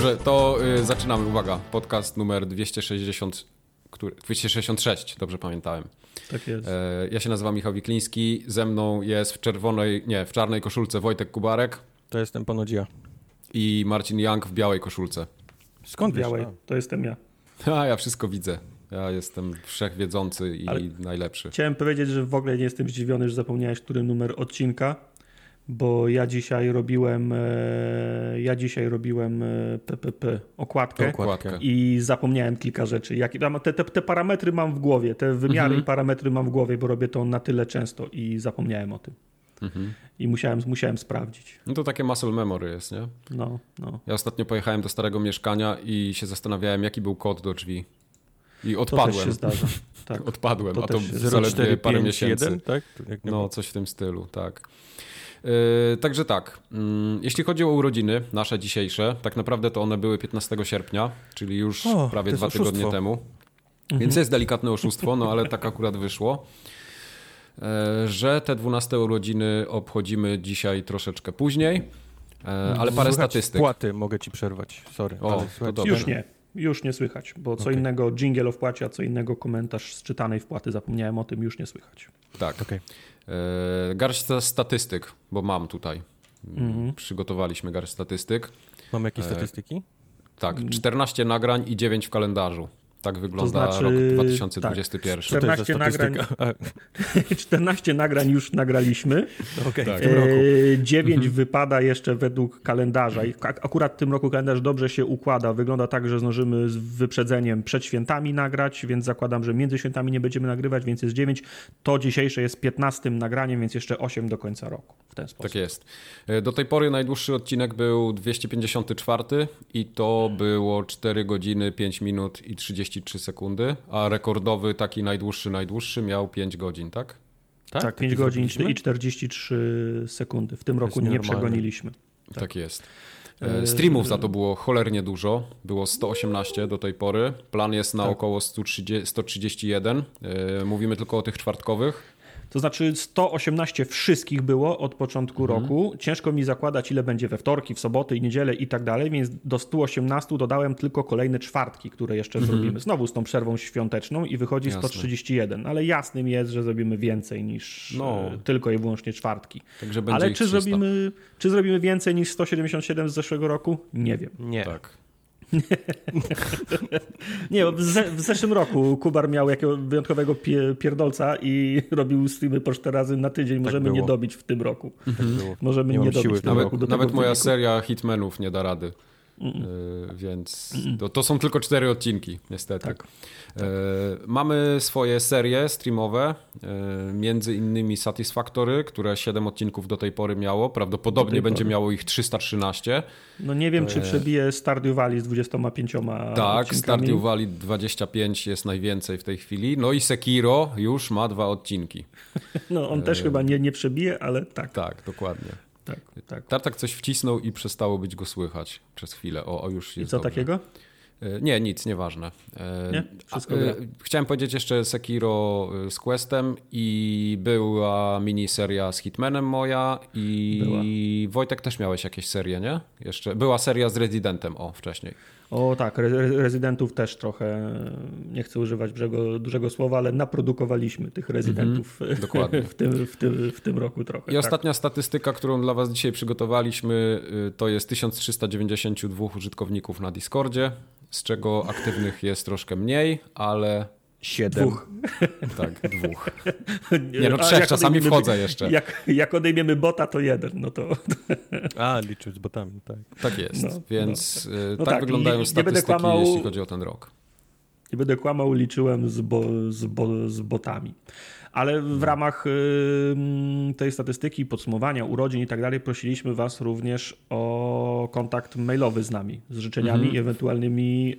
Dobrze, to y, zaczynamy. Uwaga, podcast numer 260, który, 266, dobrze pamiętałem. Tak jest. E, ja się nazywam Michał Wikliński, ze mną jest w czerwonej, nie, w czarnej koszulce Wojtek Kubarek To jestem ponoć ja. i Marcin Young w białej koszulce. Skąd wiesz? Białej, A, to jestem ja. A, ja wszystko widzę. Ja jestem wszechwiedzący i Ale- najlepszy. Chciałem powiedzieć, że w ogóle nie jestem zdziwiony, że zapomniałeś, który numer odcinka, bo ja dzisiaj robiłem, e, ja dzisiaj robiłem e, PPP, okładkę. Okładkę. I zapomniałem kilka rzeczy. Jak, te, te, te parametry mam w głowie, te wymiary Mhm. i parametry mam w głowie, bo robię to na tyle często i zapomniałem o tym. Mhm. I musiałem, musiałem sprawdzić. No to takie muscle memory jest, nie? No, no. Ja ostatnio pojechałem do starego mieszkania i się zastanawiałem, jaki był kod do drzwi. I To też odpadłem. się zdarza. Tak. Odpadłem, To a to zaledwie 04, parę 5, miesięcy. 1, tak? No, coś w tym stylu, tak. Yy, także tak, mm, jeśli chodzi o urodziny, nasze dzisiejsze, tak naprawdę to one były 15 sierpnia, czyli już O, prawie dwa jest tygodnie oszustwo. temu. Mhm. Więc jest delikatne oszustwo, no ale tak akurat wyszło, e, że te 12 urodziny obchodzimy dzisiaj troszeczkę później, e, ale parę Słychać statystyk. Płaty mogę ci przerwać, sorry. O. Już nie. Już nie słychać, bo co Okej. innego jingle o wpłacie, a co innego komentarz z czytanej wpłaty. Zapomniałem o tym, już nie słychać. Tak. Okej. E, Garść sta- statystyk, bo mam tutaj. Mhm. Przygotowaliśmy garść statystyk. Mamy jakieś E, statystyki? Tak, 14 nagrań i 9 w kalendarzu. Tak wygląda znaczy, rok tak. 2021. Co to jest za 14 nagrań. statystyka? 14 nagrań już nagraliśmy. Okej, Tak. w tym roku. E, 9 wypada jeszcze według kalendarza. I akurat w tym roku kalendarz dobrze się układa. Wygląda tak, że zdążymy z wyprzedzeniem przed świętami nagrać, więc zakładam, że między świętami nie będziemy nagrywać, więc jest 9. To dzisiejsze jest 15 nagraniem, więc jeszcze 8 do końca roku. W ten sposób. Tak jest. E, Do tej pory najdłuższy odcinek był 254 i to było 4 godziny, 5 minut i 33 sekundy, a rekordowy, taki najdłuższy, najdłuższy miał 5 godzin, tak? Tak, Taki 5 godzin i 43 sekundy. W tym roku nie przegoniliśmy. Tak, jest. E, Streamów za to było cholernie dużo. Było 118 do tej pory. Plan jest na około 130, 131. E, Mówimy tylko o tych czwartkowych. To znaczy 118 wszystkich było od początku Mhm. roku. Ciężko mi zakładać, ile będzie we wtorki, w soboty i niedzielę i tak dalej, więc do 118 dodałem tylko kolejne czwartki, które jeszcze zrobimy. Znowu z tą przerwą świąteczną i wychodzi Mhm. Jasne. 131. Ale jasnym jest, że zrobimy więcej niż No. e, tylko i wyłącznie czwartki. Także będzie Ale czy 300. zrobimy, czy zrobimy więcej niż 177 z zeszłego roku? Nie wiem. Nie. Tak. Nie, bo w, ze, w zeszłym roku Kubar miał jakiegoś wyjątkowego pie, pierdolca i robił streamy po 4 razy na tydzień. Możemy było. nie dobić w tym roku. Tak było. Możemy Nie nie, dobić siły w tym Nawet, roku do nawet moja wyniku. seria Hitmanów nie da rady. E, Więc to, to są tylko cztery odcinki, niestety. Tak. E, Mamy swoje serie streamowe, e, między innymi Satisfactory, które 7 odcinków do tej pory miało. Do Prawdopodobnie będzie pory. miało ich 313. No nie wiem, czy E, przebije Stardew Valley z 25 Tak, odcinkami. Stardew Valley 25 jest najwięcej w tej chwili. No i Sekiro już ma dwa odcinki. No on też chyba nie, nie przebije, ale tak, Tak, dokładnie. Tak, tak. Tartak coś wcisnął i przestało być go słychać przez chwilę. O, o już I jest co dobrze. takiego? E, Nie, nic, nieważne. E, Nie? Wszystko a, gra. e, Chciałem powiedzieć jeszcze Sekiro z Questem i była miniseria z Hitmanem moja i Wojtek też miałeś jakieś serie, nie? Jeszcze była seria z Residentem, o, wcześniej. O tak, re- re- rezydentów też trochę, nie chcę używać dużego, dużego słowa, ale naprodukowaliśmy tych rezydentów Mhm, dokładnie. w, tym, w, tym, w tym roku trochę. I tak. ostatnia statystyka, którą dla Was dzisiaj przygotowaliśmy, y, to jest 1392 użytkowników na Discordzie, z czego aktywnych jest troszkę mniej, ale Siedem. Dwóch. tak, dwóch. Nie no, trzech, czasami odejmiemy- wchodzę jeszcze. Jak, jak odejmiemy bota, to jeden, no to A, liczył z botami, tak. Tak jest, No, więc y, No tak, tak, wyglądają nie- nie statystyki, kłamał. jeśli chodzi o ten rok. nie będę kłamał, liczyłem z, bo, z, bo, z botami. Ale w ramach tej statystyki, podsumowania, urodzin i tak dalej, prosiliśmy Was również o kontakt mailowy z nami, z życzeniami Mhm. i ewentualnymi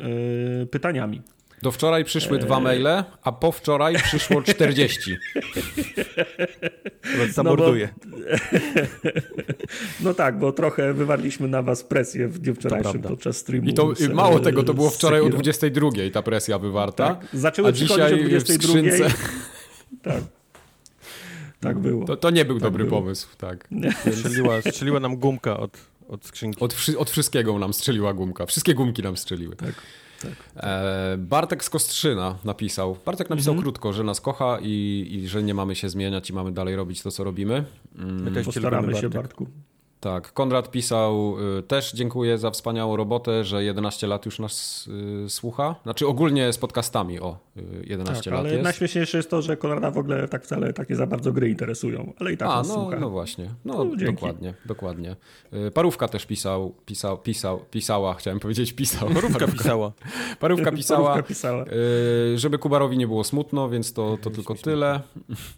y, pytaniami. Do wczoraj przyszły dwa Eee. maile, a po wczoraj przyszło 40. Teraz zamorduję. No tak, bo trochę wywarliśmy na Was presję w dniu wczorajszym podczas streamu. I to z- mało tego, to było wczoraj o Sekiro. 22 ta presja wywarta. Tak, zaczęły a dzisiaj o w 22. skrzynce Tak. Tak było. to, to nie był dobry było. pomysł, tak. Strzeliła, strzeliła nam gumka od, od skrzynki. Od, od wszystkiego nam strzeliła gumka. Wszystkie gumki nam strzeliły. Tak, tak. E, Bartek z Kostrzyna napisał. Bartek napisał Mhm. krótko, że nas kocha i, i że nie mamy się zmieniać i mamy dalej robić to, co robimy. Mm, My też cię Postaramy się, Bartek. Bartku. Tak, Konrad pisał y, też dziękuję za wspaniałą robotę, że 11 lat już nas y, słucha. Znaczy ogólnie z podcastami o y, 11 Tak, lat ale jest. najśmieszniejsze jest to, że Konrada w ogóle tak wcale takie za bardzo gry interesują, ale i tak A, nas no, słucha. no właśnie. No, No, dokładnie, dokładnie. Y, Parówka też pisał, pisał, pisał, pisała, chciałem powiedzieć pisał. Parówka pisała. Parówka pisała, Parówka pisała. y, żeby Kubarowi nie było smutno, więc to, to tylko tyle.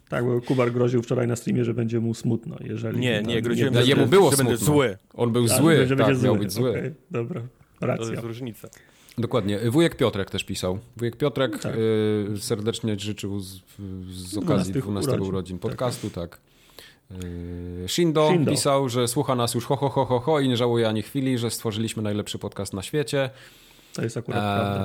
Tak, bo Kubar groził wczoraj na streamie, że będzie mu smutno, jeżeli... Nie, nie, groziłem, nie, że, jemu było że smutno. zły. On był A, zły, że tak, będzie miał zły. być zły. Okej, dobra, To racja. jest różnica. Dokładnie. Wujek Piotrek też pisał. Wujek Piotrek Tak. y, serdecznie życzył z, z okazji 12 12 urodzin. urodzin podcastu, tak. Y, Shindo, Shindo. pisał, że słucha nas już ho, ho, ho, ho, ho i nie żałuje ani chwili, że stworzyliśmy najlepszy podcast na świecie. To jest akurat prawda.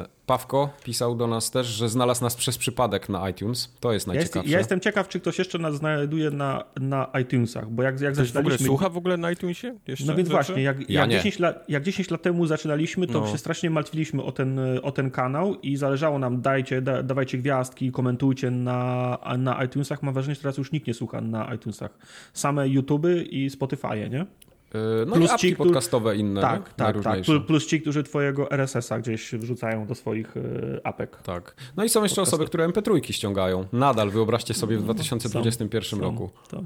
Eee, Pawko pisał do nas też, że znalazł nas przez przypadek na iTunes. To jest Ja, jest, najciekawsze. ja jestem ciekaw, czy ktoś jeszcze nas znajduje na, na iTunesach, bo jak, jak Ktoś w ogóle zaczynaliśmy... słucha w ogóle na iTunesie? Jeszcze No więc rzeczy? właśnie, jak, Ja jak, nie. 10 lat, jak 10 lat temu zaczynaliśmy, to No. się strasznie martwiliśmy o ten, o ten kanał i zależało nam, dajcie, da, dawajcie gwiazdki, komentujcie na, na iTunesach. Mam wrażenie, że teraz już nikt nie słucha na iTunesach. Same YouTube i Spotify, nie? Eee, no Plus i apki ci, którzy- podcastowe inne. tak, tak, tak. Plus, ci, którzy twojego RSS-a gdzieś wrzucają do swoich e, apek. Tak. No i są jeszcze osoby, które MP3 ściągają. Nadal, wyobraźcie sobie w No, 2021 Są, roku. To.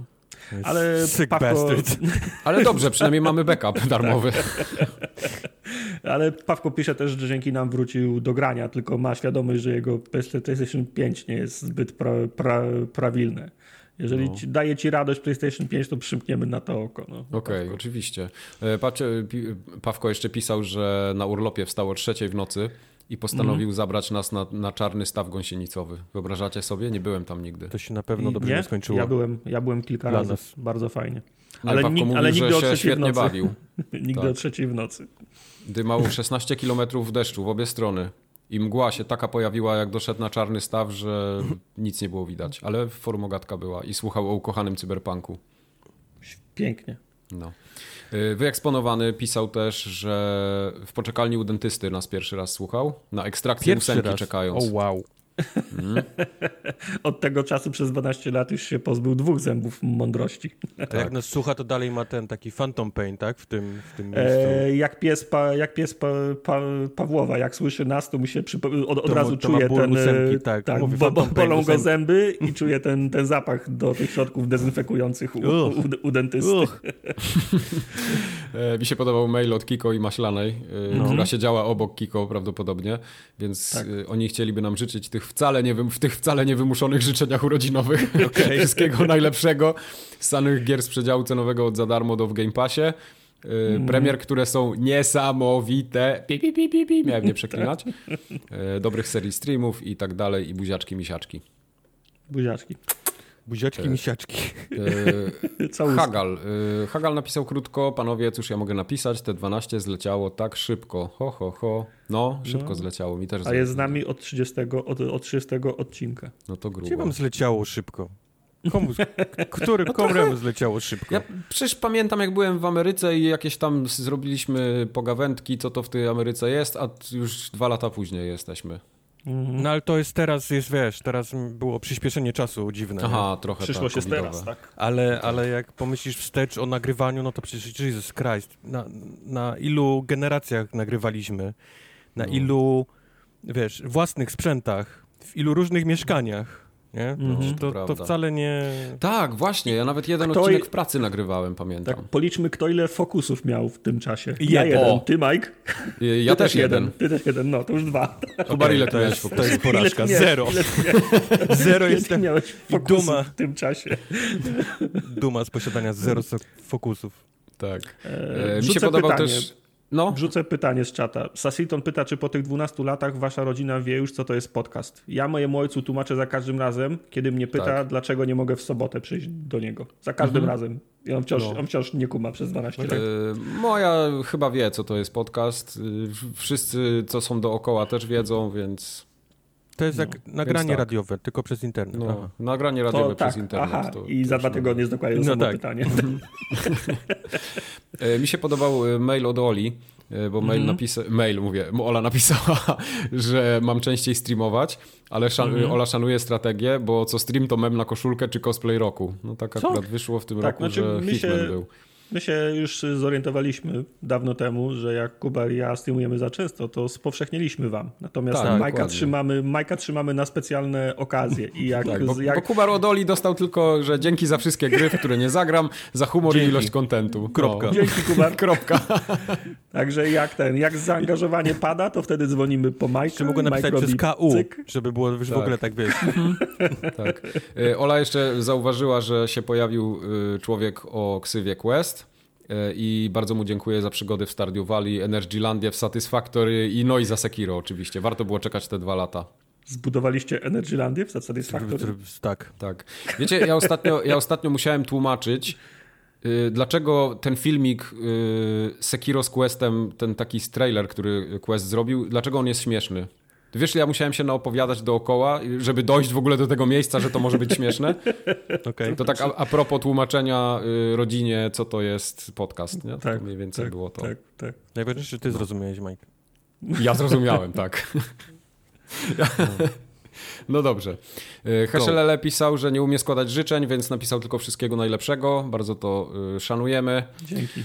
Ale Sick Pawko, bastard. Ale dobrze, przynajmniej mamy backup darmowy. ale Pawko pisze też, że dzięki nam wrócił do grania, tylko ma świadomość, że jego PlayStation 5 nie jest zbyt pra, pra, prawilne. Jeżeli No. ci, daje ci radość PlayStation 5, to przymkniemy na to oko. No. Okej, oczywiście. E, Patrzcie, pi- Pawko jeszcze pisał, że na urlopie wstał o trzeciej w nocy i postanowił Mhm. zabrać nas na, na czarny staw gąsienicowy. Wyobrażacie sobie? Nie byłem tam nigdy. To się na pewno I- dobrze nie, skończyło. Ja byłem, ja byłem kilka Dla razy. nas. Bardzo fajnie. No, ale Pawko nig- mówił, ale nigdy że o się trzeciej w nocy. bawił. Nigdy Tak. o trzeciej w nocy. Dymał 16 km deszczu w obie strony. I mgła się taka pojawiła, jak doszedł na czarny staw, że nic nie było widać. Ale formogatka była i słuchał o ukochanym cyberpunku. Pięknie. No. Y, Wyeksponowany pisał też, że w poczekalni u dentysty nas pierwszy raz słuchał. Na ekstrakcję ósemki czekając. O wow. Od tego czasu przez 12 lat już się pozbył dwóch zębów mądrości. To jak nas słucha, to dalej ma ten taki phantom pain, tak? W tym, w tym miejscu. E, jak pies, pa, jak pies pa, pa, Pawłowa, jak słyszy nas, to mu się przypo- od, od To razu to czuje ten. ósemki, e, tak. tak Mówi bo, bo, bolą go zęby i czuje ten, ten zapach do tych środków dezynfekujących u, u, Uch. u dentysty. E, Mi się podobał mail od Kiko i Maślanej, No. która siedziała obok Kiko prawdopodobnie, więc Tak. oni chcieliby nam życzyć tych wcale nie, w tych wcale niewymuszonych życzeniach urodzinowych. Wszystkiego najlepszego. Z samych gier z przedziału cenowego od za darmo do w Game Passie. Mhm. Premier, które są niesamowite. Pi, pi, pi, pi, pi. Miałem nie przeklinać. E, Dobrych serii streamów i tak dalej. I buziaczki, misiaczki. Buziaczki. Buziaczki, misiaczki. E. Hagal. y, Hagal napisał krótko, panowie, cóż ja mogę napisać, te 12 zleciało tak szybko. Ho, ho, ho. No, szybko No. zleciało, mi też A jest z nami od 30, od, od 30 odcinka. No to Gdzie grubo. wam zleciało szybko? Komu, który, komu zleciało szybko? Ja przecież pamiętam, jak byłem w Ameryce i jakieś tam zrobiliśmy pogawędki, co to w tej Ameryce jest, a już dwa lata później jesteśmy. Mhm. No ale to jest teraz, jest wiesz, teraz było przyspieszenie czasu dziwne. nie? Aha, trochę Przyszłość tak, covidowe. teraz, tak? Ale, ale jak pomyślisz wstecz o nagrywaniu, no to przecież Jesus Christ, na, na ilu generacjach nagrywaliśmy, na No. ilu, wiesz, własnych sprzętach, w ilu różnych mieszkaniach, nie? Mhm. To, to Prawda. wcale nie... Tak, właśnie, ja nawet jeden Kto odcinek w pracy nagrywałem, pamiętam. Tak, policzmy, kto ile fokusów miał w tym czasie. Jeden. Ja jeden, O. ty Mike. Y, Ja ty też jeden. Ty też jeden, no to już dwa. Kubar, ile ty to jest, to jest porażka, Ile ty miałeś- zero. Ile ty miałeś, Zero ile ty jestem, miałeś fokusów duma. w tym czasie? duma z posiadania zero fokusów. Tak. E, E, mi się podobał pytanie. też... No, Wrzucę pytanie z czata. Sasiton pyta, czy po tych 12 latach wasza rodzina wie już, co to jest podcast. Ja mojemu ojcu tłumaczę za każdym razem, kiedy mnie pyta, Tak. dlaczego nie mogę w sobotę przyjść do niego. Za każdym razem. I on wciąż, No. on wciąż nie kuma przez 12 lat. E, Moja chyba wie, co to jest podcast. E, Wszyscy, co są dookoła, też wiedzą, więc To jest jak nagranie tak. radiowe, tylko przez internet. No, Aha. nagranie To radiowe tak, przez internet. aha, to, i to za dwa no. tygodnie jest dokładnie to No samo tak. pytanie. E, Mi się podobał e, mail od Oli, e, bo mail Mhm. napisa- mail mówię, Ola napisała, że mam częściej streamować, ale szan- Mhm. Ola szanuje strategię, bo co stream to mem na koszulkę czy cosplay roku. No tak Co? akurat wyszło w tym Tak, roku, znaczy że Hitman się- był. My się już zorientowaliśmy dawno temu, że jak Kuba i ja streamujemy za często, to spowszechnieliśmy wam. Natomiast Tak, Majka, trzymamy, Majka trzymamy na specjalne okazje. I jak, Tak, bo, jak bo Kubar od Oli dostał tylko, że dzięki za wszystkie gry, w które nie zagram, za humor i Dzięki. ilość kontentu. Kropka. No. Dzięki Kuba. Kropka. Także jak ten, jak zaangażowanie pada, to wtedy dzwonimy po Majka. Jeszcze mogę napisać Mike przez KU, cyk. żeby było już w Tak. ogóle tak, wiesz. Tak. E, Ola jeszcze zauważyła, że się pojawił e, człowiek o ksywie Quest i bardzo mu dziękuję za przygody w Stardew Valley, Energylandię w Satisfactory i no i za Sekiro oczywiście. Warto było czekać te dwa lata. Zbudowaliście Energylandię w Satisfactory? Tak. Tak. Wiecie, ja ostatnio, ja ostatnio musiałem tłumaczyć, y, dlaczego ten filmik y, Sekiro z Questem, ten taki trailer, który Quest zrobił, dlaczego on jest śmieszny. Wiesz, ja musiałem się naopowiadać dookoła, żeby dojść w ogóle do tego miejsca, że to może być śmieszne. Okej. To tak a, a propos tłumaczenia y, rodzinie, co to jest podcast. Nie? Tak, to mniej więcej tak, było to. Tak, tak. Najważniejsze, że ty zrozumiałeś, Mike. Ja zrozumiałem, tak. No dobrze. Y, Heszelele pisał, że nie umie składać życzeń, więc napisał tylko wszystkiego najlepszego. Bardzo to y, szanujemy. Dzięki.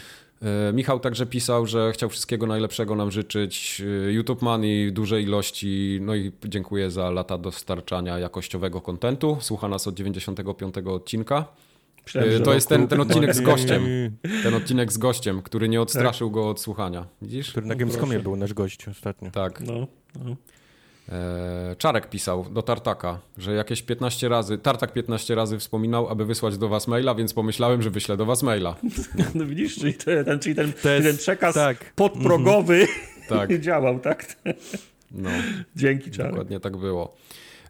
Y, Michał także pisał, że chciał wszystkiego najlepszego nam życzyć. Y, YouTube Money, dużej ilości. No i dziękuję za lata dostarczania jakościowego kontentu. Słucha nas od 95 odcinka. Myślałem, że To jest ten, ten odcinek z gościem. Ten odcinek z gościem, który nie odstraszył go od słuchania. Widzisz? Który na Gamescomie był nasz gość ostatnio. Tak. No, no. E, Czarek pisał do Tartaka, że jakieś 15 razy, Tartak 15 razy wspominał, aby wysłać do was maila, więc pomyślałem, że wyślę do was maila. no widzisz, czyli ten, czyli ten, ten przekaz tak. podprogowy Tak, działał, tak? no, Dzięki, Czarek. dokładnie tak było.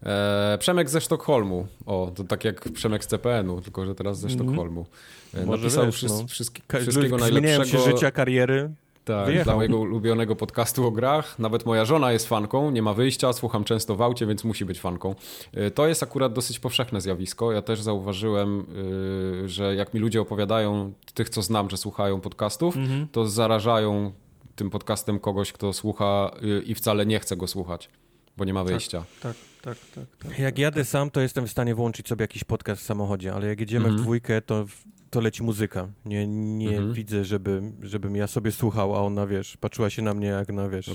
E, Przemek ze Sztokholmu. O, to tak jak Przemek z CPN-u, tylko że teraz ze Sztokholmu. E, Może Napisał wiesz, wszys- no. wszystkiego Zmieniają najlepszego. się życia, kariery. Tak, Wyjechał. dla mojego ulubionego podcastu o grach. Nawet moja żona jest fanką, nie ma wyjścia, słucham często w aucie, więc musi być fanką. Y, To jest akurat dosyć powszechne zjawisko. Ja też zauważyłem, y, że jak mi ludzie opowiadają, tych co znam, że słuchają podcastów, Mhm. to zarażają tym podcastem kogoś, kto słucha y, i wcale nie chce go słuchać, bo nie ma wyjścia. Tak, tak, tak. tak. Jak jadę sam, to jestem w stanie włączyć sobie jakiś podcast w samochodzie, ale jak jedziemy Mhm. w dwójkę, to, to leci muzyka. Nie, nie Mhm. widzę, żeby, żebym ja sobie słuchał, a ona, wiesz, patrzyła się na mnie jak na, wiesz,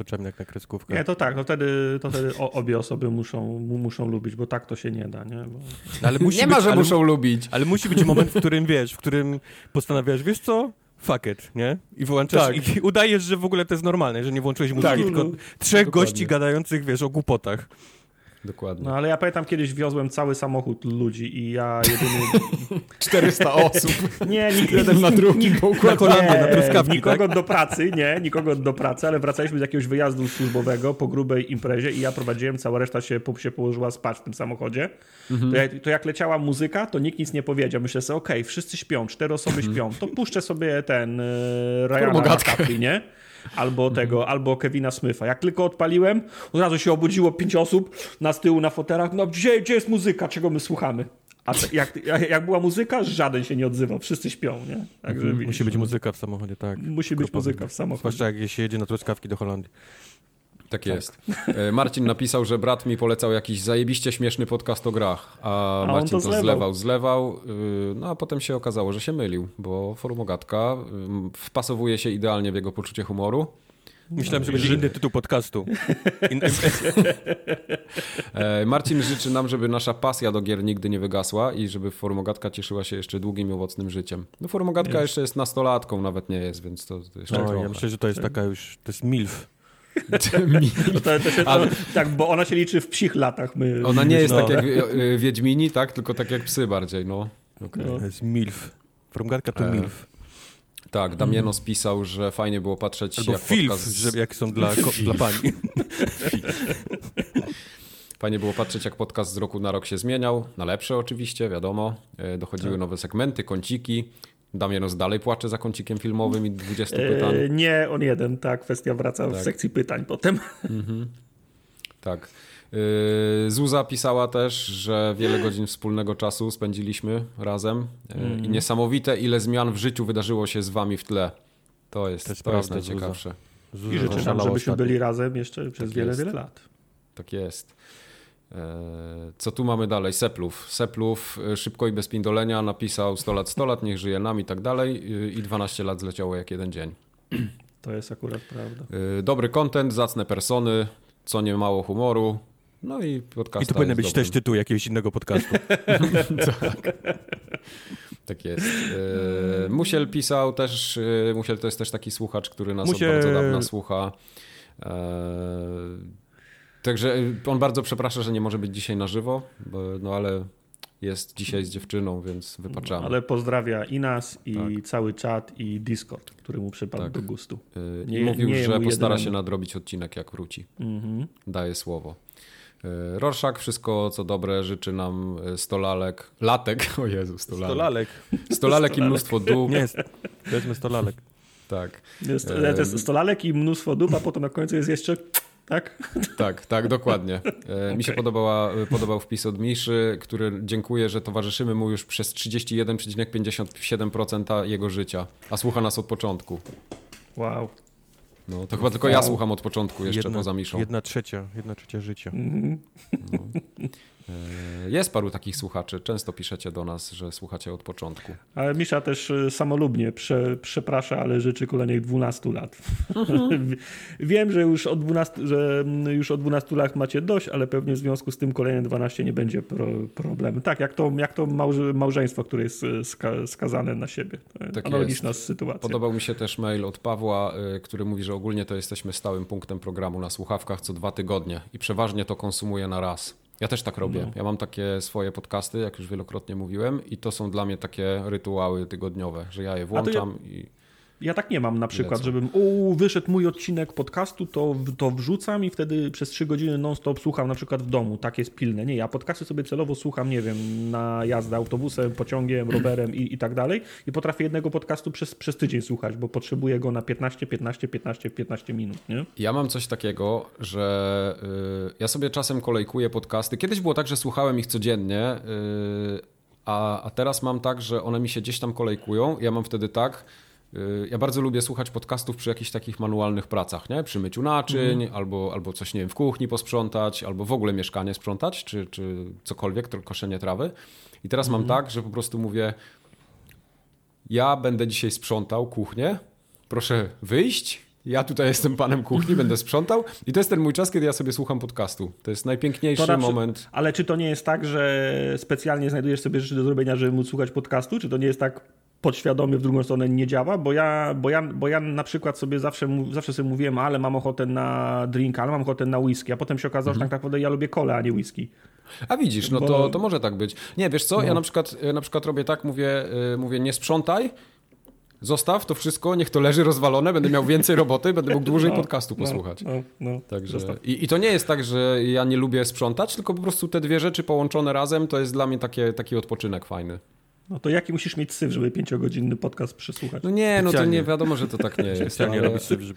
oczami jak na kreskówkę. Nie, to tak, no wtedy, to wtedy obie osoby muszą, mu, muszą lubić, bo tak to się nie da, nie? Bo... Ale musi Nie być, ma, że ale, muszą lubić. ale musi być moment, w którym, wiesz, w którym postanawiasz, wiesz co? Fuck it, nie? I włączasz, Tak. i udajesz, że w ogóle to jest normalne, że nie włączyłeś muzyki, Tak, tylko no, trzech dokładnie. gości gadających, wiesz, o głupotach. Dokładnie. No ale ja pamiętam kiedyś wiozłem cały samochód ludzi i ja jedyny... 400 osób. Nie, nikt, Jeden na drugim po Na Holandię, na truskawki, nikogo tak? do pracy, nie, nikogo do pracy, ale wracaliśmy z jakiegoś wyjazdu służbowego po grubej imprezie i ja prowadziłem, cała reszta się, się położyła spać w tym samochodzie. Mhm. To, jak, to jak leciała muzyka, to nikt nic nie powiedział. Myślę sobie, okej, wszyscy śpią, cztery osoby śpią, to puszczę sobie ten e, Ryana nie? Albo tego, albo Kevina Smitha. Jak tylko odpaliłem, od razu się obudziło pięć osób na z tyłu na fotelach. No gdzie, gdzie jest muzyka, czego my słuchamy? A te, jak, jak była muzyka, żaden się nie odzywał. Wszyscy śpią, nie? Także widzisz, Musi być muzyka w samochodzie, tak. Musi być muzyka w samochodzie. Zwłaszcza jak się jedzie na truskawki do Holandii. Tak jest. E, Marcin napisał, że brat mi polecał jakiś zajebiście śmieszny podcast o grach, a, on Marcin to to, zlewał. zlewał, zlewał, y, no a potem się okazało, że się mylił, bo Formogatka y, wpasowuje się idealnie w jego poczucie humoru. Myślałem, że będzie inny tytuł podcastu. In, E, Marcin życzy nam, żeby nasza pasja do gier nigdy nie wygasła i żeby Formogatka cieszyła się jeszcze długim i owocnym życiem. No Formogatka Jest. jeszcze jest nastolatką, nawet nie jest, więc to, to jeszcze no, trochę. ja myślę, że to jest taka już, to jest MILF. No to, to się, to, Ale- Tak, bo ona się liczy w psich latach. My, Ona nie jest No. tak jak y, Wiedźmini, tak? tylko tak jak psy bardziej, no. Okej. No. To jest MILF. Fromgarka to E, MILF. Tak, Damiano spisał, że fajnie było patrzeć Albo jak FILF, podcast... że jak są dla, ko- dla pani. Fajnie było patrzeć, jak podcast z roku na rok się zmieniał. Na lepsze oczywiście, wiadomo. E, Dochodziły Tak. nowe segmenty, kąciki. Damienos dalej płacze za kącikiem filmowym i 20 pytań. E, nie, on jeden, ta kwestia wraca w Tak. sekcji pytań potem. Tak. Yy, Zuza pisała też, że wiele godzin wspólnego czasu spędziliśmy razem yy, i Mm. niesamowite ile zmian w życiu wydarzyło się z wami w tle. To jest, To jest to jest najciekawsze. Zuza I życzę nam, żebyśmy ostatnio. byli razem jeszcze przez Tak wiele, jest. wiele lat. Tak jest. Eee, Co tu mamy dalej? Seplów. Seplów e, szybko i bez pindolenia napisał 100 lat, 100 lat, niech żyje nam i tak dalej yy, i 12 lat zleciało jak jeden dzień. To jest akurat prawda. Dobry content, zacne persony, co nie mało humoru. No i podcast. I to powinien być też tytuł jakiegoś innego podcastu. Tak jest. E, Musiel pisał też, e, Musiel to jest też taki słuchacz, który nas Musiel. od bardzo dawna słucha. Także on bardzo przeprasza, że nie może być dzisiaj na żywo, bo, no ale jest dzisiaj z dziewczyną, więc wypaczamy. Ale pozdrawia i nas, i Tak. cały czat, i Discord, który mu przypadł Tak. do gustu. I nie- mówił, nie że postara się nadrobić odcinek, jak wróci. Mhm. Daje słowo. E, Rorschach, wszystko co dobre, życzy nam e, stolalek, latek, o Jezu, stolalek. Stolalek. Stolalek i mnóstwo dób. Nie jest. Powiedzmy stolalek. Tak. Jest, jest stolalek i mnóstwo dup, a potem na końcu jest jeszcze tak? Tak, tak, dokładnie. E, Mi się podobała, podobał wpis od Miszy, który dziękuję, że towarzyszymy mu już przez 31,57% jego życia, a słucha nas od początku. Wow. No, to chyba tylko ja słucham od początku, jeszcze poza Miszą. Jedna trzecia, jedna trzecia życia. Mhm. E, Jest paru takich słuchaczy, często piszecie do nas, że słuchacie od początku. Ale Misza też y, samolubnie prze, przeprasza, ale życzy kolejnych 12 lat. Wiem, że już od 12, że mm, już od 12 lat macie dość, ale pewnie w związku z tym kolejne 12 nie będzie pro, problemu. Tak, jak to, jak to małże, małżeństwo, które jest ska, skazane na siebie. Jest Tak Analogiczna sytuacja. Podobał mi się też mail od Pawła, który mówi, że ogólnie to jesteśmy stałym punktem programu na słuchawkach co dwa tygodnie i przeważnie to konsumuję na raz. Ja też tak robię. No. Ja mam takie swoje podcasty, jak już wielokrotnie mówiłem, i to są dla mnie takie rytuały tygodniowe, że ja je włączam i. Ja tak nie mam na przykład, Lecą. żebym u wyszedł mój odcinek podcastu, to, to wrzucam i wtedy przez 3 godziny non-stop słucham na przykład w domu. Tak jest pilne. Nie, ja podcasty sobie celowo słucham, nie wiem, na jazdę autobusem, pociągiem, rowerem i, i tak dalej. I potrafię jednego podcastu przez, przez tydzień słuchać, bo potrzebuję go na 15, 15, 15, 15 minut, nie? Ja mam coś takiego, że y, ja sobie czasem kolejkuję podcasty. Kiedyś było tak, że słuchałem ich codziennie, y, a, a teraz mam tak, że one mi się gdzieś tam kolejkują. Ja mam wtedy tak. Y, Ja bardzo lubię słuchać podcastów przy jakichś takich manualnych pracach, nie? Przy myciu naczyń, albo, albo coś, nie wiem, w kuchni posprzątać, albo w ogóle mieszkanie sprzątać, czy, czy cokolwiek, koszenie trawy. I teraz mam tak, że po prostu mówię, ja będę dzisiaj sprzątał kuchnię, proszę wyjść. Ja tutaj jestem panem kuchni, będę sprzątał. I to jest ten mój czas, kiedy ja sobie słucham podcastu. To jest najpiękniejszy To na przy- moment. Ale czy to nie jest tak, że specjalnie znajdujesz sobie rzeczy do zrobienia, żeby móc słuchać podcastu? Czy to nie jest tak podświadomie w drugą stronę nie działa? Bo ja, bo ja, bo ja na przykład sobie zawsze, zawsze sobie mówiłem, ale mam ochotę na drink, ale mam ochotę na whisky, a potem się okazało, że tak naprawdę ja lubię kole, a nie whisky. A widzisz, no Bo- to, to może tak być. Nie, wiesz co, No. ja na przykład, na przykład robię tak, mówię, y, mówię nie sprzątaj, zostaw to wszystko, niech to leży rozwalone, będę miał więcej roboty, będę mógł dłużej podcastu posłuchać. No, no, Także, i, I to nie jest tak, że ja nie lubię sprzątać, tylko po prostu te dwie rzeczy połączone razem to jest dla mnie takie, taki odpoczynek fajny. No to jaki musisz mieć syf, żeby pięciogodzinny podcast przesłuchać? No nie, no to nie wiadomo, że to tak nie jest. Specjalnie ale, robić sobie, że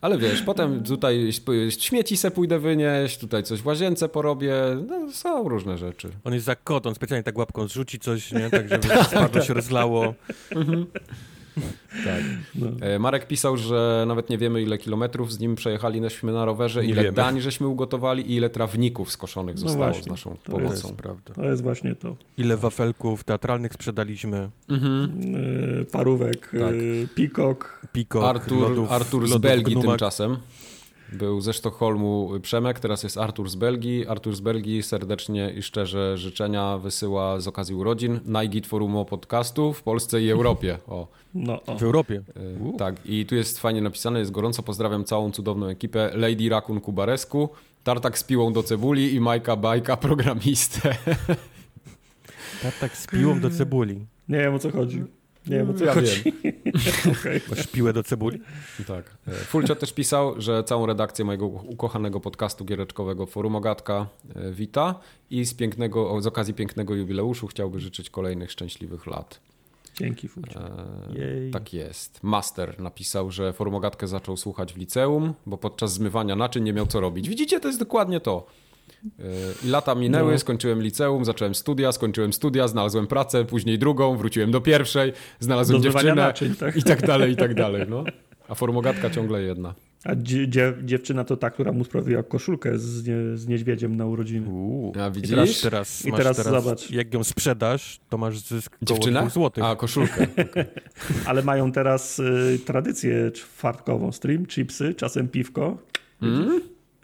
ale wiesz, potem tutaj śmieci se pójdę wynieść, tutaj coś w łazience porobię, no, są różne rzeczy. on jest za kot, on specjalnie tak łapką zrzuci coś, nie? Tak, żeby spadło się rozlało. Tak. No. E, Marek pisał, że nawet nie wiemy ile kilometrów z nim przejechaliśmy na rowerze, Nie ile wiemy. dań żeśmy ugotowali i ile trawników skoszonych No zostało właśnie, z naszą to To pomocą. jest prawda. To jest właśnie to. Ile wafelków teatralnych sprzedaliśmy. Mhm. Yy, parówek, Tak. yy, pikok. Pikok, Artur, lodów, Artur z lodów Belgii gnumak. tymczasem. Był ze Sztokholmu Przemek, teraz jest Artur z Belgii. Artur z Belgii serdecznie i szczerze życzenia wysyła z okazji urodzin Najgit Forumo podcastu w Polsce i Europie. O, No, o. W Europie. e, tak, i tu jest fajnie napisane, jest gorąco pozdrawiam całą cudowną ekipę Lady Rakun Kubaresku, Tartak z piłą do cebuli i Majka Bajka programistę. Tak z piłą do cebuli. Nie wiem o co chodzi. Nie wiem co Ja chodzi. Okej. Masz piłę do cebuli? Tak. E, Fulcio też pisał, że całą redakcję mojego ukochanego podcastu giereczkowego Forum Ogatka e, wita i z, pięknego, z okazji pięknego jubileuszu chciałby życzyć kolejnych szczęśliwych lat. Dzięki, Fucio. Eee, tak jest. Master napisał, że formogatkę zaczął słuchać w liceum, bo podczas zmywania naczyń nie miał co robić. Widzicie, to jest dokładnie to. I lata minęły, no. skończyłem liceum, zacząłem studia, skończyłem studia, znalazłem pracę, później drugą, wróciłem do pierwszej, znalazłem do dziewczynę naczyń, tak? i tak dalej, i tak dalej. No. A formogatka ciągle jedna. A dziewczyna to ta, która mu sprawiła koszulkę z, nie, z niedźwiedziem na urodziny. Uuu, a widzisz? I teraz, teraz, I teraz, teraz zobacz. Jak ją sprzedasz, to masz zysk Dziewczynę? złotych. A, koszulkę. Okay. Ale mają teraz y, tradycję czwartkową. Stream, chipsy, czasem piwko. Mm?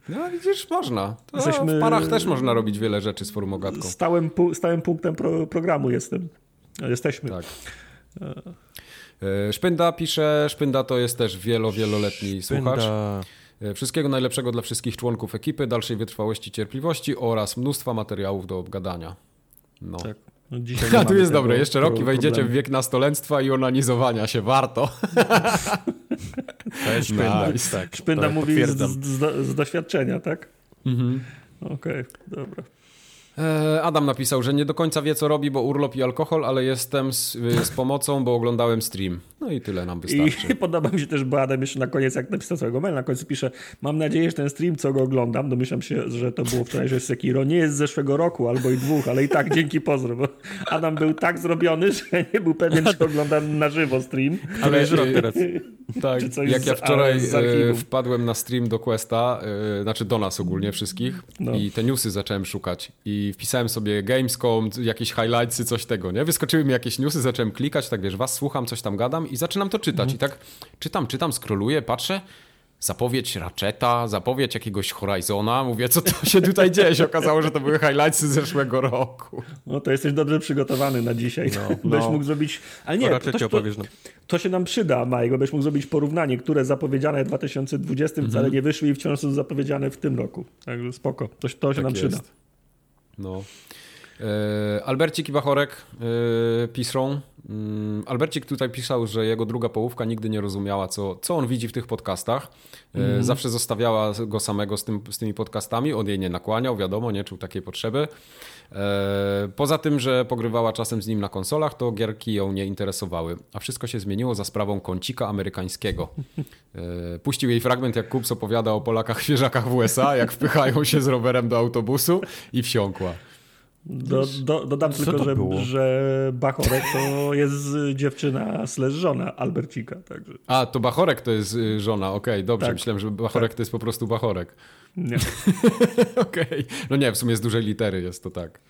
No widzisz, można. To Jesteśmy... W parach też można robić wiele rzeczy z formogatką. Stałym, stałym punktem pro, programu jestem. Jesteśmy. Tak. E, Szpynda pisze, Szpynda to jest też wielo, wieloletni Szpynda. słuchacz. E, wszystkiego najlepszego dla wszystkich członków ekipy, dalszej wytrwałości, cierpliwości oraz mnóstwa materiałów do obgadania. No. Tak. No dzisiaj A tu jest dobre, jeszcze roki wejdziecie w wiek nastolenstwa i onanizowania się, warto. To jest szpynda. Nice. Tak, szpynda mówi z, z, z, doświadczenia, tak? Mhm. Okej, okay, dobra. E, Adam napisał, że nie do końca wie, co robi, bo urlop i alkohol, ale jestem z, z pomocą, bo oglądałem stream. No i tyle nam wystarczy. I podoba mi się też, bo Adam jeszcze na koniec, jak napisał swojego maila, na końcu pisze, mam nadzieję, że ten stream, co go oglądam, domyślam się, że to było wczoraj, że Sekiro, nie jest z zeszłego roku albo i dwóch, ale i tak dzięki pozdro, bo Adam był tak zrobiony, że nie był pewien, czy oglądam na żywo stream. Ale jest rok teraz. Tak, jak ja wczoraj e, wpadłem na stream do Questa, e, znaczy do nas ogólnie wszystkich no. i te newsy zacząłem szukać i wpisałem sobie Gamescom, jakieś highlightsy, coś tego, nie? Wyskoczyły mi jakieś newsy, zacząłem klikać, tak wiesz, was słucham, coś tam gadam i zaczynam to czytać mhm. i tak czytam, czytam, scrolluję, patrzę, zapowiedź Ratcheta, zapowiedź jakiegoś Horizona. Mówię, co to się tutaj dzieje? Się okazało, że to były highlightsy z zeszłego roku. No to jesteś dobrze przygotowany na dzisiaj. No, no. mógł zrobić... Ale nie, to, to, to, no. to, się nam przyda, bo będziesz mógł zrobić porównanie, które zapowiedziane w 2020 mhm. wcale nie wyszły i wciąż są zapowiedziane w tym roku. Także spoko. To, to się tak nam jest. przyda. No. E, Albercik i Bachorek e, piszą. Mm, Albercik tutaj pisał, że jego druga połówka nigdy nie rozumiała, co, co on widzi w tych podcastach. Mm. Zawsze zostawiała go samego z, tym, z tymi podcastami. On jej nie nakłaniał, wiadomo, nie czuł takiej potrzeby. Poza tym, że pogrywała czasem z nim na konsolach, to gierki ją nie interesowały. A wszystko się zmieniło za sprawą kącika amerykańskiego. Puścił jej fragment, jak Kups opowiada o Polakach świeżakach w USA, jak wpychają się z rowerem do autobusu i wsiąkła. Do, do, dodam Co tylko, że, że Bachorek to jest dziewczyna slash żona Albercika. Także. A, to Bachorek to jest y, żona, okej, okay, dobrze. Tak. Myślałem, że Bachorek tak. to jest po prostu Bachorek. Nie. okej. Okay. No nie, w sumie z dużej litery jest to tak.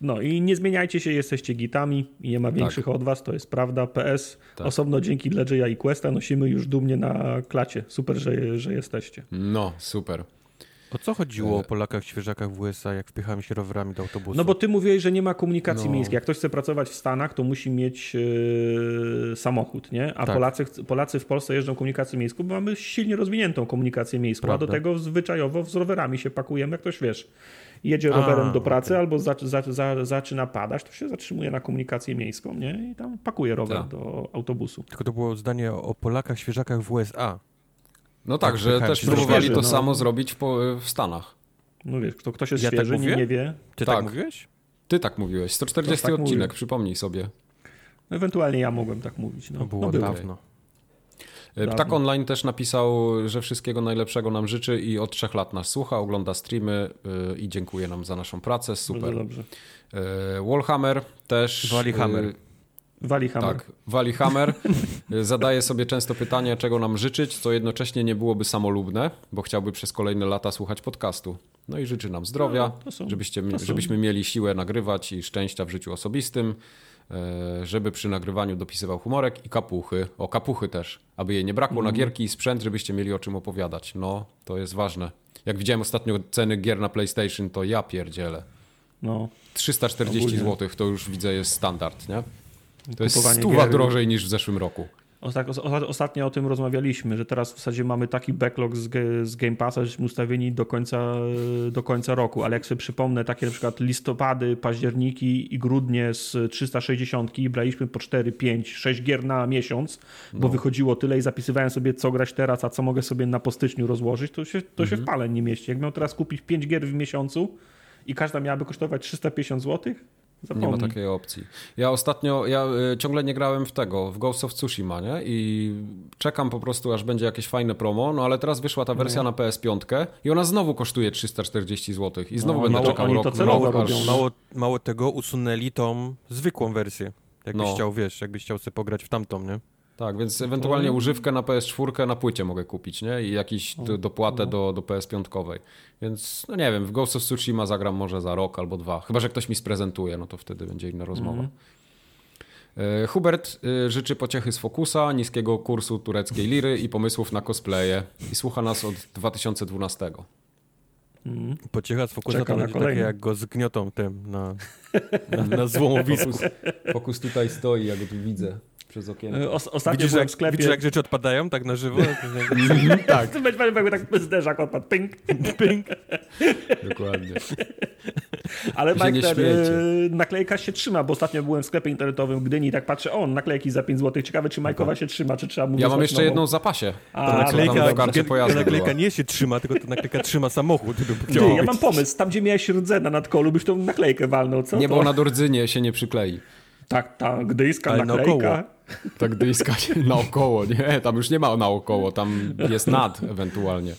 No i nie zmieniajcie się, jesteście gitami i nie ma większych tak. od was, to jest prawda. PS, tak. osobno dzięki Ledgeya i Questa nosimy już dumnie na klacie. Super, że, że jesteście. No, super. O co chodziło o Polakach świeżakach w USA, jak wpychałem się rowerami do autobusu? No bo ty mówiłeś, że nie ma komunikacji no. miejskiej. Jak ktoś chce pracować w Stanach, to musi mieć yy, samochód, nie? A tak. Polacy, Polacy w Polsce jeżdżą komunikację miejską, bo mamy silnie rozwiniętą komunikację miejską, Prawda. a do tego zwyczajowo z rowerami się pakujemy, jak ktoś wiesz jedzie rowerem a, do pracy okay. albo za, za, za, zaczyna padać, to się zatrzymuje na komunikację miejską nie? i tam pakuje rower tak. do autobusu. Tylko to było zdanie o Polakach, świeżakach w USA. No tak, tak że też próbowali to no. samo zrobić w, w, Stanach. No wiesz, kto, ktoś jest ja tak świeży, tak nie, nie wie. Ty tak, tak mówiłeś? Ty tak mówiłeś. 140 tak odcinek, mówił. przypomnij sobie. No, ewentualnie ja mogłem tak mówić. No, to było no, dawno. E, Ptak Online też napisał, że wszystkiego najlepszego nam życzy i od trzech lat nas słucha, ogląda streamy e, i dziękuję nam za naszą pracę. Super. Bardzo dobrze. E, Wallhammer też. Walihammer. Walihammer. Tak, Walihammer zadaje sobie często pytanie, czego nam życzyć, co jednocześnie nie byłoby samolubne, bo chciałby przez kolejne lata słuchać podcastu. No i życzy nam zdrowia, no, są, żebyście, żebyśmy mieli siłę nagrywać i szczęścia w życiu osobistym, e, żeby przy nagrywaniu dopisywał humorek i kapuchy. O, kapuchy też, aby jej nie brakło mm. na gierki i sprzęt, żebyście mieli o czym opowiadać. No, to jest ważne. Jak widziałem ostatnio ceny gier na PlayStation, to ja pierdzielę. No. 340 zł to już widzę jest standard, nie? To jest stuwa drożej niż w zeszłym roku. Ostatnio o tym rozmawialiśmy, że teraz w zasadzie mamy taki backlog z, z Game Passa, żeśmy ustawieni do końca, do końca roku, ale jak sobie przypomnę takie na przykład listopady, październiki i grudnie z 360 braliśmy po 4, 5, 6 gier na miesiąc, bo no. wychodziło tyle i zapisywałem sobie co grać teraz, a co mogę sobie na postyczniu rozłożyć, to się, to mhm. się w pale nie mieści. Jak miał teraz kupić 5 gier w miesiącu i każda miałaby kosztować 350 zł, Zapomnij. Nie ma takiej opcji. Ja ostatnio, ja y, ciągle nie grałem w tego, w Ghost of Tsushima, nie? I czekam po prostu, aż będzie jakieś fajne promo, no ale teraz wyszła ta wersja na PS5 i ona znowu kosztuje 340 zł i znowu No, będę mało- czekał rok, to rok aż... Mało, mało tego, usunęli tą zwykłą wersję. Jakbyś No. chciał, wiesz, jakbyś chciał sobie pograć w tamtą, nie? Tak, więc ewentualnie używkę na PS4 na płycie mogę kupić, nie? I jakiś d- dopłatę do, do PS5. Więc, no nie wiem, w Ghost of Tsushima zagram może za rok albo dwa. Chyba, że ktoś mi sprezentuje, no to wtedy będzie inna rozmowa. E, Hubert e, życzy pociechy z Fokusa, niskiego kursu tureckiej liry i pomysłów na cosplaye. I słucha nas od 2012. Pociecha z Fokusa to na będzie takie jak go zgniotą tym na, na, na złomowisku. Fokus tutaj stoi, ja go tu widzę przez okienko. E, Os- ostatnio Widzisz byłem jak, w sklepie. widzisz, jak rzeczy odpadają tak na żywo? tak. To będzie jakby tak zderzak odpadł. Ping. Ping. Dokładnie. Ale Mike, ten, e, naklejka się trzyma, bo ostatnio byłem w sklepie internetowym w Gdyni i tak patrzę, o, naklejki za 5 zł. Ciekawe, czy Majkowa się trzyma, czy trzeba mu Ja mam jeszcze nową. jedną w zapasie. A, naklejka ta naklejka nie się trzyma, tylko ta naklejka trzyma samochód. Ty, ja mam pomysł, tam gdzie miałeś rdzena nad kolu, byś tą naklejkę walnął, co? Nie, to? bo na Dordzynie się nie przyklei. Tak, ta gdyjska Ale naklejka. naokoło. Tak dyska się naokoło. Nie, tam już nie ma naokoło, tam jest nad ewentualnie.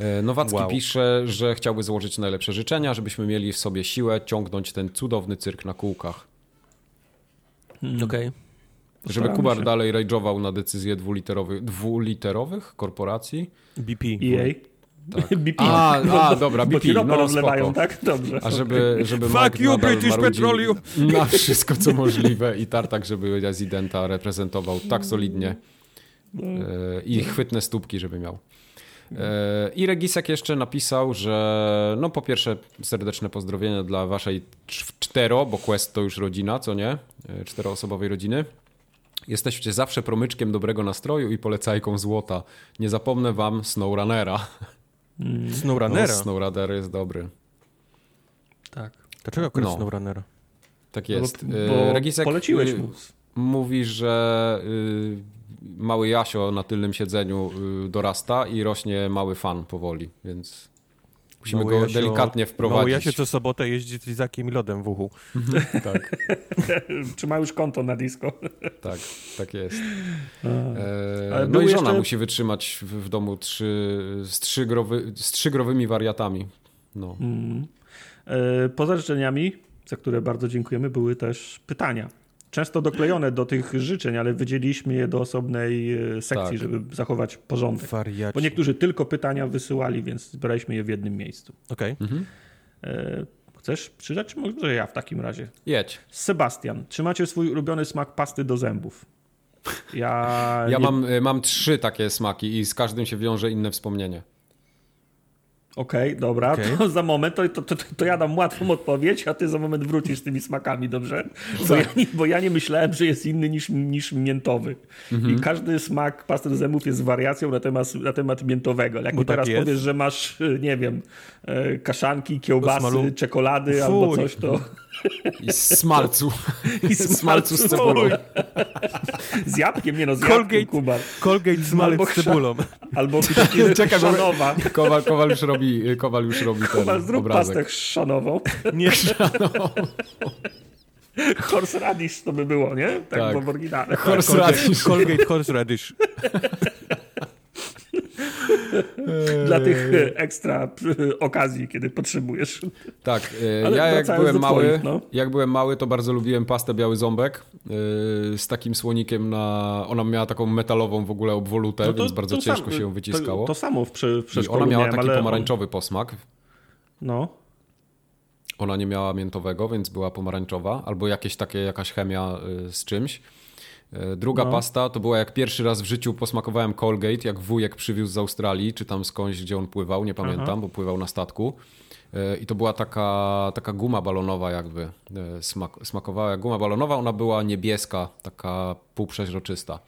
E, Nowacki Wow. pisze, że chciałby złożyć najlepsze życzenia, żebyśmy mieli w sobie siłę ciągnąć ten cudowny cyrk na kółkach. Okej. Żeby Postaramy Kubar się. dalej rajdżował na decyzje dwuliterowych, dwuliterowych korporacji. BP. EA. Tak. BP. A, Bo- a, dobra, Bo BP, ropę no rozlewają, tak? Dobrze. A żeby, żeby Fuck Mike you, British Petroleum. na wszystko, co możliwe i Tartak, żeby rezydenta reprezentował tak solidnie e, i chwytne stópki, żeby miał. E, I Regisek jeszcze napisał, że no po pierwsze serdeczne pozdrowienia dla waszej cz- cztero, bo Quest to już rodzina, co nie? E, Czteroosobowej rodziny. Jesteście zawsze promyczkiem dobrego nastroju i polecajką złota. Nie zapomnę wam SnowRunnera. No, Snowrunnera. SnowRunner jest dobry. Tak. Dlaczego akurat No. Snowrunnera? Tak No jest. Bo, bo Regisek poleciłeś y, mu. mówi, że y, mały Jasio na tylnym siedzeniu y, dorasta i rośnie mały fan powoli, więc musimy go delikatnie Mało wprowadzić. ja się co sobotę jeździ z lizakiem i lodem w uchu. Tak, Czy ma już konto na disco? tak, tak jest. Ale E, no i żona jeszcze- musi wytrzymać w, w domu trzy, z, trzygrowy, z trzygrowymi wariatami. No. E, Poza życzeniami, za które bardzo dziękujemy, były też pytania. Często doklejone do tych życzeń, ale wydzieliliśmy je do osobnej e, sekcji, Tak. żeby zachować porządek. Wariaci. Bo niektórzy tylko pytania wysyłali, więc zbieraliśmy je w jednym miejscu. Okej. E, Chcesz? Czy może ja w takim razie? Jedź. Sebastian, czy macie swój ulubiony smak pasty do zębów? Ja, Ja nie- mam, y, mam trzy takie smaki i z każdym się wiąże inne wspomnienie. Okej, dobra, Okej. to za moment, to, to, to, to ja dam łatwą odpowiedź, a ty za moment wrócisz z tymi smakami, dobrze? Bo, ja nie, bo ja nie myślałem, że jest inny niż, niż miętowy. I każdy smak pasty do zębów jest wariacją na temat, na temat miętowego. Ale Jak Bo mi tak teraz jest. powiesz, że masz, e, nie wiem, e, kaszanki, kiełbasy, czekolady Fuj. albo coś, to... I z smalcu. I smalcu z cebulą. Z jabłkiem, nie no, z jabłkiem, Colgate. Kubar. Colgate smalec Albo z cebulą. Albo Czekaj, chrzanowa. Kowal, Kowal już robi, Kowal już robi ten Kubar, zrób obrazek. pastę chrzanową. Nie, Horse radish to by było, nie? Tak, Tak. w oryginale. Horse Colgate, radish. Colgate horseradish. Dla tych e, ekstra okazji, kiedy potrzebujesz. Tak, e, Ale ja jak byłem mały, twoich, no. jak byłem mały, to bardzo lubiłem pastę Biały Ząbek e, z takim słonikiem na... Ona miała taką metalową w ogóle obwolutę, więc bardzo ciężko sam- się ją wyciskało. To, to samo w, prze, w I ona miała miałem, taki pomarańczowy posmak. No, Ona nie miała miętowego, więc była pomarańczowa, albo jakieś takie, jakaś chemia z czymś. Y, Druga No. pasta to była jak pierwszy raz w życiu posmakowałem Colgate, jak wujek przywiózł z Australii, czy tam skądś, gdzie on pływał, nie pamiętam, Aha. bo pływał na statku. Y, I to była taka, taka guma balonowa jakby, y, smak, smakowała jak guma balonowa, ona była niebieska, taka półprzeźroczysta.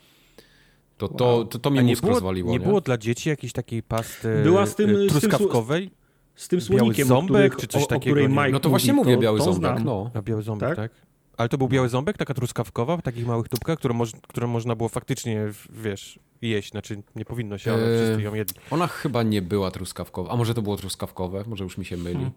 To, to, to, to mi A nie mózg było, rozwaliło, nie nie? było dla dzieci jakiejś takiej pasty Była z tym- e, z tym truskawkowej? z tym słonikiem, ząbek, o, których, czy coś o, o takiego, której nie? Mike No to właśnie mówi, mówię to, biały to ząbek, znam. no. A biały ząbek, Tak? tak? Ale to był biały ząbek, taka truskawkowa, w takich małych tubkach, które, moż, które można było faktycznie, wiesz, jeść. Znaczy, nie powinno się, ale Eee, wszyscy ją jedli. Ona chyba nie była truskawkowa. A może to było truskawkowe? Może już mi się myli. Hmm.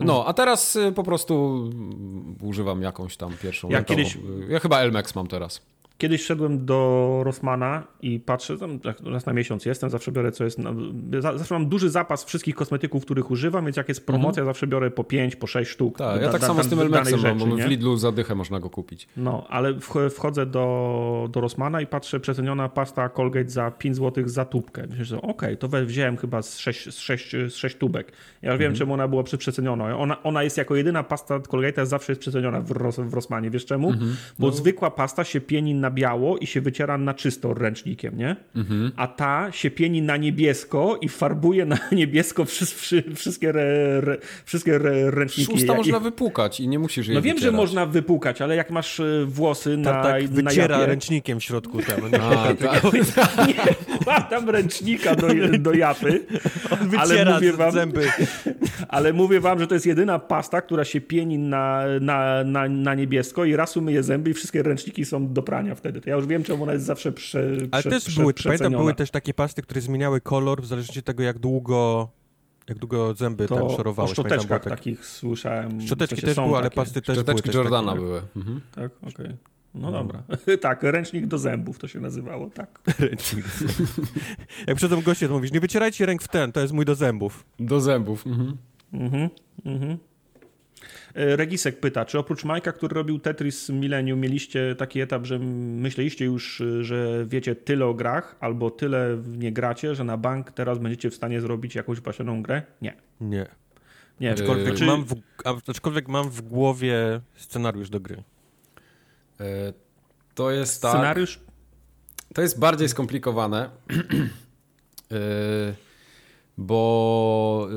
No, a teraz y, po prostu mm, używam jakąś tam pierwszą. Ja rękową. kiedyś- Ja chyba Elmex mam teraz. Kiedyś szedłem do Rossmana i patrzę, tam raz na miesiąc jestem, zawsze biorę co jest. Na, za- zawsze mam duży zapas wszystkich kosmetyków, których używam, więc jak jest promocja, zawsze biorę po 5, po 6 sztuk. Tak, Da- ja tak da- samo da- z tym Elmexem mam, bo w Lidlu za dychę można go kupić. No, ale wch- wchodzę do, do Rossmana i patrzę, przeceniona pasta Colgate za 5 zł za tubkę. Myślę, że okej, to we- wziąłem chyba z 6, z 6, z 6 tubek. Ja już wiem, czemu ona była przeceniona. Ona, ona jest jako jedyna pasta Colgate'a zawsze jest przeceniona w, w Rossmanie. Wiesz czemu? Bo zwykła pasta się pieni na biało i się wyciera na czysto ręcznikiem, nie? A ta się pieni na niebiesko i farbuje na niebiesko wszy, wszy, wszystkie, re, re, wszystkie re, ręczniki. Szósta Ja- można i- wypłukać i nie musisz jej no wiem, że wycierać. można wypłukać, ale jak masz y, włosy na, Tak, tak na wyciera japie, ręcznikiem w środku tam. Nie? A, tak. nie, mam tam ręcznika do, do japy, ale Wyciera mówię, z- wam, zęby. ale mówię wam, że to jest jedyna pasta, która się pieni na, na, na, na niebiesko i raz umyje zęby i wszystkie ręczniki są do prania wtedy. To ja już wiem, czemu ona jest zawsze prze, Ale prze, też prze, były, pamiętam, były też takie pasty, które zmieniały kolor w zależności od tego, jak długo, jak długo zęby tam to o szorowałeś. Pamiętam, było szczoteczkach tak- takich słyszałem. Szczoteczki w sensie też były, ale pasty też Szczoteczki były Jordana takie, były. Mhm. Tak, okej. No dobra. tak, ręcznik do zębów to się nazywało, tak. Ręcznik. Jak przychodzą goście, to mówisz, nie wycierajcie ręk w ten, to jest mój do zębów. Do zębów. Mhm. Mhm, mhm. E, Regisek pyta, czy oprócz Majka, który robił Tetris Millennium, mieliście taki etap, że myśleliście już, y, że wiecie tyle o grach, albo tyle w nie gracie, że na bank teraz będziecie w stanie zrobić jakąś pasioną grę? Nie. Nie. Nie, Aczkolwiek, Znaczy- mam w, aczkolwiek mam w głowie scenariusz do gry. E, To jest tak. scenariusz? To jest bardziej skomplikowane, Yy, bo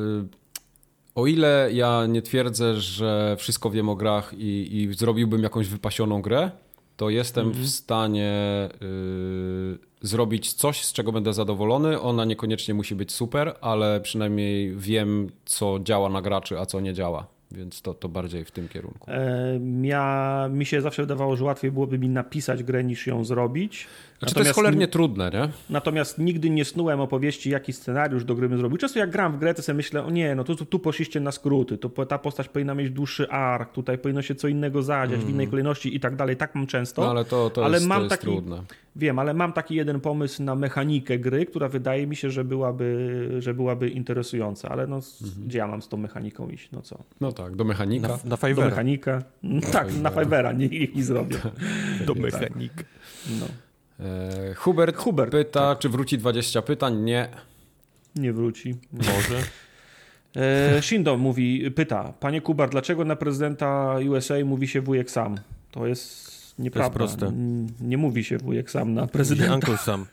o ile ja nie twierdzę, że wszystko wiem o grach i, i zrobiłbym jakąś wypasioną grę, to jestem w stanie yy, zrobić coś, z czego będę zadowolony. Ona niekoniecznie musi być super, ale przynajmniej wiem, co działa na graczy, a co nie działa. Więc to, to bardziej w tym kierunku. E, Mia, mi się zawsze wydawało, że łatwiej byłoby mi napisać grę niż ją zrobić. Znaczy, to jest cholernie trudne, nie? Natomiast nigdy nie snułem opowieści, jaki scenariusz do gry bym zrobił. Często jak gram w grę, to sobie myślę, o nie, no tu, tu, tu poszliście na skróty, to ta postać powinna mieć dłuższy ark, tutaj powinno się co innego zadziać w innej kolejności i tak dalej. Tak mam często. No, ale to, to Ale jest, mam to jest taki- trudne. Wiem, ale mam taki jeden pomysł na mechanikę gry, która wydaje mi się, że byłaby, że byłaby interesująca. Ale no, gdzie ja mam z tą mechaniką iść? No co? No tak, do mechanika. Na, na Do Fivera. mechanika? Tak, na Fivera, nie, niech mi zrobię. Do Tak. mechanik. No. E, Hubert, Hubert, pyta, czy wróci 20 pytań? Nie. Nie wróci. Może. E, Shindo mówi, pyta, panie Kubar, dlaczego na prezydenta USA mówi się wujek sam? To jest nieprawda. proste. N- Nie mówi się wujek sam na prezydenta. Uncle Sam.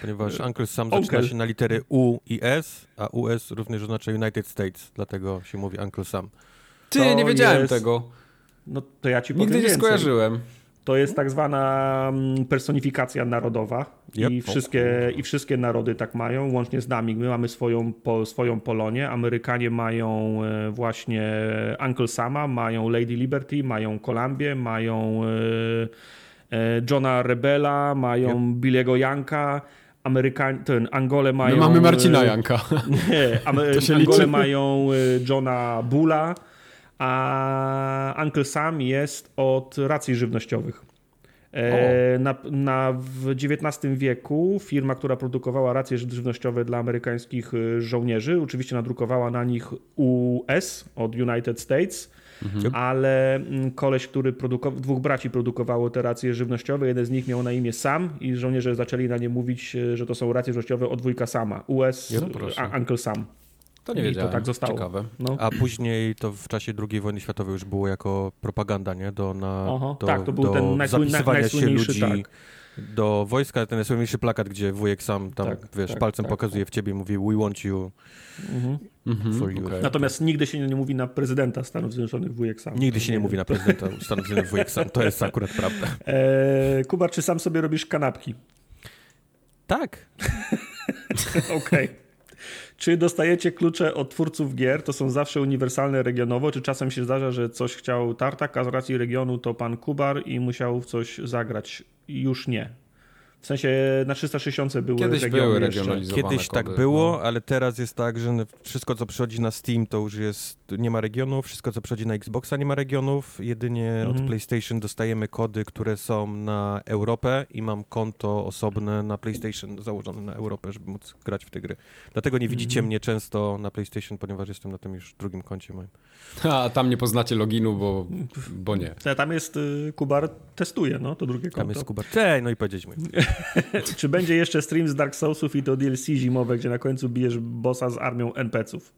Ponieważ Uncle Sam zaczyna się na litery U i S, a US również oznacza United States, dlatego się mówi Uncle Sam. Ty, To nie wiedziałem jest- tego. No to ja ci Nigdy powiem nie więcej. skojarzyłem. To jest tak zwana mm, personifikacja narodowa Yep. I, wszystkie, i wszystkie narody tak mają, łącznie z nami. My mamy swoją, po, swoją Polonię, Amerykanie mają e, właśnie Uncle Sama, mają Lady Liberty, mają Columbię, mają e, e, Johna Rebela, mają Billy'ego Janka, Amerykanie, ten Angole mają... My mamy Marcina Janka. Nie, się Angole liczy. mają Johna Bulla, a Uncle Sam jest od racji żywnościowych. E, na, na, w XIX wieku firma, która produkowała racje żywnościowe dla amerykańskich y, żołnierzy, oczywiście nadrukowała na nich US od United States, ale mm, koleś, który produkował, dwóch braci produkowało te racje żywnościowe, jeden z nich miał na imię Sam i żołnierze zaczęli na nie mówić, y, że to są racje żywnościowe od wujka Sama, US, No proszę. a, Uncle Sam. To nie I to tak zostało. Ciekawe. No. A później to w czasie II wojny światowej już było jako propaganda, nie? Do, na, Aha, do, tak, to był do ten zapisywania się najsłynniejszy, ludzi tak. do wojska. Ten najsłynniejszy plakat, gdzie wujek sam tam, Tak, wiesz, tak, palcem tak, pokazuje w ciebie i mówi we want you Mhm. for you. okej. Natomiast nigdy się nie mówi na prezydenta Stanów Zjednoczonych wujek Sam. Nigdy się nie mówi na prezydenta Stanów Zjednoczonych wujek sam. To jest akurat prawda. E, Kuba, czy sam sobie robisz kanapki? Tak. Okej. Czy dostajecie klucze od twórców gier? To są zawsze uniwersalne regionowo? Czy czasem się zdarza, że coś chciał Tartak, a z racji regionu to pan Kubar i musiał w coś zagrać? Już nie. W sensie na 360 były Kiedyś regiony były regionalizowane Kiedyś kody, tak było, no. ale teraz jest tak, że wszystko, co przychodzi na Steam, to już jest, nie ma regionów, wszystko, co przychodzi na Xboxa, nie ma regionów. Jedynie Mhm. od PlayStation dostajemy kody, które są na Europę i mam konto osobne na PlayStation założone na Europę, żeby móc grać w te gry. Dlatego nie widzicie Mhm. mnie często na PlayStation, ponieważ jestem na tym już drugim koncie moim. A tam nie poznacie loginu, bo, bo nie. Tam jest y, Kubar testuje, no, to drugie Tam konto. jest Kuba. Cześć, no i powiedzieć mi. Czy będzie jeszcze stream z Dark Soulsów i to DLC zimowe, gdzie na końcu bijesz bossa z armią NPC-ów?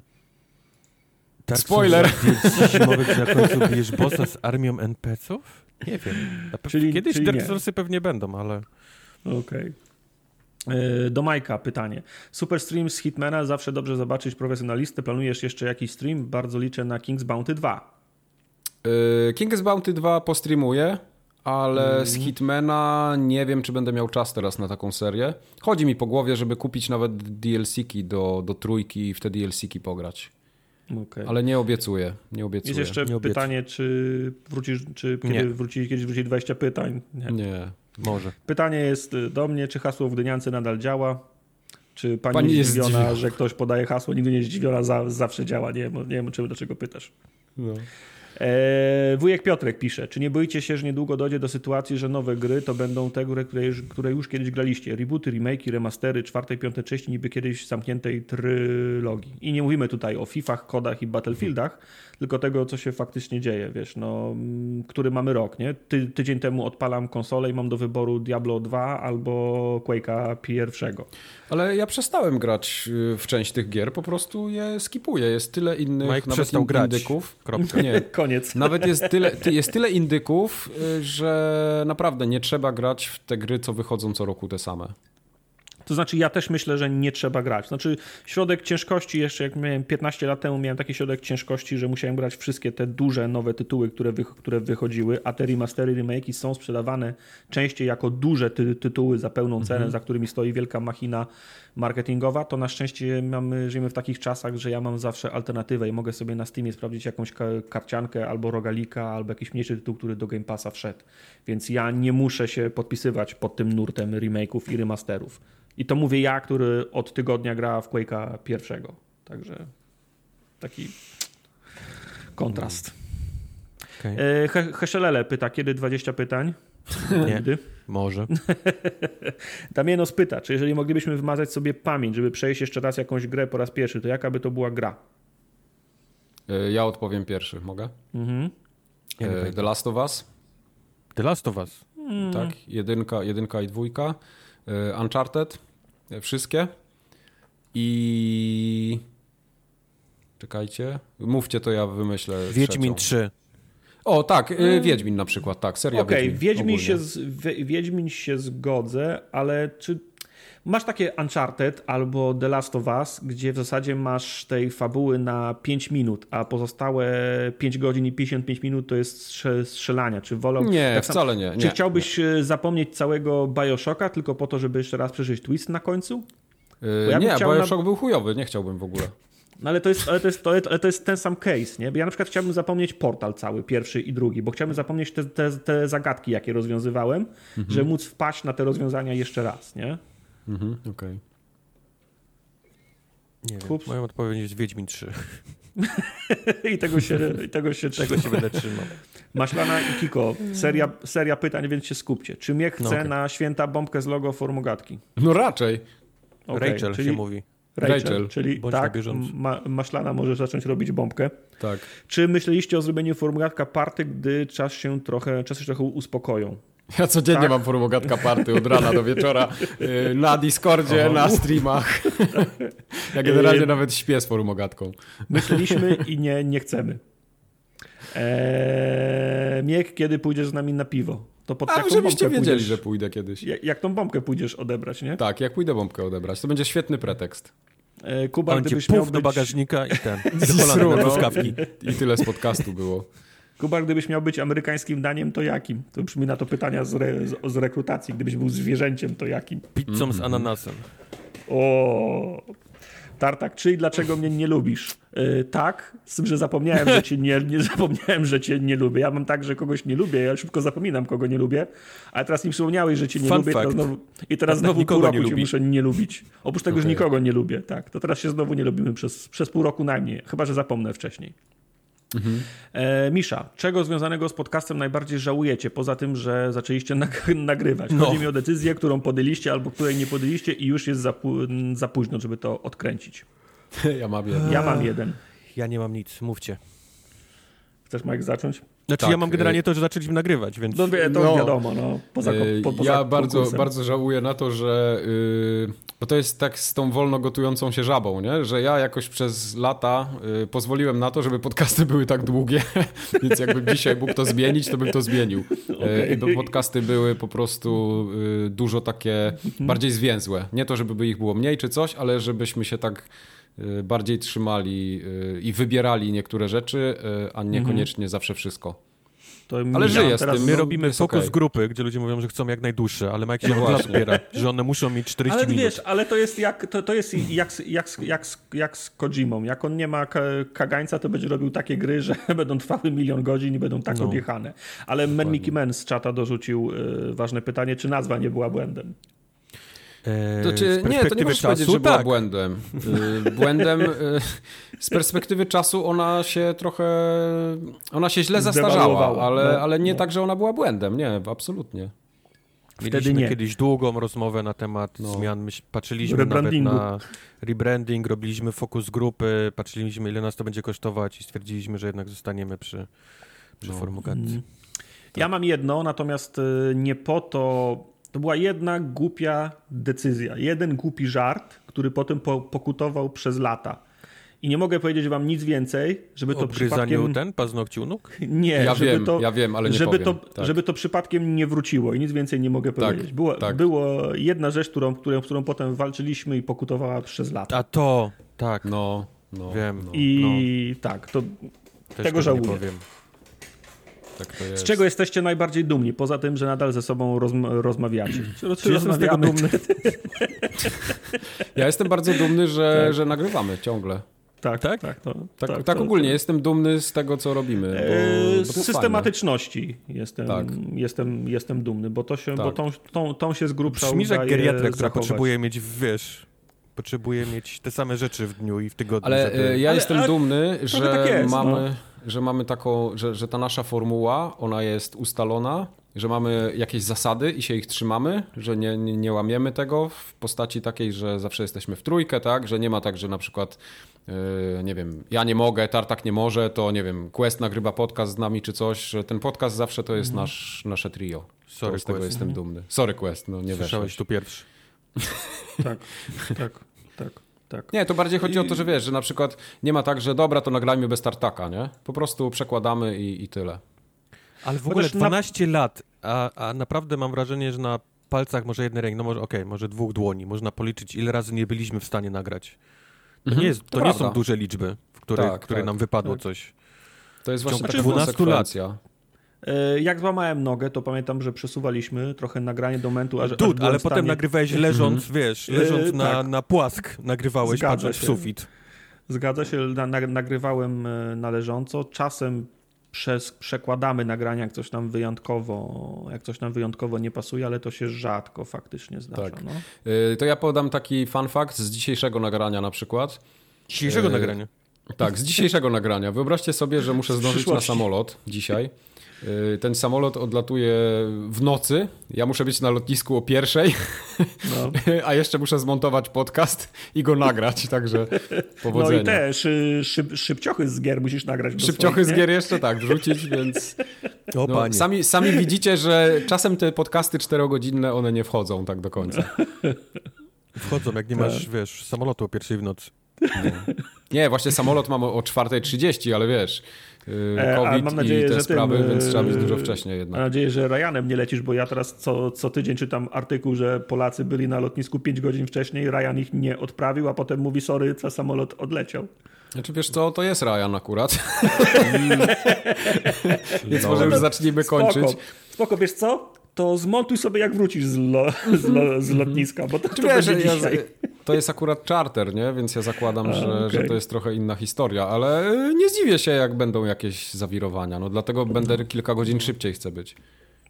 Tak, Spoiler. DLC zimowe, gdzie na końcu bijesz bossa z armią NPC-ów? Nie wiem. Czyli- Kiedyś czyli Dark nie. Soulsy pewnie będą, ale... Okej. Y, Do Majka pytanie. Super stream z Hitmana, zawsze dobrze zobaczyć profesjonalistę. Planujesz jeszcze jakiś stream? Bardzo liczę na King's Bounty 2. Yy, King's Bounty 2 postreamuję, ale Mhm. z Hitmana nie wiem, czy będę miał czas teraz na taką serię. Chodzi mi po głowie, żeby kupić nawet DLC-ki do, do trójki i w te DLC-ki pograć. Okay. Ale nie obiecuję, nie obiecuję. Jest jeszcze Nie pytanie, czy wrócisz, czy kiedy Nie. wróci, kiedyś wróci 20 pytań? Nie. Nie. Może. Pytanie jest y, do mnie, czy hasło w Dyniance nadal działa? Czy pani, Pani jest zdziwiona, zdziwiona. że ktoś podaje hasło, nigdy nie jest zdziwiona, za, zawsze działa. Nie wiem, nie wiem czemu, dlaczego pytasz. No. Eee, wujek Piotrek pisze, czy nie boicie się, że niedługo dojdzie do sytuacji, że nowe gry to będą te gry, które już, które już kiedyś graliście? Rebooty, remake'i, remastery, czwartej, piątej części niby kiedyś zamkniętej trylogii. I nie mówimy tutaj o Fifach, kodach i Battlefieldach, tylko tego, co się faktycznie dzieje, wiesz, no, mm, który mamy rok, nie? Ty, tydzień temu odpalam konsolę i mam do wyboru Diablo 2 albo Quake'a pierwszego. Ale ja przestałem grać y, w część tych gier, po prostu je skipuję. Jest tyle innych Mike nawet przestał indyków. Kropka. Nie, Koniec. Nawet jest tyle, ty- jest tyle indyków, y, że naprawdę nie trzeba grać w te gry, co wychodzą co roku te same. To znaczy, ja też myślę, że nie trzeba grać. Znaczy, środek ciężkości, jeszcze jak miałem 15 lat temu, miałem taki środek ciężkości, że musiałem grać wszystkie te duże, nowe tytuły, które, wy, które wychodziły, a te remastery, remake'i są sprzedawane częściej jako duże ty, tytuły za pełną cenę, za którymi stoi wielka machina marketingowa. To na szczęście mamy, żyjemy w takich czasach, że ja mam zawsze alternatywę i mogę sobie na Steamie sprawdzić jakąś ka- karciankę albo rogalika, albo jakiś mniejszy tytuł, który do Game Passa wszedł. Więc ja nie muszę się podpisywać pod tym nurtem remake'ów i remasterów. I to mówię ja, który od tygodnia gra w Quake'a pierwszego. Także taki kontrast. Okej. E, He- Heszelele pyta, kiedy 20 pytań? Nie. Nigdy. Może. Damienos pyta, czy jeżeli moglibyśmy wymazać sobie pamięć, żeby przejść jeszcze raz jakąś grę po raz pierwszy, to jaka by to była gra? Y, Ja odpowiem pierwszy, mogę? Mhm. Wiem. The Last of Us, The Last of Us. tak? Jedynka, jedynka i dwójka. Y, Uncharted, y, wszystkie. I... Czekajcie. Mówcie, to ja wymyślę Wiedźmin trzecią. 3. O, tak, y, Wiedźmin na przykład, tak, seria Okej, Wiedźmin. Wiedźmin, ogólnie. się z, Wie- Wiedźmin się zgodzę, ale czy masz takie Uncharted albo The Last of Us, gdzie w zasadzie masz tej fabuły na 5 minut, a pozostałe 5 godzin i 55 minut to jest strze- strzelania? Czy wolał... Nie, tak wcale nie. Czy nie. chciałbyś e, zapomnieć całego Bioshocka tylko po to, żeby jeszcze raz przeżyć twist na końcu? Y, ja bym nie, na- Bioshock był chujowy, nie chciałbym w ogóle. No ale to jest, ale to jest, ale to jest ten sam case, nie? Bo ja na przykład chciałbym zapomnieć portal cały, pierwszy i drugi, bo chciałbym zapomnieć te, te, te zagadki, jakie rozwiązywałem, żeby móc wpaść na te rozwiązania jeszcze raz, nie? Mhm, okej. Nie wiem. Kups. Moją odpowiedź jest Wiedźmin 3. I tego się, i tego się, Tego się będę trzymał. Maślana i Kiko, seria, seria pytań, więc się skupcie. Czy mnie chce No okej. na święta bombkę z logo Formogatki? No raczej. Okej, Rachel czyli się mówi. Rachel, Rachel. czyli Bądź tak, ma, Maślana może zacząć robić bombkę. Tak. Czy myśleliście o zrobieniu Formogatka party, gdy czas się trochę, czasy się trochę uspokoją? Ja codziennie Tak? mam formogatka party od rana do wieczora y, na Discordzie, O. na streamach. Ja generalnie Y, nawet śpię z formogatką. Myśleliśmy i nie, nie chcemy. Eee, Miek, kiedy pójdziesz z nami na piwo? To pod A jaką żebyście wiedzieli, pójdziesz? że pójdę kiedyś. Jak, jak tą bombkę pójdziesz odebrać, nie? Tak, jak pójdę bombkę odebrać. To będzie świetny pretekst. E, Kuba, On gdybyś miał puf do być, bagażnika i ten. I do na no. truskawki. I tyle z podcastu było. Kuba, gdybyś miał być amerykańskim daniem, to jakim? To brzmi na to pytania z, re, z, z rekrutacji. Gdybyś był zwierzęciem, to jakim? Pizzą z ananasem. O, Tartak, czy i dlaczego mnie nie lubisz? Yy, tak, z tym, że zapomniałem, że cię nie, nie zapomniałem, że cię nie lubię. Ja mam tak, że kogoś nie lubię, ja szybko zapominam, kogo nie lubię, ale teraz mi przypomniałeś, że cię nie Fun lubię fact. znowu, i teraz Tartak znowu pół roku cię muszę nie lubić. Oprócz tego, że Okej. nikogo nie lubię, tak. To teraz się znowu nie lubimy przez, przez pół roku najmniej, chyba, że zapomnę wcześniej. E, Misza, czego związanego z podcastem najbardziej żałujecie, poza tym, że zaczęliście nag- nagrywać? No. Chodzi mi o decyzję, którą podjęliście albo której nie podjęliście i już jest za, za późno, żeby to odkręcić. Ja mam jeden. Ja mam jeden. Ja nie mam nic, mówcie. Chcesz, Mike, zacząć? Znaczy Tak, ja mam generalnie y- to, że zaczęliśmy nagrywać, więc... No, wie- to No. wiadomo, no, poza, ko- po, poza ja bardzo, konkursem. bardzo żałuję na to, że. Yy, bo to jest tak z tą wolno gotującą się żabą, nie? że ja jakoś przez lata yy, pozwoliłem na to, żeby podcasty były tak długie, więc jakbym dzisiaj mógł to zmienić, to bym to zmienił. Yy, I bo podcasty były po prostu yy, dużo takie Mhm. bardziej zwięzłe. Nie to, żeby ich było mniej czy coś, ale żebyśmy się tak yy, bardziej trzymali yy, i wybierali niektóre rzeczy, yy, a niekoniecznie zawsze wszystko. To Ale ja z tym. My no, robimy fokus okej. grupy, gdzie ludzie mówią, że chcą jak najdłuższe, ale Mike się No wspiera, że one muszą mieć 40 Ale minut. wiesz, ale to jest jak, to, to jest jak, z- jak, jak, jak z Kojimą. Jak on nie ma ka- kagańca, to będzie robił takie gry, że będą trwały milion godzin i będą tak No. odjechane. Ale Mickey Men z czata dorzucił y, ważne pytanie, czy nazwa nie była błędem. To czy, z nie, to nie możesz powiedzieć, czasu, że była tak. błędem. Y, Błędem y, z perspektywy czasu ona się trochę, ona się źle zastarzała, ale, no, ale nie no. tak, że ona była błędem, nie, absolutnie. Wtedy Mieliśmy nie. kiedyś długą rozmowę na temat No. zmian. Myśl, patrzyliśmy nawet na rebranding, robiliśmy fokus grupy, patrzyliśmy ile nas to będzie kosztować i stwierdziliśmy, że jednak zostaniemy przy, przy No. formugacji. Mm. Ja mam jedno, natomiast y, nie po to. To była jedna głupia decyzja, jeden głupi żart, który potem po, pokutował przez lata. I nie mogę powiedzieć wam nic więcej, żeby to przypadkiem... ten paznokci u nóg? Nie, Ja żeby wiem, to, ja wiem, ale nie żeby, powiem. to, Tak. żeby to przypadkiem nie wróciło i nic więcej nie mogę Tak, powiedzieć. Było, tak. było jedna rzecz, którą, którą, którą potem walczyliśmy i pokutowała przez lata. A to, tak, No, no, Wiem. no, I tak, to też tego tego żałuję. nie powiem. Tak to jest. z czego jesteście najbardziej dumni, poza tym, że nadal ze sobą rozm rozmawiacie? Czy, Czy jestem z tego dumny? Ja jestem bardzo dumny, że, Tak. że nagrywamy ciągle. Tak, Tak? tak, to, Tak, tak, to- ogólnie, jestem dumny z tego, co robimy. Bo, Eee, bo z to systematyczności jestem, Tak. jestem, jestem dumny, bo, to się, Tak. bo tą, tą, tą się z grubsza Brzmisz jak geriatra, która potrzebuje mieć, wiesz, potrzebuje mieć te same rzeczy w dniu i w tygodniu. Ale żeby... e, ja Ale- jestem ale dumny, że tak jest, mamy, że mamy taką, że, że ta nasza formuła, ona jest ustalona, że mamy jakieś zasady i się ich trzymamy, że nie, nie, nie łamiemy tego w postaci takiej, że zawsze jesteśmy w trójkę, tak, że nie ma tak, że na przykład e, nie wiem, ja nie mogę, Tartak nie może, to nie wiem, Quest nagrywa podcast z nami czy coś, że ten podcast zawsze to jest nasz, nasze trio. Mhm. Sorry, to z tego Quest. jestem dumny. Sorry Quest, no nie Słyszałeś weszłeś. tu pierwszy. Tak, tak, tak, tak. Nie, to bardziej chodzi o to, że wiesz, że na przykład nie ma tak, że dobra, to nagrajmy bez tartaka, nie? Po prostu przekładamy i, i tyle. Ale w ogóle Chociaż na- 12 lat, a, a naprawdę mam wrażenie, że na palcach może jednej ręki, no może okej, może dwóch dłoni, można policzyć, ile razy nie byliśmy w stanie nagrać. To, Mhm, nie, jest, to to nie są duże liczby, w których, Tak, które tak, nam wypadło tak. coś. To jest właśnie taka 12 lat. E, Jak złamałem nogę, to pamiętam, że przesuwaliśmy trochę nagranie do momentu, aż, aż Dud, byłem ale potem stanie... nagrywałeś leżąc, wiesz, leżąc Yy, na, tak. na płask, nagrywałeś Zgadza patrząc w się. sufit. Zgadza się, na, na, nagrywałem e, należąco. Czasem przez, przekładamy nagrania, jak coś nam wyjątkowo, jak coś nam wyjątkowo nie pasuje, ale to się rzadko faktycznie zdarza. Tak. No. Y, To ja podam taki fun fact z dzisiejszego nagrania na przykład. Dzisiejszego Yy, nagrania. Tak, z dzisiejszego nagrania. Wyobraźcie sobie, że muszę zdążyć na samolot dzisiaj. Y, Ten samolot odlatuje w nocy. Ja muszę być na lotnisku o pierwszej, No. a jeszcze muszę zmontować podcast i go nagrać, także no powodzenia. i te szy, szyb, szybciochy z gier musisz nagrać. Szybciochy swoich, z gier jeszcze tak, wrzucić, więc O no, panie. sami, sami widzicie, że czasem te podcasty czterogodzinne, one nie wchodzą tak do końca. Wchodzą, jak nie Tak. masz, wiesz, samolotu o pierwszej w nocy. Nie, właśnie samolot mam o o 4.30, ale wiesz, COVID mam nadzieję, i te że sprawy, tym, więc trzeba być e, dużo wcześniej Mam jednak. nadzieję, że Ryanem nie lecisz, bo ja teraz co, co tydzień czytam artykuł, że Polacy byli na lotnisku 5 godzin wcześniej, Ryan ich nie odprawił, a potem mówi sorry, co samolot odleciał. Znaczy wiesz co, to jest Ryan akurat. Więc No. może już zacznijmy kończyć. Spoko, spoko, wiesz co? To zmontuj sobie jak wrócisz z, lo, z, lo, z lotniska, bo to, to wiesz, będzie ja, dzisiaj. to jest akurat charter, nie? Więc ja zakładam, A, że, okej. że to jest trochę inna historia, ale y, nie zdziwię się, jak będą jakieś zawirowania. No dlatego będę kilka godzin szybciej chcę być.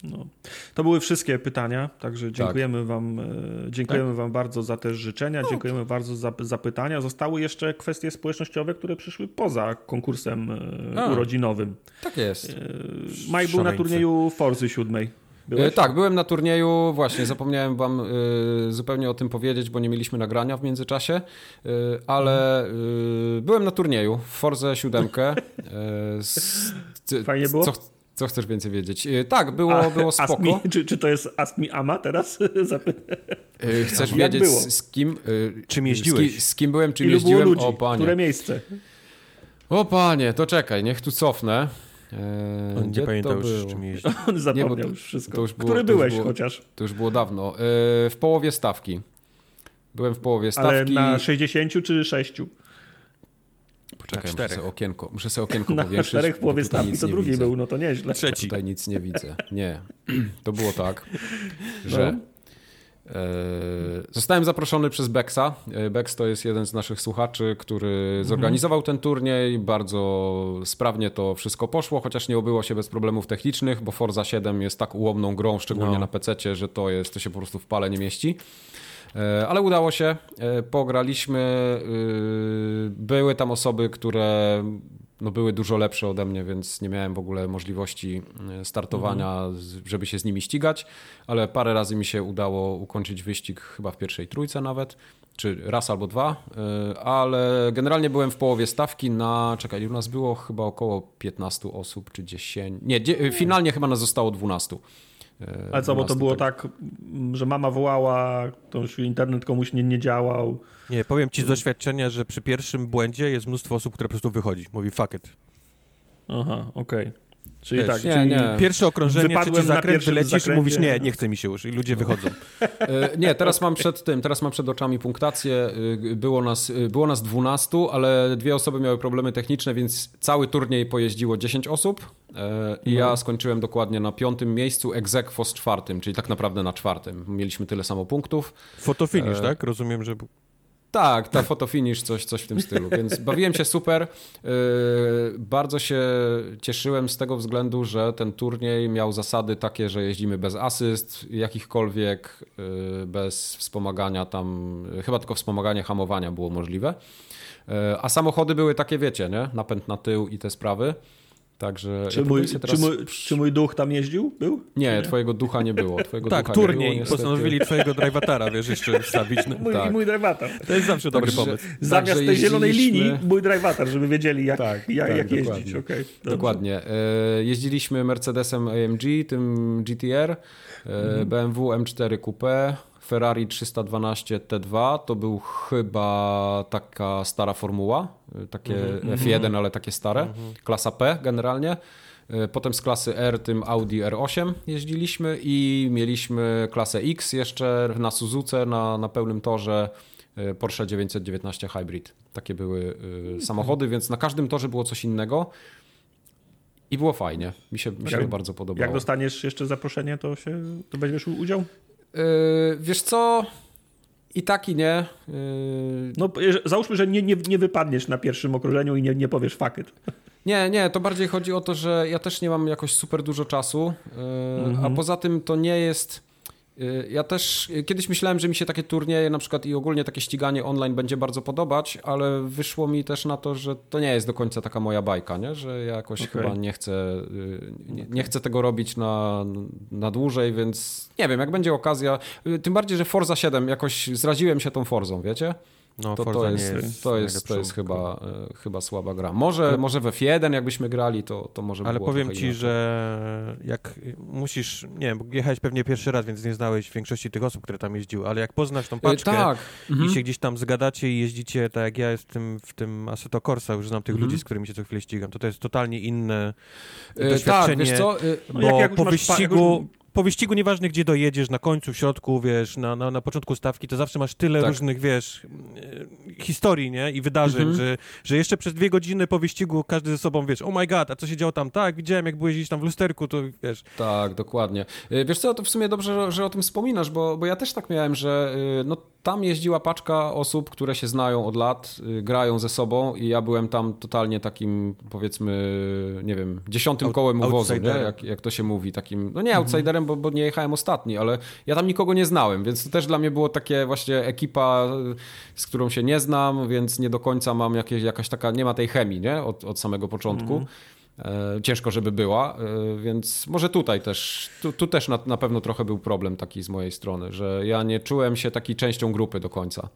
No. To były wszystkie pytania, także dziękujemy wam, e, dziękujemy wam bardzo za te życzenia, dziękujemy bardzo za, za pytania. Zostały jeszcze kwestie społecznościowe, które przyszły poza konkursem e, A. urodzinowym. Tak jest. E, Mike był na turnieju Forzy siódmej. E, Byłeś? Tak, byłem na turnieju, właśnie zapomniałem wam e, zupełnie o tym powiedzieć, bo nie mieliśmy nagrania w międzyczasie, e, ale e, byłem na turnieju w Forze 7. E, s- c- Fajnie było? Co, co chcesz więcej wiedzieć? E, Tak, było, A, było spoko. me, czy, czy to jest Ask Me Ama teraz? E, Chcesz wiedzieć z, z kim... e, Czym z jeździłeś? ki- Z kim byłem, czym Ilu było jeździłem? ludzi? O panie. Które miejsce? O panie, to czekaj, niech tu cofnę. E, On nie to pamięta już, było? czym jeździ. On zapomniał to- już wszystko. to już było- Który to już byłeś było- chociaż? To już było dawno. E, W połowie stawki. Byłem w połowie Ale stawki. na 60 czy 6? Poczekaj, Na muszę czterech. sobie okienko, muszę sobie okienko Na powiększyć. czterech w bo połowie stawki to nie drugi widzę. był, no to nieźle. Trzeci. Tutaj nic nie widzę. Nie. To było tak, że No. E, zostałem zaproszony przez Bexa. E, Bex to jest jeden z naszych słuchaczy, który zorganizował ten turniej. Bardzo sprawnie to wszystko poszło, chociaż nie obyło się bez problemów technicznych, bo Forza 7 jest tak ułomną grą, szczególnie No. na PC, że to jest, to się po prostu w pale nie mieści. E, Ale udało się, pograliśmy. Były tam osoby, które no, były dużo lepsze ode mnie, więc nie miałem w ogóle możliwości y, startowania, z- żeby się z nimi ścigać, ale parę razy mi się udało ukończyć wyścig chyba w pierwszej trójce nawet, czy raz albo dwa, y, ale generalnie byłem w połowie stawki na, czekaj, u nas było chyba około 15 osób, czy 10, nie, finalnie chyba nas zostało 12. y, Ale co, bo to 12 było tak- tak, że mama wołała, to już internet komuś nie, nie działał. Nie, powiem ci z doświadczenia, że przy pierwszym błędzie jest mnóstwo osób, które po prostu wychodzi. Mówi fuck it. Aha, okej. Czyli Wiesz, tak, nie, czyli nie. Pierwsze okrążenie, Wypadłem trzeci zakręt, wylecisz i mówisz nie, nie chce mi się już i ludzie wychodzą. E, Nie, teraz mam przed tym, teraz mam przed oczami punktację. Y, Było nas, y, było nas 12, ale dwie osoby miały problemy techniczne, więc cały turniej pojeździło 10 osób e, i ja skończyłem dokładnie na piątym miejscu, egzekwo z czwartym, czyli tak naprawdę na czwartym. Mieliśmy tyle samo punktów. Fotofinish, E, tak? Rozumiem, że... Tak, ta fotofinish, coś, coś w tym stylu, więc bawiłem się super. Yy, Bardzo się cieszyłem z tego względu, że ten turniej miał zasady takie, że jeździmy bez asyst jakichkolwiek, yy, bez wspomagania tam, chyba tylko wspomaganie hamowania było możliwe. Yy, A samochody były takie, wiecie, nie? Napęd na tył i te sprawy. Także Czy ja mój, teraz... czy, mój, czy mój duch tam jeździł? Był? Nie, twojego ducha nie było. Twojego Tak, ducha nie było, turniej. Postanowili twojego drivatara, wiesz, jeszcze wstawić. No, Mój, Tak. I mój drivatar. To jest zawsze dobry Także- pomysł. Zamiast Także tej zielonej linii, mój drivatar, żeby wiedzieli jak, Tak, jak, tak, jak jeździć. dokładnie. okej, dobrze. Dokładnie. E, Jeździliśmy Mercedesem AMG, tym GTR, e, BMW M4 Coupe, Ferrari 312 T2. To był chyba taka stara formuła, e, takie F1, ale takie stare. Klasa P generalnie. E, Potem z klasy R tym Audi R8 jeździliśmy i mieliśmy klasę X jeszcze na Suzuce na, na pełnym torze e, Porsche 919 Hybrid. Takie były e, samochody, więc na każdym torze było coś innego. I było fajnie. Mi się, mi się Jak- to bardzo podobało. Jak dostaniesz jeszcze zaproszenie, to, się, to weźmiesz udział? Yy, wiesz co? I tak i nie. Yy, No, załóżmy, że nie, nie, nie wypadniesz na pierwszym okrążeniu i nie, nie powiesz fuck it. Nie, nie, to bardziej chodzi o to, że ja też nie mam jakoś super dużo czasu, yy, a poza tym to nie jest. Yy, Ja też yy, kiedyś myślałem, że mi się takie turnieje na przykład i ogólnie takie ściganie online będzie bardzo podobać, ale wyszło mi też na to, że to nie jest do końca taka moja bajka, nie? że ja jakoś Okej. chyba nie chcę, yy, nie, nie chcę tego robić na, na dłużej, więc nie wiem, jak będzie okazja. Tym bardziej, że Forza 7 jakoś zraziłem się tą Forzą, wiecie? No, to, Forza to jest, jest to jest, to jest chyba, e, chyba słaba gra. Może, może w F1 jakbyśmy grali, to, to może by Ale było powiem ci, inaczej. że jak musisz, nie wiem, bo jechałeś pewnie pierwszy raz, więc nie znałeś większości tych osób, które tam jeździły, ale jak poznasz tą E, paczkę Tak. i się gdzieś tam zgadacie i jeździcie, tak jak ja jestem w tym Assetto Corsa, już znam tych Mhm. ludzi, z którymi się co chwilę ścigam, to to jest totalnie inne E, doświadczenie, Tak, wiesz co? e, No bo jak- jak po wyścigu... Po wyścigu nieważne gdzie dojedziesz, na końcu, w środku, wiesz, na, na, na początku stawki, to zawsze masz tyle Tak. różnych, wiesz, e, historii, nie? I wydarzeń, Mhm. że, że jeszcze przez dwie godziny po wyścigu każdy ze sobą, wiesz, oh my god, a co się działo tam? Tak, widziałem, jak byłeś gdzieś tam w lusterku, to wiesz, Tak, dokładnie. E, Wiesz co, to w sumie dobrze, że, że o tym wspominasz, bo, bo ja też tak miałem, że e, no, tam jeździła paczka osób, które się znają od lat, grają ze sobą i ja byłem tam totalnie takim, powiedzmy, nie wiem, dziesiątym Out, kołem uwozu, nie? Jak, jak to się mówi, takim, no nie outsiderem, bo, bo nie jechałem ostatni, ale ja tam nikogo nie znałem, więc to też dla mnie było takie właśnie ekipa, y, z którą się nie znam, więc nie do końca mam jakieś, jakaś taka, nie ma tej chemii, nie? Od, od samego początku. E, ciężko, żeby była, e, więc może tutaj też, tu, tu też na, na pewno trochę był problem taki z mojej strony, że ja nie czułem się taki częścią grupy do końca.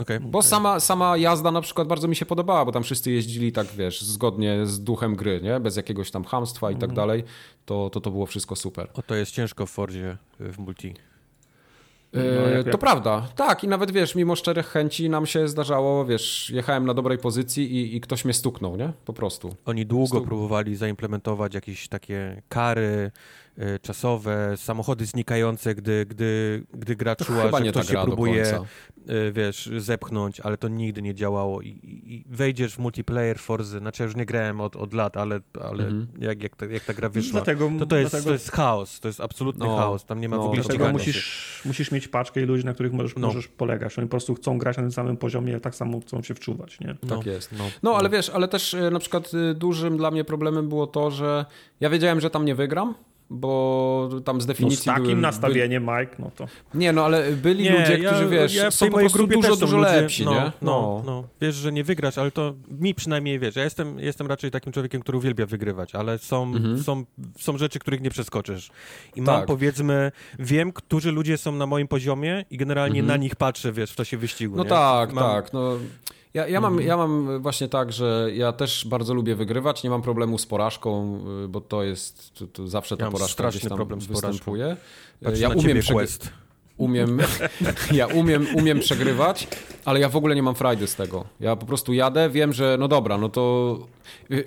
Okay. Bo sama, sama jazda na przykład bardzo mi się podobała, bo tam wszyscy jeździli tak, wiesz, zgodnie z duchem gry, nie? Bez jakiegoś tam hamstwa i tak dalej, to, to to było wszystko super. O, to jest ciężko w Fordzie w multi. No, jak, to jak... prawda, tak i nawet wiesz, mimo szczerych chęci nam się zdarzało, wiesz, jechałem na dobrej pozycji i, i ktoś mnie stuknął, nie? Po prostu. Oni długo Stuk... próbowali zaimplementować jakieś takie kary, Y, czasowe, samochody znikające, gdy, gdy, gdy gra czuła, że ktoś się próbuje, y, wiesz, zepchnąć, ale to nigdy nie działało I, i wejdziesz w multiplayer Forzy, znaczy ja już nie grałem od, od lat, ale, ale mhm. jak, jak, ta, jak ta gra wyszła, dlatego, to, to, jest, dlatego... to jest chaos, to jest absolutny no, chaos, tam nie ma no, w ogóle Dlatego musisz, musisz mieć paczkę i ludzi, na których możesz, no. możesz polegać, oni po prostu chcą grać na tym samym poziomie, tak samo chcą się wczuwać, nie? No. Tak jest. No. no, ale wiesz, ale też na przykład dużym dla mnie problemem było to, że ja wiedziałem, że tam nie wygram, bo tam z definicji no z takim były, nastawieniem, byli... Mike, no to... Nie, no ale byli nie, ludzie, którzy, ja, wiesz, ja są po prostu dużo, dużo ludzie, lepsi, no, nie? No, no, no. Wiesz, że nie wygrasz, ale to mi przynajmniej, wiesz, ja jestem, jestem raczej takim człowiekiem, który uwielbia wygrywać, ale są, mhm. są, są rzeczy, których nie przeskoczysz. I mam, tak. powiedzmy, wiem, którzy ludzie są na moim poziomie i generalnie mhm. na nich patrzę, wiesz, w czasie wyścigu, No nie? tak, mam... tak, no... Ja, ja, mam, mhm. ja mam właśnie tak, że ja też bardzo lubię wygrywać, nie mam problemu z porażką, y, bo to jest, to, to zawsze ta ja porażka gdzieś tam problem występuje. Ja umiem quest umiem, ja umiem, umiem przegrywać, ale ja w ogóle nie mam frajdy z tego. Ja po prostu jadę, wiem, że no dobra, no to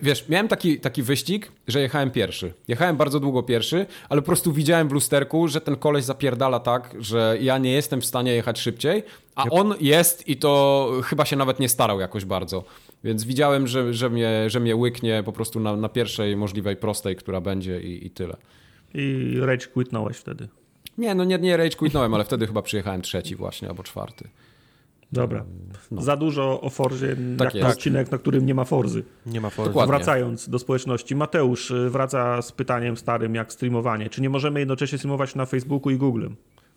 wiesz, miałem taki, taki wyścig, że jechałem pierwszy. Jechałem bardzo długo pierwszy, ale po prostu widziałem w lusterku, że ten koleś zapierdala tak, że ja nie jestem w stanie jechać szybciej, a on jest i to chyba się nawet nie starał jakoś bardzo. Więc widziałem, że, że, mnie, że mnie łyknie po prostu na, na pierwszej możliwej prostej, która będzie i, i tyle. I rage quitnąłeś wtedy. Nie, no nie, nie rage quitnąłem, ale wtedy chyba przyjechałem trzeci właśnie, albo czwarty. Dobra. No. Za dużo o Forzie, tak jak odcinek, na którym nie ma Forzy. Nie ma Forzy. Dokładnie. Wracając do społeczności. Mateusz y, wraca z pytaniem starym, jak streamowanie. Czy nie możemy jednocześnie streamować na Facebooku i Google?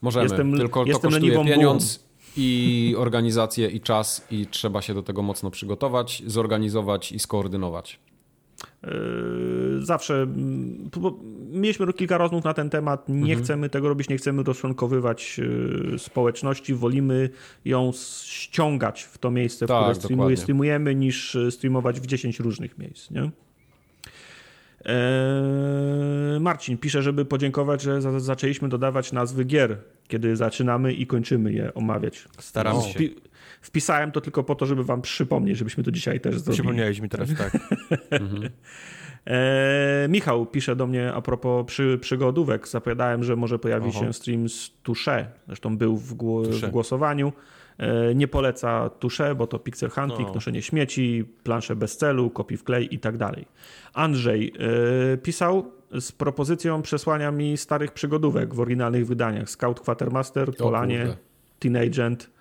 Możemy, jestem, tylko to jestem kosztuje pieniądz i organizację i czas i trzeba się do tego mocno przygotować, zorganizować i skoordynować. Yy, zawsze mm, mieliśmy kilka rozmów na ten temat. Nie mhm. chcemy tego robić, nie chcemy rozczłonkowywać yy, społeczności. Wolimy ją ściągać w to miejsce, w tak, które streamuje, streamujemy, niż yy, streamować w 10 różnych miejsc. Nie? Eee, Marcin pisze, żeby podziękować, że za, zaczęliśmy dodawać nazwy gier, kiedy zaczynamy i kończymy je omawiać. Staramy się. Wpisałem to tylko po to, żeby wam przypomnieć, żebyśmy to dzisiaj też zrobili. Przypomniałeś mi teraz, tak. e, Michał pisze do mnie a propos przy, przygodówek. Zapowiadałem, że może pojawi Oho. się stream z Touche. Zresztą był w, w głosowaniu. E, nie poleca Touche, bo to pixel hunting, no. noszenie śmieci, plansze bez celu, kopii w klej i tak dalej. Andrzej e, pisał z propozycją przesłania mi starych przygodówek w oryginalnych wydaniach. Scout Quatermaster, Polanie, Teenagent,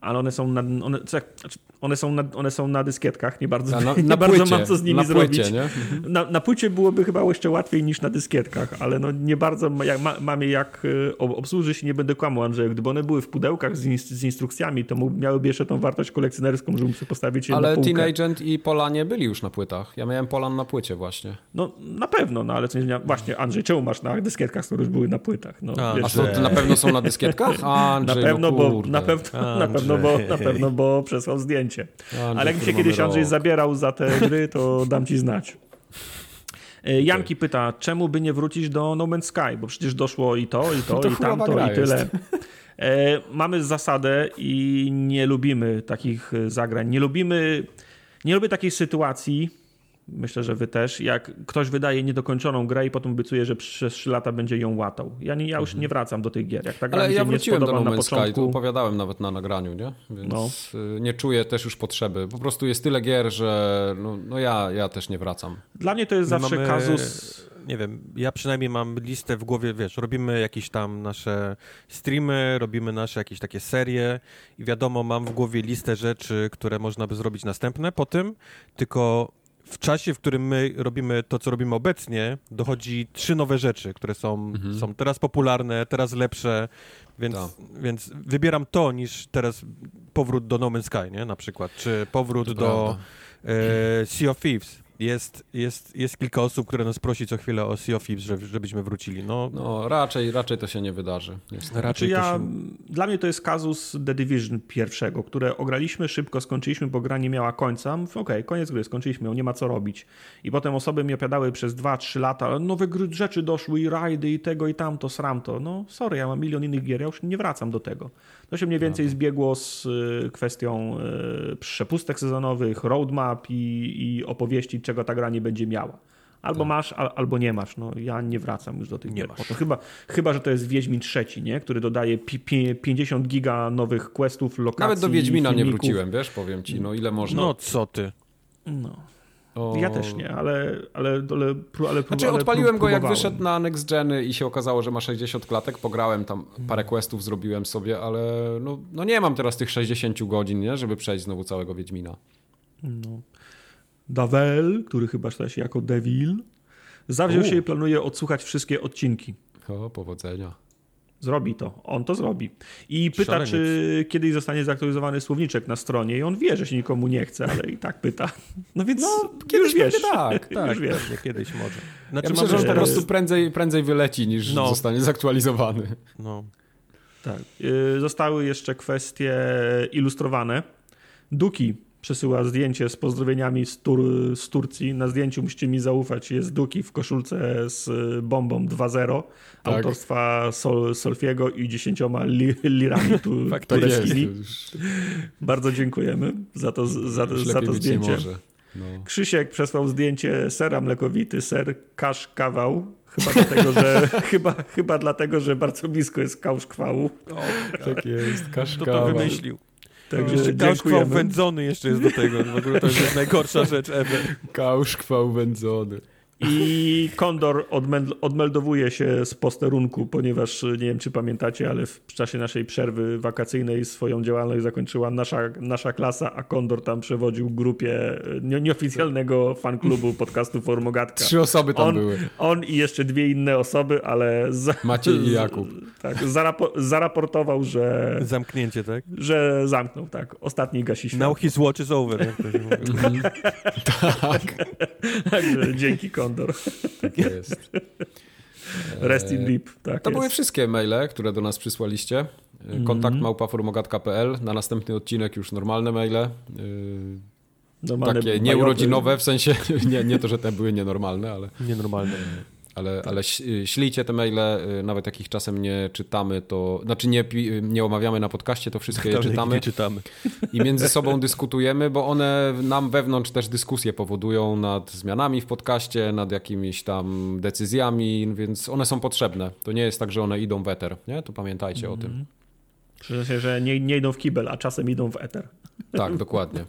ale one są na, one, znaczy, one, są na, one są na dyskietkach, nie bardzo, na, nie na bardzo mam co z nimi na zrobić. Płycie, nie? Na, na płycie byłoby chyba jeszcze łatwiej niż na dyskietkach, ale no nie bardzo jak, ma, mamy jak e, obsłużyć i nie będę kłamał Andrzej, gdyby one były w pudełkach z, inst, z instrukcjami, to miałyby jeszcze tą wartość kolekcjonerską, żebym sobie postawić je ale na półkę. Ale Teenagent i Polanie byli już na płytach. Ja miałem Polan na płycie właśnie. No na pewno, no ale co nie Właśnie Andrzej, czemu masz na dyskietkach, które już były na płytach? No, A, wiesz, a to na pewno są na dyskietkach? Andrzej, na pewno, no bo, na, pewno, na pewno, bo, na pewno, bo przesłał zdjęcie. Andrzej, Ale jak mi się kiedyś Andrzej rok. zabierał za te gry, to dam ci znać. E, Janki pyta, czemu by nie wrócić do No Man's Sky, bo przecież doszło i to, i to, to i tamto, i tyle. E, mamy zasadę i nie lubimy takich zagrań. Nie lubimy, nie lubię takiej sytuacji, myślę, że wy też, jak ktoś wydaje niedokończoną grę i potem obiecuje, że przez 3 lata będzie ją łatał. Ja, nie, ja już mhm. nie wracam do tych gier. Jak ta gra Ale ja wróciłem do No Man's Sky, to opowiadałem nawet na nagraniu, nie? Więc no. Y, nie czuję też już potrzeby. Po prostu jest tyle gier, że no, no ja, ja też nie wracam. Dla mnie to jest zawsze mamy... kazus nie wiem, ja przynajmniej mam listę w głowie, wiesz, robimy jakieś tam nasze streamy, robimy nasze jakieś takie serie i wiadomo, mam w głowie listę rzeczy, które można by zrobić następne po tym, tylko w czasie, w którym my robimy to, co robimy obecnie, dochodzi trzy nowe rzeczy, które są, mhm. są teraz popularne, teraz lepsze, więc, tak. więc wybieram to niż teraz powrót do No Man's Sky, nie? Na przykład, czy powrót to do e, Sea of Thieves jest, jest, jest kilka osób, które nas prosi co chwilę o Sea of Thieves, żebyśmy wrócili. No, no raczej, raczej to się nie wydarzy. Raczej znaczy ja, się... Dla mnie to jest kazus The Division pierwszego, które ograliśmy szybko, skończyliśmy, bo gra nie miała końca. Okej, okay, koniec gry, skończyliśmy, nie ma co robić. I potem osoby mi opowiadały przez 2-3 lata, nowe rzeczy doszły i rajdy i tego i tamto, sramto. No sorry, ja mam milion innych gier, ja już nie wracam do tego. To się mniej więcej zbiegło z y, kwestią y, przepustek sezonowych, roadmap i, i opowieści, czego ta gra nie będzie miała. Albo tak. masz, albo nie masz. No, ja nie wracam już do tych nie gier. To chyba, chyba, że to jest Wiedźmin trzeci, nie? który dodaje 50 giga nowych questów, lokacji. Nawet do Wiedźmina filmików. nie wróciłem, wiesz, powiem ci, no ile można. No co ty. No. O... Ja też nie, ale, ale, ale, ale, znaczy, ale odpaliłem go jak wyszedł na Next Geny i się okazało, że ma 60 klatek, pograłem tam, parę questów zrobiłem sobie, ale no, no nie mam teraz tych 60 godzin, nie, żeby przejść znowu całego Wiedźmina. No. Davel, który chyba czyta się jako Devil, zawziął U. się i planuje odsłuchać wszystkie odcinki. O, powodzenia. Zrobi to, on to zrobi. I pyta, Szaleniec. czy kiedyś zostanie zaktualizowany słowniczek na stronie i on wie, że się nikomu nie chce, ale i tak pyta. No więc no, kiedyś wiesz. Tak, tak, już wiesz. kiedyś może. Znaczy, ja myślę, że on po prostu prędzej, prędzej wyleci niż no. zostanie zaktualizowany. No. Tak. Y, zostały jeszcze kwestie ilustrowane. Duki przesyła zdjęcie z pozdrowieniami z, Tur z, Turcji. Na zdjęciu musicie mi zaufać. Jest Duki w koszulce z bombą 2.0 tak. autorstwa Sol, Solfiego i dziesięcioma li, lirami tu, tureckimi. Bardzo dziękujemy za to, za, za to zdjęcie. No. Krzysiek przesłał zdjęcie sera mlekowity, ser kasz kawał. Chyba dlatego, że, chyba, chyba dlatego, że bardzo blisko jest kałsz kwału. tak jest, kasz Kto to wymyślił? Także jeszcze kałszkwał wędzony jeszcze jest do tego. W ogóle to jest najgorsza rzecz ever. Kałszkwał wędzony. I Kondor odmeldowuje się z posterunku, ponieważ nie wiem, czy pamiętacie, ale w czasie naszej przerwy wakacyjnej swoją działalność zakończyła nasza, nasza klasa, a Kondor tam przewodził grupie nieoficjalnego fanklubu podcastu Formogatka. Trzy osoby tam on, były. On i jeszcze dwie inne osoby, ale. Za, Maciej i Jakub. Tak, zarapo, zaraportował, że. Zamknięcie, tak? Że zamknął, tak. Ostatni gasi świat. Now his watch is over. Jak to się mówi. tak. Także dzięki Kondor. Tak jest. Rest in deep. Tak to jest. były wszystkie maile, które do nas przysłaliście. Mhm. Kontakt mm małpaformogatka.pl. Na następny odcinek już normalne maile. Y, normalne takie nieurodzinowe, w sensie nie, nie to, że te były nienormalne, ale. Nienormalne ale, ale ślijcie te maile, y, nawet jak ich czasem nie czytamy, to znaczy nie, nie omawiamy na podcaście, to wszystkie je czytamy. czytamy. I między sobą dyskutujemy, bo one nam wewnątrz też dyskusje powodują nad zmianami w podcaście, nad jakimiś tam decyzjami, więc one są potrzebne. To nie jest tak, że one idą w eter, nie? To pamiętajcie mm -hmm. o tym. Przyjdzie się, że nie, nie idą w kibel, a czasem idą w eter. Tak, dokładnie.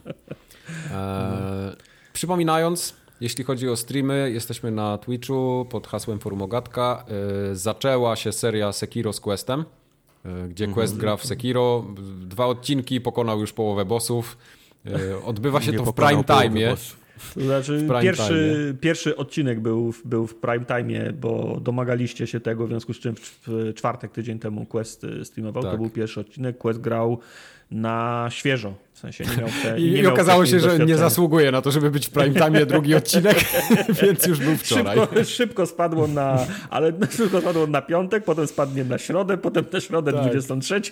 E, przypominając, jeśli chodzi o streamy, jesteśmy na Twitchu pod hasłem Forumogatka. Yy, zaczęła się seria Sekiro z Questem, yy, gdzie mhm. Quest gra w Sekiro. Dwa odcinki, pokonał już połowę bossów. Yy, odbywa się Nie to w prime time. To znaczy, pierwszy, pierwszy odcinek był, był w prime time, bo domagaliście się tego, w związku z czym w czwartek, tydzień temu Quest streamował. Tak. To był pierwszy odcinek. Quest grał na świeżo. W sensie nie miał te, I, nie i miał okazało się, że nie zasługuje na to, żeby być w prime time drugi odcinek, więc już był wczoraj. Szybko, szybko, spadło na, ale szybko spadło na piątek, potem spadnie na środę, potem na środę tak. 23.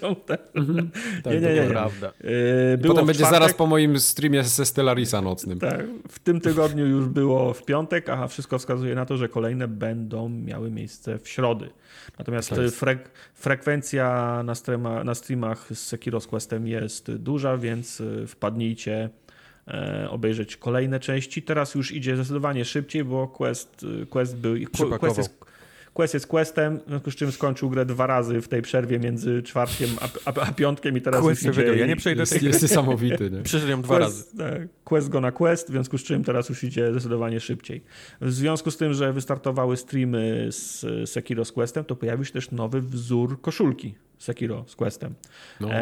Mhm. Tak, nie, nie, nie. prawda. Yy, potem będzie czwartek. zaraz po moim streamie ze Stellarisa nocnym. Tak, w tym tygodniu już było w piątek, a wszystko wskazuje na to, że kolejne będą miały miejsce w środy. Natomiast tak frek frekwencja na, streama, na streamach z Sekiro z Questem jest duża, więc y, wpadnijcie e, obejrzeć kolejne części. Teraz już idzie zdecydowanie szybciej, bo Quest, y, Quest był... Quest jest, Quest jest Questem, w związku z czym skończył grę dwa razy w tej przerwie między czwartkiem a, a, a piątkiem i teraz Quest już idzie... Ja nie przejdę jest, tej jest niesamowity. Nie? Przeżyłem dwa quest, razy. Tak, quest go na Quest, w związku z czym teraz już idzie zdecydowanie szybciej. W związku z tym, że wystartowały streamy z Sekiro z Questem, to pojawił się też nowy wzór koszulki Sekiro z Questem. No. Eee,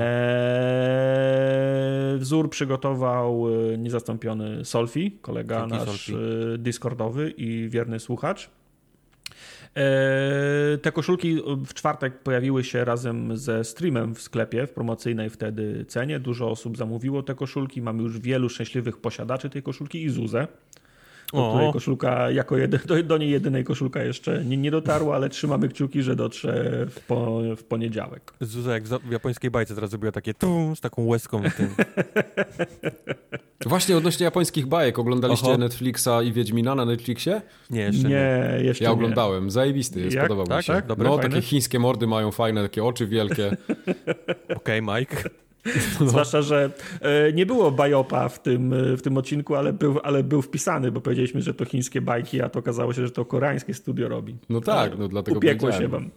wzór przygotował e, niezastąpiony Solfi, kolega Dzięki nasz Solfi. E, Discordowy i wierny słuchacz. Eee, te koszulki w czwartek pojawiły się razem ze streamem w sklepie w promocyjnej wtedy cenie. Dużo osób zamówiło te koszulki. Mamy już wielu szczęśliwych posiadaczy tej koszulki i Zuzę do której koszulka jako jedy, do, do, niej jedynej koszulka jeszcze nie, nie dotarła, ale trzymamy kciuki, że dotrze w, po, w poniedziałek. Zuza jak w japońskiej bajce teraz zrobiła takie tum z taką łezką w tym. Właśnie odnośnie japońskich bajek, oglądaliście Oho. Netflixa i Wiedźmina na Netflixie? Nie, jeszcze nie. nie. Jeszcze ja oglądałem, zajebisty jest, jak? podobał tak? mi się. Tak? Dobre, no, fajne? takie chińskie mordy mają fajne, takie oczy wielkie. Okej, okay, Mike. No. Zwłaszcza, że e, nie było bajopa w tym, e, w tym odcinku, ale był, ale był wpisany, bo powiedzieliśmy, że to chińskie bajki, a to okazało się, że to koreańskie studio robi. No tak, no dlatego Upiekło się wam.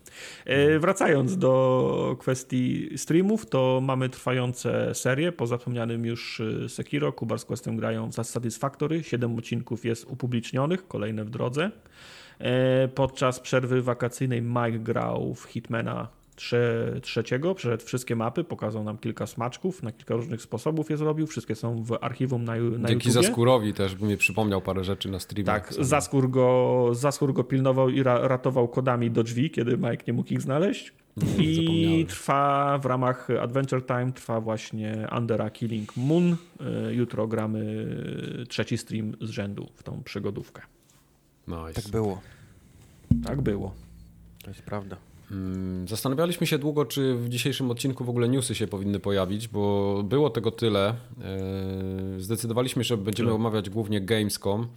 E, wracając do kwestii streamów, to mamy trwające serie. Po zapomnianym już Sekiro, Kubar z Questem grają w Satisfactory. Siedem odcinków jest upublicznionych, kolejne w drodze. Podczas przerwy wakacyjnej Mike grał w Hitmana trzeciego, przeszedł wszystkie mapy, pokazał nam kilka smaczków, na kilka różnych sposobów je zrobił, wszystkie są w archiwum na, na Dzięki YouTubie. Zaskurowi też, by mi przypomniał parę rzeczy na streamie. Tak, Zaskur go, Zaskur go pilnował i ra, ratował kodami do drzwi, kiedy Mike nie mógł ich znaleźć. Nie, I trwa w ramach Adventure Time, trwa właśnie Undera Killing Moon. Y, jutro gramy trzeci stream z rzędu w tą przygodówkę. Nice. Tak było. Tak było. To jest prawda. Mm, zastanawialiśmy się długo, czy w dzisiejszym odcinku w ogóle newsy się powinny pojawić, bo było tego tyle. E, zdecydowaliśmy, że będziemy omawiać głównie Gamescom.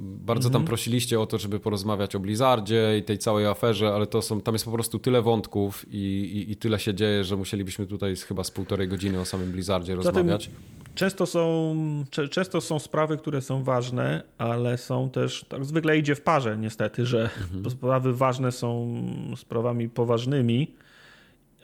Bardzo mhm. tam prosiliście o to, żeby porozmawiać o Blizzardzie i tej całej aferze, ale to są, tam jest po prostu tyle wątków i, i, i tyle się dzieje, że musielibyśmy tutaj chyba z półtorej godziny o samym Blizzardzie rozmawiać. Często są, często są sprawy, które są ważne, ale są też, tak zwykle idzie w parze niestety, że mhm. sprawy ważne są sprawami poważnymi,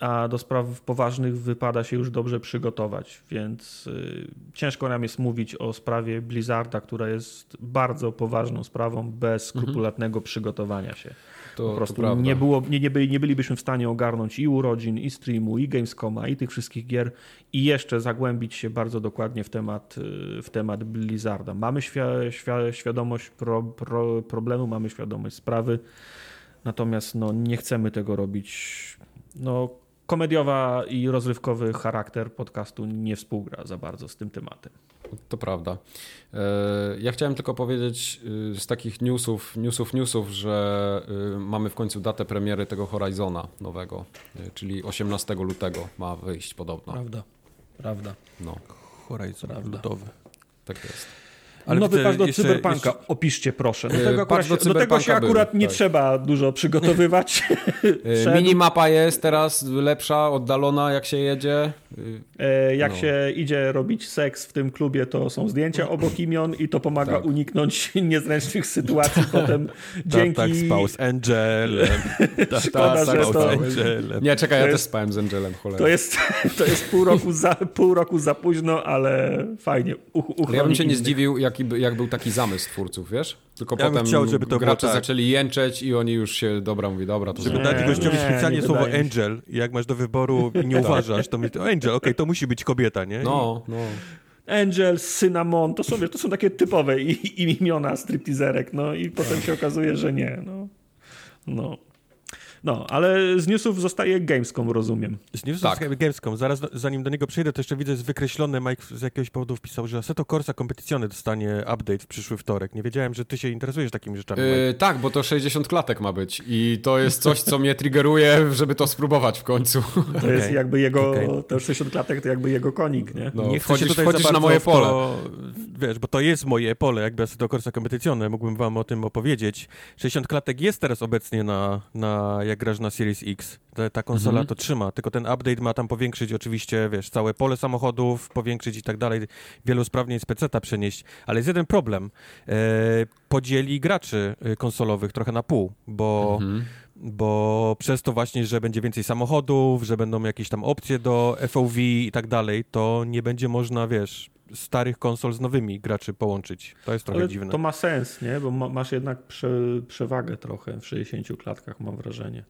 a do spraw poważnych wypada się już dobrze przygotować, więc y, ciężko nam jest mówić o sprawie Blizzarda, która jest bardzo poważną sprawą bez mhm. skrupulatnego mhm. przygotowania się. To, po prostu nie, było, nie, nie, byli, nie bylibyśmy w stanie ogarnąć i urodzin, i streamu, i Gamescoma, i tych wszystkich gier i jeszcze zagłębić się bardzo dokładnie w temat, y, w temat Blizzarda. Mamy świ świ świadomość pro, pro, problemu, mamy świadomość sprawy, natomiast no, nie chcemy tego robić no, komediowa i rozrywkowy charakter podcastu nie współgra za bardzo z tym tematem. To prawda. E, ja chciałem tylko powiedzieć y, z takich newsów, newsów, newsów, że y, mamy w końcu datę premiery tego Horizona nowego, czyli 18 lutego ma wyjść podobno. Prawda, prawda. No. Horizon prawda. lutowy. Tak jest. Ale Nowy patch do jeszcze, Cyberpunka, jeszcze... opiszcie proszę. Do tego, akurat, do, do tego się akurat był, nie tak. trzeba dużo przygotowywać. E, minimapa jest teraz lepsza, oddalona jak się jedzie. E, jak no. się idzie robić seks w tym klubie, to są zdjęcia obok imion i to pomaga tak. uniknąć niezręcznych sytuacji potem dzięki... Tak, tak spał z Angelem. tak, Szkoda, tak, że to... Angelem. Nie, czekaj, ja jest, też spałem z Angelem, cholera. To jest, to jest pół, roku za, pół roku za późno, ale fajnie. Uch, ja bym się nie zdziwił, jak, jak był taki zamysł twórców, wiesz? Tylko ja potem chciał, żeby to gracze tak. zaczęli jęczeć i oni już się, dobra, mówi, dobra, to Żeby dać gościowi specjalnie słowo angel i jak masz do wyboru i nie tak. uważasz, to mi to angel, okej, okay, to musi być kobieta, nie? No, no. Angel, Cinnamon, to są, to są takie typowe imiona stripteaserek, no i potem się okazuje, że nie, no. No. No, ale z newsów zostaje Gamescom, rozumiem. Z newsów tak. zostaje Gamescom. Zaraz, zanim do niego przejdę, to jeszcze widzę, jest wykreślone, Mike z jakiegoś powodu wpisał, że Assetto Corsa Competizione dostanie update w przyszły wtorek. Nie wiedziałem, że ty się interesujesz takimi rzeczami. Yy, tak, bo to 60 klatek ma być i to jest coś, co mnie triggeruje, żeby to spróbować w końcu. To okay. jest jakby jego, okay. to 60 klatek to jakby jego konik, nie? No, nie wchodzisz, tutaj wchodzisz na moje pole. To, wiesz, bo to jest moje pole, jakby Assetto Corsa Competizione, mógłbym wam o tym opowiedzieć. 60 klatek jest teraz obecnie na, na jak grasz na Series X. Ta, ta konsola mhm. to trzyma, tylko ten update ma tam powiększyć oczywiście, wiesz, całe pole samochodów, powiększyć i tak dalej, wielu usprawnień z PC przenieść, ale jest jeden problem. E, podzieli graczy e, konsolowych trochę na pół, bo mhm. Bo przez to właśnie, że będzie więcej samochodów, że będą jakieś tam opcje do FOV i tak dalej, to nie będzie można, wiesz, starych konsol z nowymi graczy połączyć. To jest trochę Ale dziwne. To ma sens, nie? Bo ma, masz jednak prze, przewagę trochę w 60 klatkach, mam wrażenie.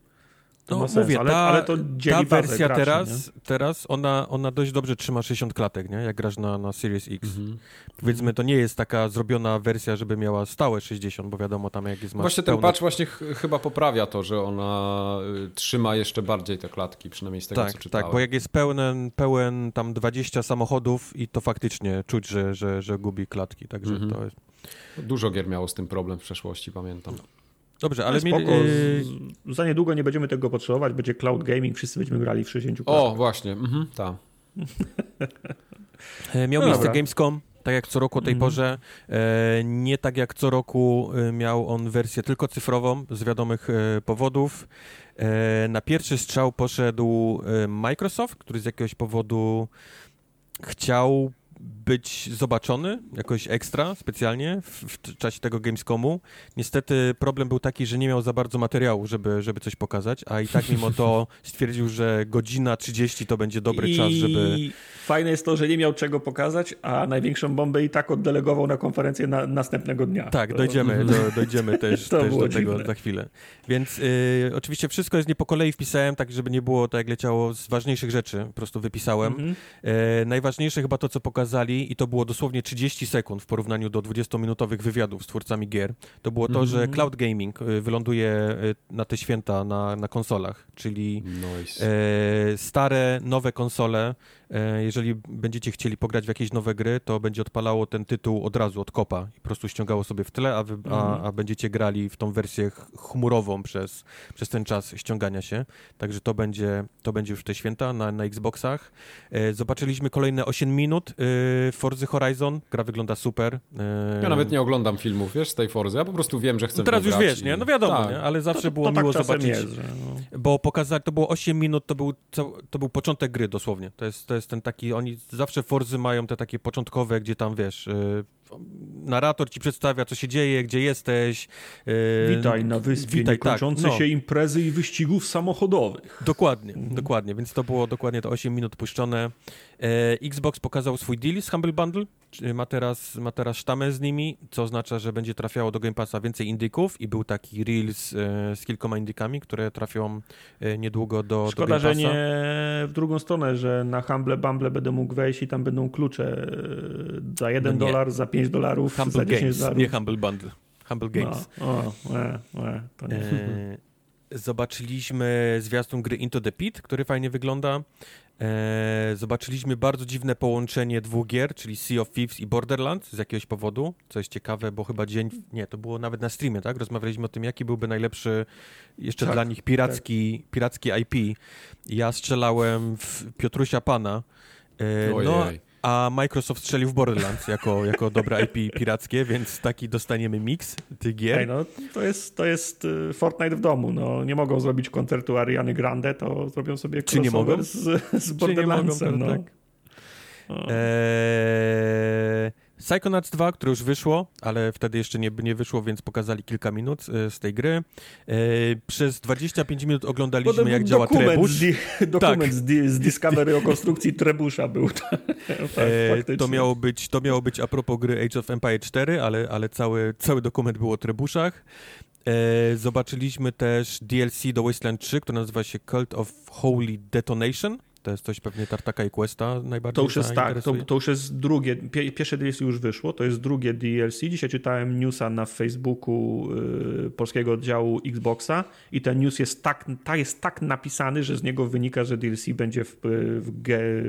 To no, mówię, ale, ta, ale to ta wersja graczy, teraz, teraz ona, ona dość dobrze trzyma 60 klatek, nie? jak grasz na, na Series X. Mhm. Powiedzmy, to nie jest taka zrobiona wersja, żeby miała stałe 60, bo wiadomo tam jak jest Właśnie ten patch właśnie ch chyba poprawia to, że ona y, trzyma jeszcze bardziej te klatki, przynajmniej z tego tak, co czytałem. Tak, bo jak jest pełen, pełen tam 20 samochodów i to faktycznie czuć, że, że, że gubi klatki, także mhm. to jest... Dużo gier miało z tym problem w przeszłości, pamiętam. Dobrze, ale spoko, yy... za niedługo nie będziemy tego potrzebować, będzie cloud gaming, wszyscy będziemy grali w 60 O, właśnie, mhm, tak. Miał no miejsce dobra. Gamescom, tak jak co roku o tej mm. porze. E, nie tak jak co roku e, miał on wersję tylko cyfrową z wiadomych e, powodów. Na pierwszy strzał poszedł Microsoft, który z jakiegoś powodu chciał być zobaczony jakoś ekstra, specjalnie w, w, czasie tego Gamescomu. Niestety problem był taki, że nie miał za bardzo materiału, żeby, żeby coś pokazać, a i tak mimo to stwierdził, że godzina 30 to będzie dobry I... czas, żeby... Fajne jest to, że nie miał czego pokazać, a największą bombę i tak oddelegował na konferencję na, następnego dnia. Tak, to... dojdziemy, do, dojdziemy też, też do tego za chwilę. Więc y, oczywiście wszystko jest nie po kolei wpisałem, tak żeby nie było tak jak leciało z ważniejszych rzeczy, po prostu wypisałem. -hmm. y, najważniejsze chyba to, co pokazali i to było dosłownie 30 sekund w porównaniu do 20-minutowych wywiadów z twórcami gier. To było to, mm -hmm. że mhm. cloud gaming y, wyląduje y, na te święta na, na konsolach, czyli nice. y, stare, nowe konsole E, jeżeli będziecie chcieli pograć w jakieś nowe gry, to będzie odpalało ten tytuł od razu, od kopa i po prostu ściągało sobie w tle, a, wy, a, mhm. a, będziecie grali w tą wersję chmurową przez, przez ten czas ściągania się. Także to będzie, to będzie już te święta na, na Xboxach. E, zobaczyliśmy kolejne 8 minut e, Forza Horizon. Gra wygląda super. Ja nawet nie oglądam filmów, wiesz, z tej Forzy. Ja po prostu wiem, że chcę no Teraz już wiesz, i... nie? No wiadomo, tak. nie? Ale zawsze to, to, było to miło tak zobaczyć. Jest, że no. Bo pokazać, to było 8 minut, to był, to był początek gry dosłownie. To jest, to jest ten taki, oni zawsze Forzy mają te takie początkowe, gdzie tam wiesz, yy, narrator ci przedstawia, co się dzieje, gdzie jesteś. Yy, witaj na wyspie witaj, niekończące tak, no. się imprezy i wyścigów samochodowych. Dokładnie, mhm. dokładnie, więc to było dokładnie te 8 minut puszczone. Yy, Xbox pokazał swój deal z Humble Bundle, ma teraz, ma teraz sztamę z nimi, co oznacza, że będzie trafiało do Game Passa więcej indyków i był taki Reels yy, z kilkoma indykami, które trafią yy, niedługo do, Szkoda, do Game Passa. że nie w drugą stronę, że na Humble Bumble będę mógł wejść i tam będą klucze za 1 no dolar, za 5 dolarów, Humble za 10 Games, dolarów. nie Humble Bundle. Humble no, Games. No, o, e, e, to nie. E, zobaczyliśmy zwiastun gry Into the Pit, który fajnie wygląda. E, zobaczyliśmy bardzo dziwne połączenie dwóch gier, czyli Sea of Thieves i Borderlands z jakiegoś powodu, co jest ciekawe, bo chyba dzień, nie, to było nawet na streamie, tak? Rozmawialiśmy o tym, jaki byłby najlepszy jeszcze tak, dla nich piracki, tak. piracki IP. Ja strzelałem w Piotrusia Pana. E, no, a Microsoft strzelił w Borderlands jako, jako dobra IP pirackie, więc taki dostaniemy mix tych gier. Ej, no, to jest, to jest y, Fortnite w domu. No, nie mogą zrobić koncertu Ariany Grande, to zrobią sobie Czy nie mogą? z, z Borderlandsem. Mogą, no. tak. Eee, Psychonauts 2, które już wyszło, ale wtedy jeszcze nie, nie wyszło, więc pokazali kilka minut e, z tej gry. E, przez 25 minut oglądaliśmy, jak działa trebusz. Z dokument tak. z, z, Discovery o konstrukcji trebusza był. e, to, miało być, to miało być a propos gry Age of Empire 4, ale, ale cały, cały dokument był o trebuszach. E, zobaczyliśmy też DLC do Wasteland 3, które nazywa się Cult of Holy Detonation. To jest coś pewnie Tartaka i Questa najbardziej To już jest tak, to, to, już jest drugie, pierwsze DLC już wyszło, to jest drugie DLC. Dzisiaj czytałem newsa na Facebooku y, polskiego oddziału Xboxa i ten news jest tak, ta jest tak napisany, że z niego wynika, że DLC będzie w, w,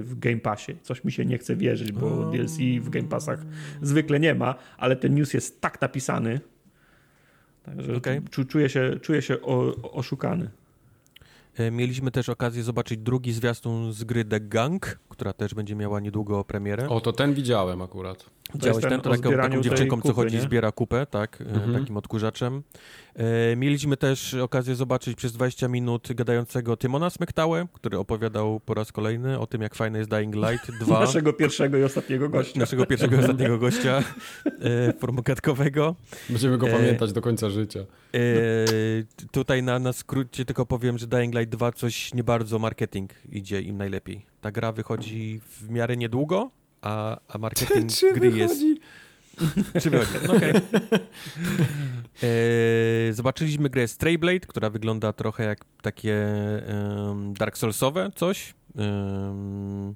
w Game Passie. Coś mi się nie chce wierzyć, bo DLC w Game Passach zwykle nie ma, ale ten news jest tak napisany, Także okay. czuję się, czuję się oszukany. E, mieliśmy też okazję zobaczyć drugi zwiastun z gry The Gang, która też będzie miała niedługo premierę. O, to ten widziałem akurat. Widziałeś ten, ten to taką, taką dziewczynką, kupy, co chodzi, nie? zbiera kupę, tak, e, mhm. takim odkurzaczem. E, mieliśmy też okazję zobaczyć przez 20 minut gadającego Tymona Smektałę, który opowiadał po raz kolejny o tym, jak fajny jest Dying Light 2. Naszego pierwszego i ostatniego gościa. Naszego pierwszego i ostatniego gościa e, formogatkowego. Będziemy go e, pamiętać do końca życia. E, tutaj na, na skrócie tylko powiem, że Dying Light 2 coś nie bardzo marketing idzie im najlepiej. Ta gra wychodzi w miarę niedługo, a, a marketing czy, gry wychodzi? jest... Czy wychodzi? No okay. e, zobaczyliśmy grę Strayblade, która wygląda trochę jak takie um, Dark Soulsowe coś. Um,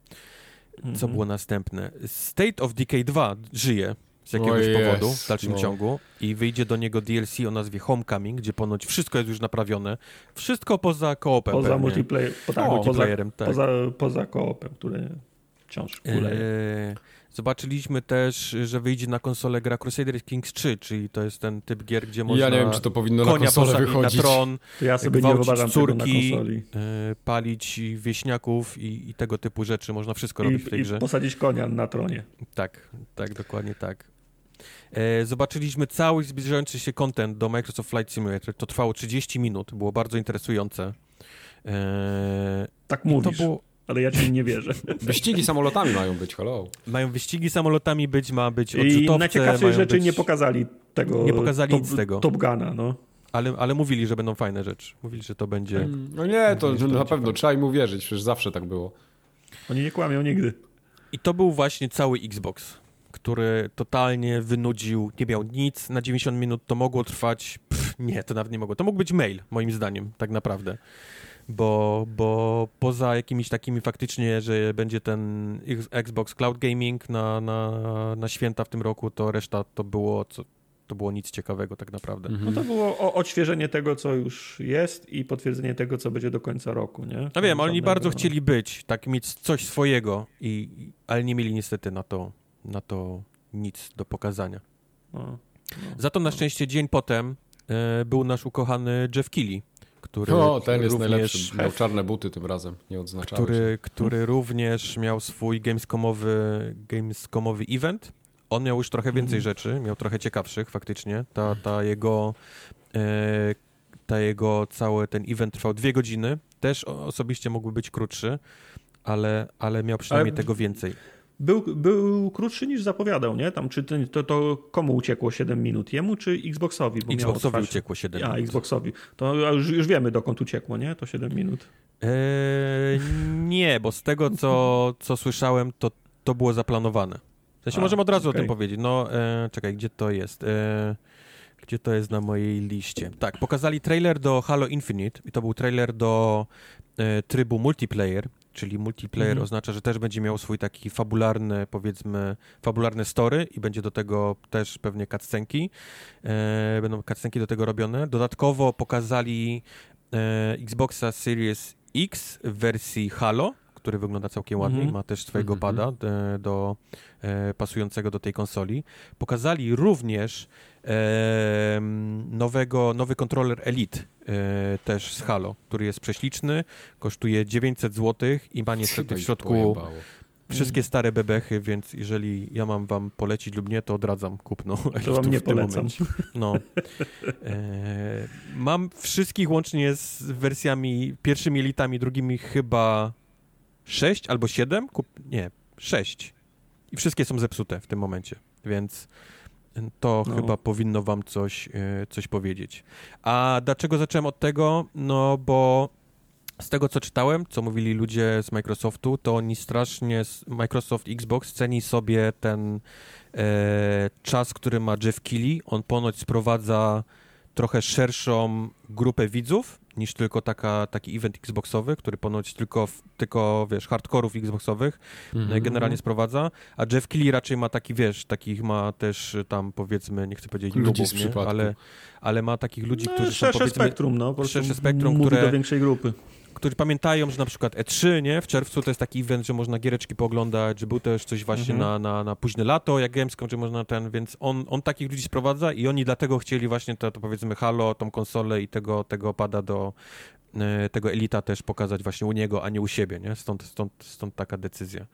co -hmm. było następne? State of Decay 2 żyje z jakiegoś powodu w dalszym no. ciągu i wyjdzie do niego DLC o nazwie Homecoming, gdzie ponoć wszystko jest już naprawione. Wszystko poza koopem. Poza multiplayer, po, tak, multiplayerem, poza, tak. Poza, poza koopem, który wciąż kuleje. Eee, zobaczyliśmy też, że wyjdzie na konsolę gra Crusader Kings 3, czyli to jest ten typ gier, gdzie można Ja nie wiem, czy to powinno na konsolę wychodzić. na tron, ja sobie nie wyobrażam córki, e, palić wieśniaków i, i, tego typu rzeczy. Można wszystko I, robić w tej i grze. I posadzić konia na tronie. Tak, tak, dokładnie tak. E, zobaczyliśmy cały zbliżający się content do Microsoft Flight Simulator. To trwało 30 minut, było bardzo interesujące. E, tak mówisz. To było, ale ja ci nie wierzę. Wyścigi samolotami mają być, hello. Mają wyścigi samolotami być, ma być odrzutowce. I najciekawsze rzeczy być... nie pokazali tego. Nie pokazali top, nic z tego. Top Guna, no. Ale, ale mówili, że będą fajne rzeczy. Mówili, że to będzie... Mm, no nie, to, to na pewno, trzeba im uwierzyć, przecież zawsze tak było. Oni nie kłamią nigdy. I to był właśnie cały Xbox, który totalnie wynudził, nie miał nic, na 90 minut to mogło trwać, Pff, nie, to nawet nie mogło. To mógł być mail, moim zdaniem, tak naprawdę bo, bo poza jakimiś takimi faktycznie, że będzie ten Xbox Cloud Gaming na, na, na święta w tym roku, to reszta to było co, to było nic ciekawego tak naprawdę. Mhm. No to było odświeżenie tego, co już jest i potwierdzenie tego, co będzie do końca roku, nie? No wiem, oni bardzo chcieli być, tak mieć coś swojego, i, ale nie mieli niestety na to, na to nic do pokazania. No, no, Za to na no. szczęście dzień potem e, był nasz ukochany Jeff Keighley, który O, ten jest najlepszy. Miał czarne buty tym razem, nie odznaczały który, się. który również miał swój gamescomowy, gamescomowy event. On miał już trochę więcej mm. rzeczy, miał trochę ciekawszych faktycznie. Ta, ta jego e, ta jego cały ten event trwał dwie godziny. Też osobiście mógłby być krótszy, ale, ale miał przynajmniej ale... tego więcej był, był krótszy niż zapowiadał, nie? Tam czy to, to komu uciekło 7 minut? Jemu czy Xboxowi? Bo Xboxowi uciekło 7 minut. A, Xboxowi. To już, już wiemy dokąd uciekło, nie? To 7 minut. Eee, nie, bo z tego co, co słyszałem, to, to było zaplanowane. W sensie A, możemy od razu okay. o tym powiedzieć. No, e, czekaj, gdzie to jest? E, gdzie to jest na mojej liście? Tak, pokazali trailer do Halo Infinite i to był trailer do e, trybu multiplayer czyli multiplayer mhm. oznacza, że też będzie miał swój taki fabularny, powiedzmy, fabularne story i będzie do tego też pewnie cutscenki. E, będą cutscenki do tego robione. Dodatkowo pokazali e, Xboxa Series X w wersji Halo, który wygląda całkiem ładnie, mm -hmm. ma też swojego mm -hmm. pada do, do e, pasującego do tej konsoli. Pokazali również e, nowego, nowy kontroler Elite e, też z Halo, który jest prześliczny, kosztuje 900 zł i ma niestety w środku wszystkie stare bebechy, więc jeżeli ja mam wam polecić lub nie, to odradzam kupno. To wam nie polecam. No. E, mam wszystkich łącznie z wersjami pierwszymi elitami, drugimi chyba 6 albo 7, kup... nie, 6. I wszystkie są zepsute w tym momencie, więc to no. chyba powinno wam coś, e, coś powiedzieć. A dlaczego zacząłem od tego? No bo z tego, co czytałem, co mówili ludzie z Microsoftu, to oni strasznie, Microsoft Xbox ceni sobie ten e, czas, który ma Jeff Keighley. On ponoć sprowadza trochę szerszą grupę widzów niż tylko taka, taki event Xboxowy, który ponoć tylko, tylko wiesz, hardkorów Xboxowych mm -hmm. generalnie sprowadza, a Jeff Keighley raczej ma taki, wiesz, takich ma też tam powiedzmy, nie chcę powiedzieć ludzi nubów, ale, ale ma takich ludzi, no, którzy są powiedzmy... spektrum, no, po szersze spektrum, które... do większej grupy którzy pamiętają, że na przykład E3, nie? W czerwcu to jest taki event, że można giereczki pooglądać, że był też coś właśnie mhm. na, na, na późne lato, jak Gamescom, że można ten, więc on, on takich ludzi sprowadza i oni dlatego chcieli właśnie to, to powiedzmy Halo, tą konsolę i tego, tego pada do, e, tego Elita też pokazać właśnie u niego, a nie u siebie, nie? Stąd, stąd, stąd taka decyzja.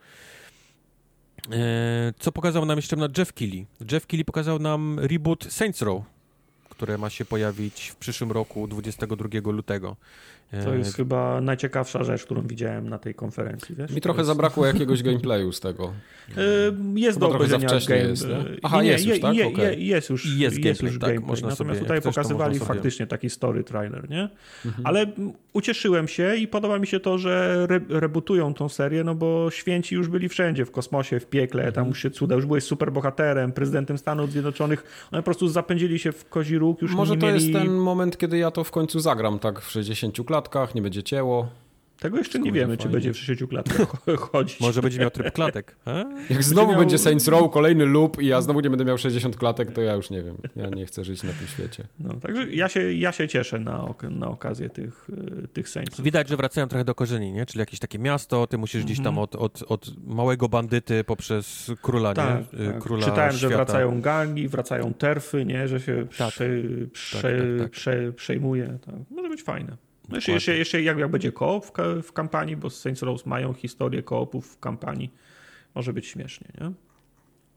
E, co pokazał nam jeszcze na Jeff Keighley? Jeff Keighley pokazał nam reboot Saints Row, które ma się pojawić w przyszłym roku, 22 lutego. To jest e, chyba najciekawsza rzecz, którą widziałem na tej konferencji. Wiesz? Mi trochę jest... zabrakło jakiegoś gameplayu z tego. E, jest do obejrzenia game... jest, nie? Aha, nie, jest już, tak? Je, okay. jest już, jest, jest gameplay, już tak, gameplay. Można Natomiast sobie, tutaj pokazywali faktycznie taki story trailer, nie? Mhm. Ale ucieszyłem się i podoba mi się to, że re rebootują tą serię, no bo święci już byli wszędzie, w kosmosie, w piekle, mhm. tam już się cuda, już byłeś superbohaterem, prezydentem Stanów Zjednoczonych, one po prostu zapędzili się w kozi róg, już Może nie to mieli... jest ten moment, kiedy ja to w końcu zagram tak w 60 klatkach, nie będzie cięło. Tego jeszcze nie wiemy, fajnie. czy będzie w 60 klatkach chodzić. Może będzie miał tryb klatek. A? Jak znowu będzie, będzie Saints Row, kolejny loop i ja znowu nie będę miał 60 klatek, to ja już nie wiem. Ja nie chcę żyć na tym świecie. No, także ja się, ja się cieszę na, ok na okazję tych, y, tych Saints. Widać, że wracają trochę do korzeni, nie? Czyli jakieś takie miasto, ty musisz gdzieś tam mhm. od, od, od małego bandyty poprzez króla, tak, nie? Y, tak. Króla Czytałem, świata. że wracają gangi, wracają terfy, nie? Że się tak. prze, prze, tak, tak, tak. prze, przejmuje. Może być fajne. No jeszcze, jeszcze, jeszcze jak, jak będzie koop w, w kampanii, bo Saints Row mają historię koopów w kampanii, może być śmiesznie, nie?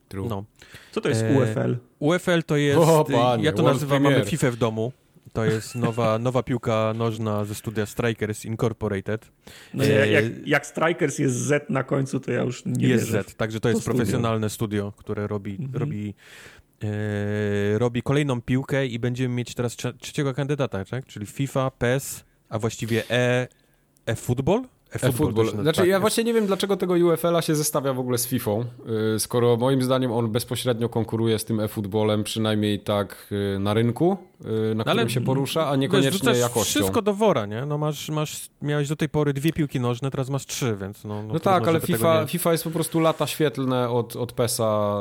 True. No. Co to jest e, UFL? UFL to jest, o, panie, ja to nazywam, mamy FIFA w domu. To jest nowa, nowa piłka nożna ze studia Strikers Incorporated. No jak, jak, jak, Strikers jest Z na końcu, to ja już nie Jest wierzę. Z, także to, to jest studio. profesjonalne studio, które robi, mhm. robi e, robi kolejną piłkę i będziemy mieć teraz trzeciego kandydata, tak? czyli FIFA, PES, a właściwie e, e-football? E-football. E znaczy, tak, ja właśnie nie wiem, dlaczego tego UFL-a się zestawia w ogóle z FIFA, y, skoro moim zdaniem on bezpośrednio konkuruje z tym e-footballem, przynajmniej tak y, na rynku, y, na którym Ale, się porusza, a niekoniecznie jakością. wszystko do wora, nie? No masz, masz, miałeś do tej pory dwie piłki nożne, teraz masz trzy, więc no... No, no tak, ale FIFA, nie... FIFA jest po prostu lata świetlne od, od PESa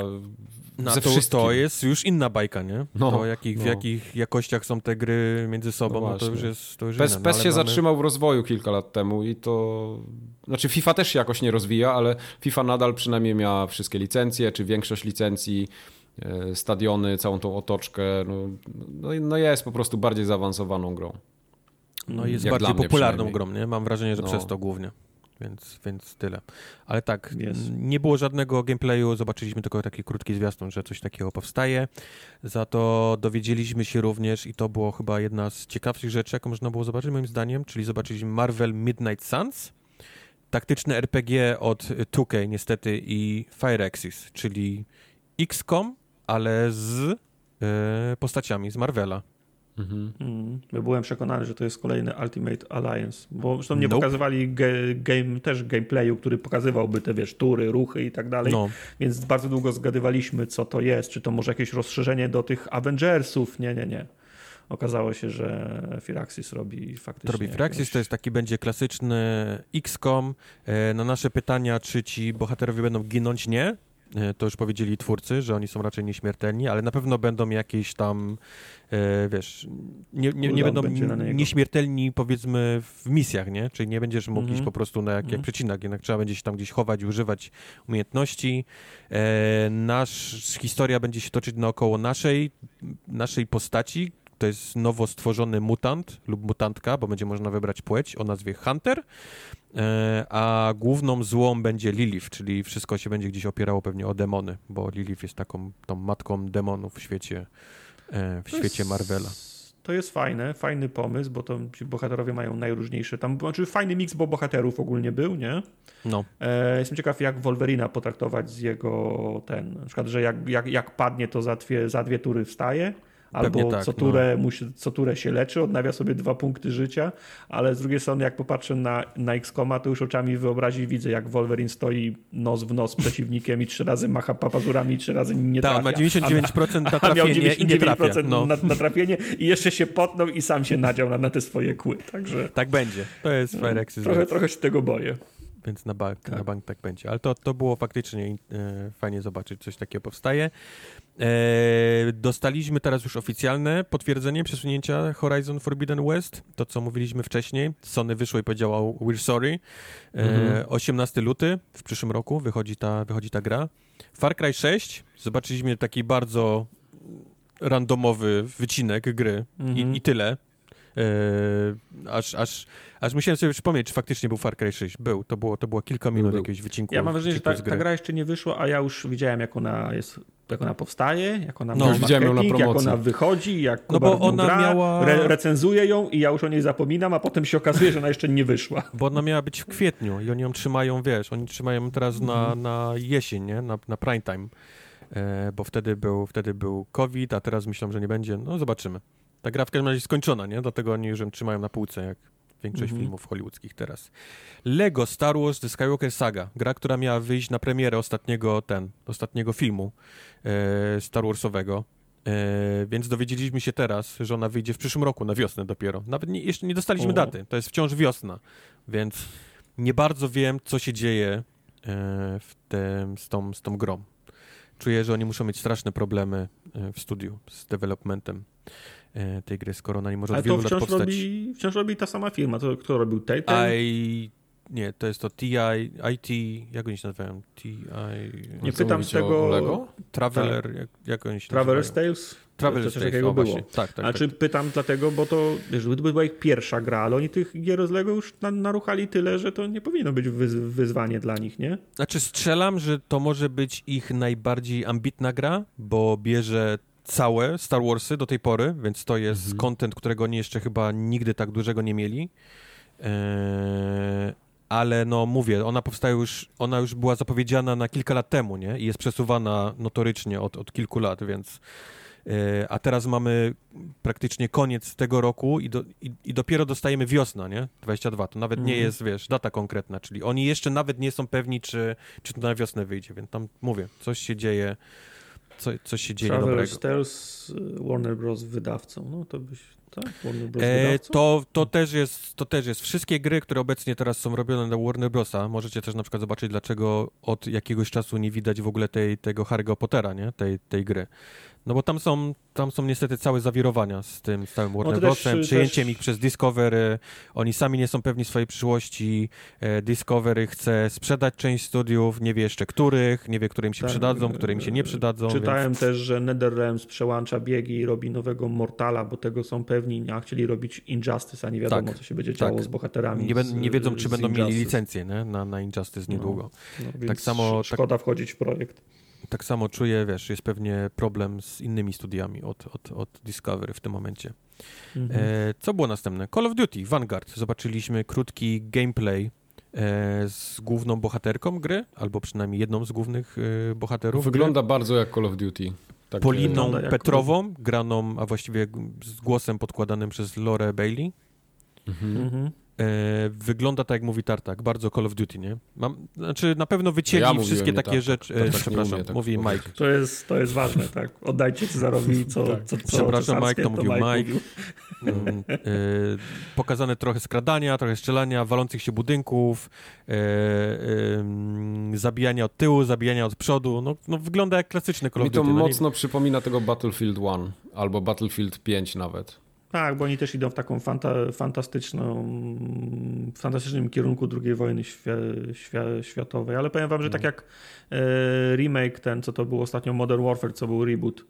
no, ze to, to jest już inna bajka, nie? No, to jakich, no. w jakich jakościach są te gry między sobą, no, no to już jest to już PES, inne, no, PES się mamy... zatrzymał w rozwoju kilka lat temu i to... Znaczy FIFA też się jakoś nie rozwija, ale FIFA nadal przynajmniej miała wszystkie licencje, czy większość licencji, e, stadiony, całą tą otoczkę. No, no, no jest po prostu bardziej zaawansowaną grą. No jest Jak bardziej popularną grą, nie? Mam wrażenie, że no. przez to głównie więc, więc tyle. Ale tak, yes. nie było żadnego gameplayu, zobaczyliśmy tylko taki krótki zwiastun, że coś takiego powstaje. Za to dowiedzieliśmy się również, i to było chyba jedna z ciekawszych rzeczy, jaką można było zobaczyć moim zdaniem, czyli zobaczyliśmy Marvel Midnight Suns, taktyczne RPG od 2K niestety i Firaxis, czyli XCOM, ale z e, postaciami z Marvela. Mhm. Mm. Byłem przekonany, że to jest kolejny Ultimate Alliance, bo zresztą nie nope. pokazywali ge, game, też gameplayu, który pokazywałby te, wiesz, tury, ruchy i tak dalej, no. więc bardzo długo zgadywaliśmy, co to jest, czy to może jakieś rozszerzenie do tych Avengersów, nie, nie, nie. Okazało się, że Firaxis robi faktycznie... To robi Firaxis, jakieś... to jest taki będzie klasyczny XCOM. E, na nasze pytania, czy ci bohaterowie będą ginąć, nie E, to już powiedzieli twórcy, że oni są raczej nieśmiertelni, ale na pewno będą jakieś tam, wiesz, nie, nie, nie będą nieśmiertelni powiedzmy w misjach, nie? Czyli nie będziesz mógł -hmm. iść po prostu na jak, jak przecinak, jednak trzeba będzie się tam gdzieś chować, używać umiejętności. E, nasz historia będzie się toczyć naokoło naszej, naszej postaci, to jest nowo stworzony mutant lub mutantka, bo będzie można wybrać płeć o nazwie Hunter. E, a główną złą będzie Lilith, czyli wszystko się będzie gdzieś opierało pewnie o demony, bo Lilith jest taką tą matką demonów w świecie, e, w świecie Marvela. To jest fajne, fajny pomysł, bo to ci bohaterowie mają najróżniejsze tam, znaczy fajny miks, bo bohaterów ogólnie był, nie? No. E, jestem ciekaw, jak Wolverina potraktować z jego ten, na przykład, że jak, jak, jak padnie, to za dwie, za dwie tury wstaje, albo tak, co, turę no. musi, co turę się leczy, odnawia sobie dwa punkty życia, ale z drugiej strony jak popatrzę na, na X-Koma, to już oczami wyobrazi widzę, jak Wolverine stoi nos w nos z przeciwnikiem i trzy razy macha papazurami i trzy razy nie tak, trafia. Tak, ma 99% na trafienie miał 99% i nie trafia. No. Na, na, trafienie i jeszcze się potnął i sam się nadział na, na te swoje kły, także... Tak będzie, to jest no. Trochę, trochę się tego boję. Więc na bank, tak. na bank tak będzie. Ale to, to było faktycznie e, fajnie zobaczyć, coś takiego powstaje. E, dostaliśmy teraz już oficjalne potwierdzenie przesunięcia Horizon Forbidden West. To, co mówiliśmy wcześniej. Sony wyszło i powiedziało we're sorry. E, mhm. 18 luty w przyszłym roku wychodzi ta, wychodzi ta gra. Far Cry 6. Zobaczyliśmy taki bardzo randomowy wycinek gry mhm. i, i tyle. Aż, aż, aż musiałem sobie przypomnieć, czy faktycznie był Far Cry 6. Był, to było, to było kilka minut był. jakiegoś wycinku. Ja mam wrażenie, że ta, ta, gra jeszcze nie wyszła, a ja już widziałem, jak ona jest, jak ona powstaje, jak ona no, widziałem ją na promocji. jak ona wychodzi, jak no bo ona gra, miała... re, recenzuje ją i ja już o niej zapominam, a potem się okazuje, że ona jeszcze nie wyszła. Bo ona miała być w kwietniu i oni ją trzymają, wiesz, oni trzymają teraz na, mhm. na jesień, nie? Na, na prime time. E, bo wtedy był, wtedy był COVID, a teraz myślą, że nie będzie. No zobaczymy. Ta gra w każdym razie jest skończona, nie? Dlatego oni już ją trzymają na półce, jak większość mm -hmm. filmów hollywoodzkich teraz. Lego Star Wars The Skywalker Saga. Gra, która miała wyjść na premierę ostatniego, ten, ostatniego filmu e, Star Warsowego. E, więc dowiedzieliśmy się teraz, że ona wyjdzie w przyszłym roku, na wiosnę dopiero. Nawet nie, jeszcze nie dostaliśmy o. daty. To jest wciąż wiosna, więc nie bardzo wiem, co się dzieje e, w tym, z, tą, z tą grą. Czuję, że oni muszą mieć straszne problemy e, w studiu z developmentem. E, tej gry, skoro ona nie może Ale od wielu to wciąż lat powstać. Robi, wciąż robi ta sama firma, to kto robił Telltale? I... Nie, to jest to TI, IT, jak oni się nazywają? TI... Nie pytam z tego... Lego? Traveler, tak. jak, jak oni się Traveler's Tales? Traveler's Tales, było. Tak, tak, A tak, pytam dlatego, bo to, wiesz, to była ich pierwsza gra, ale oni tych gier z Lego już naruchali tyle, że to nie powinno być wyzwanie dla nich, nie? Znaczy strzelam, że to może być ich najbardziej ambitna gra, bo bierze całe Star Warsy do tej pory, więc to jest mhm. content, którego oni jeszcze chyba nigdy tak dużego nie mieli. Eee, ale no mówię, ona powstaje już, ona już była zapowiedziana na kilka lat temu, nie? I jest przesuwana notorycznie od, od kilku lat, więc eee, a teraz mamy praktycznie koniec tego roku i, do, i, i, dopiero dostajemy wiosna, nie? 22. To nawet nie mhm. jest, wiesz, data konkretna, czyli oni jeszcze nawet nie są pewni, czy, czy to na wiosnę wyjdzie, więc tam mówię, coś się dzieje co, co się dzieje Traveler's dobrego. Tales Warner Bros. wydawcą, no to byś, tak? Warner Bros. E, to, to, też jest, to też jest. Wszystkie gry, które obecnie teraz są robione na Warner Brosa, możecie też na przykład zobaczyć, dlaczego od jakiegoś czasu nie widać w ogóle tej, tego Harry'ego Pottera, nie? Tej, tej gry. No bo tam są, tam są niestety całe zawirowania z tym całym Warner no Brosem, przyjęciem też... ich przez Discovery. Oni sami nie są pewni swojej przyszłości. E, Discovery chce sprzedać część studiów, nie wie jeszcze których, nie wie, które im się tak. przydadzą, które im się nie przydadzą. Czytałem więc... też, że NetherRealms przełącza biegi i robi nowego Mortala, bo tego są pewni, a chcieli robić Injustice, a nie wiadomo, tak, co się będzie działo tak. z bohaterami. Nie, z, nie wiedzą, czy będą Injustice. mieli licencję nie? Na, na Injustice niedługo. No, no, tak samo. Szkoda tak... wchodzić w projekt tak samo czuję, wiesz, jest pewnie problem z innymi studiami od, od, od Discovery w tym momencie. Mhm. E, co było następne? Call of Duty, Vanguard. Zobaczyliśmy krótki gameplay e, z główną bohaterką gry, albo przynajmniej jedną z głównych e, bohaterów. Wygląda gry. bardzo jak Call of Duty. Tak Poliną Petrową, graną, a właściwie z głosem podkładanym przez Lore Bailey. Mhm. mhm. E, wygląda tak, jak mówi Tartak, bardzo Call of Duty, nie? Mam, znaczy, na pewno wycięli ja wszystkie takie tak, rzeczy. Tak, tak, przepraszam, tak mówi Mike. To jest, to jest ważne, tak. Oddajcie Cezarowi, co, tak. co, co Przepraszam, Mike, to mówił Mike. Mike. Mm, e, pokazane trochę skradania, trochę strzelania, walących się budynków, e, e, zabijania od tyłu, zabijania od przodu. No, no wygląda jak klasyczny Call of Duty. Mi to no mocno nie... przypomina tego Battlefield 1 albo Battlefield 5 nawet. Tak, bo oni też idą w taką fanta, fantastyczną, fantastycznym kierunku II wojny świ świ światowej, ale powiem wam, że tak mm. jak e, remake ten, co to był ostatnio Modern Warfare, co był reboot,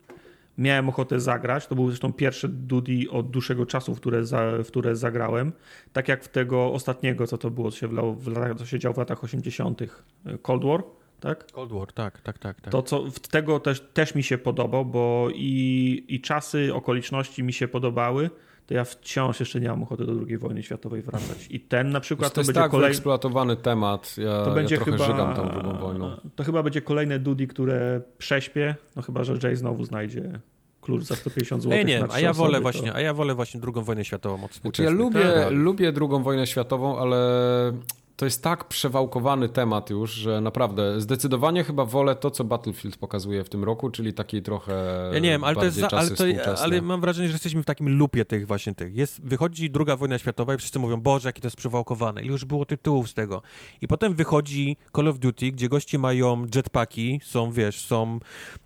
miałem ochotę zagrać, to był zresztą pierwszy Dudi od dłuższego czasu, w które, za, w które zagrałem, tak jak w tego ostatniego, co to było, co się, w, w, co się działo w latach 80. Cold War, tak? Cold War, tak, tak, tak. tak. To co, tego też, też mi się podobał, bo i, i czasy, okoliczności mi się podobały, to ja wciąż jeszcze nie mam ochoty do II wojny światowej wracać. I ten na przykład to, to jest będzie tak kolej... eksploatowany temat. Ja, to będzie ja trochę chyba, żygam tą drugą wojną. To chyba będzie kolejne Dudi, które prześpię, no chyba, że Jay znowu znajdzie klucz za 150 zł. Ej, nie, a ja wolę właśnie, a ja wolę właśnie drugą wojnę światową od znaczy, Ja lubię, tak. lubię drugą wojnę światową, ale to jest tak przewałkowany temat już, że naprawdę zdecydowanie chyba wolę to, co Battlefield pokazuje w tym roku, czyli taki trochę. Ja nie wiem, ale to jest. Za, ale, to, ale mam wrażenie, że jesteśmy w takim lupie tych właśnie tych. Jest, wychodzi druga wojna światowa i wszyscy mówią, Boże, jakie to jest przewałkowane. I już było tytułów z tego. I potem wychodzi Call of Duty, gdzie goście mają jetpacki, są, wiesz, są,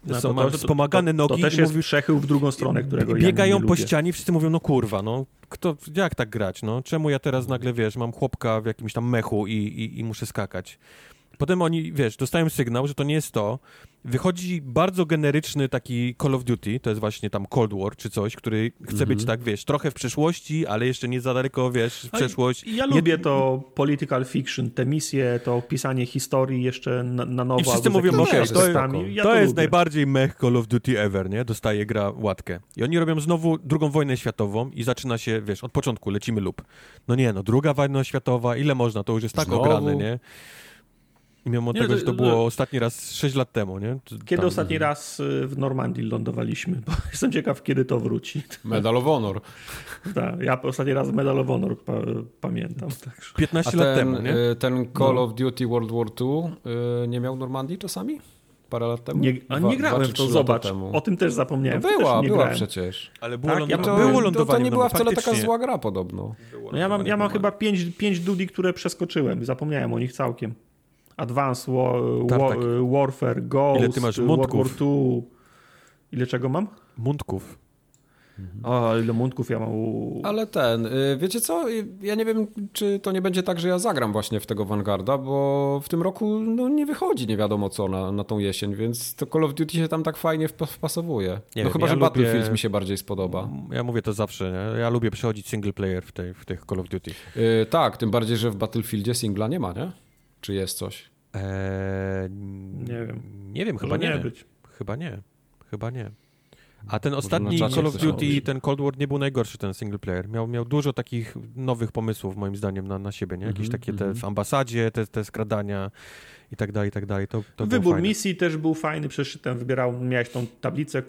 no, są to, to, wspomagane nogi. To też jest mówisz, przechył w drugą stronę, którego Biegają ja po ścianie i wszyscy mówią, no kurwa, no kto, jak tak grać, no? Czemu ja teraz nagle, wiesz, mam chłopka w jakimś tam mechu i, i, i muszę skakać? Potem oni, wiesz, dostają sygnał, że to nie jest to. Wychodzi bardzo generyczny taki Call of Duty, to jest właśnie tam Cold War czy coś, który chce -hmm. być mhm. tak, wiesz, trochę w przeszłości, ale jeszcze nie za daleko, wiesz, w przeszłość. Ja nie... lubię to political fiction, te misje, to pisanie historii jeszcze na, na nowo. I wszyscy mówią, okej, okay, to, jest, ja to, to jest najbardziej mech Call of Duty ever, nie? Dostaje gra łatkę. I oni robią znowu drugą wojnę światową i zaczyna się, wiesz, od początku lecimy lub. No nie, no druga wojna światowa, ile można, to już jest tak znowu? ograne, nie? I mimo nie, tego, że to było no, ostatni raz 6 lat temu, nie? Kiedy Tam... ostatni raz y, w Normandii lądowaliśmy? Bo jestem ciekaw, kiedy to wróci. Medal of Honor. tak, ja ostatni raz Medal of Honor pa pamiętam. Także. 15 ten, lat temu, nie? Y, ten Call no. of Duty World War II y, nie miał Normandii czasami? Parę lat temu? Nie, a nie grałem w to, zobacz. Temu. O tym też zapomniałem. No była, była grałem. przecież. Ale było, tak, ja to, było lądowanie. To, to nie była wcale taka zła gra podobno. No ja mam, ja mam chyba 5 pięć dudi, które przeskoczyłem. Zapomniałem o nich całkiem. Advanced War, War, Warfare, Ghost, Ile ty masz World War II. Ile czego mam? Mundków. A ile mundków ja mam? Ale ten, y, wiecie co, ja nie wiem, czy to nie będzie tak, że ja zagram właśnie w tego Vanguarda, bo w tym roku no, nie wychodzi nie wiadomo co na, na tą jesień, więc to Call of Duty się tam tak fajnie wpasowuje. Nie no wiem, chyba, ja że lubię... Battlefield mi się bardziej spodoba. Ja mówię to zawsze, nie? ja lubię przechodzić single player w, tej, w tych Call of Duty. Yy, tak, tym bardziej, że w Battlefieldzie singla nie ma, nie? Czy jest coś? Eee, nie wiem. Nie wiem, chyba nie. nie. Być. Chyba nie. Chyba nie. A ten ostatni Call of Duty, ten Cold War nie był najgorszy, ten single player. Miał, miał dużo takich nowych pomysłów, moim zdaniem, na, na siebie, nie? Jakieś mm -hmm, takie te mhm. w ambasadzie, te, te skradania i tak dalej, i tak dalej. To, to Wybór misji też był fajny, przecież ten wybierał, miałeś tą tablicę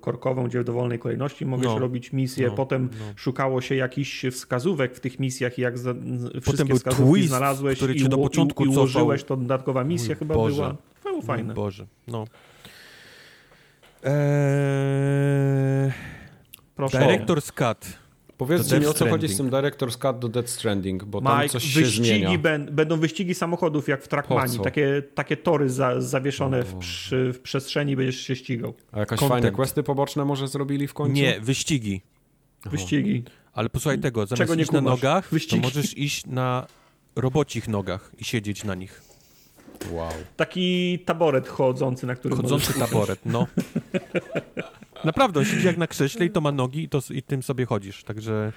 korkową, gdzie w dowolnej kolejności mogłeś no, robić misję. No, Potem no. szukało się jakichś wskazówek w tych misjach i jak za, wszystkie był wskazówki twist, znalazłeś który i, do początku i, i ułożyłeś, to dodatkowa misja chyba Boże. była. Było fajne. Boże, no. Eee... Proszę. Director's Cut. Powiedzcie mi, o co chodzi z tym Director's Cut do Death Stranding, bo Mike, tam coś się zmienia. będą wyścigi samochodów jak w Trackmanii, takie, takie tory za, zawieszone w, przy, w, przestrzeni, będziesz się ścigał. A jakieś Content. fajne questy poboczne może zrobili w końcu? Nie, wyścigi. Aha. Wyścigi. Ale posłuchaj tego, zamiast Czego nie iść kumasz? na nogach, wyścigi. to możesz iść na robocich nogach i siedzieć na nich. Wow. Taki taboret chodzący, na którym Chodzący taboret, no. Naprawdę, on siedzi jak na krześle i to ma nogi i, to, i tym sobie chodzisz, także...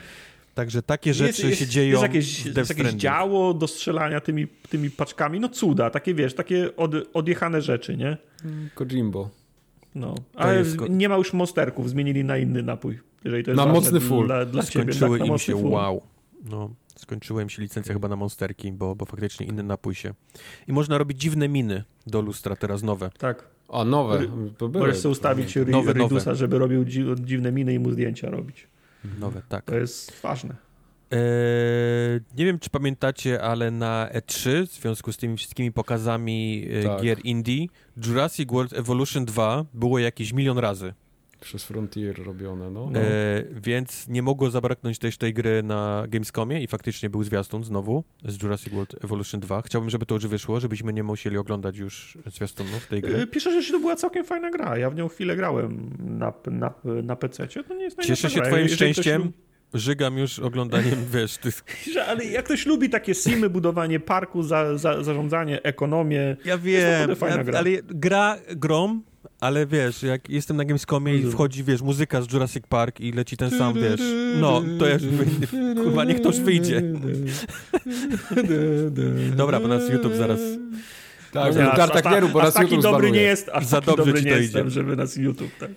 Także takie rzeczy jest, jest, się dzieją. Jest jakieś, jest jakieś działo do strzelania tymi, tymi paczkami. No cuda, takie wiesz, takie od, odjechane rzeczy, nie? Kojimbo. No, ale nie ma już monsterków, zmienili na inny napój. Jeżeli to jest na mocny full. Dla, dla Skończyły ciebie, tak, im się, full. wow. No, skończyłem się licencja chyba na monsterki, bo, bo faktycznie inny napój się. I można robić dziwne miny do lustra, teraz nowe. Tak. A nowe. To były. Możesz sobie ustawić nowe, Ridusa, nowe. żeby robił dziwne miny i mu zdjęcia robić. Nowe, tak. To jest ważne. Eee, nie wiem, czy pamiętacie, ale na E3, w związku z tymi wszystkimi pokazami e, tak. gier indie, Jurassic World Evolution 2 było jakieś milion razy. Przez Frontier robione, no. no. E, więc nie mogło zabraknąć też tej gry na Gamescomie i faktycznie był zwiastun znowu z Jurassic World Evolution 2. Chciałbym, żeby to już wyszło, żebyśmy nie musieli oglądać już zwiastunów tej gry. E, piszę, że to była całkiem fajna gra. Ja w nią chwilę grałem na, na, na PC. To nie jest Cieszę się gra. twoim Jeżeli szczęściem. Żygam już oglądaniem, wiesz, tych... Ale jak ktoś lubi takie simy, budowanie parku, za, za, zarządzanie, ekonomię... Ja wiem, ja, gra. ale gra grom, ale wiesz, jak jestem na Gamescomie i wchodzi, wiesz, muzyka z Jurassic Park i leci ten sam, wiesz, no, to ja kurwa, niech ktoś wyjdzie. Dobra, bo nas YouTube zaraz tak, no, aż, tak nie rób, bo aż taki dobry nie jest, aż Za taki dobry nie jestem, żeby nas YouTube, tak.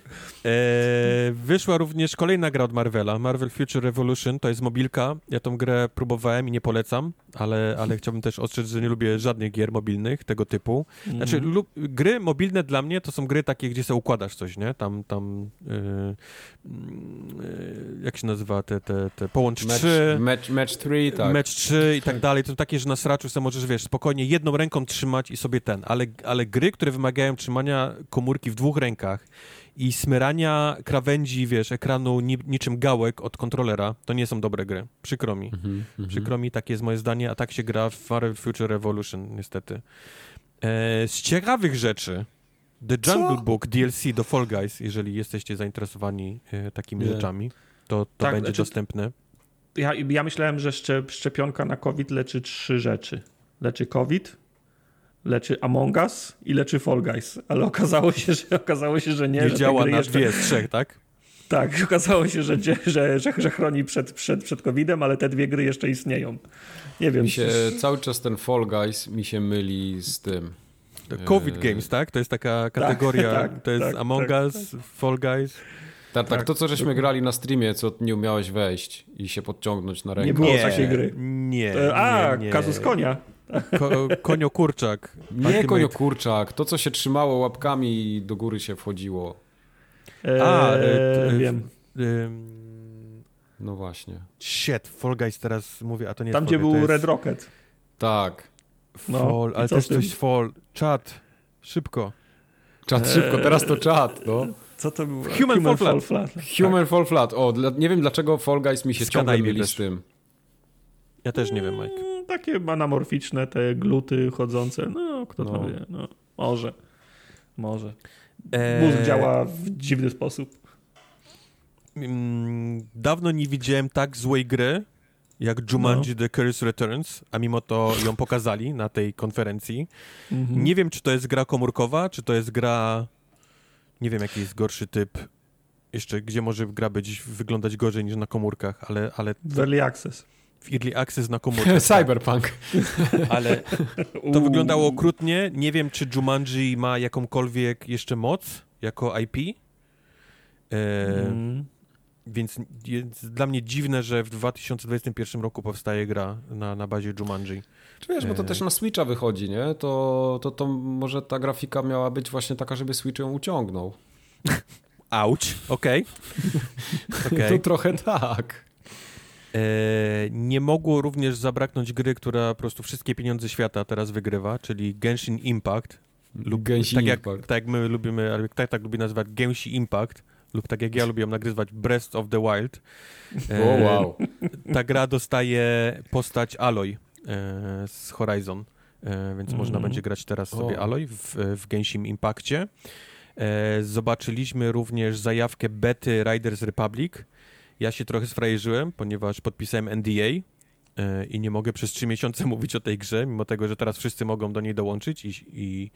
E, wyszła również kolejna gra od Marvela, Marvel Future Revolution, to jest mobilka. Ja tą grę próbowałem i nie polecam, ale, ale chciałbym też ostrzec, że nie lubię żadnych gier mobilnych tego typu. Znaczy, mm. lub, gry mobilne dla mnie to są gry takie, gdzie sobie układasz coś, nie? Tam, tam yy, yy, jak się nazywa, te, te, te połącz match, 3. Match, match 3, tak. Match 3 i tak, tak dalej. To są takie, że na sraczu sobie możesz, wiesz, spokojnie jedną ręką trzymać i sobie ten, ale, ale gry, które wymagają trzymania komórki w dwóch rękach i smyrania krawędzi, wiesz, ekranu ni niczym gałek od kontrolera, to nie są dobre gry. Przykro mi. Mm -hmm. Przykro mi, takie jest moje zdanie, a tak się gra w Marvel Future Revolution, niestety. E, z ciekawych rzeczy, The Jungle Co? Book DLC do Fall Guys, jeżeli jesteście zainteresowani e, takimi nie. rzeczami, to, to tak, będzie znaczy, dostępne. Ja, ja myślałem, że szczepionka na COVID leczy trzy rzeczy. Leczy COVID, leczy Among Us i leczy Fall Guys, ale okazało się, że okazało się, że nie. Nie że działa na jeszcze... dwie z trzech, tak? Tak, okazało się, że, że, że, że chroni przed, przed, przed COVID-em, ale te dwie gry jeszcze istnieją. Nie wiem. Mi się cały czas ten Fall Guys mi się myli z tym. COVID Games, tak? To jest taka tak, kategoria. Tak, tak, to jest tak, Among tak, Us, tak. Fall Guys. Tak, tak, to co żeśmy grali na streamie, co nie umiałeś wejść i się podciągnąć na rękę. Nie było takiej gry. Nie. A, nie, nie. kazus konia. Ko koniokurczak. Nie koniokurczak, to co się trzymało łapkami i do góry się wchodziło. Eee, A, e, e, wiem. E, no właśnie. Shit, Fall Guys teraz mówię, a to nie Tam, gdzie był jest... Red Rocket. Tak. No, fall, ale też coś Fall. Chat, szybko. Czat szybko, teraz to czat, no. Co to było? Human, Human Fall, Flat. Flat. Human tak. Fall Flat. O, dla, nie wiem dlaczego Fall Guys mi się Skadaj ciągle myli z tym. Ja też nie wiem, Mike. Mm, takie anamorficzne te gluty chodzące. No, kto no. to wie. No, może. Może. Eee... Mózg działa w dziwny sposób. Mm, dawno nie widziałem tak złej gry jak Jumanji no. The Curse Returns, a mimo to ją pokazali na tej konferencji. Mhm. Nie wiem, czy to jest gra komórkowa, czy to jest gra... Nie wiem, jaki jest gorszy typ. Jeszcze, gdzie może gra być, wyglądać gorzej niż na komórkach, ale... ale w Early Access. W Early Access na komórkach. Cyberpunk. ale to wyglądało okrutnie. Nie wiem, czy Jumanji ma jakąkolwiek jeszcze moc jako IP. E, mm. Więc jest dla mnie dziwne, że w 2021 roku powstaje gra na, na bazie Jumanji. Czy wiesz, bo to e... też na Switcha wychodzi, nie? To, to, to może ta grafika miała być właśnie taka, żeby Switch ją uciągnął. Auć, okej. Okay. okay. To trochę tak. E, nie mogło również zabraknąć gry, która po prostu wszystkie pieniądze świata teraz wygrywa, czyli Genshin Impact. Lub, Genshin tak Impact. Jak, tak jak my lubimy, ale tak, tak lubi nazywać Genshin Impact lub tak jak ja lubię ją nagrywać, Breath of the Wild. Oh, wow. Ta gra dostaje postać Aloy e, z Horizon, e, więc mm. można będzie grać teraz sobie oh. Aloy w, w Genshin Impactie. E, zobaczyliśmy również zajawkę bety Riders Republic. Ja się trochę sfrajerzyłem, ponieważ podpisałem NDA, i nie mogę przez trzy miesiące mówić o tej grze, mimo tego, że teraz wszyscy mogą do niej dołączyć i, i,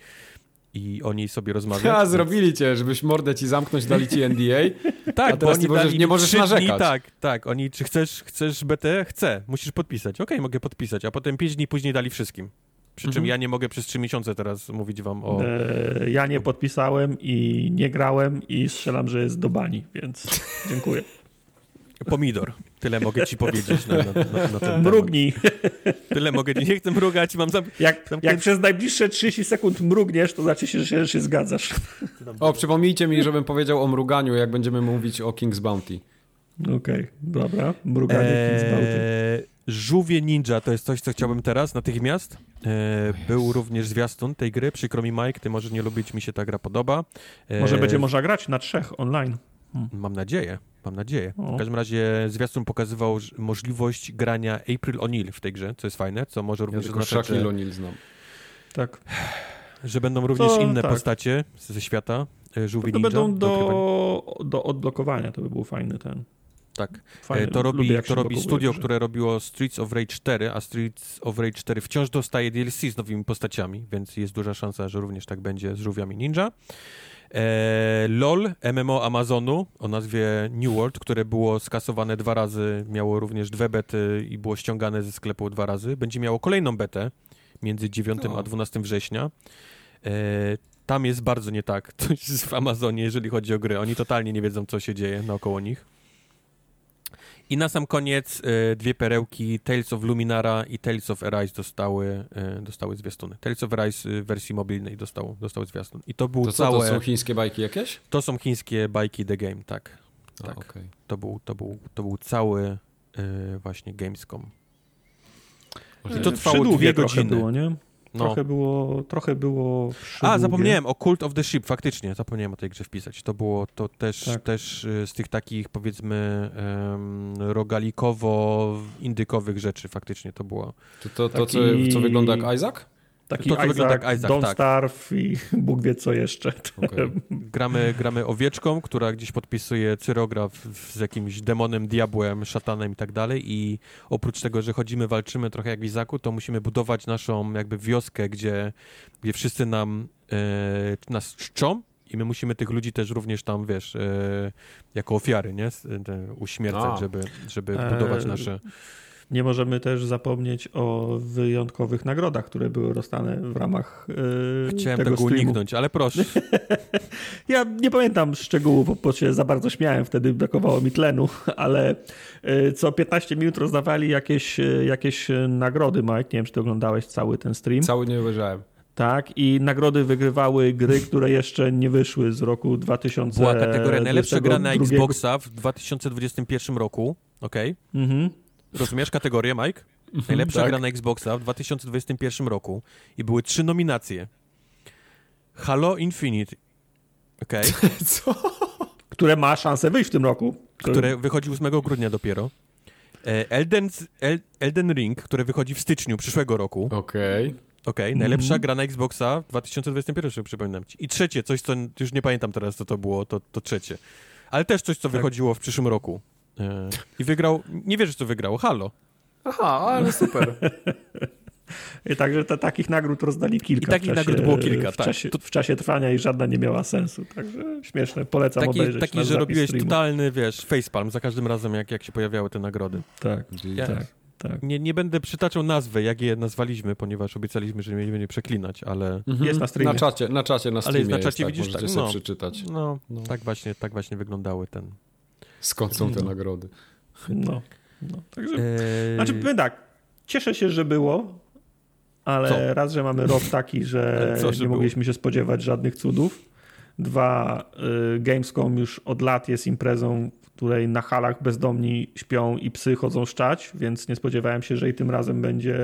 i o niej sobie rozmawiać. A, zrobili cię, żebyś mordę ci zamknąć, dali ci NDA. tak, a teraz nie możesz, nie możesz narzekać. Dni, tak, tak. Oni, czy chcesz, chcesz BT? Chcę. Musisz podpisać. Okej, okay, mogę podpisać. A potem pięć dni później dali wszystkim. Przy czym mhm. ja nie mogę przez trzy miesiące teraz mówić wam o... E, ja nie podpisałem i nie grałem i strzelam, że jest do bani, więc dziękuję. Pomidor. Tyle mogę ci powiedzieć na, na, na, na ten Mrugnij. Temat. Tyle mogę ci. Nie chcę mrugać. Mam zam... jak, jak przez najbliższe 30 sekund mrugniesz, to znaczy się, że się zgadzasz. O, przypomnijcie mi, żebym powiedział o mruganiu, jak będziemy mówić o King's Bounty. Okej, okay, dobra. Mruganie eee, King's Bounty. Żółwie Ninja to jest coś, co chciałbym teraz natychmiast. Eee, był również zwiastun tej gry. Przykro mi, Mike, ty może nie lubić, mi się ta gra podoba. Eee, może będzie można grać na trzech online. Hmm. Mam nadzieję. Mam nadzieję. W każdym razie zwiastun pokazywał możliwość grania April O'Neil w tej grze, co jest fajne, co może również ja oznaczać, że... O'Neil znam. Tak. Że będą również to, inne tak. postacie ze świata e, żółwi to, to będą do, do odblokowania, to by był fajny ten. Tak. Fajny. To robi, Lubię, to robi studio, które robiło Streets of Rage 4, a Streets of Rage 4 wciąż dostaje DLC z nowymi postaciami, więc jest duża szansa, że również tak będzie z żółwiami ninja. E, LOL, MMO Amazonu o nazwie New World, które było skasowane dwa razy, miało również dwie bety i było ściągane ze sklepu dwa razy, będzie miało kolejną betę między 9 a 12 września. E, tam jest bardzo nie tak w Amazonie, jeżeli chodzi o gry. Oni totalnie nie wiedzą, co się dzieje naokoło nich. I na sam koniec y, dwie perełki Tales of Luminara i Tales of Arise dostały, y, dostały zwiastuny. Tales of Arise w wersji mobilnej dostał, dostał zwiastun. I to był to całe... To są chińskie bajki jakieś? To są chińskie bajki The Game, tak. tak. A, okay. to, był, to, był, to był cały y, właśnie Gamescom. I to trwało dwie godziny. Było, nie? No. Trochę było, trochę było A, zapomniałem o Cult of the Ship, faktycznie, zapomniałem o tej grze wpisać. To było to też, tak. też y, z tych takich, powiedzmy, um, rogalikowo-indykowych rzeczy, faktycznie to było. To, to, to co, co wygląda jak Isaac? Taki to, Isaac, jak Isaac, Don't tak. Starve i Bóg wie co jeszcze. Okay. gramy, gramy owieczką, która gdzieś podpisuje cyrograf z jakimś demonem, diabłem, szatanem i tak dalej i oprócz tego, że chodzimy, walczymy trochę jak w Izaku, to musimy budować naszą jakby wioskę, gdzie, gdzie wszyscy nam e, nas czczą i my musimy tych ludzi też również tam, wiesz, e, jako ofiary, nie? Uśmiercać, żeby, żeby budować e, nasze... Nie możemy też zapomnieć o wyjątkowych nagrodach, które były rozdane w ramach yy, Chciałem tego, tego uniknąć, ale proszę. ja nie pamiętam szczegółów, bo się za bardzo śmiałem, wtedy brakowało mi tlenu, ale yy, co 15 minut rozdawali jakieś, yy, jakieś nagrody, Mike. Nie wiem, czy ty oglądałeś cały ten stream. Cały nie obejrzałem. Tak, i nagrody wygrywały gry, które jeszcze nie wyszły z roku 2000. Była kategoria najlepsza gra na Xboxa w 2021 roku, okej? Okay? Mhm. Rozumiesz kategorię, Mike? Mhm, Najlepsza tak. gra na Xboxa w 2021 roku i były trzy nominacje. Halo Infinite. Okej. Okay. Co? Które ma szansę wyjść w tym roku. Które wychodzi 8 grudnia dopiero. E, Elden, Elden Ring, które wychodzi w styczniu przyszłego roku. Okej. Okay. Okej, okay, najlepsza mm. gra na Xboxa w 2021, przypominam ci. I trzecie, coś, co już nie pamiętam teraz, co to było, to, to trzecie. Ale też coś, co tak. wychodziło w przyszłym roku. E, I wygrał, nie wierzysz, co wygrał, Halo. Aha, ale super. I także te, takich nagród rozdali kilka. I takich czasie, nagród było kilka, w tak. Czasie, w czasie trwania i żadna nie miała sensu, także śmieszne, polecam taki, obejrzeć. Taki, że robiłeś streamu. totalny, wiesz, facepalm za każdym razem, jak, jak się pojawiały te nagrody. Tak, ja, tak. Tak. Nie, nie będę przytaczał nazwy, jak je nazwaliśmy, ponieważ obiecaliśmy, że nie będziemy przeklinać, ale... Mhm. Jest na streamie. Na czacie, na czacie, na streamie Ale jest na czacie, jest, widzisz, tak, tak, no, przeczytać. No, no, Tak, właśnie, tak właśnie wyglądały ten... Skąd są te no. nagrody? No, no. Także, eee... Znaczy, powiem tak, cieszę się, że było, ale Co? raz, że mamy rok taki, że Co, że nie mogliśmy się spodziewać żadnych cudów. Dwa, y, Gamescom już od lat jest imprezą, w której na halach bezdomni śpią i psy chodzą szczać, więc nie spodziewałem się, że i tym razem będzie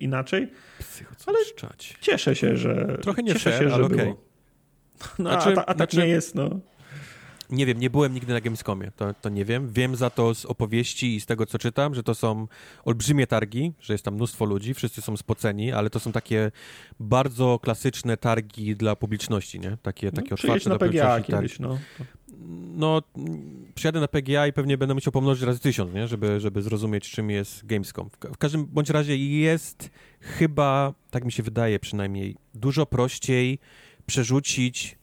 inaczej. Psy chodzą ale szczać. Cieszę się, że. Trochę nie cieszę fair, się, że okay. było. No, znaczy, a, a, tak znaczy... nie jest, no. Nie wiem, nie byłem nigdy na Gamescomie, to, to nie wiem. Wiem za to z opowieści i z tego, co czytam, że to są olbrzymie targi, że jest tam mnóstwo ludzi, wszyscy są spoceni, ale to są takie bardzo klasyczne targi dla publiczności, nie? Takie, takie no, otwarte na PGA kiedyś, no. No, przyjadę na PGA i pewnie będę musiał pomnożyć razy tysiąc, nie? Żeby, żeby zrozumieć, czym jest Gamescom. W każdym bądź razie jest chyba, tak mi się wydaje przynajmniej, dużo prościej przerzucić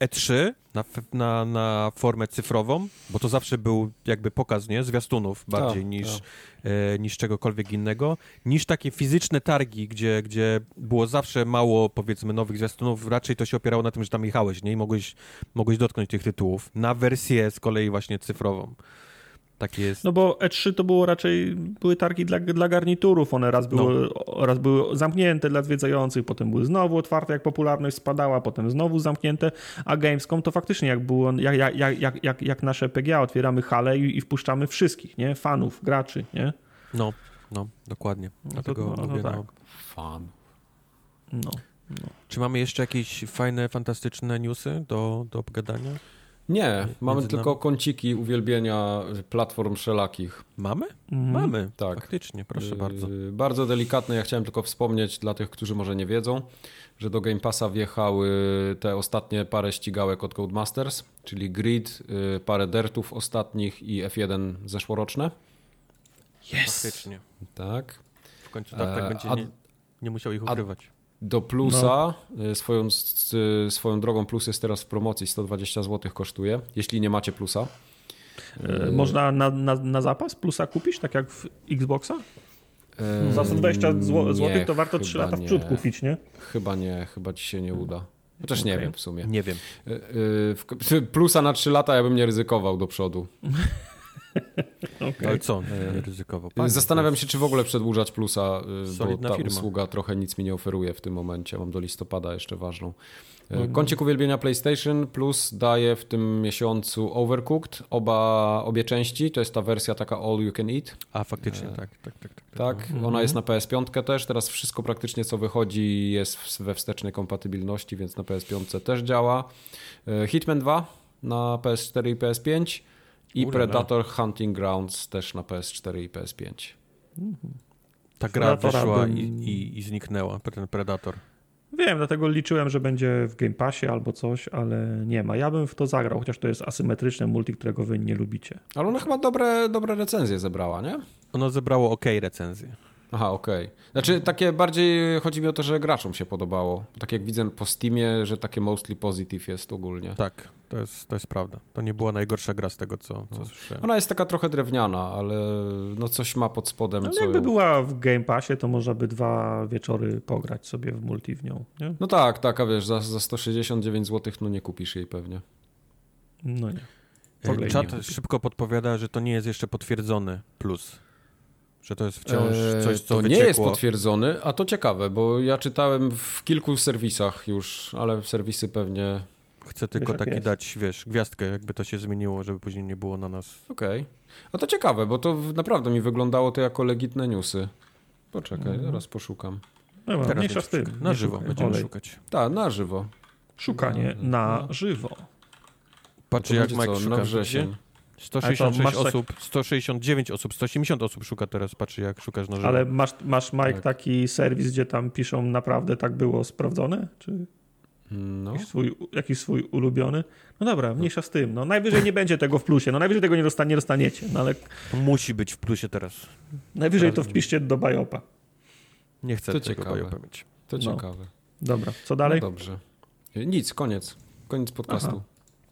E3 na, na, na formę cyfrową, bo to zawsze był jakby pokaz, nie? Zwiastunów bardziej tak, niż, tak. E, niż czegokolwiek innego, niż takie fizyczne targi, gdzie, gdzie było zawsze mało, powiedzmy, nowych zwiastunów, raczej to się opierało na tym, że tam jechałeś, nie? I mogłeś, mogłeś dotknąć tych tytułów. Na wersję z kolei właśnie cyfrową. Tak jest. No bo E3 to było raczej, były targi dla, dla garniturów, one raz były, no. raz były zamknięte dla zwiedzających, potem były znowu otwarte, jak popularność spadała, potem znowu zamknięte, a Gamescom to faktycznie jak było, jak, jak, jak, jak, jak nasze PGA, otwieramy halę i, i wpuszczamy wszystkich, nie? Fanów, graczy, nie? No, no, dokładnie. No Dlatego to, no, mówię, no, tak. no. Fan. No, no. Czy mamy jeszcze jakieś fajne, fantastyczne newsy do, do obgadania? Nie, mamy tylko kąciki uwielbienia platform wszelakich. Mamy? Mhm. Mamy, tak. Faktycznie, proszę yy, bardzo. Bardzo delikatne, ja chciałem tylko wspomnieć dla tych, którzy może nie wiedzą, że do Game Passa wjechały te ostatnie parę ścigałek od Codemasters, czyli Grid, yy, parę Dertów ostatnich i F1 zeszłoroczne. Yes. Faktycznie. Tak. W końcu tak, tak będzie nie, nie musiał ich ukrywać. Do plusa, no. Y, swoją, swoją drogą plus jest teraz w promocji, 120 zł kosztuje, jeśli nie macie plusa. E, można na, na, na zapas plusa kupić, tak jak w Xboxa? E, Za 120 zł nie, to warto 3 lata w przód kupić, nie? Chyba nie, chyba ci się nie uda. Chociaż okay. nie wiem w sumie. Nie wiem. E, plusa na 3 lata ja bym nie ryzykował do przodu. okay. Ale co nie ryzykował? Panie, Zastanawiam się, czy w ogóle przedłużać plusa, y, bo ta firma. usługa trochę nic mi nie oferuje w tym momencie. Mam do listopada jeszcze ważną. Mhm. Kącik uwielbienia PlayStation Plus daje w tym miesiącu Overcooked, oba, obie części, to jest ta wersja taka All You Can Eat. A faktycznie, tak, tak, tak. Tak, tak mhm. ona jest na PS5 też, teraz wszystko praktycznie co wychodzi jest we wstecznej kompatybilności, więc na PS5 też działa. Hitman 2 na PS4 i PS5 i Predator Hunting Grounds też na PS4 i PS5. Mhm. Ta gra wyszła bym... i, i, i zniknęła, ten Predator. Wiem, dlatego liczyłem, że będzie w Game Passie albo coś, ale nie ma. Ja bym w to zagrał, chociaż to jest asymetryczne multi, którego wy nie lubicie. Ale ona chyba dobre, dobre recenzje zebrała, nie? Ono zebrało ok recenzje. Aha, okej. Okay. Znaczy takie bardziej chodzi mi o to, że graczom się podobało. Tak jak widzę po Steamie, że takie mostly positive jest ogólnie. Tak, to jest, to jest prawda. To nie była najgorsza gra z tego, co, co no. słyszałem. Ona jest taka trochę drewniana, ale no coś ma pod spodem. No, co... Jakby była w Game Passie, to można by dwa wieczory pograć sobie w multi w nią. Nie? No tak, tak, a wiesz, za, za 169 zł no nie kupisz jej pewnie. No nie. Czat szybko podpowiada, że to nie jest jeszcze potwierdzony plus. Że to jest wciąż eee, coś, co To wyciekło. nie jest potwierdzony, a to ciekawe, bo ja czytałem w kilku serwisach już, ale serwisy pewnie... Chcę tylko wiesz, taki dać, wiesz, gwiazdkę, jakby to się zmieniło, żeby później nie było na nas. Okej. Okay. A to ciekawe, bo to naprawdę mi wyglądało to jako legitne newsy. Poczekaj, mhm. zaraz poszukam. No, Teraz mniejsza z tym. Na żywo szukaj. będziemy Olej. szukać. Tak, na żywo. Szukanie no, na no. żywo. Patrz jak Mike co, szuka. Na wrzesień. 166 osób, tak... 169 osób, 180 osób szuka teraz, patrzy jak szukasz na żywo. Ale masz, masz Mike tak. taki serwis, gdzie tam piszą naprawdę tak było sprawdzone? Czy no. jakiś, swój, jakiś swój ulubiony? No dobra, mniejsza z tym. No, najwyżej nie będzie tego w plusie, no najwyżej tego nie, dostanie, nie dostaniecie. No, ale... Musi być w plusie teraz. Najwyżej to wpiszcie do Bajopa. Nie chcę to tego ciekawe. Bajopa mieć. To no. ciekawe. Dobra, co dalej? No dobrze. Nic, koniec. Koniec podcastu. Aha.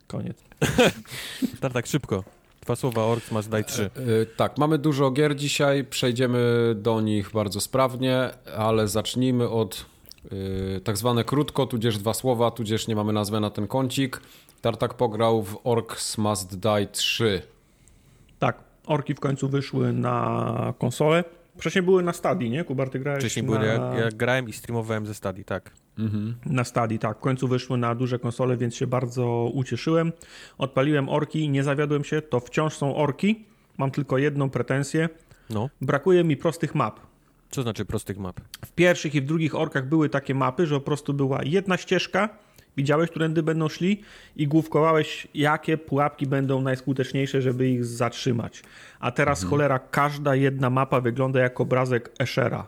Koniec. tak, tak szybko. Dwa słowa Orcs Must Die 3. Yy, tak, mamy dużo gier dzisiaj, przejdziemy do nich bardzo sprawnie, ale zacznijmy od yy, tak zwane krótko, tudzież dwa słowa, tudzież nie mamy nazwy na ten kącik. Tartak pograł w Orcs Must Die 3. Tak, orki w końcu wyszły na konsolę. Wcześniej były na Stadii, nie? Kubar, ty grałeś Wcześniej na... były, ja, ja grałem i streamowałem ze Stadii, tak. Mhm. Na Stadii, tak. W końcu wyszły na duże konsole, więc się bardzo ucieszyłem. Odpaliłem orki, nie zawiodłem się, to wciąż są orki. Mam tylko jedną pretensję. No. Brakuje mi prostych map. Co znaczy prostych map? W pierwszych i w drugich orkach były takie mapy, że po prostu była jedna ścieżka, widziałeś, którędy będą szli i główkowałeś, jakie pułapki będą najskuteczniejsze, żeby ich zatrzymać. A teraz mhm. cholera, każda jedna mapa wygląda jak obrazek Eshera.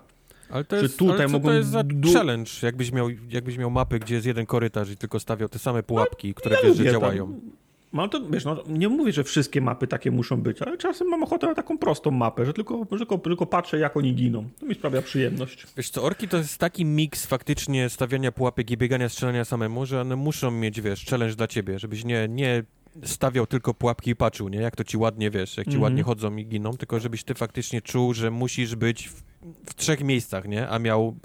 Ale to jest, tutaj ale mogą... to jest za challenge, jakbyś miał, jakbyś miał mapy, gdzie jest jeden korytarz i tylko stawiał te same pułapki, no, które ja wiesz, że działają. Tam. Mam to, wiesz, no, nie mówię, że wszystkie mapy takie muszą być, ale czasem mam ochotę na taką prostą mapę, że tylko, że tylko, tylko patrzę, jak oni giną. To mi sprawia przyjemność. Wiesz co, orki to jest taki miks faktycznie stawiania pułapek i biegania, strzelania samemu, że one muszą mieć, wiesz, challenge dla ciebie, żebyś nie, nie stawiał tylko pułapki i patrzył, nie? Jak to ci ładnie, wiesz, jak ci mm -hmm. ładnie chodzą i giną, tylko żebyś ty faktycznie czuł, że musisz być w, w trzech miejscach, nie? A miał,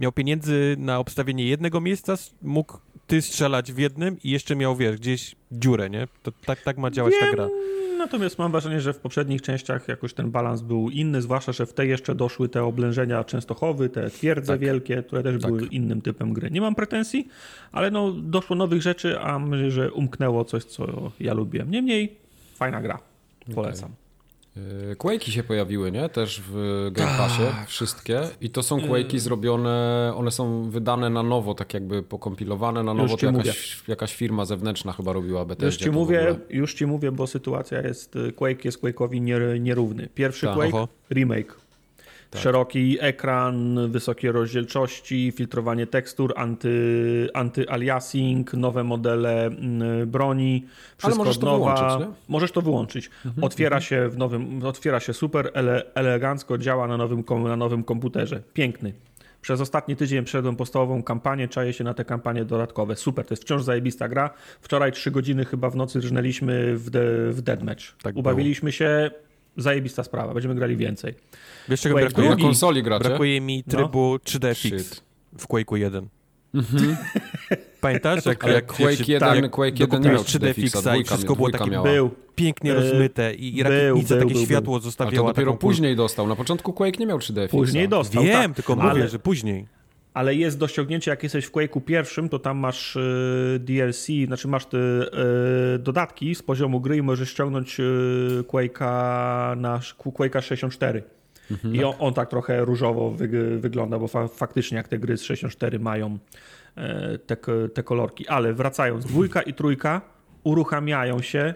miał pieniędzy na obstawienie jednego miejsca, mógł ty strzelać w jednym i jeszcze miał, wiesz, gdzieś dziurę, nie? To tak, tak ma działać Wiem, ta gra. Natomiast mam wrażenie, że w poprzednich częściach jakoś ten balans był inny, zwłaszcza, że w tej jeszcze doszły te oblężenia Częstochowy, te twierdze tak. wielkie, które też tak. były innym typem gry. Nie mam pretensji, ale no doszło nowych rzeczy, a myślę, że umknęło coś, co ja lubiłem. Niemniej, fajna gra. Polecam. Okay. E, Quake'i się pojawiły, nie? Też w Game Passie, tak. wszystkie. I to są Quake'i zrobione, one są wydane na nowo, tak jakby pokompilowane na nowo. To jakaś, jakaś, firma zewnętrzna chyba robiła Bethesda. Już ci, mówię, już ci mówię, bo sytuacja jest, Quake jest Quake'owi nierówny. Pierwszy Ta. Quake, Oho. remake. Tak. Szeroki ekran, wysokie rozdzielczości, filtrowanie tekstur, anty, anty-aliasing, nowe modele mm, broni. Wszystko Ale możesz to wyłączyć, nie? Możesz to wyłączyć. Mhm, otwiera, mhm. się w nowym, otwiera się super ele, elegancko, działa na nowym, na nowym komputerze. Piękny. Przez ostatni tydzień przeszedłem podstawową kampanię, czaję się na te kampanie dodatkowe. Super, to jest wciąż zajebista gra. Wczoraj trzy godziny chyba w nocy rżnęliśmy w, de, w Deadmatch. Tak Ubawiliśmy było. się, zajebista sprawa, będziemy grali więcej. Wiesz czego Quake brakuje? Na konsoli gracie? Brakuje mi trybu no. 3D w Quake'u 1. Mhm. Pamiętasz? Jak, jak Quake 1, tak, Quake 1 nie miał 3D fixa i wszystko było takie był, pięknie rozmyte i, i rakietnica takie był, światło zostawiała. A to dopiero później dostał. Na początku Quake nie miał 3D fixa. Później dostał, Wiem, tak. tylko ale, mówię, że później. Ale jest do ściągnięcia, jak jesteś w Quake'u pierwszym, to tam masz y, DLC, znaczy masz te y, dodatki z poziomu gry i możesz ściągnąć y, Quake'a na Quake'a 64. Mhm, I on, on, tak trochę różowo wy, wygląda, bo fa faktycznie jak te gry z 64 mają e, te, te kolorki. Ale wracając, dwójka i trójka uruchamiają się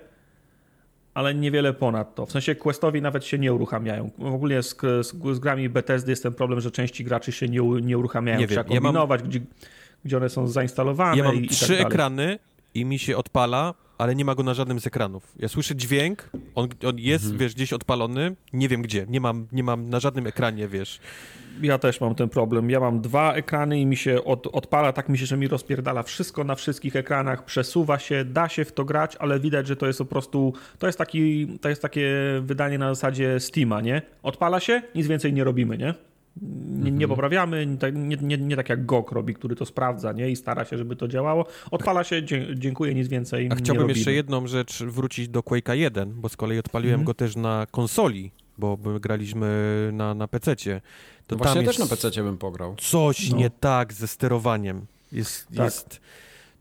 ale niewiele ponad to. W sensie questowi nawet się nie uruchamiają. W ogóle z, z, z grami Bethesdy jest ten problem, że części graczy się nie, nie uruchamiają. Nie Trzeba wiem. kombinować, ja mam... gdzie, gdzie one są zainstalowane. Ja mam i, trzy i tak ekrany i mi się odpala, ale nie ma go na żadnym z ekranów. Ja słyszę dźwięk, on, on jest, mhm. wiesz, gdzieś odpalony, nie wiem gdzie, nie mam, nie mam na żadnym ekranie, wiesz. Ja też mam ten problem. Ja mam dwa ekrany i mi się od, odpala, tak mi się, że mi rozpierdala wszystko na wszystkich ekranach, przesuwa się, da się w to grać, ale widać, że to jest po prostu, to jest, taki, to jest takie wydanie na zasadzie Steama, nie? Odpala się, nic więcej nie robimy, nie? Nie, nie, mhm. poprawiamy, nie, nie, nie, tak jak GOG robi, który to sprawdza nie? i stara się, żeby to działało. Odpala się, dziękuję, nic więcej. A chciałbym jeszcze jedną rzecz wrócić do Quake'a 1, bo z kolei odpaliłem mhm. go też na konsoli, bo graliśmy na, na PC-cie. To Właśnie tam też na PC bym pograł. Coś no. nie tak ze sterowaniem. Jest, tak. jest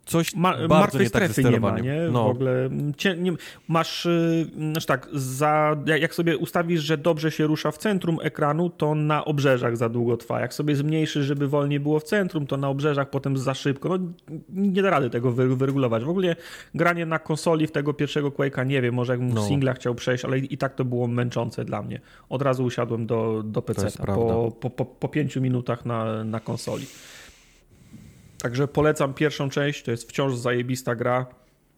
coś Ma, bardzo nie tak nie ma, nie? No. W ogóle cie, nie, masz, yy, znaczy tak, za, jak sobie ustawisz, że dobrze się rusza w centrum ekranu, to na obrzeżach za długo trwa. Jak sobie zmniejszysz, żeby wolniej było w centrum, to na obrzeżach potem za szybko. No, nie da rady tego wyregulować. W ogóle granie na konsoli w tego pierwszego Quake'a, nie wiem, może jakbym no. singla chciał przejść, ale i tak to było męczące dla mnie. Od razu usiadłem do, do PC po, po, po, po pięciu minutach na, na konsoli. Także polecam pierwszą część, to jest wciąż zajebista gra.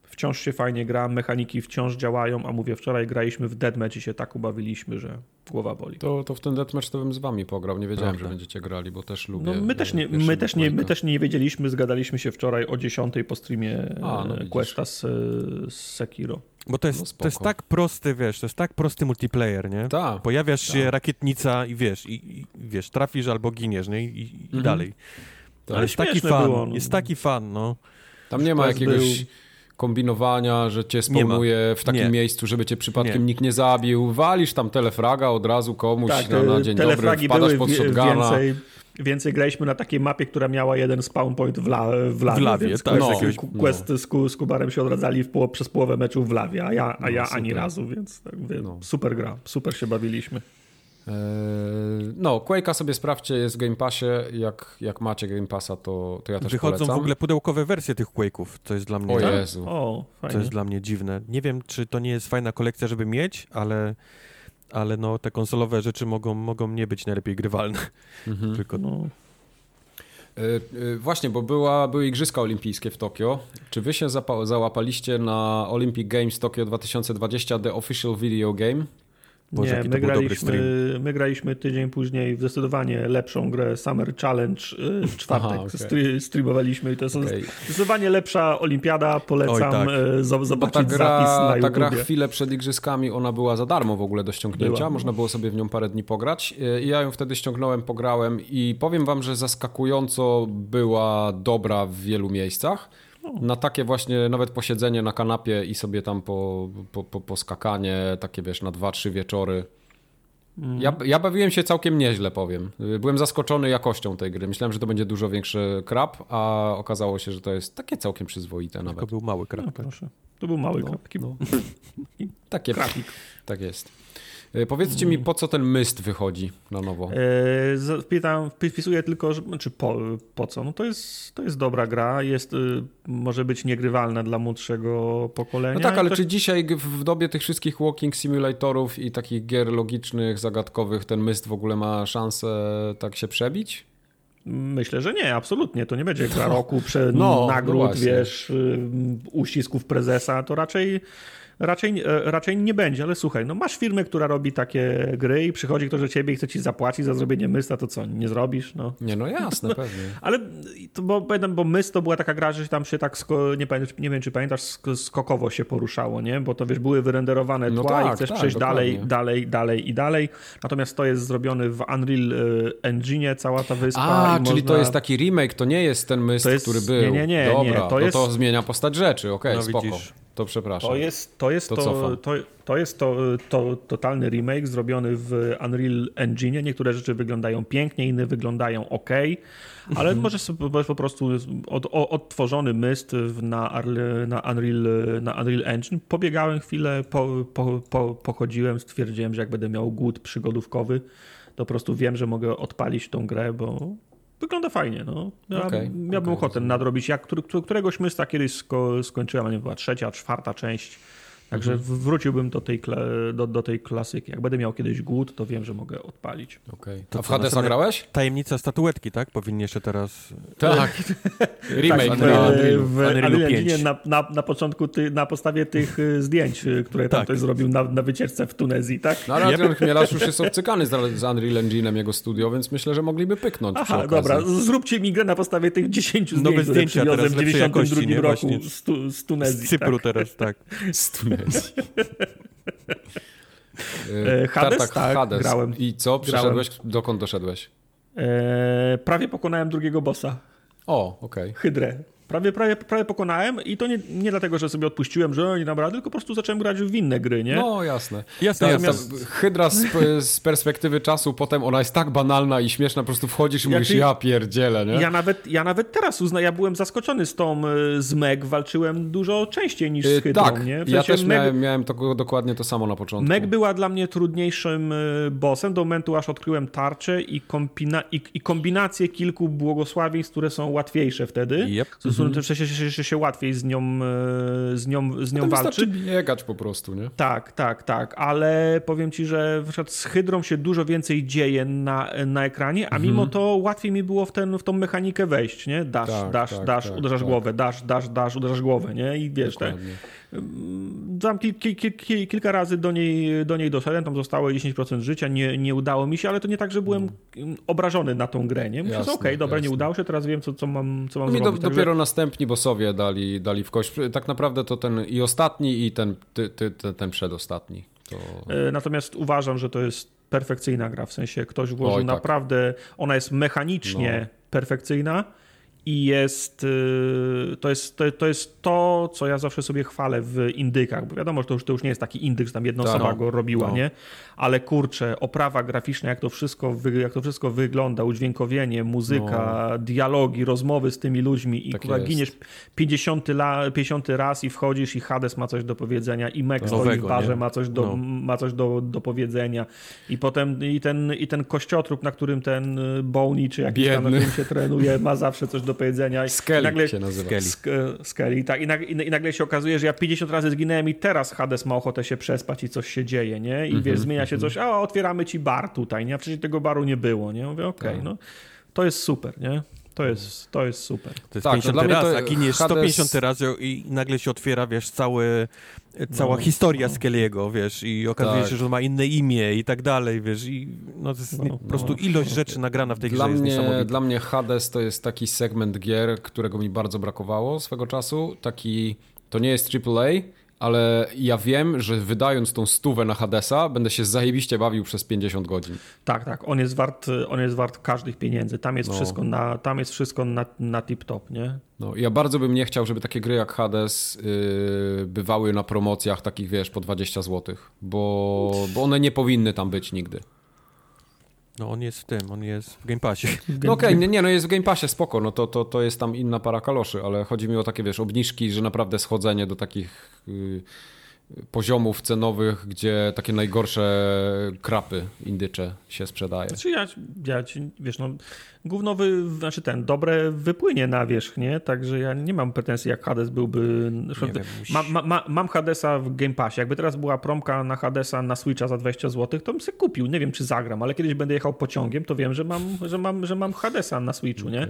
Wciąż się fajnie gra, mechaniki wciąż działają, a mówię, wczoraj graliśmy w Deadmatch i się tak ubawiliśmy, że głowa boli. To, to w ten Deadmatch to bym z wami pograł, nie wiedziałem, Prawda. że będziecie grali, bo też lubię. No, my, też nie, my, też nie, my też nie wiedzieliśmy, zgadaliśmy się wczoraj o 10 po streamie a, no Questa z, z Sekiro. Bo to jest, no to jest tak prosty, wiesz, to jest tak prosty multiplayer, nie? Tak. Pojawiasz ta. się rakietnica i wiesz, i, i, wiesz, trafisz albo giniesz, nie? I, i mhm. dalej. To ale jest taki fan, było, no. jest taki fan, no. Tam nie ma jakiegoś był... kombinowania, że cię spomuje w takim nie. miejscu, żeby cię przypadkiem nie. nikt nie zabił. Walisz tam telefraga od razu komuś tak, na, na dzień dobry, wpadasz pod shotguna. Więcej, więcej graliśmy na takiej mapie, która miała jeden spawn point w, la, w lawie, w lawie więc tak, no, jakiegoś, quest no. z, z Kubarem się odradzali w poł przez połowę meczu w lawie, a ja, a ja no, ani razu, więc tak no. super gra, super się bawiliśmy. Eee, no, Quake'a sobie sprawdźcie, jest w Game Passie. Jak, jak macie Game Passa, to, to ja też Wychodzą polecam. w ogóle pudełkowe wersje tych Quake'ów, co jest dla mnie... O Jezu. O, fajnie. To jest dla mnie dziwne. Nie wiem, czy to nie jest fajna kolekcja, żeby mieć, ale, ale no, te konsolowe rzeczy mogą, mogą nie być najlepiej grywalne. Mhm. Tylko no... Yy, właśnie, bo była, były Igrzyska Olimpijskie w Tokio. Czy wy się załapaliście na Olympic Games Tokio 2020 The Official Video Game? Boże, nie, my graliśmy, my graliśmy tydzień później w zdecydowanie lepszą grę Summer Challenge y, w czwartek. Aha, okay. streamowaliśmy i to jest okay. zdecydowanie lepsza olimpiada. Polecam Oj, tak. Y, zobaczyć ta gra, zapis na Ta gra chwilę przed igrzyskami, ona była za darmo w ogóle do ściągnięcia. Była. Można było sobie w nią parę dni pograć. Y, ja ją wtedy ściągnąłem, pograłem i powiem wam, że zaskakująco była dobra w wielu miejscach na takie właśnie nawet posiedzenie na kanapie i sobie tam po, po, po, po skakanie, takie wiesz, na dwa, trzy wieczory. Mm. Ja, ja bawiłem się całkiem nieźle, powiem. Byłem zaskoczony jakością tej gry. Myślałem, że to będzie dużo większy krab, a okazało się, że to jest takie całkiem przyzwoite nawet. To był mały krab. No, proszę. To był mały no, krab. No. Takie, krapik. Tak jest. E, powiedzcie mi, po co ten myst wychodzi na nowo? E, pytam, wpisuję tylko, że, znaczy po, po co? No to jest, to jest dobra gra, jest, y, może być niegrywalna dla młodszego pokolenia. No tak, ale to... czy dzisiaj w dobie tych wszystkich walking simulatorów i takich gier logicznych, zagadkowych, ten myst w ogóle ma szansę tak się przebić? Myślę, że nie, absolutnie. To nie będzie gra roku, prze, no, no nagród, no wiesz, y, uścisków prezesa, to raczej raczej, e, raczej nie będzie, ale słuchaj, no masz firmę, która robi takie gry i przychodzi ktoś do ciebie i chce ci zapłacić za zrobienie mysta, to co, nie zrobisz? No. Nie, no jasne, no, pewnie. Ale to, bo, bo myst to była taka gra, że tam się tak, sko, nie, pamiętam, nie wiem czy pamiętasz, skokowo się poruszało, nie? Bo to wiesz, były wyrenderowane no tła tak, i chcesz tak, przejść dokładnie. dalej, dalej, dalej i dalej. Natomiast to jest zrobiony w Unreal e, Engine, cała ta wyspa. A, czyli można... to jest taki remake, to nie jest ten myst, jest... który był. Nie, nie, nie. Dobra, nie, to, jest... to zmienia postać rzeczy, okej, okay, no, spoko. Widzisz. To przepraszam. To jest to, jest to, to, to, to, jest to, to totalny remake zrobiony w Unreal Engine. Niektóre rzeczy wyglądają pięknie, inne wyglądają ok, ale mhm. sobie po prostu od, odtworzony myst na, na, Unreal, na Unreal Engine. Pobiegałem chwilę, po, po, po, pochodziłem, stwierdziłem, że jak będę miał głód przygodówkowy, to po prostu wiem, że mogę odpalić tą grę, bo wygląda fajnie. No. Ja okay, miałbym okay, ochotę nadrobić. Jak któregoś mysta kiedyś sko skończyłem, nie była trzecia, czwarta część. Także mhm. wróciłbym do tej, do, do tej klasyki. Jak będę miał kiedyś głód, to wiem, że mogę odpalić. Okay. A w Hadesa grałeś? Tajemnica statuetki, tak? Powinien jeszcze teraz... Tak. Remake tak, na. W Unrealu na, na, na początku, ty, na podstawie tych y, zdjęć, y, które tam tak. ktoś zrobił na, na wycieczce w Tunezji, tak? No ale Adrian Chmielarz już jest obcykany z, z Unreal Engine'em jego studio, więc myślę, że mogliby pyknąć Aha, dobra. Zróbcie mi grę na podstawie tych 10 zdjęć, Nowe zdjęcia które przywiozłem w 92 roku z, tu, z Tunezji. Z Cypru tak? teraz, tak. z Tunezji. E, Hades, tak, Hades. grałem. I co? Przeszedłeś? Grałem. Dokąd doszedłeś? E, prawie pokonałem drugiego bossa. O, okej. Okay. Hydrę. Prawie, prawie, prawie pokonałem i to nie, nie dlatego, że sobie odpuściłem, że nie dam rady, tylko po prostu zacząłem grać w inne gry, nie? No, jasne. jasne Natomiast jasne. Hydra z, z, perspektywy czasu potem ona jest tak banalna i śmieszna, po prostu wchodzisz i ja mówisz, ty... ja pierdzielę, nie? Ja nawet, ja nawet teraz uznaję, ja byłem zaskoczony z tą, e, z Meg, walczyłem dużo częściej niż z e, Hydrą, tak, nie? W ja też Meg... miałem, miałem to, dokładnie to samo na początku. Meg była dla mnie trudniejszym e, bossem do momentu, aż odkryłem tarczę i, kombina... i, i kombinację kilku błogosławieństw, które są łatwiejsze wtedy. Yep. Mm -hmm się łatwiej z nią, e, z nią, z nią to walczy. biegać po prostu, nie? Tak, tak, tak, ale powiem ci, że z Hydrą się dużo więcej dzieje na, na ekranie, a mimo mhm. to łatwiej mi było w, ten, w tą mechanikę wejść, nie? Dasz, tak, dasz, tak, dasz, tak, uderzasz tak. głowę, dasz, dasz, dasz, uderzasz głowę, nie? I wiesz, te, tam kil, kil, kil, kilka razy do niej, do niej doszedłem, tam zostało 10% życia, nie, nie udało mi się, ale to nie tak, że byłem mm. obrażony na tą grę, nie? Myślę, okej, okay, dobra, jasne. nie udało się, teraz wiem, co, co mam, co mam no zrobić. Do, dopiero także... następni bossowie dali, dali w kość. Tak naprawdę to ten i ostatni, i ten, ty, ty, ty, ten przedostatni. To... E, natomiast uważam, że to jest perfekcyjna gra, w sensie ktoś włożył Oj, tak. naprawdę, ona jest mechanicznie no. perfekcyjna, i jest y, to, jest, to, to jest to, co ja zawsze sobie chwalę w indykach, bo wiadomo, że to już, to już nie jest taki indyk, że tam jedna osoba no, go robiła, no. nie? Ale kurczę, oprawa graficzna, jak to wszystko, jak to wszystko wygląda, udźwiękowienie, muzyka, no. dialogi, rozmowy z tymi ludźmi i tak kurwa, giniesz 50, la, 50 raz i wchodzisz i Hades ma coś do powiedzenia i Meg stoi w barze ma coś, do, no. ma coś do, do powiedzenia i potem i ten, i ten kościotrup, na którym ten Boney, czy jakiś Biedny. tam, na którym się trenuje, ma zawsze coś do powiedzenia. Skelly nagle, się nazywa. Skelly. Skelly, tak. I nagle, I nagle, się okazuje, że ja 50 razy zginąłem i teraz Hades ma ochotę się przespać i coś się dzieje, nie? I mm -hmm, wiesz, zmienia się mm -hmm. coś, a otwieramy ci bar tutaj, nie? A wcześniej tego baru nie było, nie? Mówię, okej, okay, tak. no. To jest super, nie? To jest, to jest super. To jest tak, 50 raz, to... a giniesz Hades... 150 razy i nagle się otwiera, wiesz, cały, cała no, historia no. Skelly'ego, wiesz, i okazuje tak. się, że on ma inne imię i tak dalej, wiesz, i no to jest no, po prostu no. ilość rzeczy nagrana w tej dla grze mnie, jest Dla mnie Hades to jest taki segment gier, którego mi bardzo brakowało swego czasu, taki, to nie jest AAA, ale ja wiem, że wydając tą stówę na Hadesa, będę się zajebiście bawił przez 50 godzin. Tak, tak, on jest wart, on jest wart każdych pieniędzy. Tam jest no. wszystko na, tam jest wszystko na, na tip-top, nie? No, ja bardzo bym nie chciał, żeby takie gry jak Hades yy, bywały na promocjach takich, wiesz, po 20 zł, bo, bo one nie powinny tam być nigdy. No on jest w tym, on jest w Game Passie. No okej, okay, nie, nie, no jest w Game Passie, spoko, no to, to, to jest tam inna para kaloszy, ale chodzi mi o takie, wiesz, obniżki, że naprawdę schodzenie do takich... Yy, poziomów cenowych, gdzie takie najgorsze krapy indycze się sprzedaje. Znaczy ja, ja wiesz, no gówno, wy, znaczy ten, dobre wypłynie na wierzch, nie? Także ja nie mam pretensji, jak Hades byłby... Wiem, ma, ma, ma, mam Hadesa w Game Passie. Jakby teraz była promka na Hadesa na Switcha za 20 zł, to bym sobie kupił. Nie wiem, czy zagram, ale kiedyś będę jechał pociągiem, to wiem, że mam, że mam, że mam Hadesa na Switchu, nie?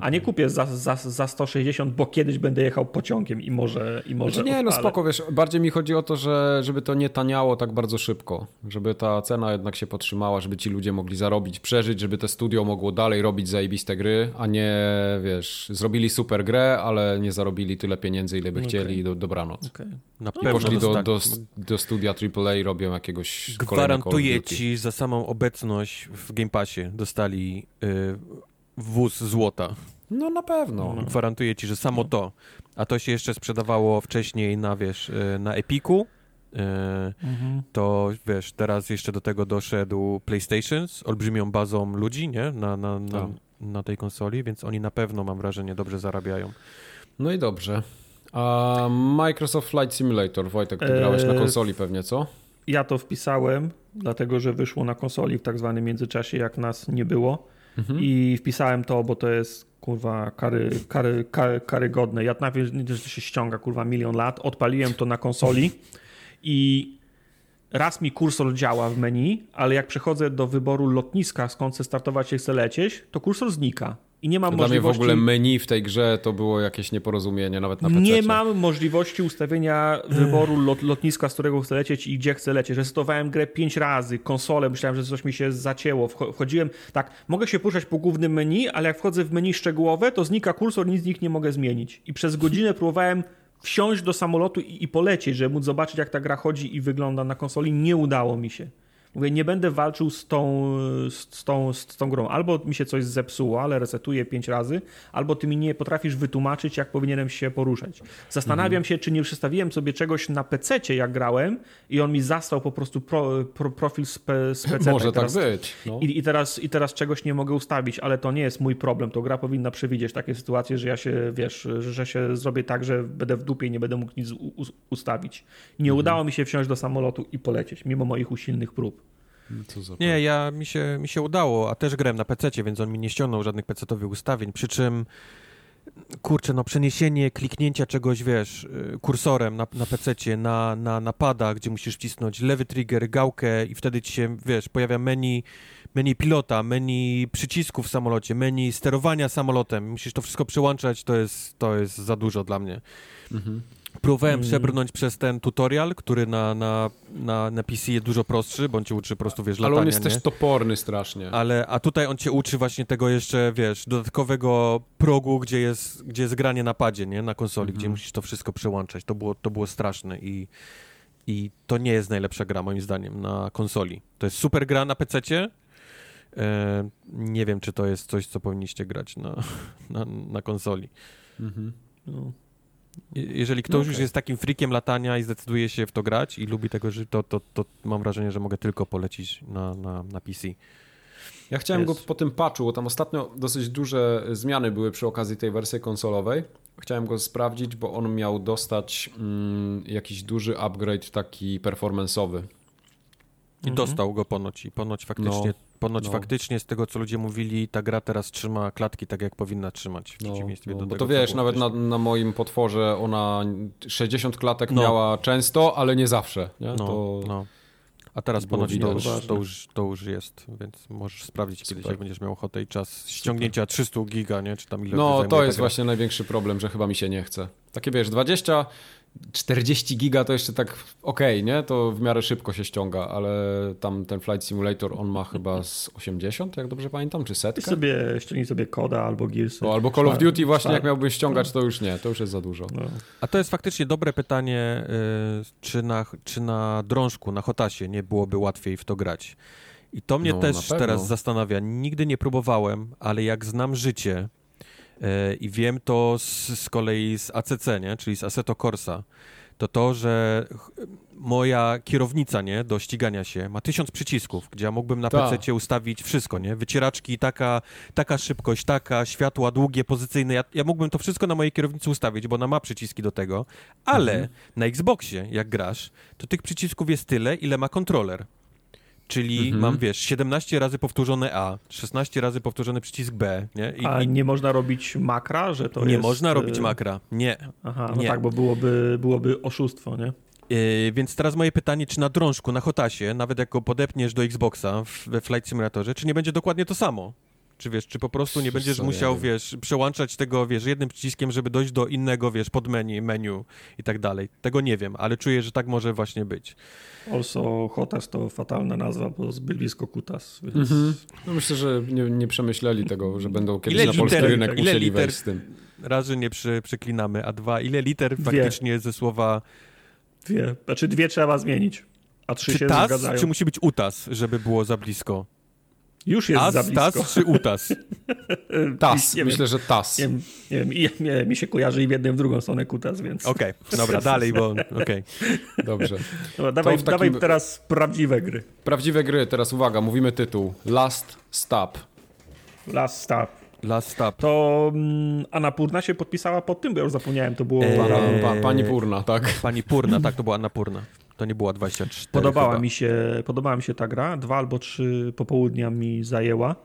A nie kupię za, za, za 160, bo kiedyś będę jechał pociągiem i może i może znaczy nie, no spoko, wiesz, bardziej mi chodzi o to, że żeby to nie taniało tak bardzo szybko, żeby ta cena jednak się podtrzymała, żeby ci ludzie mogli zarobić, przeżyć, żeby te studio mogło dalej robić zajebiste gry, a nie, wiesz, zrobili super grę, ale nie zarobili tyle pieniędzy, ile by okay. chcieli i do, dobranoc. Okay. Na I poszli do, do, do studia AAA i robią jakiegoś Gwarantuję ci za samą obecność w Game Passie dostali y, wóz złota. No na pewno. No. Gwarantuję ci, że samo to. A to się jeszcze sprzedawało wcześniej na, wiesz, y, na Epiku, mhm. to wiesz, teraz jeszcze do tego doszedł PlayStation z olbrzymią bazą ludzi, nie? Na, na, na, tak. na tej konsoli, więc oni na pewno, mam wrażenie, dobrze zarabiają. No i dobrze. A Microsoft Flight Simulator, Wojtek, ty grałeś na eee, konsoli pewnie, co? Ja to wpisałem, dlatego że wyszło na konsoli w tak zwanym międzyczasie, jak nas nie było. Mhm. I wpisałem to, bo to jest kurwa kary, kary, kary, karygodne. Ja najpierw się ściąga kurwa milion lat. Odpaliłem to na konsoli. I raz mi kursor działa w menu, ale jak przechodzę do wyboru lotniska, skąd chcę startować i chcę lecieć, to kursor znika. I nie mam Dla możliwości... mnie w ogóle menu w tej grze to było jakieś nieporozumienie, nawet na PC. Nie mam możliwości ustawienia wyboru lot, lotniska, z którego chcę lecieć i gdzie chcę lecieć. Restartowałem grę pięć razy, konsolę, myślałem, że coś mi się zacięło. Wchodziłem, tak, mogę się poruszać po głównym menu, ale jak wchodzę w menu szczegółowe, to znika kursor, nic z nich nie mogę zmienić. I przez godzinę próbowałem wsiąść do samolotu i, i polecieć, żeby móc zobaczyć, jak ta gra chodzi i wygląda na konsoli. Nie udało mi się. Mówię, nie będę walczył z tą, z, tą, z tą grą. Albo mi się coś zepsuło, ale resetuję pięć razy, albo ty mi nie potrafisz wytłumaczyć, jak powinienem się poruszać. Zastanawiam mhm. się, czy nie przestawiłem sobie czegoś na PC, jak grałem, i on mi zastał po prostu pro, pro, profil z, pe, z PC. Może tak być. No. I, I, teraz, I teraz czegoś nie mogę ustawić, ale to nie jest mój problem. To gra powinna przewidzieć takie sytuacje, że ja się, wiesz, że się zrobię tak, że będę w dupie i nie będę mógł nic u, ustawić. Nie mhm. udało mi się wsiąść do samolotu i polecieć, mimo moich usilnych prób. Nie, ja mi się, mi się udało, a też grałem na PC, więc on mi nie ściągnął żadnych PC-owych ustawień, przy czym kurczę, no przeniesienie kliknięcia czegoś, wiesz, y, kursorem na, na PC, na, na, na pada, gdzie musisz wcisnąć lewy trigger, gałkę i wtedy ci się, wiesz, pojawia menu, menu pilota, menu przycisków w samolocie, menu sterowania samolotem, musisz to wszystko przełączać, to jest, to jest za dużo dla mnie. Mhm. Próbowałem mm. przebrnąć przez ten tutorial, który na, na, na, na PC jest dużo prostszy, bo on cię uczy po prostu, wiesz, latania, Ale on jest nie? też toporny strasznie. Ale, a tutaj on cię uczy właśnie tego jeszcze, wiesz, dodatkowego progu, gdzie jest, gdzie jest granie na padzie, nie? Na konsoli, gdzie mhm. musisz to wszystko przełączać. To było, to było straszne i, i to nie jest najlepsza gra, moim zdaniem, na konsoli. To jest super gra na PC-cie, e, nie wiem, czy to jest coś, co powinniście grać na, na, na konsoli. Mhm. No. Jeżeli ktoś okay. już jest takim frikiem latania i zdecyduje się w to grać i lubi tego, to, to, to mam wrażenie, że mogę tylko polecić na, na, na PC. Ja chciałem jest. go po tym patchu, bo tam ostatnio dosyć duże zmiany były przy okazji tej wersji konsolowej. Chciałem go sprawdzić, bo on miał dostać mm, jakiś duży upgrade taki performanceowy. I mhm. dostał go ponoć i ponoć faktycznie no. Ponoć no. faktycznie z tego, co ludzie mówili, ta gra teraz trzyma klatki tak, jak powinna trzymać, w no, przeciwieństwie no, do bo tego. to wiesz, nawet na, na, moim potworze ona 60 klatek no. miała często, ale nie zawsze. Nie? No, to... no. A teraz ponoć to już, to, już, to już jest, więc możesz sprawdzić Super. kiedyś, jak będziesz miał ochotę i czas ściągnięcia Super. 300 giga, nie? Czy tam ile No, to jest właśnie największy problem, że chyba mi się nie chce. Takie wiesz, 20 40 giga to jeszcze tak okej, okay, nie? To w miarę szybko się ściąga, ale tam ten Flight Simulator on ma chyba z 80, jak dobrze pamiętam, czy setkę? sobie, ściągnij sobie Koda albo Gears. No, albo Call of Duty właśnie, jak miałbym ściągać, to już nie, to już jest za dużo. No. A to jest faktycznie dobre pytanie, y, czy na, czy na drążku, na Hotasie nie byłoby łatwiej w to grać. I to mnie no, też teraz zastanawia. Nigdy nie próbowałem, ale jak znam życie, I wiem to z, z kolei z ACC, nie? czyli z Assetto Corsa, to to, że moja kierownica, nie, do ścigania się ma tysiąc przycisków, gdzie ja mógłbym na Ta. PC ustawić wszystko, nie, wycieraczki, taka, taka szybkość, taka, światła długie, pozycyjne, ja, ja mógłbym to wszystko na mojej kierownicy ustawić, bo ona ma przyciski do tego, ale mhm. na Xboxie, jak grasz, to tych przycisków jest tyle, ile ma kontroler. Czyli mhm. mam, wiesz, 17 razy powtórzone A, 16 razy powtórzony przycisk B, nie? I, A nie można robić makra, że to nie jest... Nie można robić y, makra, nie. Aha, no nie. tak, bo byłoby, byłoby oszustwo, nie? Yy, więc teraz moje pytanie, czy na drążku, na Hotasie, nawet jak go podepniesz do Xboxa we Flight Simulatorze, czy nie będzie dokładnie to samo? Czy wiesz, czy po prostu nie będziesz musiał, wiesz, przełączać tego, wiesz, jednym przyciskiem, żeby dojść do innego, wiesz, podmenu, menu i tak dalej. Tego nie wiem, ale czuję, że tak może właśnie być. Also Hotas to fatalna nazwa, bo zbyt blisko Kutas. Więc... Mhm. No myślę, że nie, nie, przemyśleli tego, że będą kiedyś ile na polski liter, rynek ile musieli liter, wejść z tym. Razy nie przy, przeklinamy, a dwa, ile liter dwie. faktycznie ze słowa... Dwie, znaczy dwie trzeba zmienić, a trzy czy się tas, zgadzają. Czy musi być utas, żeby było za blisko? Już jest As, za blisko. Tas czy utas? tas, nie myślę, wiem, że tas. Nie, nie wiem, mi się kojarzy i w jedną i w drugą stronę kutas, więc... Okej, okay, dobra, dalej, bo okej. Okay. Dobrze. Dobra, dawaj, takim... dawaj teraz prawdziwe gry. Prawdziwe gry, teraz uwaga, mówimy tytuł. Last Stop. Last Stop. Last Stop. To um, Anapurna się podpisała pod tym, bo ja już zapomniałem, to było... Eee, pa, pani Purna, tak. Pani Purna, tak, to była Anapurna. To nie była 24 podobała chyba. mi się Podobała mi się ta gra. Dwa albo trzy popołudnia mi zajęła.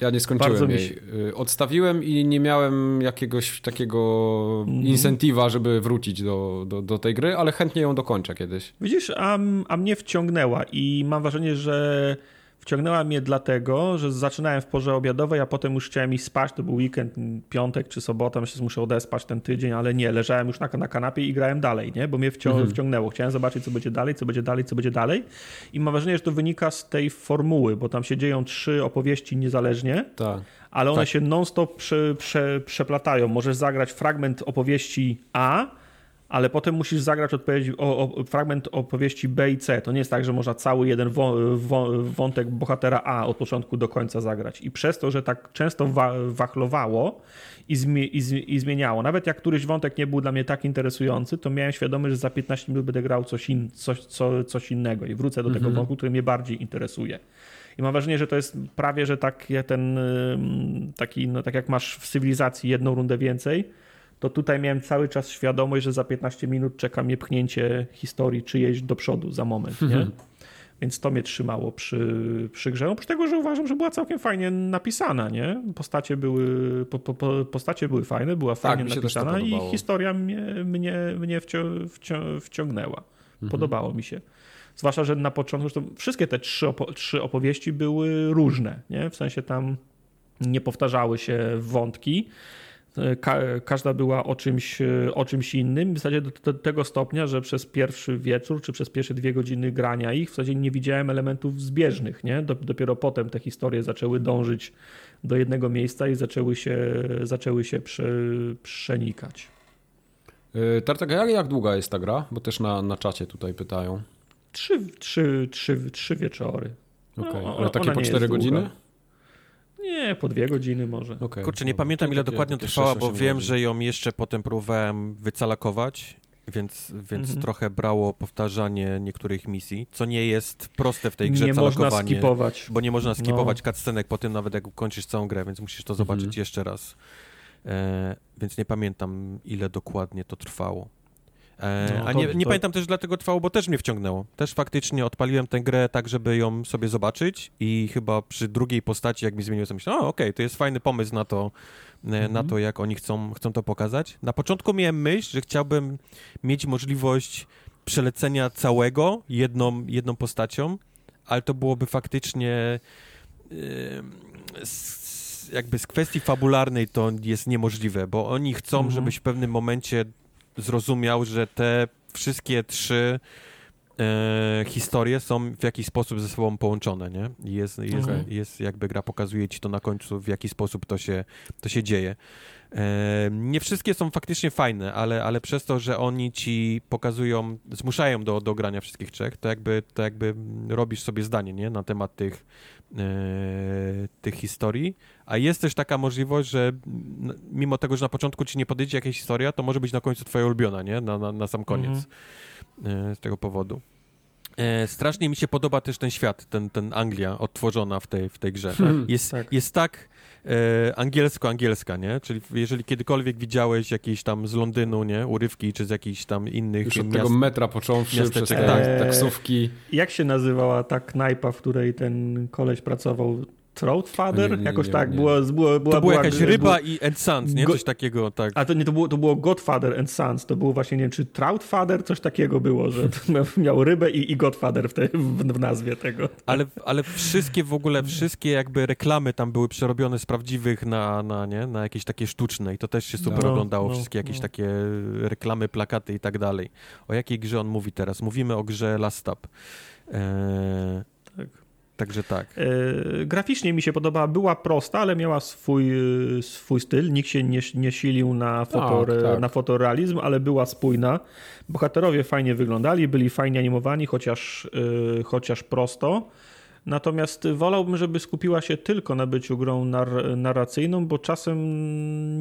Ja nie skończyłem jej. Się... Y, odstawiłem i nie miałem jakiegoś takiego mm. incentywa, żeby wrócić do, do, do, tej gry, ale chętnie ją dokończę kiedyś. Widzisz, a, a mnie wciągnęła i mam wrażenie, że Wciągnęła mnie dlatego, że zaczynałem w porze obiadowej, a potem już chciałem iść spać. To był weekend, piątek czy sobota, myślę, że muszę odespać ten tydzień, ale nie, leżałem już na, na kanapie i grałem dalej, nie? bo mnie wcią mhm. wciągnęło. Chciałem zobaczyć, co będzie dalej, co będzie dalej, co będzie dalej. I mam wrażenie, że to wynika z tej formuły, bo tam się dzieją trzy opowieści niezależnie, tak. ale one tak. się non-stop prze, prze, przeplatają. Możesz zagrać fragment opowieści A, ale potem musisz zagrać odpowiedź, o, o, fragment opowieści B i C. To nie jest tak, że można cały jeden wo, wo, wątek bohatera A od początku do końca zagrać. I przez to, że tak często wa, wachlowało i, i, i, zmieniało, nawet jak któryś wątek nie był dla mnie tak interesujący, to miałem świadomość, że za 15 minut będę grał coś, in, coś, co, coś innego i wrócę do mhm. tego wątku, który mnie bardziej interesuje. I mam wrażenie, że to jest prawie, że tak, ten taki, no, tak jak masz w cywilizacji jedną rundę więcej, to tutaj miałem cały czas świadomość, że za 15 minut czeka mnie pchnięcie historii czyjeś do przodu za moment, nie? Więc to mnie trzymało przy, przy grze. Oprócz tego, że uważam, że była całkiem fajnie napisana, nie? Postacie były, po, po, postacie były fajne, była tak, fajnie napisana i historia mnie, mnie, mnie wcią, wcią, wciągnęła. Mhm. Podobało mi się. Zwłaszcza, że na początku, wszystkie te trzy, opo trzy opowieści były różne, nie? W sensie tam nie powtarzały się wątki Ka każda była o czymś, o czymś innym, w zasadzie do, do, tego stopnia, że przez pierwszy wieczór, czy przez pierwsze dwie godziny grania ich, w zasadzie nie widziałem elementów zbieżnych, nie? Dopiero potem te historie zaczęły dążyć do jednego miejsca i zaczęły się, zaczęły się prze, przenikać. Tartak, jak, długa jest ta gra? Bo też na, na czacie tutaj pytają. Trzy, trzy, trzy, trzy wieczory. Okay. No, Ale takie po cztery godziny? Nie, po dwie godziny może. Okay. Kurczę, nie pamiętam ile dokładnie trwała, bo wiem, godzin. że ją jeszcze potem próbowałem wycalakować, więc, więc mhm. trochę brało powtarzanie niektórych misji, co nie jest proste w tej grze nie calakowanie. można skipować. Bo nie można skipować no. cutscenek po tym nawet jak kończysz całą grę, więc musisz to zobaczyć mhm. jeszcze raz. E, więc nie pamiętam ile dokładnie to trwało. E, no, a nie, nie to... pamiętam też dlatego trwało, bo też mnie wciągnęło. Też faktycznie odpaliłem tę grę tak, żeby ją sobie zobaczyć i chyba przy drugiej postaci, jak mi zmieniło, to myślałem, o okej, okay, to jest fajny pomysł na to, mhm. na to, jak oni chcą, chcą to pokazać. Na początku miałem myśl, że chciałbym mieć możliwość przelecenia całego jedną, jedną postacią, ale to byłoby faktycznie yy, jakby z kwestii fabularnej to jest niemożliwe, bo oni chcą, mhm. żebyś w pewnym momencie zrozumiał, że te wszystkie trzy e, historie są w jakiś sposób ze sobą połączone, nie? Jest, jest, okay. jest jakby gra pokazuje ci to na końcu, w jaki sposób to się, to się dzieje. E, nie wszystkie są faktycznie fajne, ale, ale przez to, że oni ci pokazują, zmuszają do, do grania wszystkich trzech, to jakby, to jakby robisz sobie zdanie, nie? Na temat tych, tych historii, a jest też taka możliwość, że mimo tego, że na początku ci nie podejdzie jakaś historia, to może być na końcu twoja ulubiona, nie? Na, na, na sam koniec. Mhm. E, z tego powodu. E, strasznie mi się podoba też ten świat, ten, ten Anglia odtworzona w tej, w tej grze. Hmm, jest, tak. jest tak e, angielsko-angielska, nie? Czyli jeżeli kiedykolwiek widziałeś jakieś tam z Londynu, nie? Urywki, czy z jakichś tam innych Już od miast, tego metra począwszy, przez te tak. taksówki. Jak się nazywała ta knajpa, w której ten koleś pracował? Troutfather? Nie, nie, Jakoś nie, tak, było, było, była, To była jakaś ryba było, i and Sons, nie? Coś takiego, tak. A to nie, to było, to było Godfather and Sons, to było właśnie, nie wiem, czy Troutfather, coś takiego było, że miał rybę i, i Godfather w, te, w, w, nazwie tego. Ale, ale wszystkie w ogóle, wszystkie jakby reklamy tam były przerobione z prawdziwych na, na, nie? na jakieś takie sztuczne i to też się super no, oglądało, no, wszystkie jakieś no. takie reklamy, plakaty i tak dalej. O jakiej grze on mówi teraz? Mówimy o grze Last Stop. Eee, Także tak. E, graficznie mi się podobała, była prosta, ale miała swój, swój styl. Nikt się nie, nie silił na, tak, fotor, tak. na fotorealizm, ale była spójna. Bohaterowie fajnie wyglądali, byli fajnie animowani, chociaż, e, chociaż prosto. Natomiast wolałbym, żeby skupiła się tylko na byciu grą nar narracyjną, bo czasem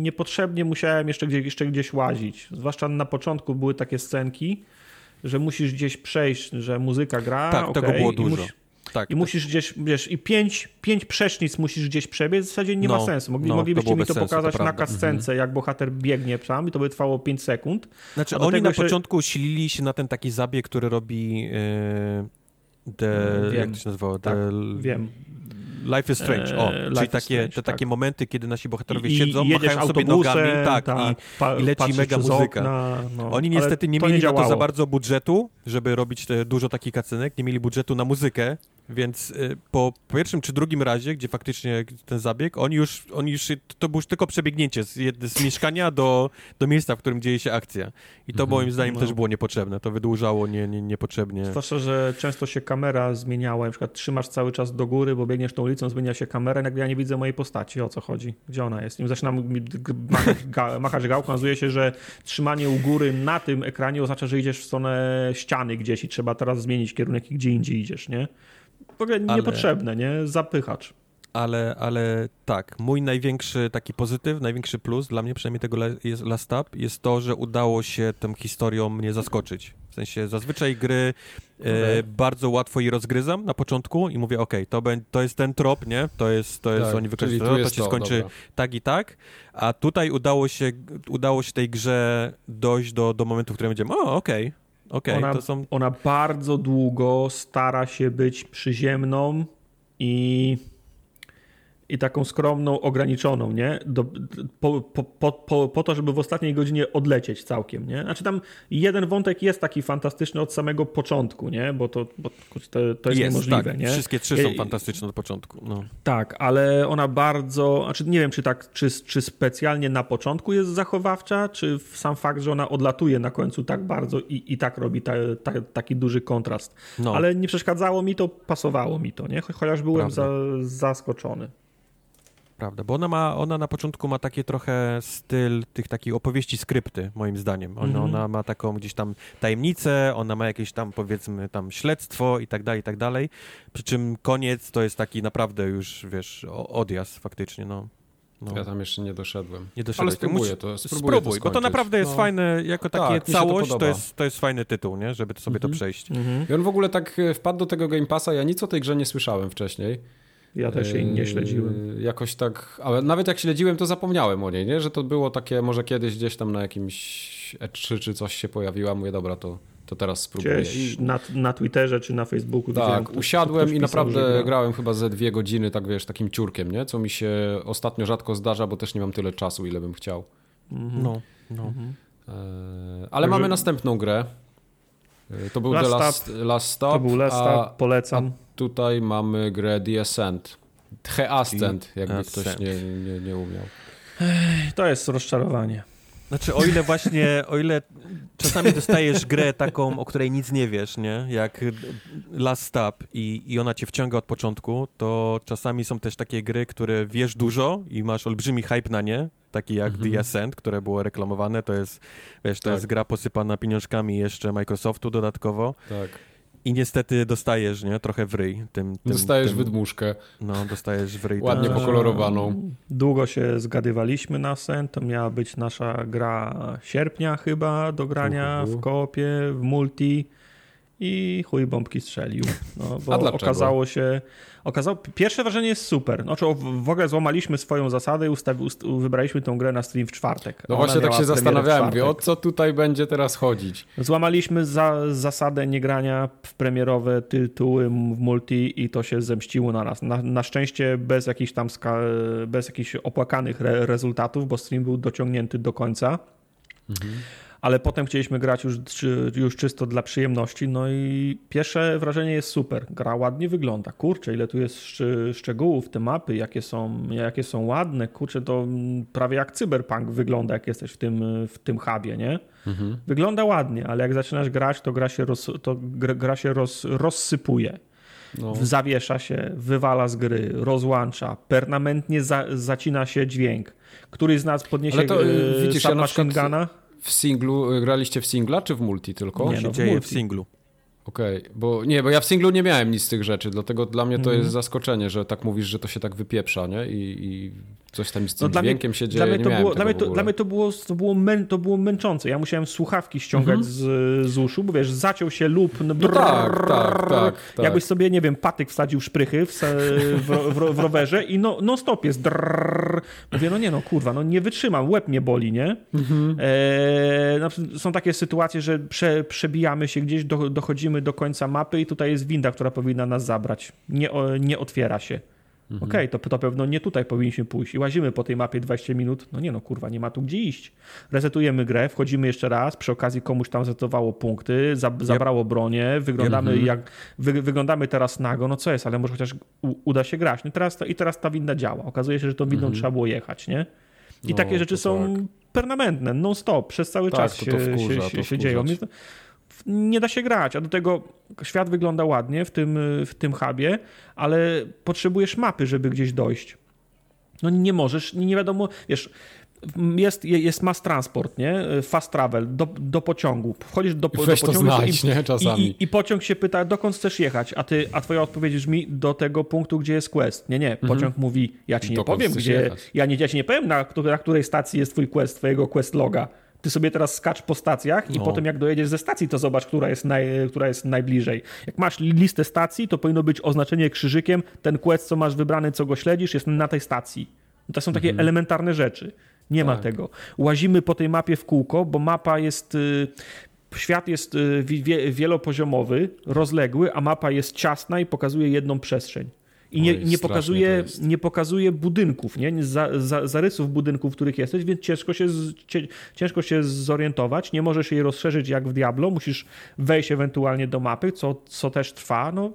niepotrzebnie musiałem jeszcze gdzieś, jeszcze gdzieś łazić. Zwłaszcza na początku były takie scenki, że musisz gdzieś przejść, że muzyka gra. Tak, okay, tego było dużo. Tak, I musisz gdzieś, wiesz, i pięć, pięć przecznic musisz gdzieś przebiec, w zasadzie nie no, ma sensu. Mogli, no, moglibyście mi to sensu, pokazać to na kascence, mhm. jak bohater biegnie tam i to by trwało 5 sekund. Znaczy oni na się... początku silili się na ten taki zabieg, który robi yy, The, wiem, jak to się nazywało? Tak, wiem. Life is Strange, o, e, czyli takie, strange, te tak. takie momenty, kiedy nasi bohaterowie I, siedzą, i machają sobie nogami, tak, tak i, i, leci mega muzyka. Okna, no. Oni niestety nie mieli nie to za bardzo budżetu, żeby robić te, dużo takich kacynek, nie mieli budżetu na muzykę, więc y, po pierwszym czy drugim razie, gdzie faktycznie ten zabieg, oni już, oni już to było już tylko przebiegnięcie z, z mieszkania do, do miejsca, w którym dzieje się akcja. I to mhm. moim zdaniem no. też było niepotrzebne. To wydłużało nie, nie, niepotrzebnie. Zwłaszcza, że często się kamera zmieniała, na przykład trzymasz cały czas do góry, bo biegniesz tą ulicą, zmienia się kamera, nagle ja nie widzę mojej postaci. O co chodzi? Gdzie ona jest? I zaczynam machać, ga, machać gałką, okazuje się, że trzymanie u góry na tym ekranie oznacza, że idziesz w stronę ściany gdzieś i trzeba teraz zmienić kierunek i gdzie indziej idziesz, nie? W ogóle ale, niepotrzebne, nie? Zapychacz. Ale, ale tak, mój największy taki pozytyw, największy plus dla mnie przynajmniej tego jest Last Up jest to, że udało się tą historią mnie zaskoczyć. W sensie zazwyczaj gry e, bardzo łatwo je rozgryzam na początku i mówię, ok, to, to jest ten trop, nie? To jest, to jest tak, oni wykorzystują, to się to, skończy dobra. tak i tak, a tutaj udało się, udało się tej grze dojść do, do momentu, w którym będziemy, o, okej, okay Okay, ona, są... ona bardzo długo stara się być przyziemną i i taką skromną, ograniczoną, nie? Do, po, po, po, po, to, żeby w ostatniej godzinie odlecieć całkiem, nie? Znaczy tam jeden wątek jest taki fantastyczny od samego początku, nie? Bo to, bo to, to jest, jest, niemożliwe, tak. nie? Wszystkie trzy są fantastyczne od początku, no. Tak, ale ona bardzo, znaczy nie wiem, czy tak, czy, czy specjalnie na początku jest zachowawcza, czy sam fakt, że ona odlatuje na końcu tak bardzo i, i tak robi ta, ta, taki duży kontrast. No. Ale nie przeszkadzało mi to, pasowało mi to, nie? Chociaż byłem za, zaskoczony. Prawda, bo ona ma, ona na początku ma takie trochę styl tych takich opowieści skrypty, moim zdaniem. Ona, mm -hmm. ona ma taką gdzieś tam tajemnicę, ona ma jakieś tam powiedzmy tam śledztwo i tak dalej, i tak dalej. Przy czym koniec to jest taki naprawdę już, wiesz, odjazd faktycznie, no. No. Ja tam jeszcze nie doszedłem. Nie doszedłem. Ale spróbuję to, spróbuję Spróbuj, to bo to naprawdę jest no. fajne, jako takie tak, całość, to, to, jest, to jest fajny tytuł, nie? Żeby sobie mm -hmm. to przejść. Mm -hmm. I on w ogóle tak e, wpadł do tego Game Passa, ja nic o tej grze nie słyszałem wcześniej. Ja też jej nie śledziłem. Yy, jakoś tak, ale nawet jak śledziłem, to zapomniałem o niej, nie? Że to było takie, może kiedyś gdzieś tam na jakimś E3 czy coś się pojawiła. Mówię, dobra, to, to teraz spróbuję. Gdzieś na, na Twitterze czy na Facebooku. Tak, usiadłem i naprawdę grałem chyba ze dwie godziny, tak wiesz, takim ciurkiem, nie? Co mi się ostatnio rzadko zdarza, bo też nie mam tyle czasu, ile bym chciał. Mhm. No, no. Mhm. E, ale mamy następną grę. E, to był Last, The Last, Last Stop. To był Last Stop, polecam. A tutaj mamy grę The Ascent. The Ascent, jakby Ascent. ktoś nie, nie, nie umiał. To jest rozczarowanie. Znaczy, o ile właśnie, o ile czasami dostajesz grę taką, o której nic nie wiesz, nie? Jak Last Stop i, i ona cię wciąga od początku, to czasami są też takie gry, które wiesz dużo i masz olbrzymi hype na nie, taki jak mhm. The Ascent, które było reklamowane, to jest, wiesz, to tak. jest gra posypana pieniążkami jeszcze Microsoftu dodatkowo. Tak. I niestety dostajesz, nie? Trochę w ryj. Tym, tym dostajesz tym, wydmuszkę. No, dostajesz w ryj. Ładnie pokolorowaną. Długo się zgadywaliśmy na sen. To miała być nasza gra sierpnia chyba do grania uh -huh. w koopie, w multi i chuj bombki strzelił. No, bo okazało się, okazało, pierwsze wrażenie jest super. Znaczy, w ogóle złamaliśmy swoją zasadę i ustawi, ust, wybraliśmy tę grę na stream w czwartek. No właśnie tak się zastanawiałem, mówię, o co tutaj będzie teraz chodzić? Złamaliśmy za, zasadę niegrania w premierowe tytuły w multi i to się zemściło na nas. Na, na szczęście bez jakichś tam ska, bez jakichś opłakanych re, rezultatów, bo stream był dociągnięty do końca. Mhm ale potem chcieliśmy grać już, już czysto dla przyjemności, no i pierwsze wrażenie jest super. Gra ładnie wygląda. Kurczę, ile tu jest szczegółów, te mapy, jakie są, jakie są ładne. Kurczę, to prawie jak cyberpunk wygląda, jak jesteś w tym, w tym hubie, nie? Mhm. Wygląda ładnie, ale jak zaczynasz grać, to gra się, roz, to gra się roz, rozsypuje. No. Zawiesza się, wywala z gry, rozłącza, permanentnie za, zacina się dźwięk. Któryś z nas podniesie Ale to, yy, widzisz, ja Guna? W singlu, graliście w singla czy w multi tylko? Nie, no, w, multi. w singlu. Okej, okay, bo nie, bo ja w singlu nie miałem nic z tych rzeczy, dlatego dla mnie to mm. jest zaskoczenie, że tak mówisz, że to się tak wypieprza, nie? I, i coś tam z tym no dźwiękiem mnie, się dzieje. Dla mnie to, było, dla mnie to, dla mnie to było, to było, mę, to było męczące. Ja musiałem słuchawki ściągać mm -hmm. z, z uszu, bo wiesz, zaciął się lub no, no tak, tak, tak, tak, Jakbyś sobie, nie wiem, patyk wsadził szprychy w, w, w, w rowerze i no, no stop jest. Drrr. Mówię, no nie no, kurwa, no nie wytrzymam, łeb mnie boli, nie? Mm -hmm. e, są takie sytuacje, że prze, przebijamy się gdzieś, do, dochodzimy do końca mapy i tutaj jest winda, która powinna nas zabrać. Nie, nie otwiera się. Mhm. Okej, okay, to, to pewno nie tutaj powinniśmy pójść i łazimy po tej mapie 20 minut. No nie no, kurwa, nie ma tu gdzie iść. Resetujemy grę, wchodzimy jeszcze raz, przy okazji komuś tam zetowało punkty, za, zabrało bronię, wyglądamy mhm. jak, wy, wyglądamy teraz nago, no co jest, ale może chociaż uda się grać. No teraz to, I teraz ta winda działa. Okazuje się, że tą windą mhm. trzeba było jechać, nie? I no, takie rzeczy są tak. permanentne, non-stop, przez cały tak, czas to się, to wkurza, się, się dzieją. Nie da się grać, a do tego świat wygląda ładnie w tym, w tym hubie, ale potrzebujesz mapy, żeby gdzieś dojść. No nie możesz, nie wiadomo, wiesz, jest, jest mass transport, nie? Fast travel do, do pociągu. Wchodzisz do, do pociągu znać, i, nie? Czasami. I, I, pociąg się pyta, dokąd chcesz jechać, a, ty, a twoja odpowiedź brzmi do tego punktu, gdzie jest quest. Nie, nie. Mhm. Pociąg mówi, ja ci nie dokąd powiem, gdzie. Ja, nie, ja ci nie powiem, na, na której stacji jest twój quest, twojego quest loga. Ty sobie teraz skacz po stacjach i no. potem jak dojedziesz ze stacji, to zobacz, która jest, naj, która jest najbliżej. Jak masz listę stacji, to powinno być oznaczenie krzyżykiem, ten quest, co masz wybrany, co go śledzisz, jest na tej stacji. To są takie mhm. elementarne rzeczy. Nie tak. ma tego. Łazimy po tej mapie w kółko, bo mapa jest. Y, świat jest y, wielopoziomowy, rozległy, a mapa jest ciasna i pokazuje jedną przestrzeń. I nie, Oj, nie, pokazuje, nie pokazuje budynków, nie? Za, za, zarysów budynków, w których jesteś, więc ciężko się, ciężko się zorientować. Nie możesz jej rozszerzyć jak w Diablo, musisz wejść ewentualnie do mapy, co, co też trwa. No,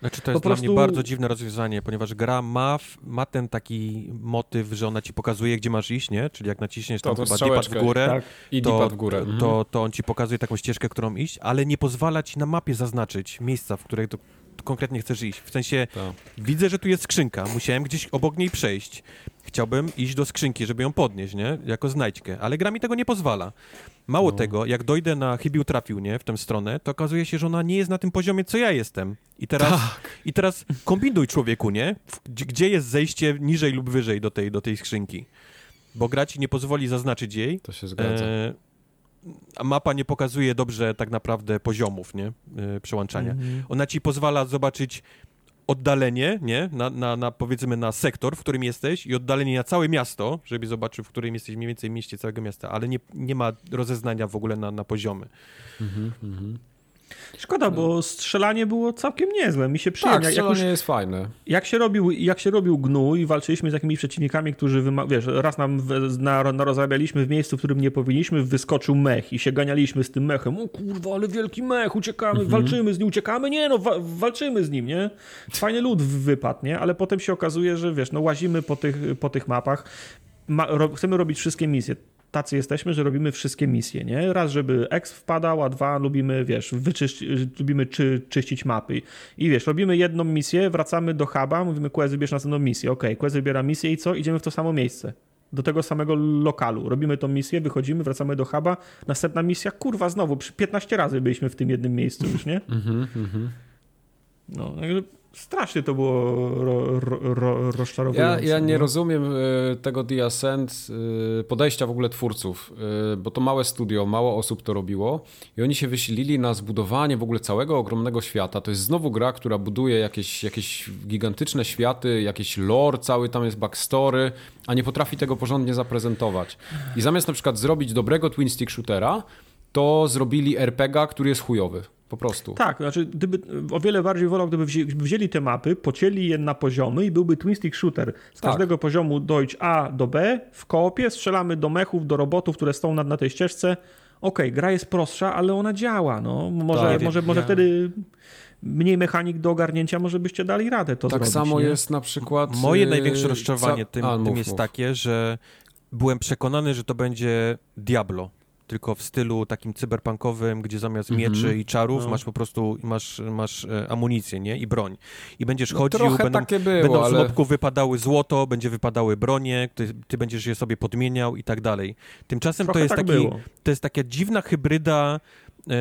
znaczy to jest po dla prostu... mnie bardzo dziwne rozwiązanie, ponieważ gra ma, ma ten taki motyw, że ona ci pokazuje, gdzie masz iść, nie? Czyli jak naciśniesz tam to, to chyba w górę, tak. I to, w górę. Mhm. To, to on ci pokazuje taką ścieżkę, którą iść, ale nie pozwala ci na mapie zaznaczyć miejsca, w której to konkretnie chcesz iść. W sensie tak. widzę, że tu jest skrzynka, musiałem gdzieś obok niej przejść. Chciałbym iść do skrzynki, żeby ją podnieść, nie? Jako znajdźkę, ale gra mi tego nie pozwala. Mało no. tego, jak dojdę na chybił trafił, nie? W tę stronę, to okazuje się, że ona nie jest na tym poziomie, co ja jestem. I teraz, tak. i teraz kombinuj człowieku, nie? Gdzie jest zejście niżej lub wyżej do tej, do tej skrzynki? Bo gra ci nie pozwoli zaznaczyć jej. To się zgadza. E mapa nie pokazuje dobrze tak naprawdę poziomów, nie? Yy, przełączania. -hmm. Ona ci pozwala zobaczyć oddalenie, nie? Na, na, na, powiedzmy na sektor, w którym jesteś i oddalenie na całe miasto, żeby zobaczył, w którym jesteś mniej więcej w mieście całego miasta, ale nie, nie ma rozeznania w ogóle na, na poziomy. Mm -hmm. Szkoda, bo strzelanie było całkiem niezłe. Mi się przyjemnie. Tak, strzelanie jak już, jest fajne. Jak się, robił, jak się robił gnój i walczyliśmy z jakimiś przeciwnikami, którzy, wiesz, raz nam na, na rozrabialiśmy w miejscu, w którym nie powinniśmy, wyskoczył mech i się ganialiśmy z tym mechem. O kurwa, ale wielki mech, uciekamy, mhm. walczymy z nim, uciekamy. Nie no, wa walczymy z nim, nie? Fajny lud wypadł, nie? Ale potem się okazuje, że wiesz, no łazimy po tych, po tych mapach. Ma, ro, chcemy robić wszystkie misje tacy jesteśmy, że robimy wszystkie misje, nie? Raz, żeby X wpadał, a dwa, lubimy, wiesz, wyczyść, lubimy czy, czyścić mapy. I wiesz, robimy jedną misję, wracamy do huba, mówimy, Quest wybierz następną misję. Ok, Quest wybiera misję i co? Idziemy w to samo miejsce. Do tego samego lokalu. Robimy tą misję, wychodzimy, wracamy do huba. Następna misja, kurwa, znowu, 15 razy byliśmy w tym jednym miejscu już, nie? Mhm, mhm. Strasznie to było ro, ro, ro, rozczarowujące. Ja, ja nie rozumiem e, tego e, podejścia w ogóle twórców, e, bo to małe studio, mało osób to robiło i oni się wysilili na zbudowanie w ogóle całego ogromnego świata. To jest znowu gra, która buduje jakieś, jakieś gigantyczne światy, jakieś lore, cały tam jest backstory, a nie potrafi tego porządnie zaprezentować. I zamiast na przykład zrobić dobrego twin stick shootera, to zrobili RPGa, który jest chujowy. Po prostu. Tak, znaczy gdyby, o wiele bardziej wolał, gdyby wzięli, wzięli te mapy, pocięli je na poziomy i byłby twin stick shooter. Z tak. każdego poziomu dojść A do B w koopie, strzelamy do mechów, do robotów, które są na, na tej ścieżce. Okej, okay, gra jest prostsza, ale ona działa. No. Może, tak, może, może ja... wtedy mniej mechanik do ogarnięcia, może byście dali radę to tak zrobić. Tak samo nie? jest na przykład... Moje największe rozczarowanie tym, A, mów, tym jest mów. takie, że byłem przekonany, że to będzie Diablo tylko w stylu takim cyberpunkowym, gdzie zamiast mm -hmm. mieczy i czarów no. masz po prostu masz, masz e, amunicję, nie? I broń. I będziesz no, chodził, będą, było, będą ale... z wypadały złoto, będzie wypadały bronie, ty, ty, będziesz je sobie podmieniał i tak dalej. Tymczasem trochę to jest tak taki, było. to jest taka dziwna hybryda e,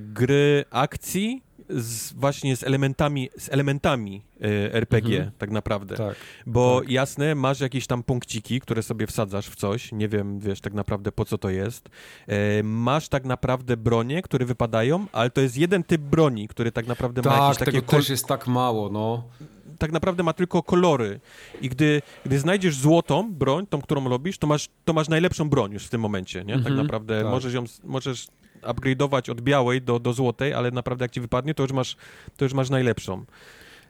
gry akcji z, właśnie z elementami, z elementami y, RPG mhm. tak naprawdę. Tak, Bo tak. jasne, masz jakieś tam punkciki, które sobie wsadzasz w coś, nie wiem, wiesz tak naprawdę po co to jest. E, masz tak naprawdę bronie, które wypadają, ale to jest jeden typ broni, który tak naprawdę tak, ma jakieś takie... Tak, też jest tak mało, no tak naprawdę ma tylko kolory. I gdy, gdy znajdziesz złotą broń, tą, którą robisz, to masz, to masz najlepszą broń już w tym momencie, nie? tak mhm, naprawdę tak. możesz ją, możesz upgrade'ować od białej do, do złotej, ale naprawdę jak ci wypadnie, to już masz, to już masz najlepszą.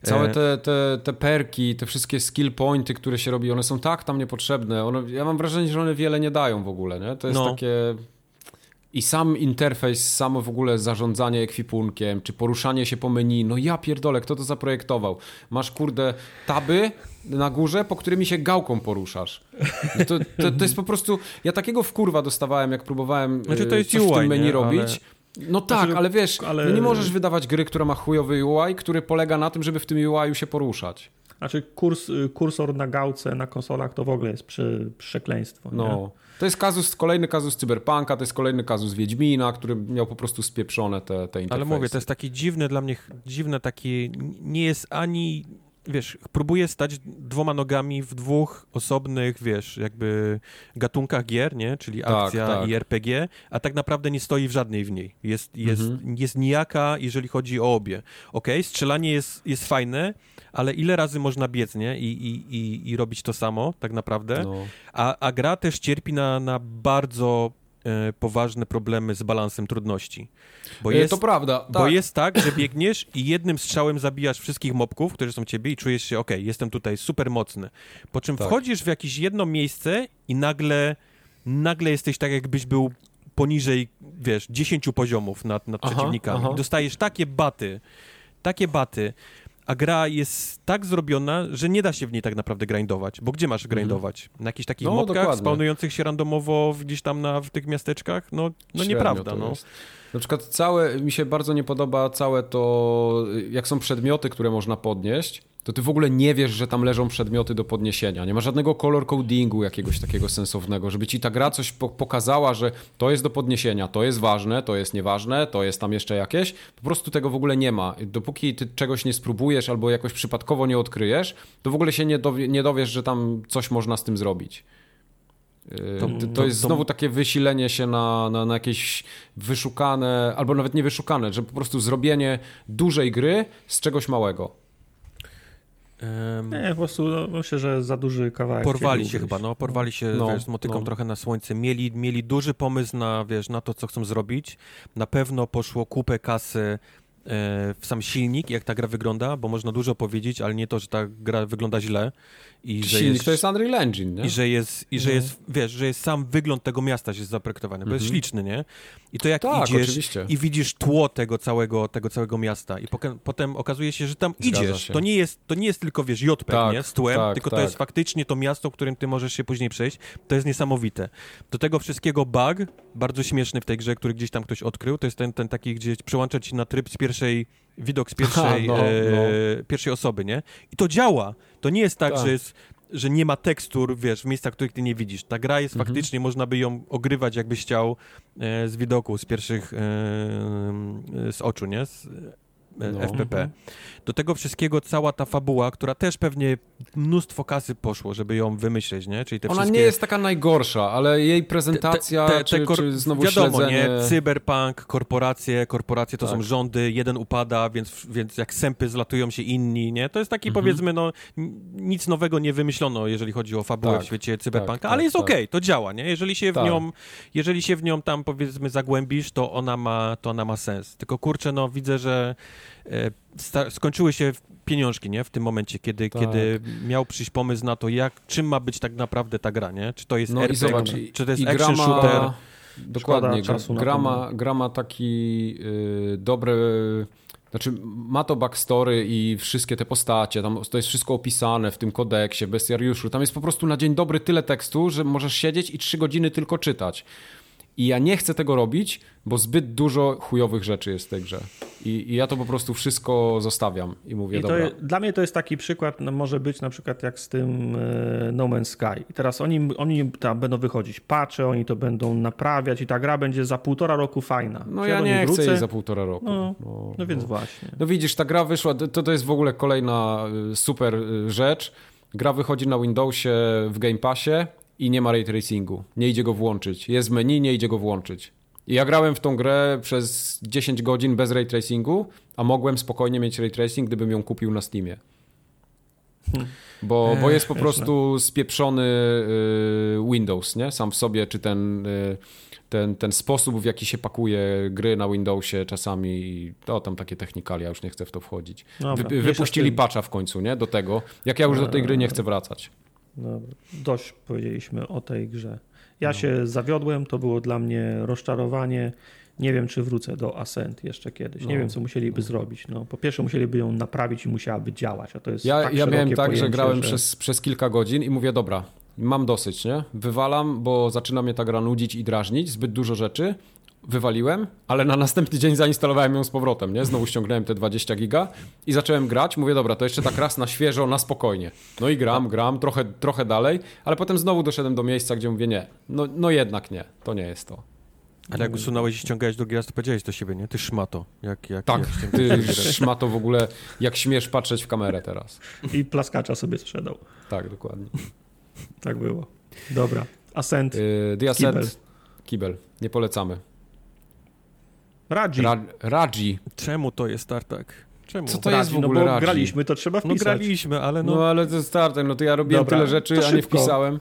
Całe te, te, te perki, te wszystkie skill pointy, które się robi, one są tak tam niepotrzebne. One, ja mam wrażenie, że one wiele nie dają w ogóle, nie? To jest no. takie... I sam interfejs, samo w ogóle zarządzanie ekwipunkiem, czy poruszanie się po menu, no ja pierdolę, kto to zaprojektował? Masz kurde taby na górze, po którymi się gałką poruszasz. To, to, to jest po prostu, ja takiego wkurwa dostawałem, jak próbowałem znaczy, to jest coś UI, w tym menu nie? robić. Ale... No tak, znaczy, ale wiesz, ale... No nie możesz wydawać gry, która ma chujowy UI, który polega na tym, żeby w tym UI się poruszać. Znaczy kurs, kursor na gałce na konsolach to w ogóle jest przy, przekleństwo. No. Nie? To jest kazus, kolejny kazus Cyberpunka, to jest kolejny kazus Wiedźmina, który miał po prostu spieprzone te, te interfejsy. Ale mówię, to jest taki dziwny dla mnie, dziwne taki, nie jest ani wiesz, próbuje stać dwoma nogami w dwóch osobnych, wiesz, jakby gatunkach gier, nie? Czyli tak, akcja tak. i RPG, a tak naprawdę nie stoi w żadnej w niej. Jest, jest, mhm. jest nijaka, jeżeli chodzi o obie. Okej, okay, strzelanie jest, jest fajne, ale ile razy można biec, nie? I, i, i, i robić to samo, tak naprawdę. No. A, a gra też cierpi na, na bardzo poważne problemy z balansem trudności. Bo e, jest, to prawda. Tak. Bo jest tak, że biegniesz i jednym strzałem zabijasz wszystkich mobków, którzy są ciebie i czujesz się, ok, jestem tutaj super mocny. Po czym tak. wchodzisz w jakieś jedno miejsce i nagle, nagle jesteś tak, jakbyś był poniżej, wiesz, 10 poziomów nad, nad aha, przeciwnikami. Aha. I dostajesz takie baty, takie baty, a gra jest tak zrobiona, że nie da się w niej tak naprawdę grindować, bo gdzie masz mhm. grindować? Na jakichś takich no, dokładnie. spawnujących się randomowo gdzieś tam na, w tych miasteczkach? No, no nieprawda, no. Jest. Na przykład całe, mi się bardzo nie podoba całe to, jak są przedmioty, które można podnieść, to ty w ogóle nie wiesz, że tam leżą przedmioty do podniesienia. Nie ma żadnego color codingu jakiegoś takiego sensownego, żeby ci ta gra coś po pokazała, że to jest do podniesienia, to jest ważne, to jest nieważne, to jest tam jeszcze jakieś. Po prostu tego w ogóle nie ma. Dopóki ty czegoś nie spróbujesz albo jakoś przypadkowo nie odkryjesz, to w ogóle się nie, dowie, nie dowiesz, że tam coś można z tym zrobić. Yy, to, to, jest znowu takie wysilenie się na, na, na, jakieś wyszukane, albo nawet nie wyszukane, że po prostu zrobienie dużej gry z czegoś małego. Um, nie, po prostu no, myślę, że za duży kawałek. Porwali się chyba, no, porwali się, no, wiesz, z motyką no. trochę na słońce. Mieli, mieli duży pomysł na, wiesz, na to, co chcą zrobić. Na pewno poszło kupę kasy E, w sam silnik, jak ta gra wygląda, bo można dużo powiedzieć, ale nie to, że ta gra wygląda źle. I że silnik jest, to jest Unreal Engine, nie? I że jest, i że no. jest, wiesz, że jest sam wygląd tego miasta jest zaprojektowany, bo jest mhm. śliczny, nie? I to jak tak, idziesz oczywiście. i widzisz tło tego całego, tego całego miasta i potem okazuje się, że tam Zgadza idziesz. Się. To nie, jest, to nie jest tylko, wiesz, JPEG, tak, nie? Z tłem, tak, tylko tak. to jest faktycznie to miasto, w którym ty możesz się później przejść. To jest niesamowite. Do tego wszystkiego bug, bardzo śmieszny w tej grze, który gdzieś tam ktoś odkrył, to jest ten, ten taki, gdzie przełącza ci na tryb z pierwszej widok z pierwszej, no, no. E, pierwszej osoby, nie? I to działa. To nie jest tak, tak. że jest że nie ma tekstur, wiesz, w miejscach, których ty nie widzisz. Ta gra jest mhm. faktycznie, można by ją ogrywać, jakbyś chciał e, z widoku, z pierwszych, e, z oczu, nie? Z, no. FPP. Do tego wszystkiego cała ta fabuła, która też pewnie mnóstwo kasy poszło, żeby ją wymyśleć, nie? Czyli te Ona wszystkie... nie jest taka najgorsza, ale jej prezentacja, te, te, te, czy, kor... czy znowu Wiadomo, śledzenie... nie? Cyberpunk, korporacje, korporacje to tak. są rządy, jeden upada, więc, więc jak sępy zlatują się inni, nie? To jest taki, mhm. powiedzmy, no, nic nowego nie wymyślono, jeżeli chodzi o fabułę tak. w świecie cyberpunka, tak, ale tak, jest okej, okay, to działa, nie? Jeżeli się w tak. nią, jeżeli się w nią tam, powiedzmy, zagłębisz, to ona ma, to ona ma sens. Tylko, kurczę, no, widzę, że E, skończyły się pieniążki, nie? W tym momencie, kiedy, tak. kiedy miał przyjść pomysł na to, jak, czym ma być tak naprawdę ta gra, nie? Czy to jest no RPG, zobacz, czy to jest action ma... shooter? Dokładnie, gra, ma, gra ma taki yy, dobry... Znaczy, ma to backstory i wszystkie te postacie, tam to jest wszystko opisane w tym kodeksie, bestiariuszu. Tam jest po prostu na dzień dobry tyle tekstu, że możesz siedzieć i trzy godziny tylko czytać. I ja nie chcę tego robić, bo zbyt dużo chujowych rzeczy jest w tej grze. I, i ja to po prostu wszystko zostawiam i mówię, I dobra. Jest, dla mnie to jest taki przykład, no może być na przykład jak z tym e, No Man's Sky. I teraz oni, oni tam będą wychodzić patche, oni to będą naprawiać i ta gra będzie za półtora roku fajna. No ja, ja nie chcę jej za półtora roku. No, no, no więc no. właśnie. No widzisz, ta gra wyszła, to, to jest w ogóle kolejna e, super e, rzecz. Gra wychodzi na Windowsie w Game Passie i nie ma ray tracingu. Nie idzie go włączyć. Jest menu, nie idzie go włączyć. I ja grałem w tą grę przez 10 godzin bez ray tracingu, a mogłem spokojnie mieć ray tracing, gdybym ją kupił na Steamie. Bo, bo jest po prostu spieprzony y, Windows, nie? Sam w sobie, czy ten, y, ten, ten sposób, w jaki się pakuje gry na Windowsie czasami, to tam takie technikalia, już nie chcę w to wchodzić. Dobra, Wy, wypuścili patcha w końcu, nie? Do tego. Jak ja już do tej gry nie chcę wracać. Dobra. Dość powiedzieliśmy o tej grze. Ja no. się zawiodłem, to było dla mnie rozczarowanie. Nie wiem, czy wrócę do Ascent jeszcze kiedyś. Nie no. wiem, co musieliby no. zrobić. No, po pierwsze, musieliby ją naprawić i musiałaby działać, a to jest Ja, tak ja miałem tak, że grałem że... Przez, przez kilka godzin i mówię, dobra, mam dosyć, nie? Wywalam, bo zaczyna mnie ta gra nudzić i drażnić, zbyt dużo rzeczy. Wywaliłem, ale na następny dzień zainstalowałem ją z powrotem, nie? Znowu ściągnąłem te 20 giga i zacząłem grać. Mówię, dobra, to jeszcze tak raz na świeżo, na spokojnie. No i gram, gram, trochę, trochę dalej, ale potem znowu doszedłem do miejsca, gdzie mówię, nie, no, no jednak nie, to nie jest to. Ale jak usunąłeś i ściągałeś drugi raz, to powiedziałeś do siebie, nie? Ty szmato. Jak, jak, tak, jak ty szmato w ogóle, jak śmiesz patrzeć w kamerę teraz. I plaskacza sobie sprzedał. Tak, dokładnie. Tak było. Dobra. Ascent. Yy, The Ascent. Kibel. Kibel. Nie polecamy. Raji. Ra Raji. Czemu to jest tartak? Czemu? Co to Raji, jest w ogóle no bo Raji? graliśmy, to trzeba wpisać. No graliśmy, ale no... No ale to jest tartak, no to ja robiłem Dobra, tyle rzeczy, a nie wpisałem.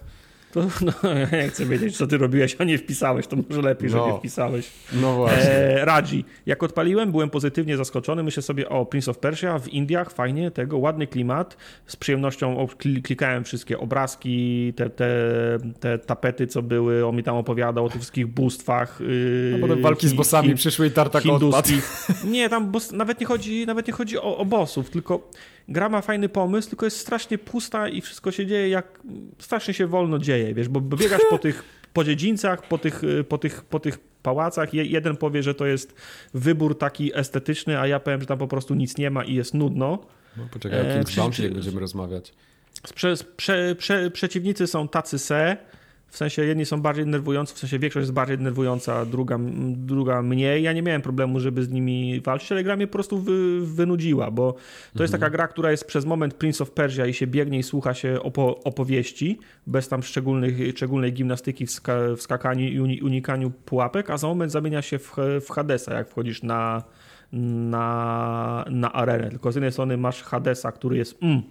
To, no, ja chcę wiedzieć, co ty robiłeś, a nie wpisałeś, to może lepiej, no. że nie wpisałeś. No właśnie. E, Radzi. Jak odpaliłem, byłem pozytywnie zaskoczony. Myślę sobie, o, Prince of Persia w Indiach, fajnie, tego, ładny klimat. Z przyjemnością klikałem wszystkie obrazki, te, te, te tapety, co były, on mi tam opowiadał o tych wszystkich bóstwach. Yy, potem walki z bossami hi, przyszły i tartak odpadł. Nie, tam boss, nawet nie chodzi, nawet nie chodzi o, o bossów, tylko gra ma fajny pomysł, tylko jest strasznie pusta i wszystko się dzieje jak strasznie się wolno dzieje, wiesz, bo biegasz po tych po dziedzińcach, po tych, po tych, po tych pałacach. jeden powie, że to jest wybór taki estetyczny, a ja powiem, że tam po prostu nic nie ma i jest nudno. No, poczekaj, o e, będziemy rozmawiać. Prze, prze, prze, przeciwnicy są tacy se, w sensie jedni są bardziej denerwujący, w sensie większość jest bardziej denerwująca, druga, druga mniej. Ja nie miałem problemu, żeby z nimi walczyć, ale gra mnie po prostu wy, wynudziła, bo to mhm. jest taka gra, która jest przez moment Prince of Persia i się biegnie i słucha się opo, opowieści, bez tam szczególnych, szczególnej gimnastyki w, ska, w skakaniu i unikaniu pułapek, a za moment zamienia się w, w Hadesa, jak wchodzisz na, na, na arenę. Tylko z jednej strony masz Hadesa, który jest mm,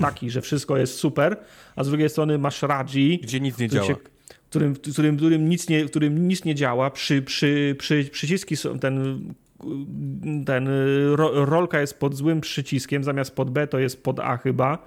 taki, że wszystko jest super, a z drugiej strony masz Raji, gdzie nic nie działa. Się, którym, którym, którym, nic nie, którym nic nie działa. Przy, przy, przy, przyciski są ten ten rolka jest pod złym przyciskiem, zamiast pod B to jest pod A chyba.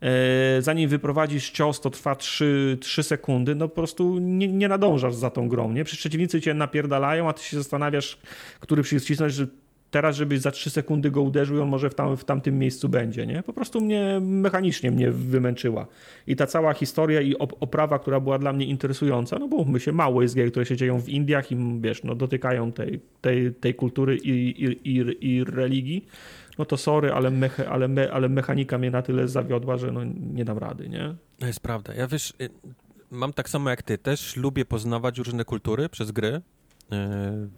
E, zanim wyprowadzisz cios, to trwa 3, 3 sekundy, no po prostu nie, nie nadążasz za tą grą, nie? Przeciwnicy cię napierdalają, a ty się zastanawiasz, który przycisk wcisnąć, że teraz, żeby za 3 sekundy go uderzył, on może w, tam, w tamtym miejscu będzie, nie? Po prostu mnie mechanicznie mnie wymęczyła. I ta cała historia i oprawa, która była dla mnie interesująca, no bo my się mało jest gier, które się dzieją w Indiach i wiesz, no dotykają tej, tej, tej kultury i, i, i, i religii, no to sorry, ale, meche, ale, me, ale mechanika mnie na tyle zawiodła, że no nie dam rady, nie? To jest prawda. Ja wiesz, y, mam tak samo jak ty, też lubię poznawać różne kultury przez gry,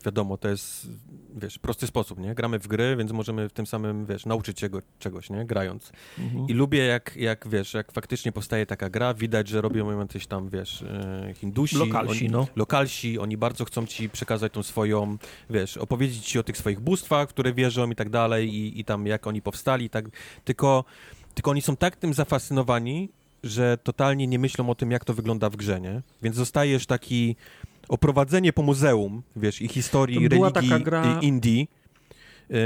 wiadomo, to jest, wiesz, prosty sposób, nie? Gramy w gry, więc możemy w tym samym, wiesz, nauczyć się czegoś, nie? Grając. Mhm. I lubię, jak, jak, wiesz, jak faktycznie powstaje taka gra, widać, że robią ją coś tam, wiesz, e, Hindusi. Lokalsi, oni, no. Lokalsi, oni bardzo chcą ci przekazać tą swoją, wiesz, opowiedzieć ci o tych swoich bóstwach, które wierzą i tak dalej i, i tam jak oni powstali, tak, tylko, tylko oni są tak tym zafascynowani, że totalnie nie myślą o tym, jak to wygląda w grze, nie? Więc zostajesz taki oprowadzenie po muzeum, wiesz, i historii religii gra... Indii, yy,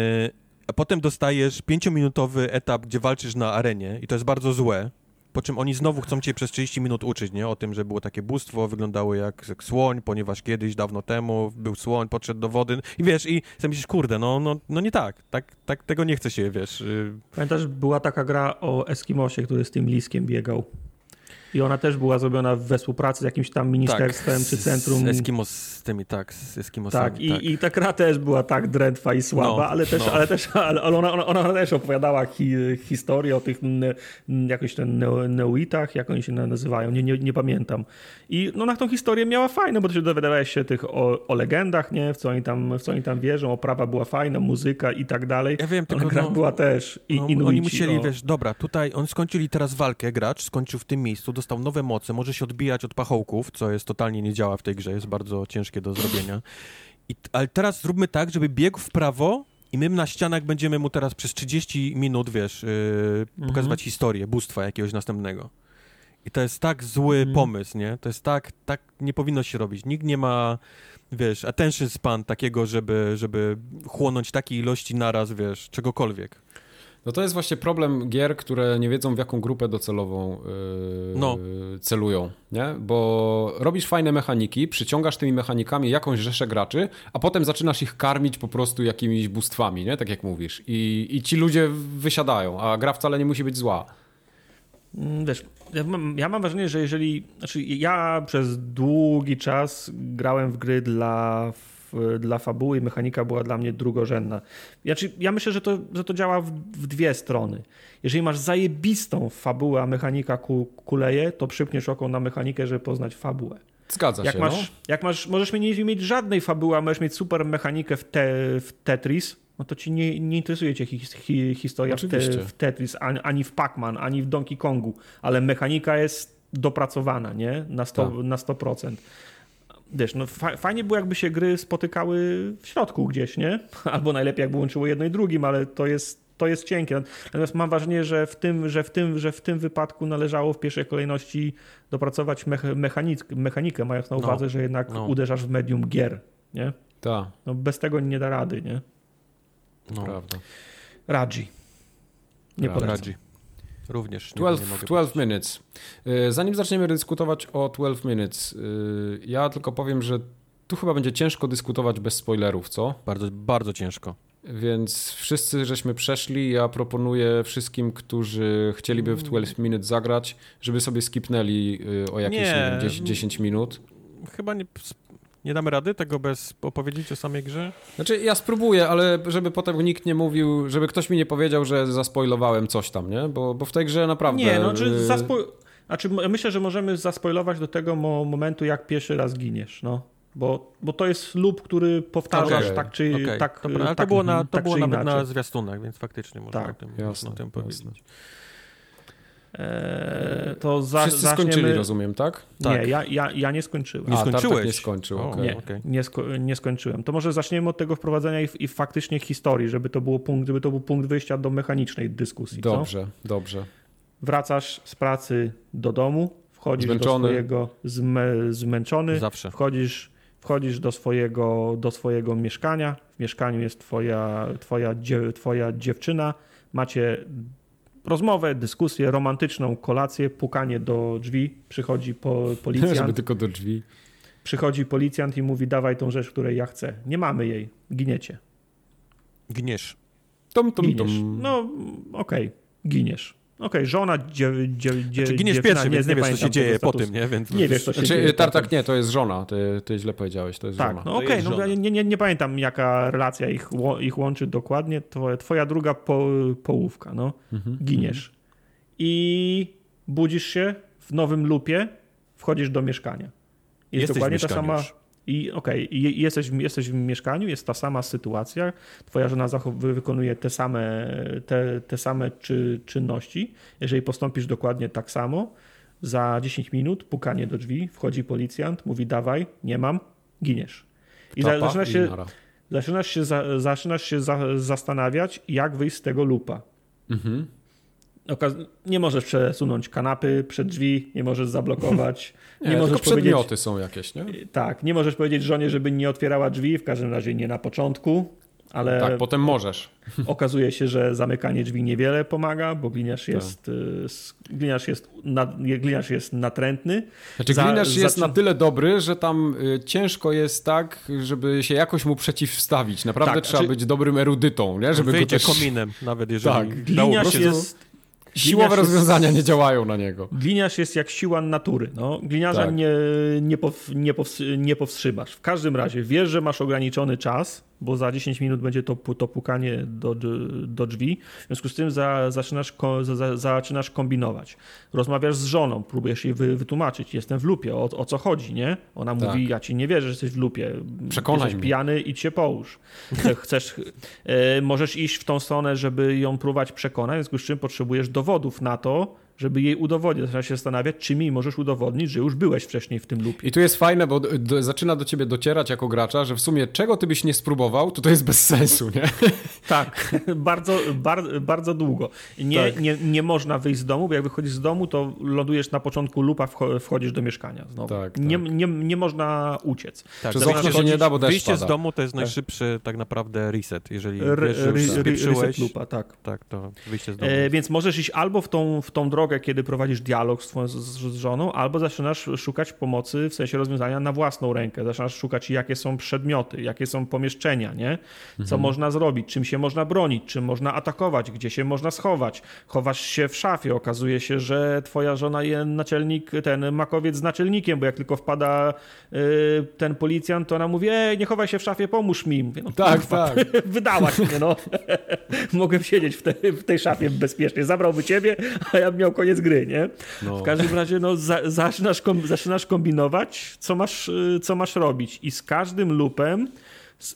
a potem dostajesz pięciominutowy etap, gdzie walczysz na arenie i to jest bardzo złe, po czym oni znowu chcą cię przez 30 minut uczyć, nie? O tym, że było takie bóstwo, wyglądało jak, jak słoń, ponieważ kiedyś, dawno temu był słoń, podszedł do wody i wiesz, i sobie myślisz, kurde, no, no, no nie tak, tak, tak tego nie chce się, wiesz. Y- Pamiętasz, była taka gra o Eskimosie, który z tym liskiem biegał. I ona też była zrobiona we współpracy z jakimś tam ministerstwem tak, czy centrum. Z Eskimos, z tymi, tak, z Eskimosami. Tak, i, tak. i ta gra też była tak drętwa i słaba, no, ale też, no. ale też ale ona, ona, ona też opowiadała hi, historię o tych jakoś ten neoitach, jak oni się nazywają, nie, nie, nie pamiętam. I no, na tą historię miała fajną, bo to się dowiadywałeś się tych o, o, legendach, nie? W co, oni tam, w co oni tam wierzą, oprawa była fajna, muzyka i tak dalej. Ja wiem, tylko gra no, była też i, no, Oni musieli, o... wiesz, dobra, tutaj oni skończyli teraz walkę, gracz skończył w tym miejscu, dostał nowe moce, może się odbijać od pachołków, co jest totalnie nie działa w tej grze, jest bardzo ciężkie do zrobienia. I, ale teraz zróbmy tak, żeby biegł w prawo I my na ścianach będziemy mu teraz przez 30 minut, wiesz, yy, pokazywać mhm. historię bóstwa jakiegoś następnego. I to jest tak zły mhm. pomysł, nie? To jest tak, tak nie powinno się robić. Nikt nie ma, wiesz, attention span takiego, żeby, żeby chłonąć takiej ilości naraz, wiesz, czegokolwiek. No to jest właśnie problem gier, które nie wiedzą w jaką grupę docelową yy, no. celują, nie? Bo robisz fajne mechaniki, przyciągasz tymi mechanikami jakąś rzeszę graczy, a potem zaczynasz ich karmić po prostu jakimiś bóstwami, nie? Tak jak mówisz. I, i ci ludzie wysiadają, a gra wcale nie musi być zła. Mm, wiesz, ja mam, ja mam wrażenie, że jeżeli. Znaczy, ja przez długi czas grałem w gry dla, dla fabuły i mechanika była dla mnie drugorzędna. Znaczy, ja myślę, że to, że to działa w, w dwie strony. Jeżeli masz zajebistą fabułę, a mechanika ku, kuleje, to przypniesz oko na mechanikę, żeby poznać fabułę. Zgadza jak się. Masz, no. Jak masz, możesz nie mieć żadnej fabuły, a możesz mieć super mechanikę w, te, w Tetris, no to ci nie, nie interesuje cię hi, hi, historia w, te, w, Tetris, ani, ani w Pac-Man, ani w Donkey Kongu, ale mechanika jest dopracowana, nie? Na 100%. Tak. Na 100%. Wiesz, no fajnie było jakby się gry spotykały w środku gdzieś, nie? Albo najlepiej jakby łączyło jedno i drugim, ale to jest, to jest cienkie. Natomiast mam wrażenie, że w tym, że w tym, że w tym wypadku należało w pierwszej kolejności dopracować mechanik, mechanikę, mając na no. uwadze, no. że jednak no. uderzasz w medium gier, nie? Tak. No bez tego nie da rady, nie? No. Prawda. Raji. Nie Prawda. Również. 12, nie 12 minutes. Y, zanim zaczniemy dyskutować o 12 minutes, y, ja tylko powiem, że tu chyba będzie ciężko dyskutować bez spoilerów, co? Bardzo, bardzo ciężko. Więc wszyscy żeśmy przeszli. Ja proponuję wszystkim, którzy chcieliby w 12 minutes zagrać, żeby sobie skipnęli y, o jakieś nie, 10, 10 minut. Chyba nie nie damy rady tego bez opowiedzieć o samej grze? Znaczy, ja spróbuję, ale żeby potem nikt nie mówił, żeby ktoś mi nie powiedział, że zaspoilowałem coś tam, nie? Bo, bo w tej grze naprawdę... Nie, no, czy y, zaspo... znaczy, myślę, że możemy zaspoilować do tego momentu, jak pierwszy raz giniesz, no. Bo, bo to jest lub, który powtarzasz okay. tak czy okay. tak. Dobra, ale tak, to było, na, to tak było nawet inaczej. na zwiastunach, więc faktycznie można tak. o tym, jasne, o tym powiedzieć. Jasne. Eee, to za, Wszyscy zaczniemy... skończyli, rozumiem, tak? tak. Nie, ja, ja, ja nie skończyłem. Nie skończyłeś? nie skończył, okay. Nie, okay. nie, sko nie, skończyłem. To może zaczniemy od tego wprowadzenia i, i faktycznie historii, żeby to, było punkt, żeby to był punkt wyjścia do mechanicznej dyskusji. Dobrze, co? dobrze. Wracasz z pracy do domu, wchodzisz Zmęczony. do swojego zmę, zmęczony, Zawsze. wchodzisz wchodzisz do swojego, do swojego mieszkania. W mieszkaniu jest twoja, twoja, twoja dziewczyna. Macie rozmowę, dyskusję, romantyczną kolację, pukanie do drzwi, przychodzi po, policjant. Żeby tylko do drzwi. Przychodzi policjant i mówi, dawaj tą rzecz, której ja chcę. Nie mamy jej, giniecie. Giniesz. Tom, tom, tom. No, okej, okay. giniesz. Okej, okay, żona, dzie, dzie, dzie, znaczy, giniesz pierwszy, nie, więc nie, wiesz, co się dzieje po tym, nie? Więc... Nie wiesz, co się znaczy, dzieje. Tartak nie, to jest żona, ty, ty źle powiedziałeś, to jest tak, żona. No okej, okay, no ja nie, nie, nie pamiętam, jaka relacja ich, ich łączy dokładnie. Twoja, twoja druga po, połówka, no. Mhm. Giniesz. I budzisz się w nowym lupie, wchodzisz do mieszkania. Jest Jesteś dokładnie ta sama... Już. I okej, okay, jesteś, jesteś w mieszkaniu, jest ta sama sytuacja, twoja żona wykonuje te same, te, te same czy, czynności. Jeżeli postąpisz dokładnie tak samo, za 10 minut pukanie do drzwi, wchodzi policjant, mówi dawaj, nie mam, giniesz. I Topa, zaczynasz się, zaczynasz się, zaczynasz się za, zastanawiać, jak wyjść z tego lupa. Mhm nie możesz przesunąć kanapy przed drzwi, nie możesz zablokować. nie, nie możesz tylko przedmioty są jakieś, nie? Tak, nie możesz powiedzieć żonie, żeby nie otwierała drzwi, w każdym razie nie na początku, ale... Tak, potem możesz. Okazuje się, że zamykanie drzwi niewiele pomaga, bo gliniarz tak. jest, tak. gliniarz jest, gliniarz jest natrętny. Znaczy Za, gliniarz jest na tyle dobry, że tam y, ciężko jest tak, żeby się jakoś mu przeciwstawić. Naprawdę tak, trzeba znaczy... być dobrym erudytą, nie? Żeby Wyjdzie go też... kominem, nawet jeżeli... Tak, gliniarz jest Siłowe rozwiązania nie działają na niego. Gliniarz jest jak siła natury. No. Gliniarza tak. nie, nie, pow, nie, nie powstrzymasz. W każdym razie wiesz, że masz ograniczony czas, bo za 10 minut będzie to, to pukanie do, do drzwi. W związku z tym za, zaczynasz, za, zaczynasz kombinować. Rozmawiasz z żoną, próbujesz jej wy, wytłumaczyć. Jestem w lupie, o, o co chodzi, nie? Ona tak. mówi, ja ci nie wierzę, że jesteś w lupie. Przekonaj jesteś mnie. pijany, i cię połóż. Chcesz, e, możesz iść w tą stronę, żeby ją próbować przekonać, w związku z czym potrzebujesz dowodów na to, żeby jej udowodnić. Zaczynasz się zastanawiać, czy mi możesz udowodnić, że już byłeś wcześniej w tym lupie. I tu jest fajne, bo do, zaczyna do ciebie docierać jako gracza, że w sumie czego ty byś nie spróbował, to to jest bez sensu, nie? Tak, bardzo, bar, bardzo długo. Nie, tak. nie, nie można wyjść z domu, bo jak wychodzisz z domu, to lądujesz na początku lupa, wchodzisz do mieszkania znowu. Tak, tak. Nie, nie, nie można uciec. Tak, Przez okno się nie da, bo Wyjście z domu to jest tak. najszybszy tak naprawdę reset, jeżeli wiesz, że reset lupa, tak. Tak, to wyjście z domu. E, więc możesz iść albo w tą, w tą drogę, kiedy prowadzisz dialog z, z, z żoną, albo zaczynasz szukać pomocy w sensie rozwiązania na własną rękę. Zaczynasz szukać, jakie są przedmioty, jakie są pomieszczenia, nie? Co mhm. można zrobić, czym się można bronić, czym można atakować, gdzie się można schować. Chowasz się w szafie, okazuje się, że twoja żona jest naczelnik, ten makowiec z naczelnikiem, bo jak tylko wpada y, ten policjant, to ona mówi, ej, nie chowaj się w szafie, pomóż mi. Mówię, no, tak, tak. Wydałaś mnie, no. Mogłem siedzieć w, te, w, tej szafie bezpiecznie. Zabrałby ciebie, a ja bym miał koniec gry, nie? No. W każdym razie, no, za, zaczynasz, kom, zaczynasz kombinować, co masz, y, co masz robić. I z każdym lupem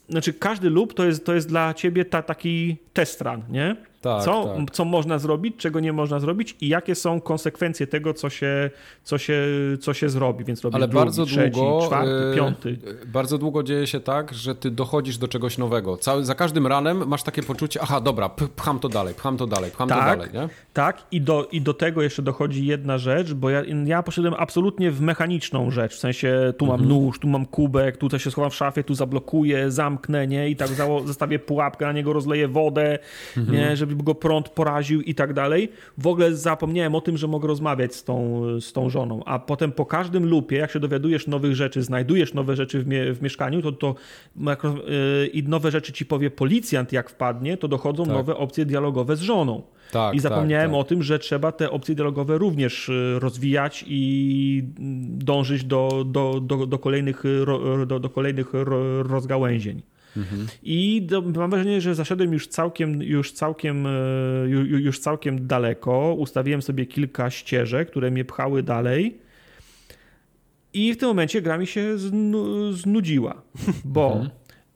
znaczy każdy loop to jest, to jest dla ciebie ta, taki test run, nie? Tak, co, tak. co można zrobić, czego nie można zrobić i jakie są konsekwencje tego, co się, co się, co się zrobi. Więc robisz Ale drugi, bardzo trzeci, długo, czwarty, yy, piąty. Bardzo długo dzieje się tak, że ty dochodzisz do czegoś nowego. Cały, za każdym ranem masz takie poczucie, aha, dobra, pcham to dalej, pcham to dalej, pcham tak, to dalej. Nie? Tak, i do, i do tego jeszcze dochodzi jedna rzecz, bo ja, ja poszedłem absolutnie w mechaniczną rzecz, w sensie tu mam mhm. nóż, tu mam kubek, tutaj się schowam w szafie, tu zablokuję, zamknę, nie? I tak zostawię pułapkę, na niego rozleję wodę, mhm. nie? Żeby go prąd poraził i tak dalej. W ogóle zapomniałem o tym, że mogę rozmawiać z tą, z tą żoną, a potem po każdym lupie, jak się dowiadujesz nowych rzeczy, znajdujesz nowe rzeczy w, mie w mieszkaniu, to, to yy, i nowe rzeczy ci powie policjant, jak wpadnie, to dochodzą tak. nowe opcje dialogowe z żoną. Tak, I zapomniałem tak, tak. o tym, że trzeba te opcje dialogowe również y, rozwijać i dążyć do, do, do, do kolejnych, do, do kolejnych rozgałęzień. Mhm. I do, mam wrażenie, że zaszedłem już całkiem, już, całkiem, e, już całkiem daleko. Ustawiłem sobie kilka ścieżek, które mnie pchały dalej. I w tym momencie gra mi się znu, znudziła, bo mhm.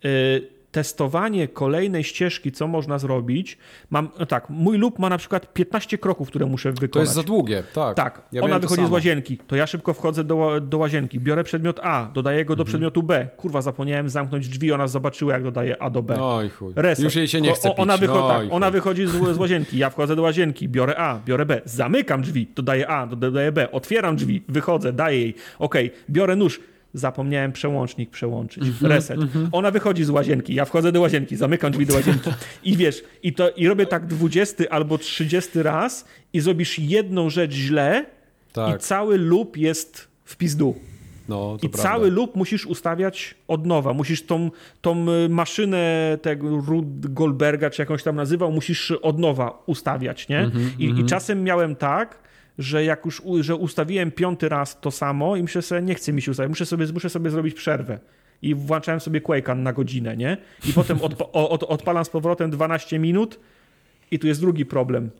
y, testowanie kolejnej ścieżki, co można zrobić. Mam, no tak, mój lub ma na przykład 15 kroków, które muszę wykonać. To jest za długie, tak. Tak, ja ona wychodzi z łazienki, to ja szybko wchodzę do, do łazienki, biorę przedmiot A, dodaję go do mhm. przedmiotu B. Kurwa, zapomniałem zamknąć drzwi, ona zobaczyła, jak dodaję A do B. Oj chuj. Reset. Już jej się nie chce o, ona, wycho no, tak, ona wychodzi z, z łazienki, ja wchodzę do łazienki, biorę A, biorę B, zamykam drzwi, dodaję A, dodaję B, otwieram drzwi, wychodzę, daję jej, ok, biorę nóż, zapomniałem przełącznik przełączyć, mm -hmm, reset. Mm -hmm. Ona wychodzi z łazienki, ja wchodzę do łazienki, zamykam drzwi do łazienki i wiesz, i, to, i robię tak 20 albo 30 raz i zrobisz jedną rzecz źle tak. i cały loop jest w pizdu. No, I prawda. cały loop musisz ustawiać od nowa. Musisz tą, tą y, maszynę tego Rud Goldberga, czy jakąś tam nazywał, musisz od nowa ustawiać, nie? Mm -hmm, I, I, mhm. czasem miałem tak, że jak już że ustawiłem piąty raz to samo i myślę sobie, nie chce mi się ustawić, muszę sobie, muszę sobie zrobić przerwę. I włączałem sobie Quake'a na godzinę, nie? I potem odpa od, odpalam z powrotem 12 minut i tu jest drugi problem.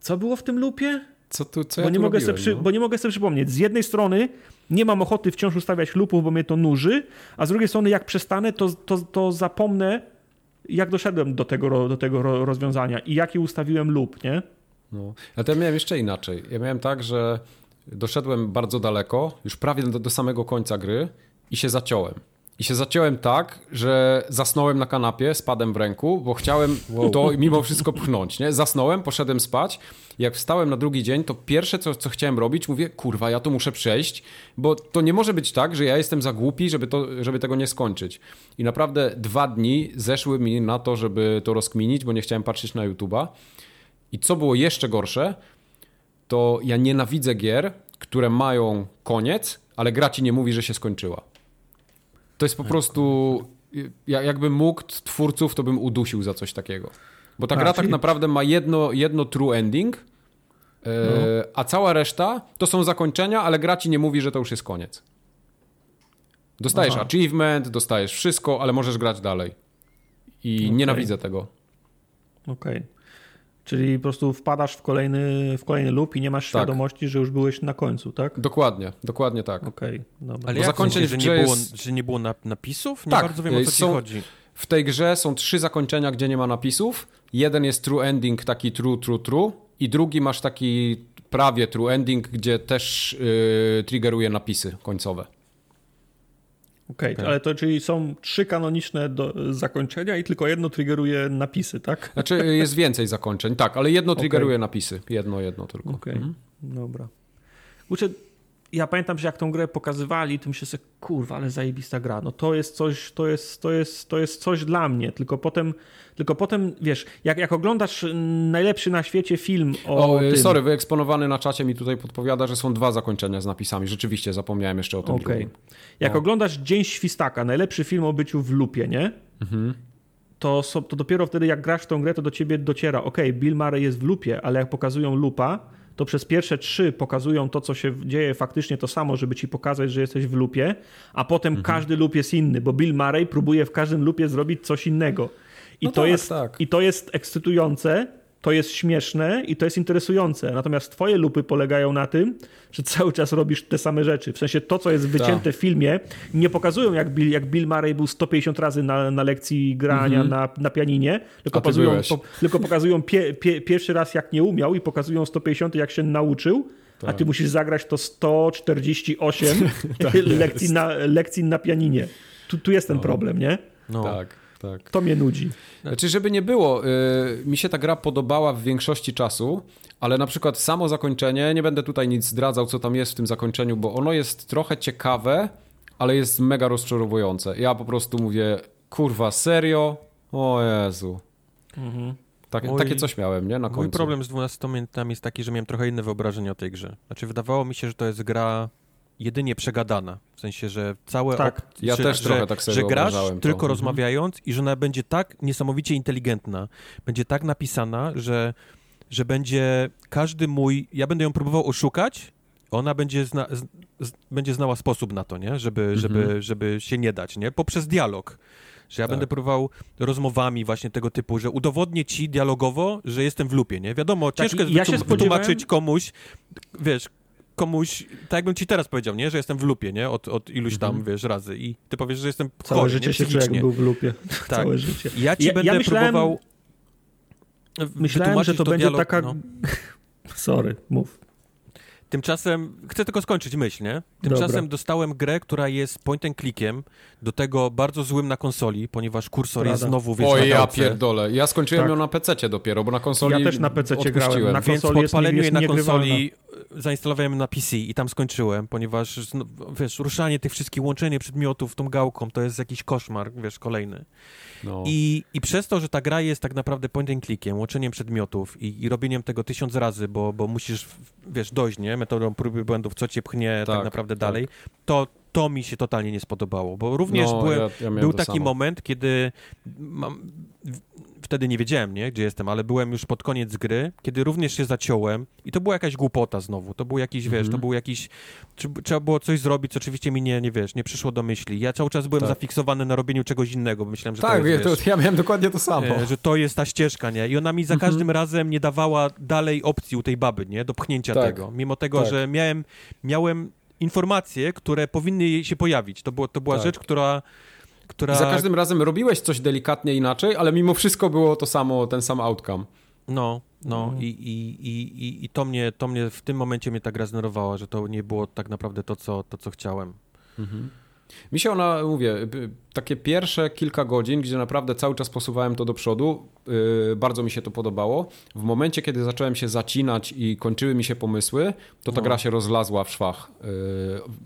Co było w tym lupie? Co tu, co bo, ja nie mogę robiłem, sobie no? bo nie mogę sobie przypomnieć. Z jednej strony nie mam ochoty wciąż ustawiać lupów, bo mnie to nuży, a z drugiej strony jak przestanę, to, to, to zapomnę, jak doszedłem do tego, do tego rozwiązania i jaki ustawiłem lup, nie? No. Ale to ja miałem jeszcze inaczej. Ja miałem tak, że doszedłem bardzo daleko, już prawie do, do samego końca gry i się zaciąłem. I się zaciąłem tak, że zasnąłem na kanapie z padem w ręku, bo chciałem wow. to mimo wszystko pchnąć. Nie? Zasnąłem, poszedłem spać. Jak wstałem na drugi dzień, to pierwsze, co, co chciałem robić, mówię, kurwa, ja to muszę przejść, bo to nie może być tak, że ja jestem za głupi, żeby, to, żeby tego nie skończyć. I naprawdę dwa dni zeszły mi na to, żeby to rozkminić, bo nie chciałem patrzeć na YouTube'a. I co było jeszcze gorsze, to ja nienawidzę gier, które mają koniec, ale gra ci nie mówi, że się skończyła. To jest po prostu. Jakbym mógł twórców, to bym udusił za coś takiego. Bo ta a, gra tak naprawdę ma jedno, jedno true ending, e, no. a cała reszta to są zakończenia, ale gra ci nie mówi, że to już jest koniec. Dostajesz Aha. achievement, dostajesz wszystko, ale możesz grać dalej. I okay. nienawidzę tego. Okej. Okay. Czyli po prostu wpadasz w kolejny, w kolejny loop i nie masz tak. świadomości, że już byłeś na końcu, tak? Dokładnie, dokładnie tak. Okej, okay, dobra. Ale jak zakończeń że, nie było, jest... że nie było napisów? Nie tak, bardzo wiem, o co są, ci chodzi. W tej grze są trzy zakończenia, gdzie nie ma napisów. Jeden jest true ending, taki true, true, true. i drugi masz taki prawie true ending, gdzie też yy, triggeruje napisy końcowe. Okej, okay, tak. ale to czyli są trzy kanoniczne do zakończenia i tylko jedno triggeruje napisy, tak? Znaczy jest więcej zakończeń, tak, ale jedno triggeruje okay. napisy. Jedno, jedno tylko. Okej, okay. mhm. dobra. Uczę, ja pamiętam, że jak tą grę pokazywali, to myślę sobie, kurwa, ale zajebista gra. No to jest coś, to jest, to jest, to jest coś dla mnie. Tylko potem, tylko potem wiesz, jak, jak oglądasz najlepszy na świecie film o. o tym... Sorry, wyeksponowany na czacie mi tutaj podpowiada, że są dwa zakończenia z napisami. Rzeczywiście zapomniałem jeszcze o tym okay. drugim. Jak no. oglądasz Dzień Świstaka, najlepszy film o byciu w lupie, nie? Mhm. To, to dopiero wtedy, jak grasz w tą grę, to do ciebie dociera. Okej, okay, Bill Murray jest w lupie, ale jak pokazują lupa to przez pierwsze trzy pokazują to, co się dzieje faktycznie to samo, żeby ci pokazać, że jesteś w lupie, a potem mhm. każdy lup jest inny, bo Bill Murray próbuje w każdym lupie zrobić coś innego. I, no to, tak, jest, tak. I to jest ekscytujące, to jest śmieszne i to jest interesujące. Natomiast twoje lupy polegają na tym, że cały czas robisz te same rzeczy. W sensie to, co jest wycięte tak. w filmie, nie pokazują jak Bill, jak Bill Murray był 150 razy na, na lekcji grania mm -hmm. na, na pianinie, tylko pokazują, po, tylko pokazują pie, pie, pierwszy raz jak nie umiał i pokazują 150 jak się nauczył, tak. a ty musisz zagrać to 148 tak lekcji, na, lekcji na pianinie. Tu, tu jest ten no. problem, nie? No. Tak tak. To mnie nudzi. Znaczy, żeby nie było, yy, mi się ta gra podobała w większości czasu, ale na przykład samo zakończenie, nie będę tutaj nic zdradzał, co tam jest w tym zakończeniu, bo ono jest trochę ciekawe, ale jest mega rozczarowujące. Ja po prostu mówię, kurwa, serio? O Jezu. Mhm. Tak, mój, takie coś miałem, nie? Na końcu. Mój problem z 12 minutami jest taki, że miałem trochę inne wyobrażenie o tej grze. Znaczy, wydawało mi się, że to jest gra jedynie przegadana. W sensie, że całe. Tak, ja też że, trochę tak sobie Że grasz to. tylko mhm. rozmawiając i że ona będzie tak niesamowicie inteligentna, będzie tak napisana, że, że będzie każdy mój. Ja będę ją próbował oszukać, ona będzie, zna, z, będzie znała sposób na to, nie? Żeby, mhm. żeby, żeby się nie dać, nie? Poprzez dialog. Że ja tak. będę próbował rozmowami właśnie tego typu, że udowodnię ci dialogowo, że jestem w lupie, nie? Wiadomo, tak, ciężko jest ja wytłum- wytłumaczyć komuś, wiesz, komuś, tak jakbym ci teraz powiedział, nie, że jestem w lupie, nie, od, od iluś tam, mm -hmm. wiesz, razy i ty powiesz, że jestem Całe chory, życie nie, się człowiek był w lupie. Tak. Całe życie. Ja ci ja, będę ja myślałem, próbował Myślałem, że to, to będzie dialog, taka... No. Sorry, mów. Tymczasem, chcę tylko skończyć myśl, nie? Tymczasem Dobra. dostałem grę, która jest point and clickiem, do tego bardzo złym na konsoli, ponieważ kursor Prawda. jest znowu, wiesz, Oj, ja pierdolę. Ja skończyłem tak. ją na PC dopiero, bo na konsoli Ja też na PC grałem. Na Więc po odpaleniu jej na konsoli zainstalowałem na PC i tam skończyłem, ponieważ, no, wiesz, ruszanie tych wszystkich, łączenie przedmiotów tą gałką, to jest jakiś koszmar, wiesz, kolejny. No. I, I przez to, że ta gra jest tak naprawdę point and clickiem, łączeniem przedmiotów i, i robieniem tego tysiąc razy, bo, bo musisz, wiesz, dojść, nie? Metodą próby błędów, co cię pchnie tak, tak naprawdę tak. dalej, to to mi się totalnie nie spodobało, bo również no, byłem, ja, ja był taki samo. moment, kiedy mam, wtedy nie wiedziałem, nie, gdzie jestem, ale byłem już pod koniec gry, kiedy również się zaciąłem i to była jakaś głupota znowu, to był jakiś, wiesz, to mhm. był jakiś, trzeba było coś zrobić, co oczywiście mi nie, nie wiesz, nie przyszło do myśli. Ja cały czas byłem tak. zafiksowany na robieniu czegoś innego, bo myślałem, że tak, to jest, wiesz, to, ja miałem dokładnie to samo. E, że to jest ta ścieżka, nie, i ona mi za mhm. każdym razem nie dawała dalej opcji u tej baby, nie, do pchnięcia tak. tego, mimo tego, tak. że miałem, miałem informacje, które powinny się pojawić. To, było, to była tak. rzecz, która która... I za każdym razem robiłeś coś delikatnie inaczej, ale mimo wszystko było to samo, ten sam outcome. No, no mhm. i, i, i, i to, mnie, to mnie w tym momencie mnie tak gra że to nie było tak naprawdę to, co, to, co chciałem. Mhm. Mi się ona, mówię, takie pierwsze kilka godzin, gdzie naprawdę cały czas posuwałem to do przodu, yy, bardzo mi się to podobało. W momencie, kiedy zacząłem się zacinać i kończyły mi się pomysły, to ta no. gra się rozlazła w szwach. Yy,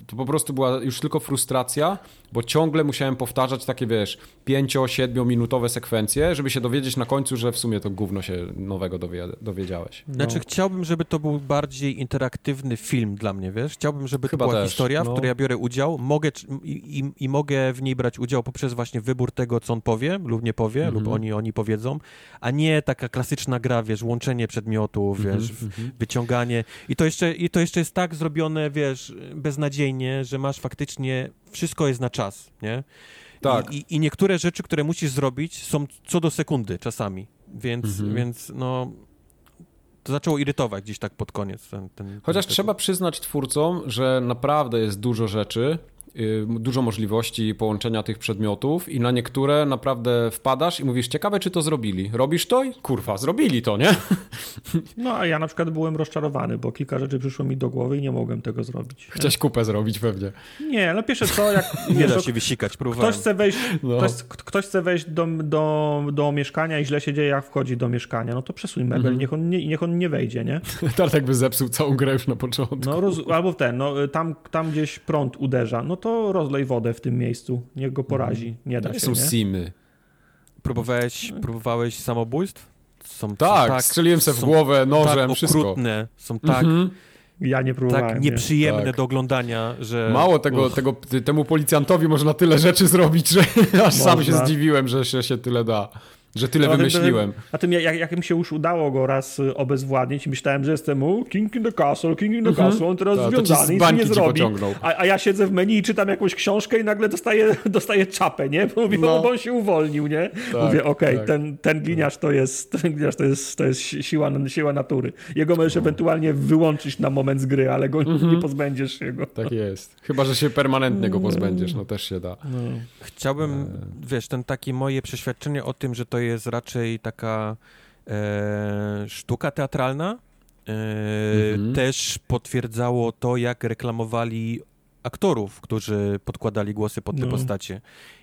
to po prostu była już tylko frustracja, bo ciągle musiałem powtarzać takie, wiesz, 5-7 minutowe sekwencje, żeby się dowiedzieć na końcu, że w sumie to gówno się nowego dowie dowiedziałeś. No. Znaczy chciałbym, żeby to był bardziej interaktywny film dla mnie, wiesz? Chciałbym, żeby Chyba to była też. historia, w no. której ja biorę udział, mogę i, i, i mogę w niej brać udział poprzez właśnie wybór tego, co on powie lub nie powie, mm -hmm. lub mhm. oni, oni powiedzą, a nie taka klasyczna gra, wiesz, łączenie przedmiotów, mm -hmm, wiesz, mm -hmm. wyciąganie. I to, jeszcze, I to jeszcze jest tak zrobione, wiesz, beznadziejnie, że masz faktycznie, wszystko jest na czas, nie? Tak. I, i, I, niektóre rzeczy, które musisz zrobić, są co do sekundy czasami, więc, mhm. więc no to zaczęło irytować gdzieś tak pod koniec. Ten, ten, Chociaż ten trzeba przyznać twórcom, że naprawdę jest dużo rzeczy, dużo możliwości połączenia tych przedmiotów i na niektóre naprawdę wpadasz i mówisz, ciekawe czy to zrobili. Robisz to i kurwa, zrobili to, nie? No a ja na przykład byłem rozczarowany, bo kilka rzeczy przyszło mi do głowy i nie mogłem tego zrobić. Chciałeś kupę zrobić pewnie. Nie, no pierwsze co, jak... nie da się wysikać, próbowałem. Ktoś chce wejść, no. ktoś, ktoś, chce wejść do, do, do mieszkania i źle się dzieje, jak wchodzi do mieszkania, no to przesuń mebel, mhm. niech, on nie, niech on nie wejdzie, nie? tak by zepsuł całą grę już na początku. No, roz, albo ten, no tam, tam gdzieś prąd uderza, no to rozlej wodę w tym miejscu, niech go porazi, nie da to się, są nie? simy. Próbowałeś, próbowałeś samobójstw? Są, tak, są tak, strzeliłem sobie w głowę nożem, tak wszystko. Okrutne, są tak... Mhm. Ja nie próbowałem. Tak nieprzyjemne nie. do oglądania, że... Mało tego, tego, temu policjantowi można tyle rzeczy zrobić, że aż można. sam się zdziwiłem, że się, się tyle da. Że tyle no, wymyśliłem. A tym, jak, jak mi się już udało go raz y, obezwładnić, myślałem, że jestem King in the Castle, King in the mhm. Castle, on teraz Ta, związany, nic nie zrobi. A, a, ja siedzę w menu i czytam jakąś książkę i nagle dostaję, dostaję czapę, nie? Bo, mówię, no. bo on się uwolnił, nie? Tak, Mówię, okej, okay, tak. ten, ten gliniarz to jest, ten gliniarz to jest, to jest siła, siła natury. Jego możesz no. ewentualnie wyłączyć na moment z gry, ale go mhm. nie pozbędziesz się go. Tak jest. Chyba, że się permanentnie go pozbędziesz, no też się da. No. Chciałbym, e... wiesz, ten takie moje przeświadczenie o tym, że to jest raczej taka e, sztuka teatralna. E, mhm. Też potwierdzało to, jak reklamowali aktorów, którzy podkładali głosy pod te no. postacie.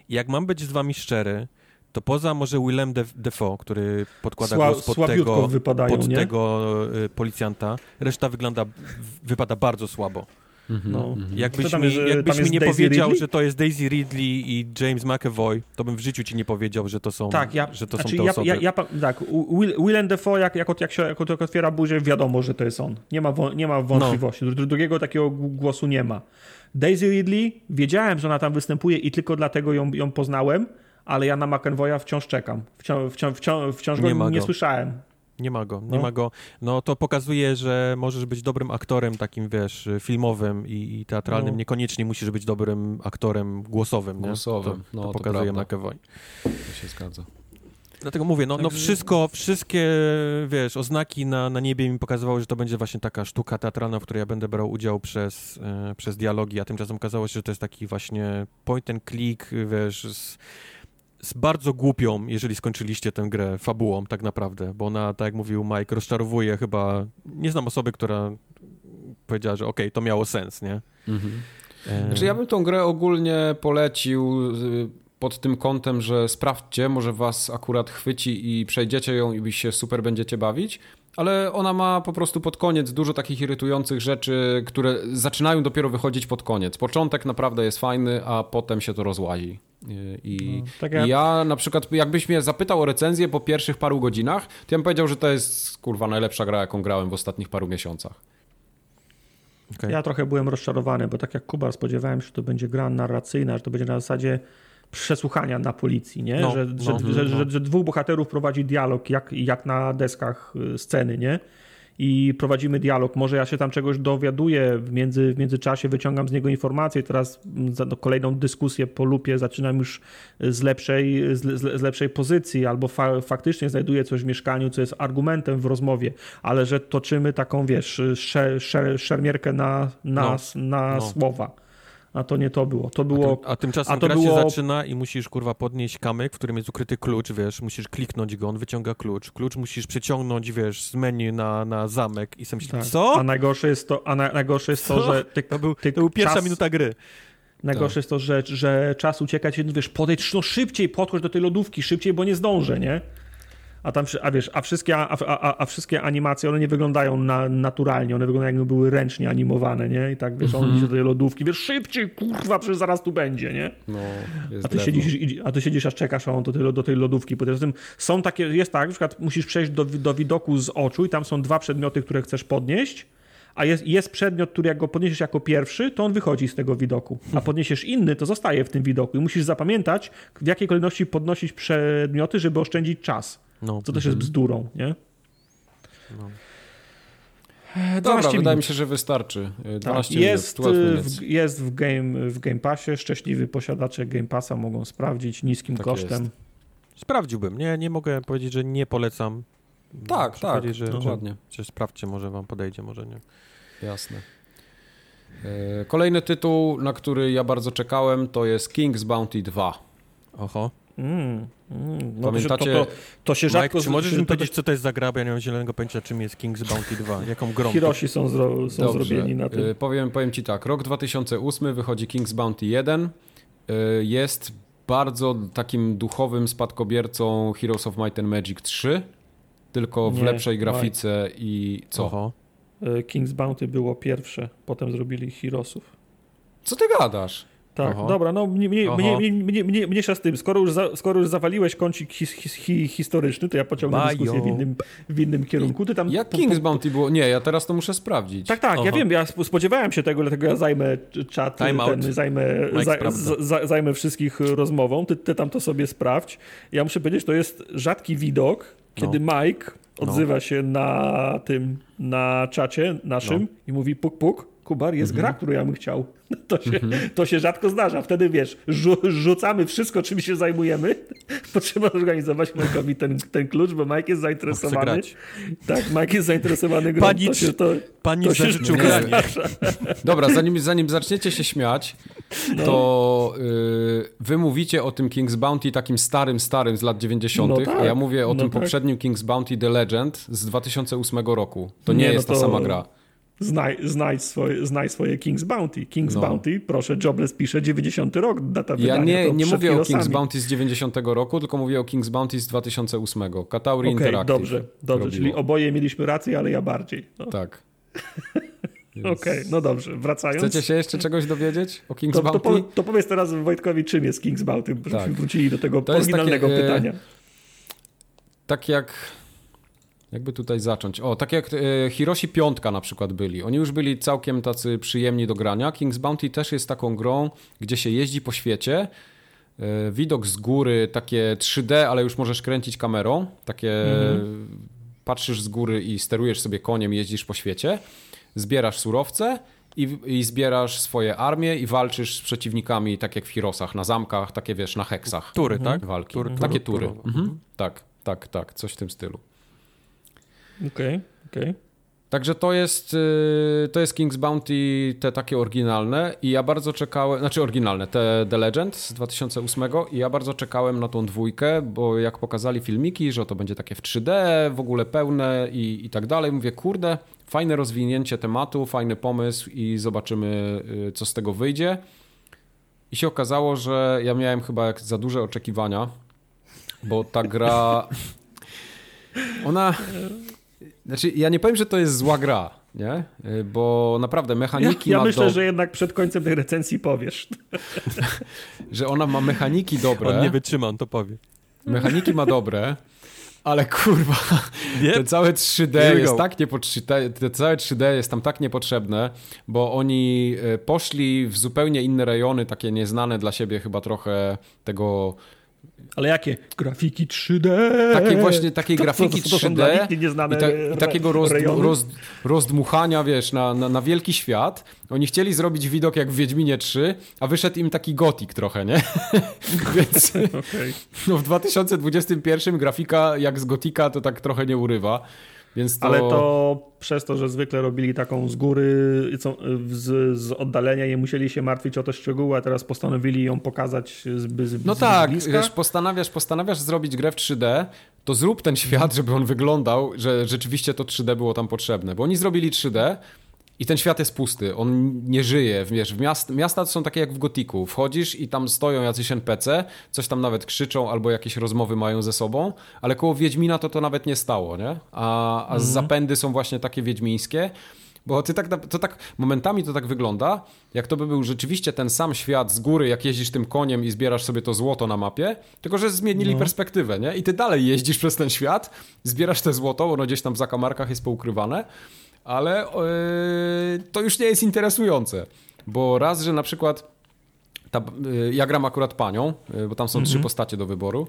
I jak mam być z wami szczery, to poza może Willem Defoe, który podkłada Sła, głos pod tego, pod tego e, policjanta, reszta wygląda, wypada bardzo słabo. Mhm, no. Mhm. Jakbyś mi, jakbyś mi nie Daisy powiedział, Ridley? że to jest Daisy Ridley i James McAvoy, to bym w życiu ci nie powiedział, że to są, tak, ja, że to znaczy są te ja, osoby. Ja, ja, tak, Will, Willem Dafoe, jak, jak, jak, się, jak, otwiera buzię, wiadomo, że to jest on. Nie ma, nie ma wątpliwości. No. Drugiego takiego głosu nie ma. Daisy Ridley, wiedziałem, że ona tam występuje i tylko dlatego ją, ją poznałem, ale ja na McAvoya wciąż czekam. Wciąż, wciąż, wciąż, wciąż nie go nie słyszałem. Nie ma go, nie no. ma go. No to pokazuje, że możesz być dobrym aktorem takim, wiesz, filmowym i, i teatralnym. No. Niekoniecznie musisz być dobrym aktorem głosowym, nie? Głosowym, to, no, to, to pokazuje McAvoy. To się zgadza. Dlatego mówię, no, no wszystko, wszystkie, wiesz, oznaki na, na niebie mi pokazywały, że to będzie właśnie taka sztuka teatralna, w której ja będę brał udział przez, e, przez dialogi, a tymczasem okazało się, że to jest taki właśnie point and click, wiesz, z, z bardzo głupią, jeżeli skończyliście tę grę, fabułą tak naprawdę, bo ona, tak jak mówił Mike, rozczarowuje chyba, nie znam osoby, która powiedziała, że okej, okay, to miało sens, nie? Mhm. E... Znaczy ja bym tą grę ogólnie polecił y, pod tym kątem, że sprawdźcie, może was akurat chwyci i przejdziecie ją i się super będziecie bawić, ale ona ma po prostu pod koniec dużo takich irytujących rzeczy, które zaczynają dopiero wychodzić pod koniec. Początek naprawdę jest fajny, a potem się to rozłazi. I, no, tak ja... I ja na przykład, jakbyś mnie zapytał o recenzję po pierwszych paru godzinach, to ja bym powiedział, że to jest kurwa najlepsza gra, jaką grałem w ostatnich paru miesiącach. Okay. Ja trochę byłem rozczarowany, bo tak jak Kuba spodziewałem się, że to będzie gra narracyjna, że to będzie na zasadzie przesłuchania na policji, nie? No, że, no, że, no, że, że, że, dwóch bohaterów prowadzi dialog jak, jak na deskach y, sceny, nie? i prowadzimy dialog. Może ja się tam czegoś dowiaduję, w, między, w międzyczasie wyciągam z niego informacje, teraz za no, kolejną dyskusję po lupie zaczynam już z lepszej, z, z lepszej pozycji, albo fa faktycznie znajduję coś w mieszkaniu, co jest argumentem w rozmowie, ale że toczymy taką, wiesz, szer, szermierkę na, na, no, na no. słowa a to nie to było. To było. A, tym, a tymczasem a to gra było... się zaczyna i musisz kurwa podnieść kamyk, w którym jest ukryty klucz, wiesz, musisz kliknąć go, on wyciąga klucz. Klucz musisz przeciągnąć, wiesz, z menu na, na zamek i sam tak. co? A najgorsze jest to, a na, najgorsze jest to, że ty, to, był, ty to był pierwsza czas... minuta gry. Najgorsze tak. jest to, że, że czas ucieka ci, wiesz, podejdź no szybciej, podchodź do tej lodówki, szybciej, bo nie zdążę, nie? A tam, a wiesz, a wszystkie, a, a, a wszystkie animacje, one nie wyglądają na, naturalnie, one wyglądają jakby były ręcznie animowane, nie? I tak, wiesz, on idzie do tej lodówki, wiesz, szybciej, kurwa, przecież zaraz tu będzie, nie? No, a, ty siedzisz, a ty siedzisz, aż czekasz, a on do tej, do tej lodówki. Poza tym są takie, jest tak, na przykład musisz przejść do, do widoku z oczu i tam są dwa przedmioty, które chcesz podnieść, a jest, jest przedmiot, który jak go podniesiesz jako pierwszy, to on wychodzi z tego widoku, a podniesiesz inny, to zostaje w tym widoku i musisz zapamiętać, w jakiej kolejności podnosić przedmioty, żeby oszczędzić czas. No. Co też jest mhm. bzdurą, nie? No. Dobra, wydaje mi się, że wystarczy. 12 tak, jest, minut, w, jest w, game, w Game Passie. Szczęśliwi posiadacze Game Passa mogą sprawdzić niskim tak kosztem. Jest. Sprawdziłbym. Nie, nie mogę powiedzieć, że nie polecam. Tak, tak, że, dokładnie. Że, sprawdźcie, może wam podejdzie, może nie. Jasne. E, kolejny tytuł, na który ja bardzo czekałem, to jest King's Bounty 2. Oho. Mm, mm, no Pamiętacie? To, to, to się rzadko... Mike, czy możesz mi powiedzieć, co to jest za gra, bo ja nie mam zielonego pojęcia, czym jest King's Bounty 2? Jaką grą? Hiroshi są, zro, są zrobieni na tym. E, powiem, powiem ci tak, rok 2008 wychodzi King's Bounty 1. E, jest bardzo takim duchowym spadkobiercą Heroes of Might and Magic 3, tylko w nie, lepszej grafice Mike. i co? Oho. King's Bounty było pierwsze, potem zrobili Heroesów. Co ty gadasz? Tak, Oho. dobra, no mnie, mnie, mnie, mnie, mnie, mniejsza z tym. Skoro już, za, skoro już zawaliłeś kącik his, his, his, historyczny, to ja pociągnę Bajo. dyskusję w innym, w innym kierunku. Ty tam, Jak King's Bounty było? Nie, ja teraz to muszę sprawdzić. Tak, tak, Oho. ja wiem, ja spodziewałem się tego, dlatego ja zajmę czat, ten, zajmę, za, za, zajmę wszystkich rozmową. Ty, ty tam to sobie sprawdź. Ja muszę powiedzieć, to jest rzadki widok, kiedy no. Mike odzywa no. się na tym, na czacie naszym no. i mówi puk puk, Kubar, jest mhm. gra, którą ja bym chciał. To się, mhm. to się rzadko zdarza. Wtedy wiesz, rzu rzucamy wszystko, czym się zajmujemy. Potrzeba zorganizować Mike'owi ten, ten klucz, bo Mike jest zainteresowany. Tak, Mike jest zainteresowany grą. Panicz, to się, to, panicz to się granie. Dobra, zanim, zanim zaczniecie się śmiać, no. to yy, wy mówicie o tym King's Bounty takim starym, starym z lat 90., no tak, a ja mówię o no tym tak. poprzednim King's Bounty The Legend z 2008 roku. To nie, nie jest no to... ta sama gra. Znaj, znaj, swoje, znaj swoje King's Bounty. King's no. Bounty, proszę, Jobless pisze 90 rok, data ja wydania. Ja nie, nie mówię o King's Bounty z 90 roku, tylko mówię o King's Bounty z 2008. Katauri okay, Interactive. dobrze, dobrze, czyli oboje mieliśmy rację, ale ja bardziej. No. Tak. Okej, okay, no dobrze, wracając. Chcecie się jeszcze czegoś dowiedzieć o King's to, Bounty? To, to powiedz teraz Wojtkowi, czym jest King's Bounty, żebyśmy tak. wrócili do tego to oryginalnego takie, pytania. Tak jak jakby tutaj zacząć? O, tak jak e, Hiroshi Piątka na przykład byli. Oni już byli całkiem tacy przyjemni do grania. King's Bounty też jest taką grą, gdzie się jeździ po świecie. E, widok z góry, takie 3D, ale już możesz kręcić kamerą. Takie mhm. patrzysz z góry i sterujesz sobie koniem, jeździsz po świecie. Zbierasz surowce i, i, zbierasz swoje armie i walczysz z przeciwnikami, tak jak w Hirosach, na zamkach, takie wiesz, na heksach. Tury, mhm. tak? Walki. Tury, takie tury. tury. Mhm. Tak, tak, tak, coś w tym stylu. Okej, okay, okej. Okay. Także to jest, y, to jest King's Bounty, te takie oryginalne i ja bardzo czekałem, znaczy oryginalne, te The Legend z 2008 i ja bardzo czekałem na tą dwójkę, bo jak pokazali filmiki, że to będzie takie w 3D, w ogóle pełne i, i tak dalej, mówię, kurde, fajne rozwinięcie tematu, fajny pomysł i zobaczymy, y, co z tego wyjdzie. I się okazało, że ja miałem chyba za duże oczekiwania, bo ta gra... Ona znaczy, ja nie powiem, że to jest zła gra, nie? Bo naprawdę mechaniki ja, ja ma myślę, do... że jednak przed końcem tej recenzji powiesz. że ona ma mechaniki dobre. On nie wytrzyma, on to powie. Mechaniki ma dobre, ale kurwa, yep. te całe 3D jest tak niepotrzebne, te całe 3D jest tam tak niepotrzebne, bo oni e, poszli w zupełnie inne rejony, takie nieznane dla siebie chyba trochę tego ale jakie? Grafiki 3D. Takie właśnie, takiej to, grafiki to, to, 3D i, ta, i, takiego roz, roz, rozdmuchania, wiesz, na, na, na, wielki świat. Oni chcieli zrobić widok jak w Wiedźminie 3, a wyszedł im taki gotik trochę, nie? Więc okay. no, w 2021 grafika jak z gotika to tak trochę nie urywa. Więc to... Ale to przez to, że zwykle robili taką z góry, z, z oddalenia, nie musieli się martwić o te szczegóły, a teraz postanowili ją pokazać z, z No tak, bliska. wiesz, postanawiasz, postanawiasz zrobić grę w 3D, to zrób ten świat, żeby on wyglądał, że rzeczywiście to 3D było tam potrzebne. Bo oni zrobili 3D, i ten świat jest pusty, on nie żyje. Wiesz, w miast, miasta są takie jak w Gotiku. Wchodzisz i tam stoją jacyś NPC, coś tam nawet krzyczą albo jakieś rozmowy mają ze sobą, ale koło Wiedźmina to to nawet nie stało, nie? A, a mhm. zapędy są właśnie takie wiedźmińskie. Bo ty tak, to tak momentami to tak wygląda, jak to by był rzeczywiście ten sam świat z góry, jak jeździsz tym koniem i zbierasz sobie to złoto na mapie, tylko że zmienili no. perspektywę, nie? I ty dalej jeździsz przez ten świat, zbierasz te złoto, ono gdzieś tam w zakamarkach jest poukrywane, ale yy, to już nie jest interesujące, bo raz, że na przykład ta, yy, ja gram akurat panią, yy, bo tam są trzy mhm. postacie do wyboru.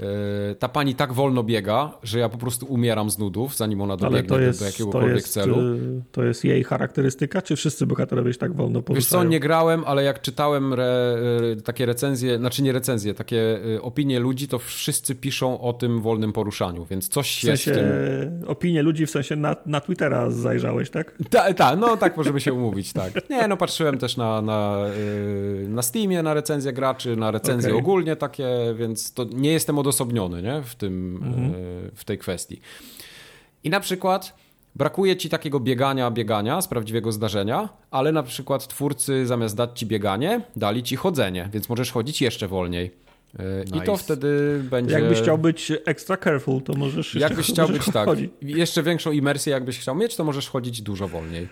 E, ta pani tak wolno biega, że ja po prostu umieram z nudów, zanim ona dobiegnie jest, do, jakiegokolwiek to jest, celu. To jest jej charakterystyka, czy wszyscy bohaterowie się tak wolno poruszają? Wiesz co, nie grałem, ale jak czytałem re, takie recenzje, znaczy nie recenzje, takie opinie ludzi, to wszyscy piszą o tym wolnym poruszaniu, więc coś w sensie jest w tym... Opinie ludzi w sensie na, na Twittera zajrzałeś, tak? Tak, ta, no tak możemy się umówić, tak. Nie, no patrzyłem też na, na, na Steamie, na recenzje graczy, na recenzje okay. ogólnie takie, więc to nie jestem odosobniony nie? W, tym, mhm. E, w tej kwestii. I na przykład brakuje ci takiego biegania, biegania z prawdziwego zdarzenia, ale na przykład twórcy zamiast dać ci bieganie, dali ci chodzenie, więc możesz chodzić jeszcze wolniej. Nice. I to wtedy będzie. Jakbyś chciał być extra careful, to możesz. Jakbyś chciał być tak. Jeszcze większą imersję, jakbyś chciał mieć, to możesz chodzić dużo wolniej.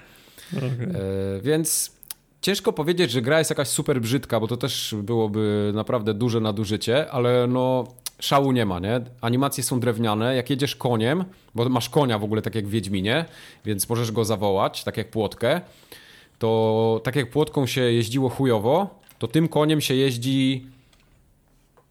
Okay. E, więc ciężko powiedzieć, że gra jest jakaś super brzydka, bo to też byłoby naprawdę duże nadużycie, ale no szału nie ma, nie? Animacje są drewniane, jak jedziesz koniem, bo masz konia w ogóle tak jak w Wiedźminie, więc możesz go zawołać, tak jak płotkę, to tak jak płotką się jeździło chujowo, to tym koniem się jeździ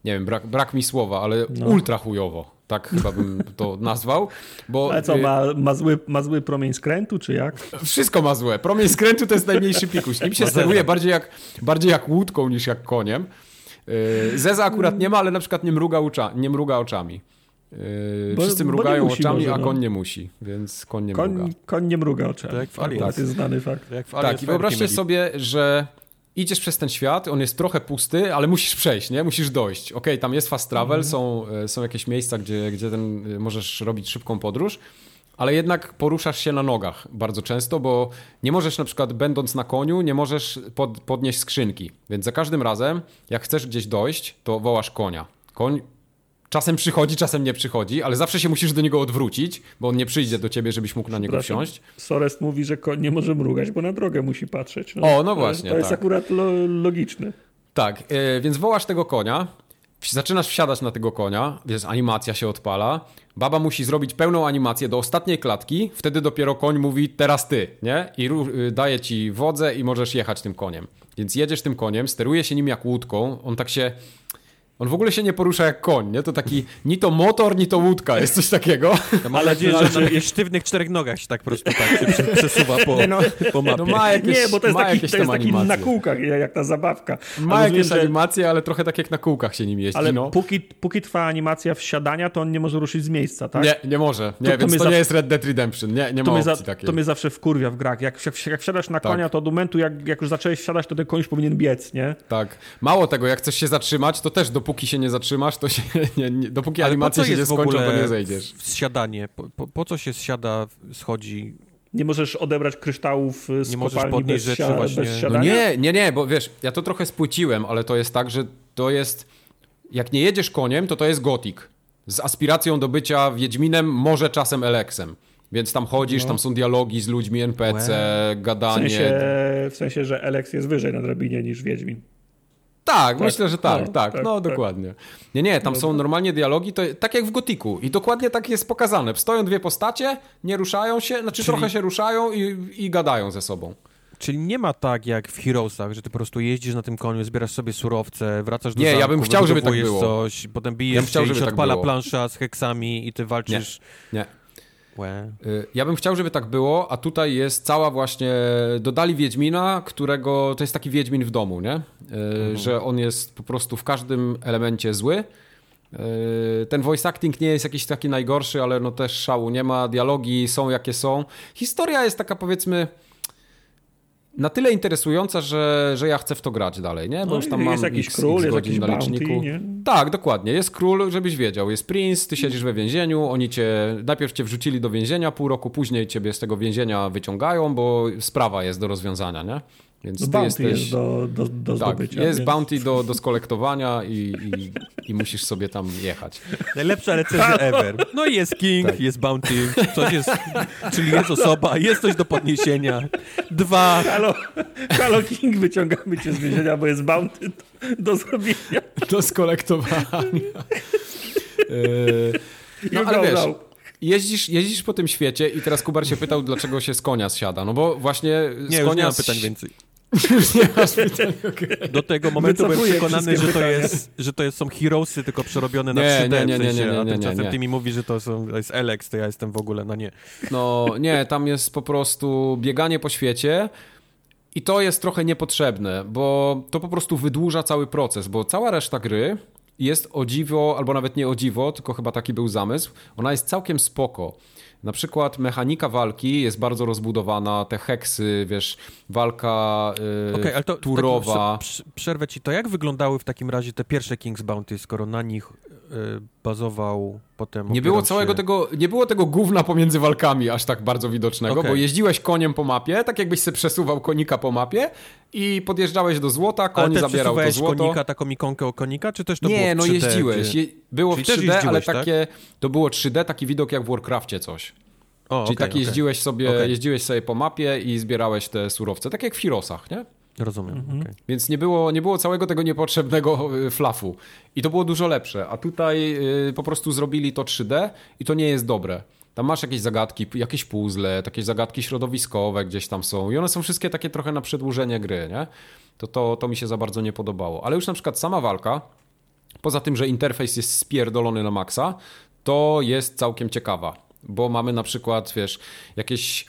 nie wiem, brak, brak mi słowa, ale no. ultra chujowo. Tak chyba bym to nazwał. Bo, Ale co, ma, ma, zły, ma zły promień skrętu, czy jak? Wszystko ma złe. Promień skrętu to jest najmniejszy pikuś. Nim się steruje bardziej jak, bardziej jak łódką niż jak koniem. Yy, Zeza akurat nie ma, ale na przykład nie mruga, ucza, nie mruga oczami. Yy, bo, wszyscy mrugają musi, oczami, może, a no. koń nie musi, więc koń nie koń, mruga. Koń nie mruga oczami. Tak, w tak, to jest znany fakt. tak, i wyobraźcie sobie, że idziesz przez ten świat, on jest trochę pusty, ale musisz przejść, nie? Musisz dojść. Ok, tam jest fast travel, mhm. są, e, są jakieś miejsca, gdzie, gdzie ten, e, możesz robić szybką podróż, ale jednak poruszasz się na nogach bardzo często, bo nie możesz na przykład będąc na koniu, nie możesz pod, podnieść skrzynki. Więc za każdym razem, jak chcesz gdzieś dojść, to wołasz konia. Koń Czasem przychodzi, czasem nie przychodzi, ale zawsze się musisz do niego odwrócić, bo on nie przyjdzie do ciebie, żebyś mógł na niego wsiąść. Sorest mówi, że koń nie może mrugać, bo na drogę musi patrzeć. No, o, no właśnie. To jest tak. akurat lo logiczne. Tak, yy, więc wołasz tego konia, zaczynasz wsiadać na tego konia, więc animacja się odpala. Baba musi zrobić pełną animację do ostatniej klatki, wtedy dopiero koń mówi teraz ty, nie? I yy, daje ci wodzę i możesz jechać tym koniem. Więc jedziesz tym koniem, steruje się nim jak łódką, on tak się on w ogóle się nie porusza jak koń, nie? To taki ni to motor, ni to łódka, jest coś takiego. Ja mam nadzieję, że na sztywnych czterech nogach się tak po prostu tak się przesuwa po, nie no, po mapie. No ma jakieś, nie, bo to jest taki, to jest taki na kółkach, jak ta zabawka. Ma ale jakieś że... animacje, ale trochę tak jak na kółkach się nim jeździ. Ale no. póki, póki trwa animacja wsiadania, to on nie może ruszyć z miejsca, tak? Nie, nie może. Nie, to, więc to, to nie jest Red Dead Redemption. Nie, nie ma opcji za, takiej. To mnie zawsze wkurwia w grach. Jak, jak, jak wsiadasz na tak. konia, to od momentu, jak, jak już zacząłeś wsiadać, to ten koń już powinien biec, nie? Tak. Mało tego, jak chcesz się zatrzymać, to też dopóki się nie zatrzyma, masz, to się nie, nie, dopóki Ale animacje się nie skończą, to nie zejdziesz. Zsiadanie. Po, po, po, co się zsiada, schodzi? Nie możesz odebrać kryształów z nie możesz podnieść bez, rzeczy właśnie. bez No nie, nie, nie, bo wiesz, ja to trochę spłyciłem, ale to jest tak, że to jest... Jak nie jedziesz koniem, to to jest gotik. Z aspiracją do bycia Wiedźminem, może czasem Eleksem. Więc tam chodzisz, no. tam są dialogi z ludźmi, NPC, wow. gadanie. W sensie, w sensie, że Eleks jest wyżej na drabinie niż Wiedźmin. Tak, tak, myślę, że tak, no, tak, tak, no tak. dokładnie. Nie, nie, tam no, są normalnie dialogi, to tak jak w Gotiku i dokładnie tak jest pokazane. Stoją dwie postacie, nie ruszają się, znaczy Czyli... trochę się ruszają i, i gadają ze sobą. Czyli nie ma tak jak w Heroesach, że ty po prostu jeździsz na tym koniu, zbierasz sobie surowce, wracasz do Nie, zamku, ja bym chciał, żeby tak było. coś, potem bijesz ja chciał, się i się tak odpala było. plansza z heksami i ty walczysz... Nie, nie. Y, ja bym chciał, żeby tak było, a tutaj jest cała właśnie. Dodali Wiedźmina, którego. To jest taki Wiedźmin w domu, nie? Y, mhm. Że on jest po prostu w każdym elemencie zły. Y, ten voice acting nie jest jakiś taki najgorszy, ale no też szału nie ma. Dialogi są jakie są. Historia jest taka powiedzmy na tyle interesująca, że, że ja chcę w to grać dalej, nie? Bo no, już tam jest mam jakiś x, król, x jest jakiś na liczniku. Bounty, tak, dokładnie. Jest król, żebyś wiedział. Jest prince, ty siedzisz we więzieniu, oni cię najpierw cię wrzucili do więzienia, pół roku później ciebie z tego więzienia wyciągają, bo sprawa jest do rozwiązania, nie? Więc no ty bounty jesteś... jest do, do, do tak, zdobycia. Jest więc... bounty do, do skolektowania i, i, i, musisz sobie tam jechać. Najlepsza recenzja ever. No i jest king, tak. jest bounty, coś jest, czyli jest osoba, jest coś do podniesienia. Dwa. Halo, halo king, wyciągamy cię z więzienia, bo jest bounty do, do zrobienia. Do skolektowania. no ale wiesz, jeździsz, jeździsz po tym świecie i teraz Kubar się pytał, dlaczego się z konia zsiada. No bo właśnie z nie, konia... nie pytań więcej. Do tego momentu Wycofuję byłem przekonany, że to, jest, że to jest, są heroesy, tylko przerobione na 3D, nie, nie, nie, nie, nie, nie, a tymczasem nie. ty mi mówi, że to, są, to jest Alex, to ja jestem w ogóle, no nie. No nie, tam jest po prostu bieganie po świecie, i to jest trochę niepotrzebne, bo to po prostu wydłuża cały proces, bo cała reszta gry jest o dziwo, albo nawet nie o dziwo, tylko chyba taki był zamysł. Ona jest całkiem spoko. Na przykład mechanika walki jest bardzo rozbudowana, te heksy, wiesz, walka yy, okay, ale to, turowa. przerwę ci, to jak wyglądały w takim razie te pierwsze King's Bounty, skoro na nich bazował potem. Nie było całego się... tego, nie było tego gówna pomiędzy walkami aż tak bardzo widocznego, okay. bo jeździłeś koniem po mapie, tak jakbyś się przesuwał konika po mapie i podjeżdżałeś do złota, koń ale zabierał to złoto. konika, taką ikonkę o konika, czy też to nie, było Nie, no jeździłeś. Je... Było Czyli w 3D, ale takie, tak? to było 3D, taki widok jak w Warcraftie coś. O, Czyli okay, tak jeździłeś, okay. sobie, jeździłeś sobie po mapie i zbierałeś te surowce, tak jak w Hirosach, nie? Rozumiem. Mhm. Okay. Więc nie było, nie było całego tego niepotrzebnego y, flafu. I to było dużo lepsze. A tutaj y, po prostu zrobili to 3D i to nie jest dobre. Tam masz jakieś zagadki, jakieś puzzle, takie zagadki środowiskowe gdzieś tam są. I one są wszystkie takie trochę na przedłużenie gry, nie? To, to, to mi się za bardzo nie podobało. Ale już na przykład sama walka, poza tym, że interfejs jest spierdolony na maksa, to jest całkiem ciekawa. Bo mamy na przykład, wiesz, jakieś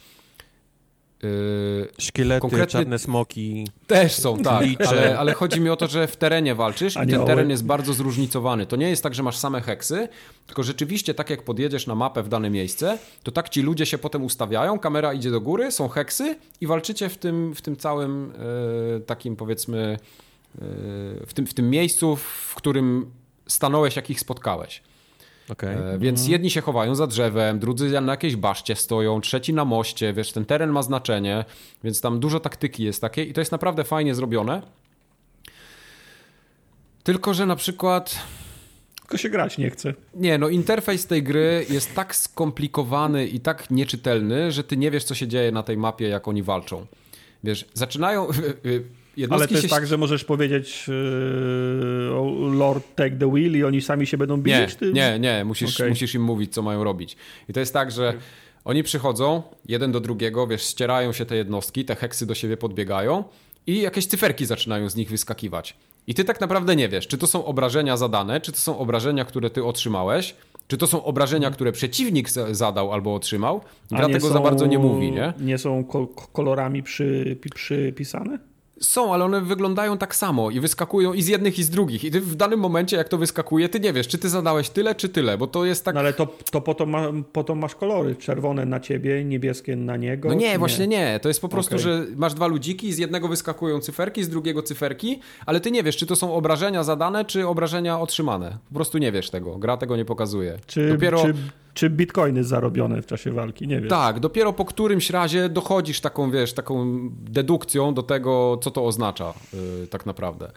Yy, Szkielety, konkretny... czarne smoki. Też są, tak. Ale, ale, chodzi mi o to, że w terenie walczysz i ten teren jest bardzo zróżnicowany. To nie jest tak, że masz same heksy, tylko rzeczywiście tak jak podjedziesz na mapę w dane miejsce, to tak ci ludzie się potem ustawiają, kamera idzie do góry, są heksy i walczycie w tym, w tym całym yy, takim powiedzmy yy, w, tym, w tym miejscu, w którym stanąłeś, jak ich spotkałeś. Okay. E, więc mm. jedni się chowają za drzewem, drudzy na jakiejś baszcie stoją, trzeci na moście, wiesz, ten teren ma znaczenie, więc tam dużo taktyki jest takie i to jest naprawdę fajnie zrobione. Tylko, że na przykład... Tylko się grać nie chce. Nie, no interfejs tej gry jest tak skomplikowany i tak nieczytelny, że ty nie wiesz, co się dzieje na tej mapie, jak oni walczą. Wiesz, zaczynają... Ale to jest się... tak, że możesz powiedzieć yy, Lord take the wheel i oni sami się będą bić? Nie, ty... nie, nie. Musisz, okay. musisz im mówić, co mają robić. I to jest tak, że oni przychodzą jeden do drugiego, wiesz, ścierają się te jednostki, te heksy do siebie podbiegają i jakieś cyferki zaczynają z nich wyskakiwać. I ty tak naprawdę nie wiesz, czy to są obrażenia zadane, czy to są obrażenia, które ty otrzymałeś, czy to są obrażenia, mhm. które przeciwnik zadał albo otrzymał. Gra tego są, za bardzo nie mówi, nie? Nie są kolorami przy, przypisane? Są, ale one wyglądają tak samo i wyskakują i z jednych i z drugich. I ty w danym momencie, jak to wyskakuje, ty nie wiesz, czy ty zadałeś tyle, czy tyle, bo to jest tak... No ale to, to, po, to, ma, po to masz kolory, czerwone na ciebie, niebieskie na niego. No nie, właśnie nie? nie. To jest po prostu, okay. że masz dwa ludziki z jednego wyskakują cyferki, z drugiego cyferki, ale ty nie wiesz, czy to są obrażenia zadane, czy obrażenia otrzymane. Po prostu nie wiesz tego. Gra tego nie pokazuje. Czy, Dopiero... czy czy bitcoiny zarobione w czasie walki, nie wiem. Tak, dopiero po którymś razie dochodzisz taką, wiesz, taką dedukcją do tego, co to oznacza yy, tak naprawdę.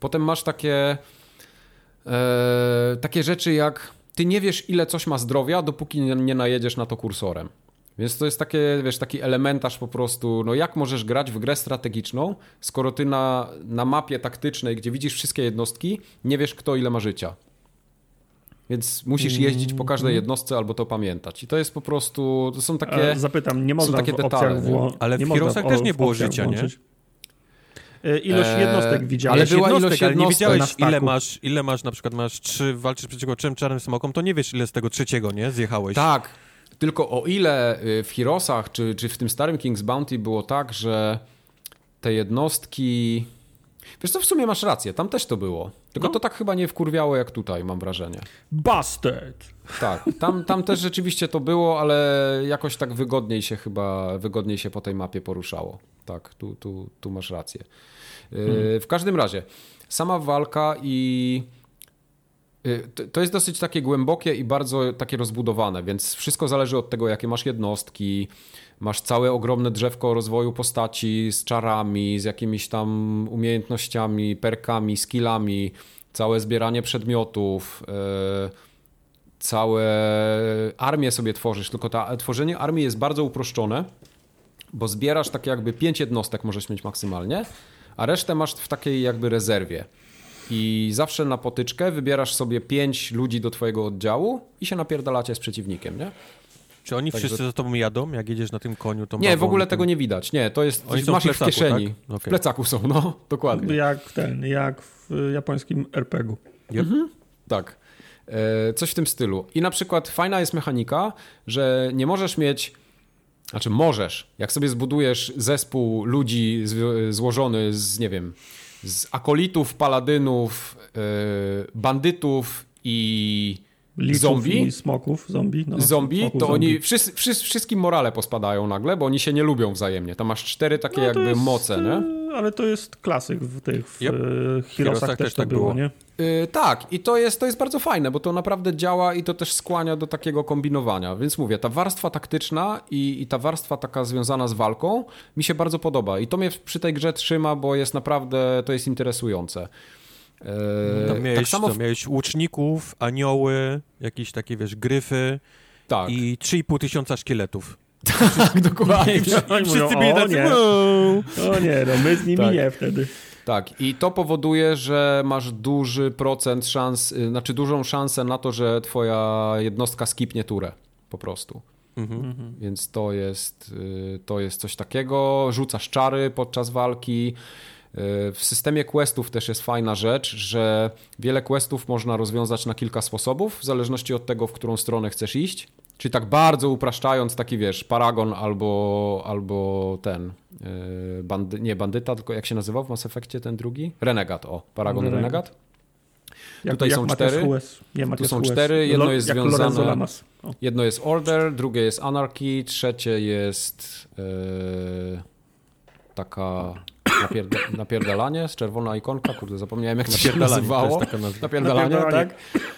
Potem masz takie, yy, takie rzeczy jak ty nie wiesz, ile coś ma zdrowia, dopóki nie, nie najedziesz na to kursorem. Więc to jest takie, wiesz, taki elementarz po prostu, no jak możesz grać w grę strategiczną, skoro ty na, na mapie taktycznej, gdzie widzisz wszystkie jednostki, nie wiesz kto ile ma życia. Więc musisz jeździć po każdej mhm. jednostce albo to pamiętać. I to jest po prostu, to są takie e, Zapytam, nie można takie detale. W, ale w Heroesach też nie było życia, włączyć. nie? E, ilość e, jednostek widziałeś. Ale była ilość jednostek, ale nie widziałeś ile masz, ile masz, na przykład masz trzy, walczysz przeciwko trzem czarnym smokom, to nie wiesz ile z tego trzeciego, nie? Zjechałeś. Tak, tylko o ile y, w Heroesach, czy, czy w tym starym King's Bounty było tak, że te jednostki Wiesz co, w sumie masz rację, tam też to było. Tylko no. to tak chyba nie wkurwiało jak tutaj, mam wrażenie. Busted! Tak, tam, tam też rzeczywiście to było, ale jakoś tak wygodniej się chyba, wygodniej się po tej mapie poruszało. Tak, tu, tu, tu masz rację. Y, hmm. W każdym razie, sama walka i y, to jest dosyć takie głębokie i bardzo takie rozbudowane, więc wszystko zależy od tego, jakie masz jednostki, masz całe ogromne drzewko rozwoju postaci z czarami, z jakimiś tam umiejętnościami, perkami, skillami, całe zbieranie przedmiotów, yy, całe armię sobie tworzysz, tylko to tworzenie armii jest bardzo uproszczone, bo zbierasz tak jakby pięć jednostek możesz mieć maksymalnie, a resztę masz w takiej jakby rezerwie. I zawsze na potyczkę wybierasz sobie pięć ludzi do twojego oddziału i się napierdalacie z przeciwnikiem, nie? Czy oni wszyscy za tobą jadą, jak jedziesz na tym koniu? Tą nie, w ogóle tego nie widać. Nie, to jest, oni masz w, plecaku, w kieszeni. Tak? Okay. W plecaku są, no, dokładnie. Jak ten, jak w japońskim RPG-u. Yep. Mhm. Tak. E, coś w tym stylu. I na przykład fajna jest mechanika, że nie możesz mieć znaczy możesz, jak sobie zbudujesz zespół ludzi złożony z, nie wiem, z akolitów, paladynów, yy, bandytów i zombie. I smoków, zombie. No, zombie, to zombie. oni wszyscy, wszyscy, wszystkim morale pospadają nagle, bo oni się nie lubią wzajemnie. To masz cztery takie no, jakby jest, moce, nie? E, ale to jest klasyk w tych w yep. Heroesach, Heroesach też, też tak było, było, nie? Yy, tak, i to jest, to jest bardzo fajne, bo to naprawdę działa i to też skłania do takiego kombinowania. Więc mówię, ta warstwa taktyczna i, i ta warstwa taka związana z walką mi się bardzo podoba. I to mnie przy tej grze trzyma, bo jest naprawdę, to jest interesujące. Eee, tam miałeś, tak samo w... miałeś łuczników, anioły, jakieś takie, wiesz, gryfy tak. i 3,5 tysiąca szkieletów. tak, dokładnie. I, wszyscy byli o, nie. o nie, no my z nimi tak. nie wtedy. Tak, i to powoduje, że masz duży procent szans, y, znaczy dużą szansę na to, że twoja jednostka skipnie turę po prostu. Mhm. Więc to jest, y, to jest coś takiego. Rzucasz czary podczas walki. W systemie questów też jest fajna rzecz, że wiele questów można rozwiązać na kilka sposobów, w zależności od tego, w którą stronę chcesz iść. Czyli tak bardzo upraszczając, taki wiesz, Paragon albo, albo ten, yy, bandy, nie bandyta, tylko jak się nazywał w Mass Effectie ten drugi? Renegat, o, Paragon Renegat. Renegat. Jak, Tutaj jak są cztery. Nie, tu są cztery, jedno jest związane. Jedno jest Order, drugie jest Anarchy, trzecie jest yy, taka Napierda napierdalanie, z czerwona ikonka, kurde, zapomniałem jak to się nazywało. Napierdalanie, napierdalanie, tak?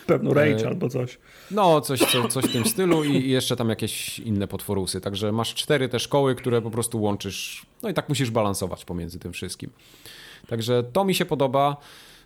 Pewno rage e... albo coś. No, coś, co, coś w tym stylu i jeszcze tam jakieś inne potworusy. Także masz cztery te szkoły, które po prostu łączysz, no i tak musisz balansować pomiędzy tym wszystkim. Także to mi się podoba.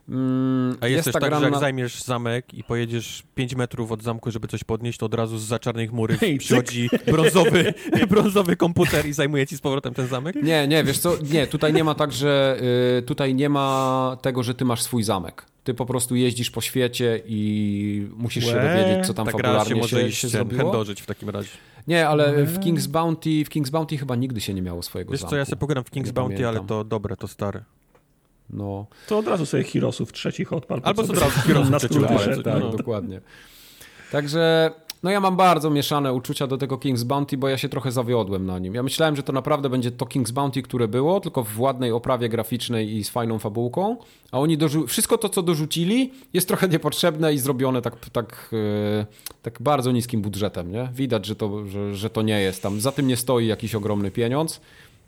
Mm, A jest, jest też tak, że jak zajmiesz zamek i pojedziesz 5 metrów od zamku, żeby coś podnieść, to od razu z za czarnej chmury przychodzi brązowy, brązowy komputer i zajmuje ci z powrotem ten zamek? Nie, nie, wiesz co, nie, tutaj nie ma tak, że y, tutaj nie ma tego, że ty masz swój zamek. Ty po prostu jeździsz po świecie i musisz Łe, się dowiedzieć, co tam tak fabularnie się, może się zrobiło. w takim razie. Nie, ale w King's Bounty, w King's Bounty chyba nigdy się nie miało swojego Wiesz zamku. co, ja sobie pogram w King's nie Bounty, pamiętam. ale to dobre, to stare. No. To od razu sobie Hirosów trzecich odpal. Albo od razu Hirosów na trzecich odpal. Tak, no. dokładnie. Także no ja mam bardzo mieszane uczucia do tego King's Bounty, bo ja się trochę zawiodłem na nim. Ja myślałem, że to naprawdę będzie to King's Bounty, które było, tylko w ładnej oprawie graficznej i z fajną fabułką, a oni dorzu- wszystko to, co dorzucili, jest trochę niepotrzebne i zrobione tak, tak, yy, tak bardzo niskim budżetem, nie? Widać, że to, że, że to nie jest tam. Za tym nie stoi jakiś ogromny pieniądz,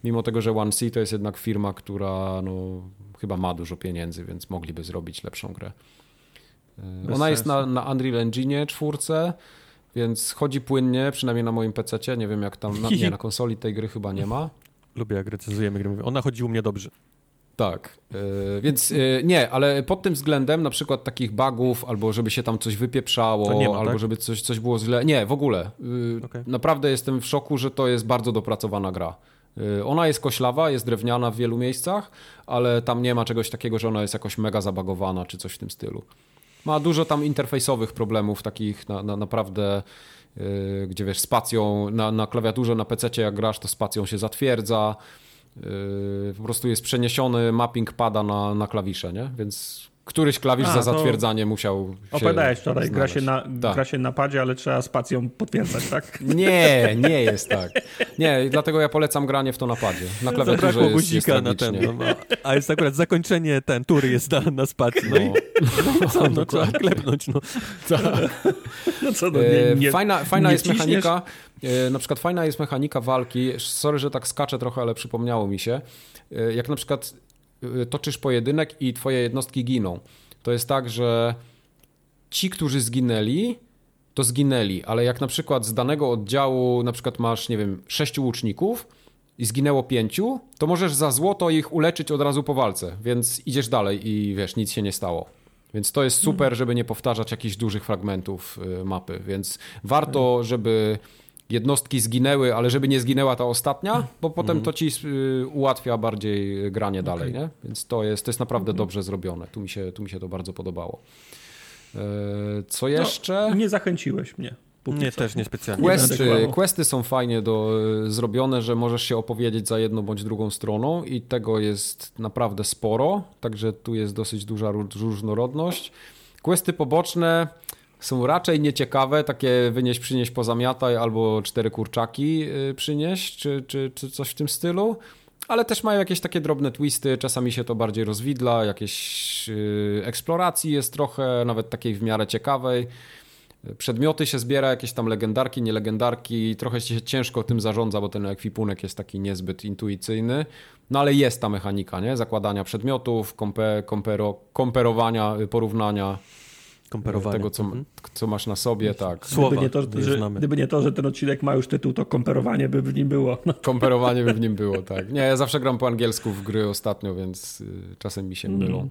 mimo tego, że One C to jest jednak firma, która no, chyba ma dużo pieniędzy, więc mogliby zrobić lepszą grę. Bez Ona sensu. jest na, na Unreal Engine czwórce, więc chodzi płynnie, przynajmniej na moim PC. Nie wiem jak tam, na, nie, na konsoli tej gry chyba nie ma. Lubię jak recenzujemy gry. Ona chodzi u mnie dobrze. Tak, yy, więc yy, nie, ale pod tym względem na przykład takich bugów, albo żeby się tam coś wypieprzało, ma, albo tak? żeby coś, coś było źle. Nie, w ogóle. Yy, okay. Naprawdę jestem w szoku, że to jest bardzo dopracowana gra. Y, ona jest koślawa, jest drewniana w wielu miejscach, ale tam nie ma czegoś takiego, że ona jest jakoś mega zabagowana czy coś w tym stylu. Ma dużo tam interfejsowych problemów, takich na, na naprawdę, yy, gdzie wiesz, spacją na, na klawiaturze, na PC jak grasz, to spacją się zatwierdza. Yy, po prostu jest przeniesiony mapping pada na, na klawisze, nie? Więc któryś klawisz A, za zatwierdzanie musiał się Opowiadałeś wczoraj, gra się, na, tak. gra się na padzie, ale trzeba spacją potwierdzać, tak? Nie, nie jest tak. Nie, dlatego ja polecam granie w to na padzie. Na klawiaturze Zabrakło jest, guzika jest na ten, no, A jest akurat zakończenie ten, tury jest na, na spacji. No, no, no co, no, trzeba klepnąć, no. No co, no, nie, nie, Fajna, fajna nie jest mechanika, e, na przykład fajna jest mechanika walki, sorry, że tak skaczę trochę, ale przypomniało mi się, e, jak na przykład toczysz pojedynek i twoje jednostki giną. To jest tak, że ci, którzy zginęli, to zginęli, ale jak na przykład z danego oddziału, na przykład masz, nie wiem, sześciu łuczników i zginęło pięciu, to możesz za złoto ich uleczyć od razu po walce, więc idziesz dalej i wiesz, nic się nie stało. Więc to jest super, mhm. żeby nie powtarzać jakichś dużych fragmentów y, mapy, więc warto, żeby jednostki zginęły, ale żeby nie zginęła ta ostatnia, bo potem to ci y, ułatwia bardziej granie okay. dalej, nie? Więc to jest, to jest naprawdę okay. dobrze zrobione. Tu mi, się, tu mi się to bardzo podobało. E, co no, jeszcze? No, nie zachęciłeś mnie. Nie, co. też niespecjalnie. Questy, questy są fajnie do, zrobione, że możesz się opowiedzieć za jedną bądź drugą stroną i tego jest naprawdę sporo, także tu jest dosyć duża różnorodność. Questy poboczne są raczej nieciekawe, takie wynieś, przynieś, pozamiataj albo cztery kurczaki y, przynieś, czy, czy, czy coś w tym stylu. Ale też mają jakieś takie drobne twisty, czasami się to bardziej rozwidla, jakieś yy, eksploracji jest trochę, nawet takiej w miarę ciekawej. Przedmioty się zbiera, jakieś tam legendarki, nielegendarki, trochę się ciężko tym zarządza, bo ten ekwipunek jest taki niezbyt intuicyjny, no ale jest ta mechanika, nie? Zakładania przedmiotów, kompe, kompero, komperowania, porównania tego, co, mhm. co masz na sobie, tak. Słowa gdyby nie, to, że, gdyby nie to, że ten odcinek ma już tytuł, to komperowanie by w nim było. No. Komperowanie by w nim było, tak. Nie, ja zawsze gram po angielsku w gry ostatnio, więc y, czasem mi się mm. mylą.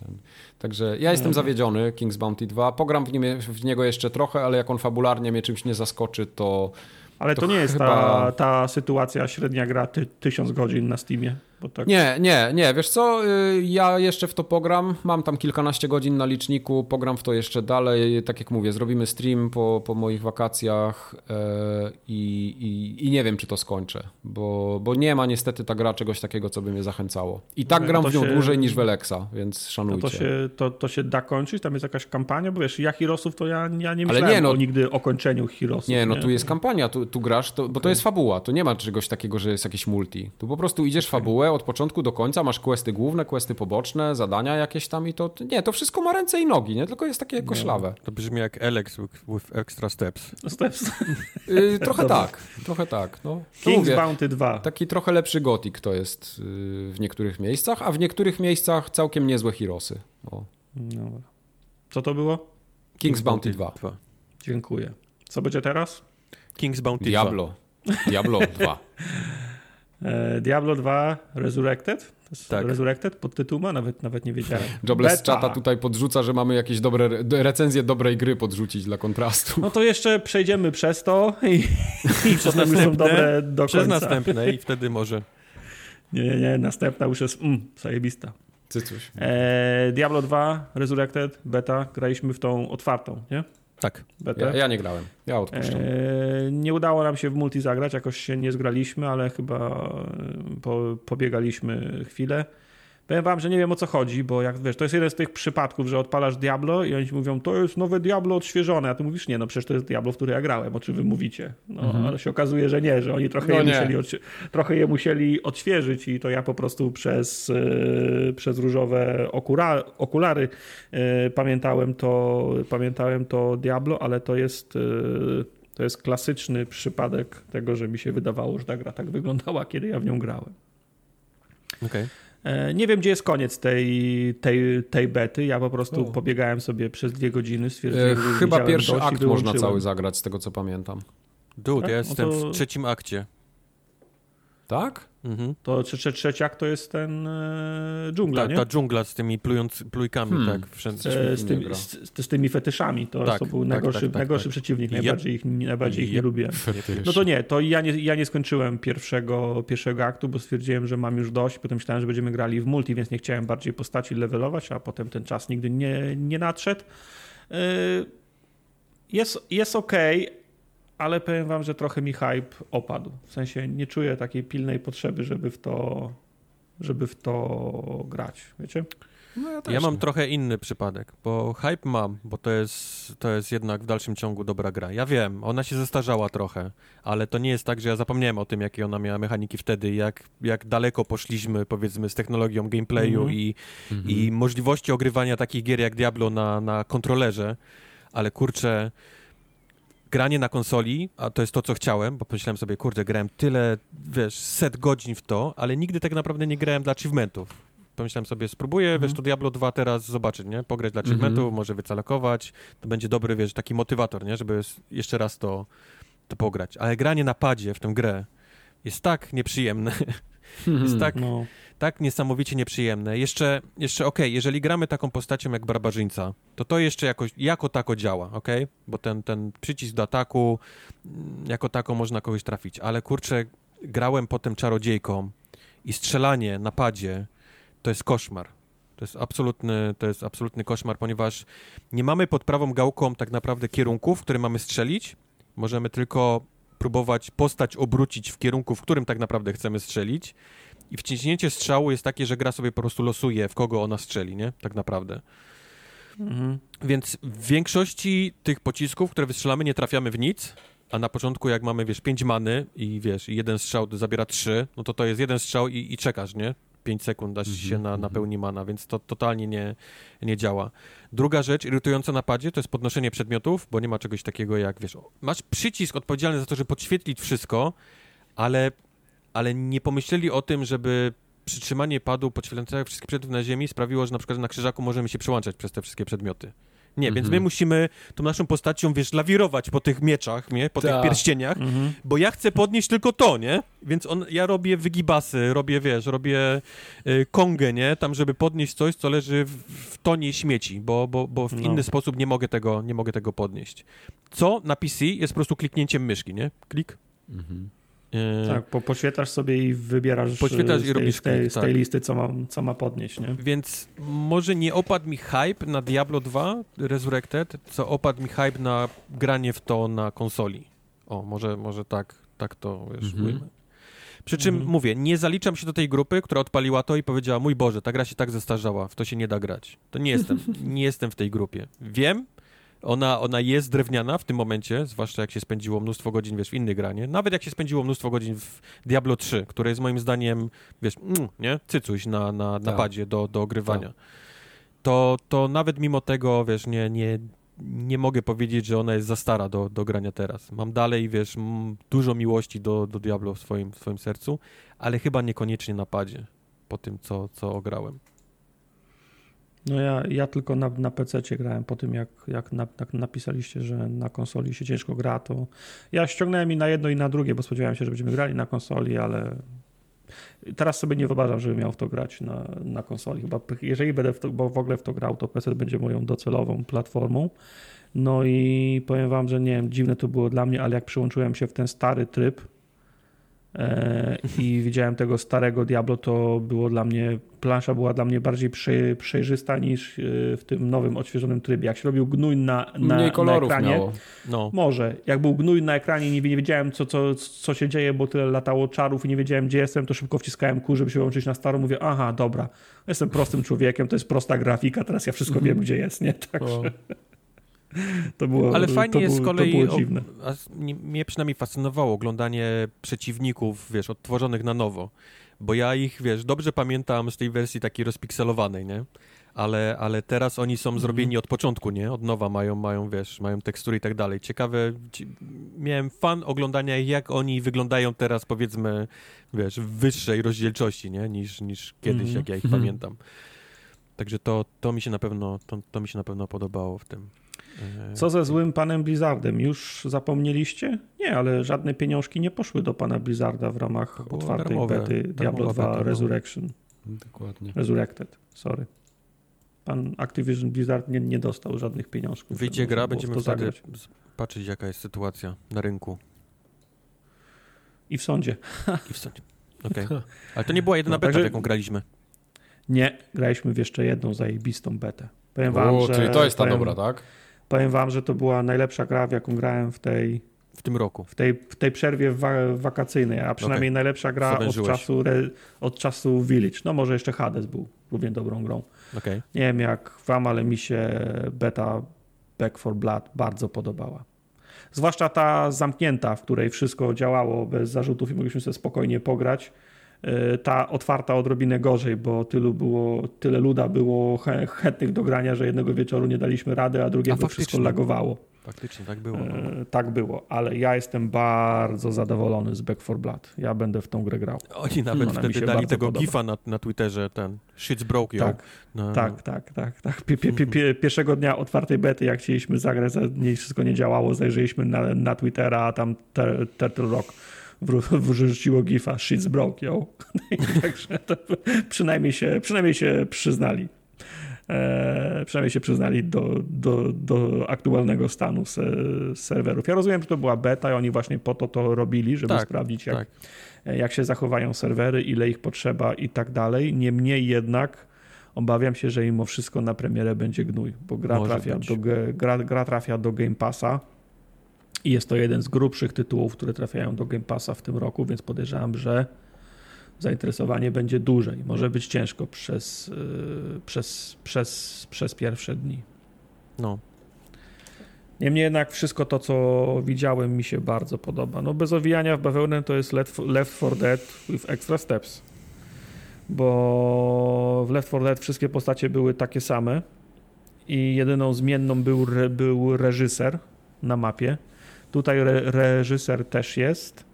Ten. Także ja jestem zawiedziony King's Bounty 2. Pogram w, nim, w niego jeszcze trochę, ale jak on fabularnie mnie czymś nie zaskoczy, to. Ale to, to nie jest chyba... ta, ta sytuacja średnia gra ty, tysiąc godzin na Steamie. Tak... Nie, nie, nie, wiesz co, y, ja jeszcze w to pogram, mam tam kilkanaście godzin na liczniku, pogram w to jeszcze dalej, tak jak mówię, zrobimy stream po, po moich wakacjach e, i, i, i, nie wiem, czy to skończę, bo, bo nie ma niestety ta gra czegoś takiego, co by mnie zachęcało. I tak gram w nią się... dłużej niż Welexa, więc szanujcie. To, to, się, to, to się da kończyć? Tam jest jakaś kampania? Bo wiesz, ja Heroesów to ja, ja nie myślałem Ale nie, no, o nigdy o kończeniu Heroesów. Nie, no nie? tu jest kampania, tu, tu grasz, to, bo okay. to jest fabuła, tu nie ma czegoś takiego, że jest jakieś multi. Tu po prostu idziesz fabułę, od początku do końca, masz questy główne, questy poboczne, zadania jakieś tam i to, nie, to wszystko ma ręce i nogi, nie? Tylko jest takie koślawe. To brzmi jak Alex with, extra steps. Steps. Yy, trochę tak, trochę tak. No. King's mówię, Bounty 2. Taki trochę lepszy gotik to jest yy, w niektórych miejscach, a w niektórych miejscach całkiem niezłe Hirosy. No. Co to było? King's, King's Bounty 2. 2. Dziękuję. Co będzie teraz? King's Bounty Diablo. 2. Diablo 2. E, Diablo 2 Resurrected. Tak. Resurrected pod tytuł ma, nawet, nawet nie wiedziałem. Jobless z czata tutaj podrzuca, że mamy jakieś dobre recenzje dobrej gry podrzucić dla kontrastu. No to jeszcze przejdziemy przez to i, i potem już są dobre do przez końca. Przez następne i wtedy może. Nie, nie, nie, następna już jest mm, zajebista. Cycuś. E, Diablo 2 Resurrected, beta, graliśmy w tą otwartą, nie? Tak. Ja, ja, nie grałem. Ja odpuszczam. E, nie udało nam się w multi zagrać, jakoś się nie zgraliśmy, ale chyba po, pobiegaliśmy chwilę. Powiem wam, że nie wiem o co chodzi, bo jak wiesz, to jest jeden z tych przypadków, że odpalasz Diablo i oni ci mówią, to jest nowe Diablo odświeżone, a ty mówisz, nie, no przecież to jest Diablo, w które ja grałem, o czym wy mówicie. No, mhm. ale się okazuje, że nie, że oni trochę, no je, Musieli trochę je musieli odświeżyć i to ja po prostu przez, yy, przez różowe okura, okulary yy, pamiętałem, to, pamiętałem to Diablo, ale to jest... Yy, to jest klasyczny przypadek tego, że mi się wydawało, że ta gra tak wyglądała, kiedy ja w nią grałem. Okej. Okay. E, nie wiem, gdzie jest koniec tej, tej, tej bety. Ja po prostu pobiegałem sobie przez dwie godziny. Stwierdziłem, e, Chyba pierwszy akt można cały zagrać, z tego co pamiętam. Dude, tak? ja jestem no to... w trzecim akcie. Tak? Mhm. To trze trzeciak to jest ten e, dżungla, tak, nie? ta dżungla z tymi plując, plujkami, hmm. tak. Wszędzie e, z, tymi, z, z, tymi fetyszami. To, tak, to był tak, najgorszy, tak, tak najgorszy tak. przeciwnik. Najbardziej, ich, najbardziej ich nie lubię. No to nie, to ja nie, ja nie skończyłem pierwszego, pierwszego aktu, bo stwierdziłem, że mam już dość. Potem myślałem, że będziemy grali w multi, więc nie chciałem bardziej postaci levelować, a potem ten czas nigdy nie, nie nadszedł. E, jest, jest ok, ale powiem wam, że trochę mi hype opadł. W sensie nie czuję takiej pilnej potrzeby, żeby w to, żeby w to grać, wiecie? No ja, ja, mam trochę inny przypadek, bo hype mam, bo to jest, to jest jednak w dalszym ciągu dobra gra. Ja wiem, ona się zestarzała trochę, ale to nie jest tak, że ja zapomniałem o tym, jakie ona miała mechaniki wtedy, jak, jak daleko poszliśmy, powiedzmy, z technologią gameplayu mm -hmm. i, mm -hmm. i możliwości ogrywania takich gier jak Diablo na, na kontrolerze, ale kurczę, granie na konsoli, a to jest to, co chciałem, bo pomyślałem sobie, kurde, grałem tyle, wiesz, set godzin w to, ale nigdy tak naprawdę nie grałem dla achievementów. Pomyślałem sobie, spróbuję, mm wiesz, to Diablo 2 teraz zobaczyć, nie? Pograć dla achievementów, mm -hmm. może wycalakować, to będzie dobry, wiesz, taki motywator, nie? Żeby jeszcze raz to, to pograć. Ale granie na padzie w tę grę jest tak nieprzyjemne, jest tak... No tak niesamowicie nieprzyjemne. Jeszcze, jeszcze okej, okay, jeżeli gramy taką postacią jak barbarzyńca, to to jeszcze jakoś, jako tako działa, ok? Bo ten, ten przycisk do ataku, mm, jako tako można kogoś trafić, ale kurczę, grałem potem czarodziejką i strzelanie na padzie to jest koszmar. To jest absolutny, to jest absolutny koszmar, ponieważ nie mamy pod prawą gałką tak naprawdę kierunków, które mamy strzelić, Możemy tylko próbować postać obrócić w kierunku, w którym tak naprawdę chcemy strzelić i wciśnięcie strzału jest takie, że gra sobie po prostu losuje, w kogo ona strzeli, nie? Tak naprawdę. Mhm. Więc w większości tych pocisków, które wystrzelamy, nie trafiamy w nic, a na początku jak mamy, wiesz, pięć many i wiesz, jeden strzał zabiera trzy, no to to jest jeden strzał i, i czekasz, nie? 5 sekund, aż się na, napełni mhm. mana, więc to totalnie nie, nie działa. Druga rzecz irytująca na padzie to jest podnoszenie przedmiotów, bo nie ma czegoś takiego jak, wiesz, masz przycisk odpowiedzialny za to, żeby podświetlić wszystko, ale, ale nie pomyśleli o tym, żeby przytrzymanie padu podświetlającego wszystkich przedmiotów na ziemi sprawiło, że na przykład na krzyżaku możemy się przełączać przez te wszystkie przedmioty. Nie, więc my mhm. musimy tą naszą postacią, wiesz, lawirować po tych mieczach, nie? Po Ta. tych pierścieniach, mhm. bo ja chcę podnieść tylko to, nie? Więc on, ja robię wygibasy, robię, wiesz, robię y, kongę, nie? Tam, żeby podnieść coś, co leży w, w tonie śmieci, bo, bo, bo w no. inny sposób nie mogę, tego, nie mogę tego podnieść. Co na PC jest po prostu kliknięciem myszki, nie? Klik. Mhm. Tak, po, poświetlasz sobie i wybierasz poświetlasz z, tej, i robisz z, tej, z tej tak. listy, co ma, co ma podnieść. Nie? Więc może nie opadł mi hype na Diablo 2 Resurrected, co opadł mi hype na granie w to na konsoli. O, może, może tak, tak to wiesz, mhm. Przy czym mhm. mówię, nie zaliczam się do tej grupy, która odpaliła to i powiedziała: Mój Boże, ta gra się tak zestarzała, w to się nie da grać. To nie jestem, nie jestem w tej grupie. Wiem, ona, ona jest drewniana w tym momencie, zwłaszcza jak się spędziło mnóstwo godzin, wiesz, w innej granie. Nawet jak się spędziło mnóstwo godzin w Diablo 3, które jest moim zdaniem, wiesz, mm, nie? Cycuś na, na, na tak. padzie do, do ogrywania. Tak. To, to nawet mimo tego, wiesz, nie, nie, nie mogę powiedzieć, że ona jest za stara do, do grania teraz. Mam dalej, wiesz, dużo miłości do, do Diablo w swoim, w swoim sercu, ale chyba niekoniecznie na padzie po tym, co, co ograłem. No ja, ja tylko na, na PC grałem po tym, jak, jak, na, napisaliście, że na konsoli się ciężko gra, to ja ściągnąłem i na jedno i na drugie, bo spodziewałem się, że będziemy grali na konsoli, ale teraz sobie nie wyobrażam, żebym miał w to grać na, na konsoli. Chyba jeżeli będę w, to, bo w ogóle w to grał, to PC będzie moją docelową platformą. No i powiem wam, że nie wiem, dziwne to było dla mnie, ale jak przyłączyłem się w ten stary tryb, i widziałem tego starego Diablo, to było dla mnie, plansza była dla mnie bardziej przejrzysta niż e, w tym nowym, odświeżonym trybie. Jak się robił gnój na, na, Mniej kolorów na ekranie, no. może. Jak był gnój na ekranie i nie, nie wiedziałem, co, co, co się dzieje, bo tyle latało czarów i nie wiedziałem, gdzie jestem, to szybko wciskałem kół, żeby się łączyć na starą. Mówię, aha, dobra, jestem prostym człowiekiem, to jest prosta grafika, teraz ja wszystko mm. wiem, gdzie jest, nie? Także... To było, Ale fajnie to jest było, z kolei, to było. O, mnie przynajmniej fascynowało oglądanie przeciwników, wiesz, odtworzonych na nowo, bo ja ich, wiesz, dobrze pamiętam z tej wersji takiej rozpikselowanej, nie? Ale, ale teraz oni są zrobieni mm. od początku, nie? Od nowa mają, mają, wiesz, mają tekstury i tak dalej. Ciekawe, miałem fan oglądania jak oni wyglądają teraz, powiedzmy, wiesz, w wyższej rozdzielczości, nie? Niż, niż kiedyś, mm. jak ja ich pamiętam. Także to, to mi się na pewno, to, to mi się na pewno podobało w tym. Co ze złym panem Blizzardem? Już zapomnieliście? Nie, ale żadne pieniążki nie poszły do pana Blizzarda w ramach otwartej darmowe, bety Diablo 2 beta, no. Resurrection. Dokładnie. Resurrected, sorry. Pan Activision Blizzard nie, nie dostał żadnych pieniążków. Wyjdzie gra, będziemy wtedy zagrać. patrzeć jaka jest sytuacja na rynku. I w sądzie. I w sądzie. Okej. Okay. Ale to nie była jedyna no, beta, także... jaką graliśmy. Nie, graliśmy w jeszcze jedną zajebistą betę. Powiem wam, że, czyli to jest ta powiem, dobra, tak? Powiem wam, że to była najlepsza gra, w jaką grałem w tej w tym roku. W tej, w tej przerwie wa wakacyjnej, a przynajmniej okay. najlepsza gra od czasu, od czasu Village. No może jeszcze Hades był równie dobrą grą. Okay. Nie wiem jak wam, ale mi się beta Back for Blood bardzo podobała. Zwłaszcza ta zamknięta, w której wszystko działało bez zarzutów i mogliśmy sobie spokojnie pograć. E, ta otwarta odrobinę gorzej, bo tylu było, tyle luda było chętnych do grania, że jednego wieczoru nie daliśmy rady, a drugiego a wszystko lagowało. Faktycznie tak było. No. E, tak było, ale ja jestem bardzo zadowolony z Back 4 Blood. Ja będę w tą grę grał. Oni nawet Ona wtedy dali tego podoba. gifa na, na Twitterze, ten shit's broke, tak, no. tak, tak, tak, tak. Pie, pie, pie, pierwszego dnia otwartej bety, jak chcieliśmy zagrać, nie, wszystko nie działało, zajrzeliśmy na, na Twittera, a tam Turtle Rock wrzuciło gifa shit's broke, yo. Także przynajmniej się, przynajmniej się przyznali. E, przynajmniej się przyznali do, do, do aktualnego stanu se, serwerów. Ja rozumiem, że to była beta i oni właśnie po to to robili, żeby tak, sprawdzić, jak, tak. jak się zachowają serwery, ile ich potrzeba i tak dalej. Niemniej jednak obawiam się, że mimo wszystko na premierę będzie gnój, bo gra, trafia do, gra, gra trafia do Game Passa I jest to jeden z grubszych tytułów, które trafiają do Game Passa w tym roku, więc podejrzewam, że zainteresowanie będzie duże i może być ciężko przez, yy, przez, przez, przez pierwsze dni. No. Niemniej jednak wszystko to, co widziałem, mi się bardzo podoba. No bez owijania w bawełnę to jest Left, Left 4 Dead with Extra Steps. Bo w Left 4 Dead wszystkie postacie były takie same i jedyną zmienną był, był reżyser na mapie. Tutaj re, reżyser też jest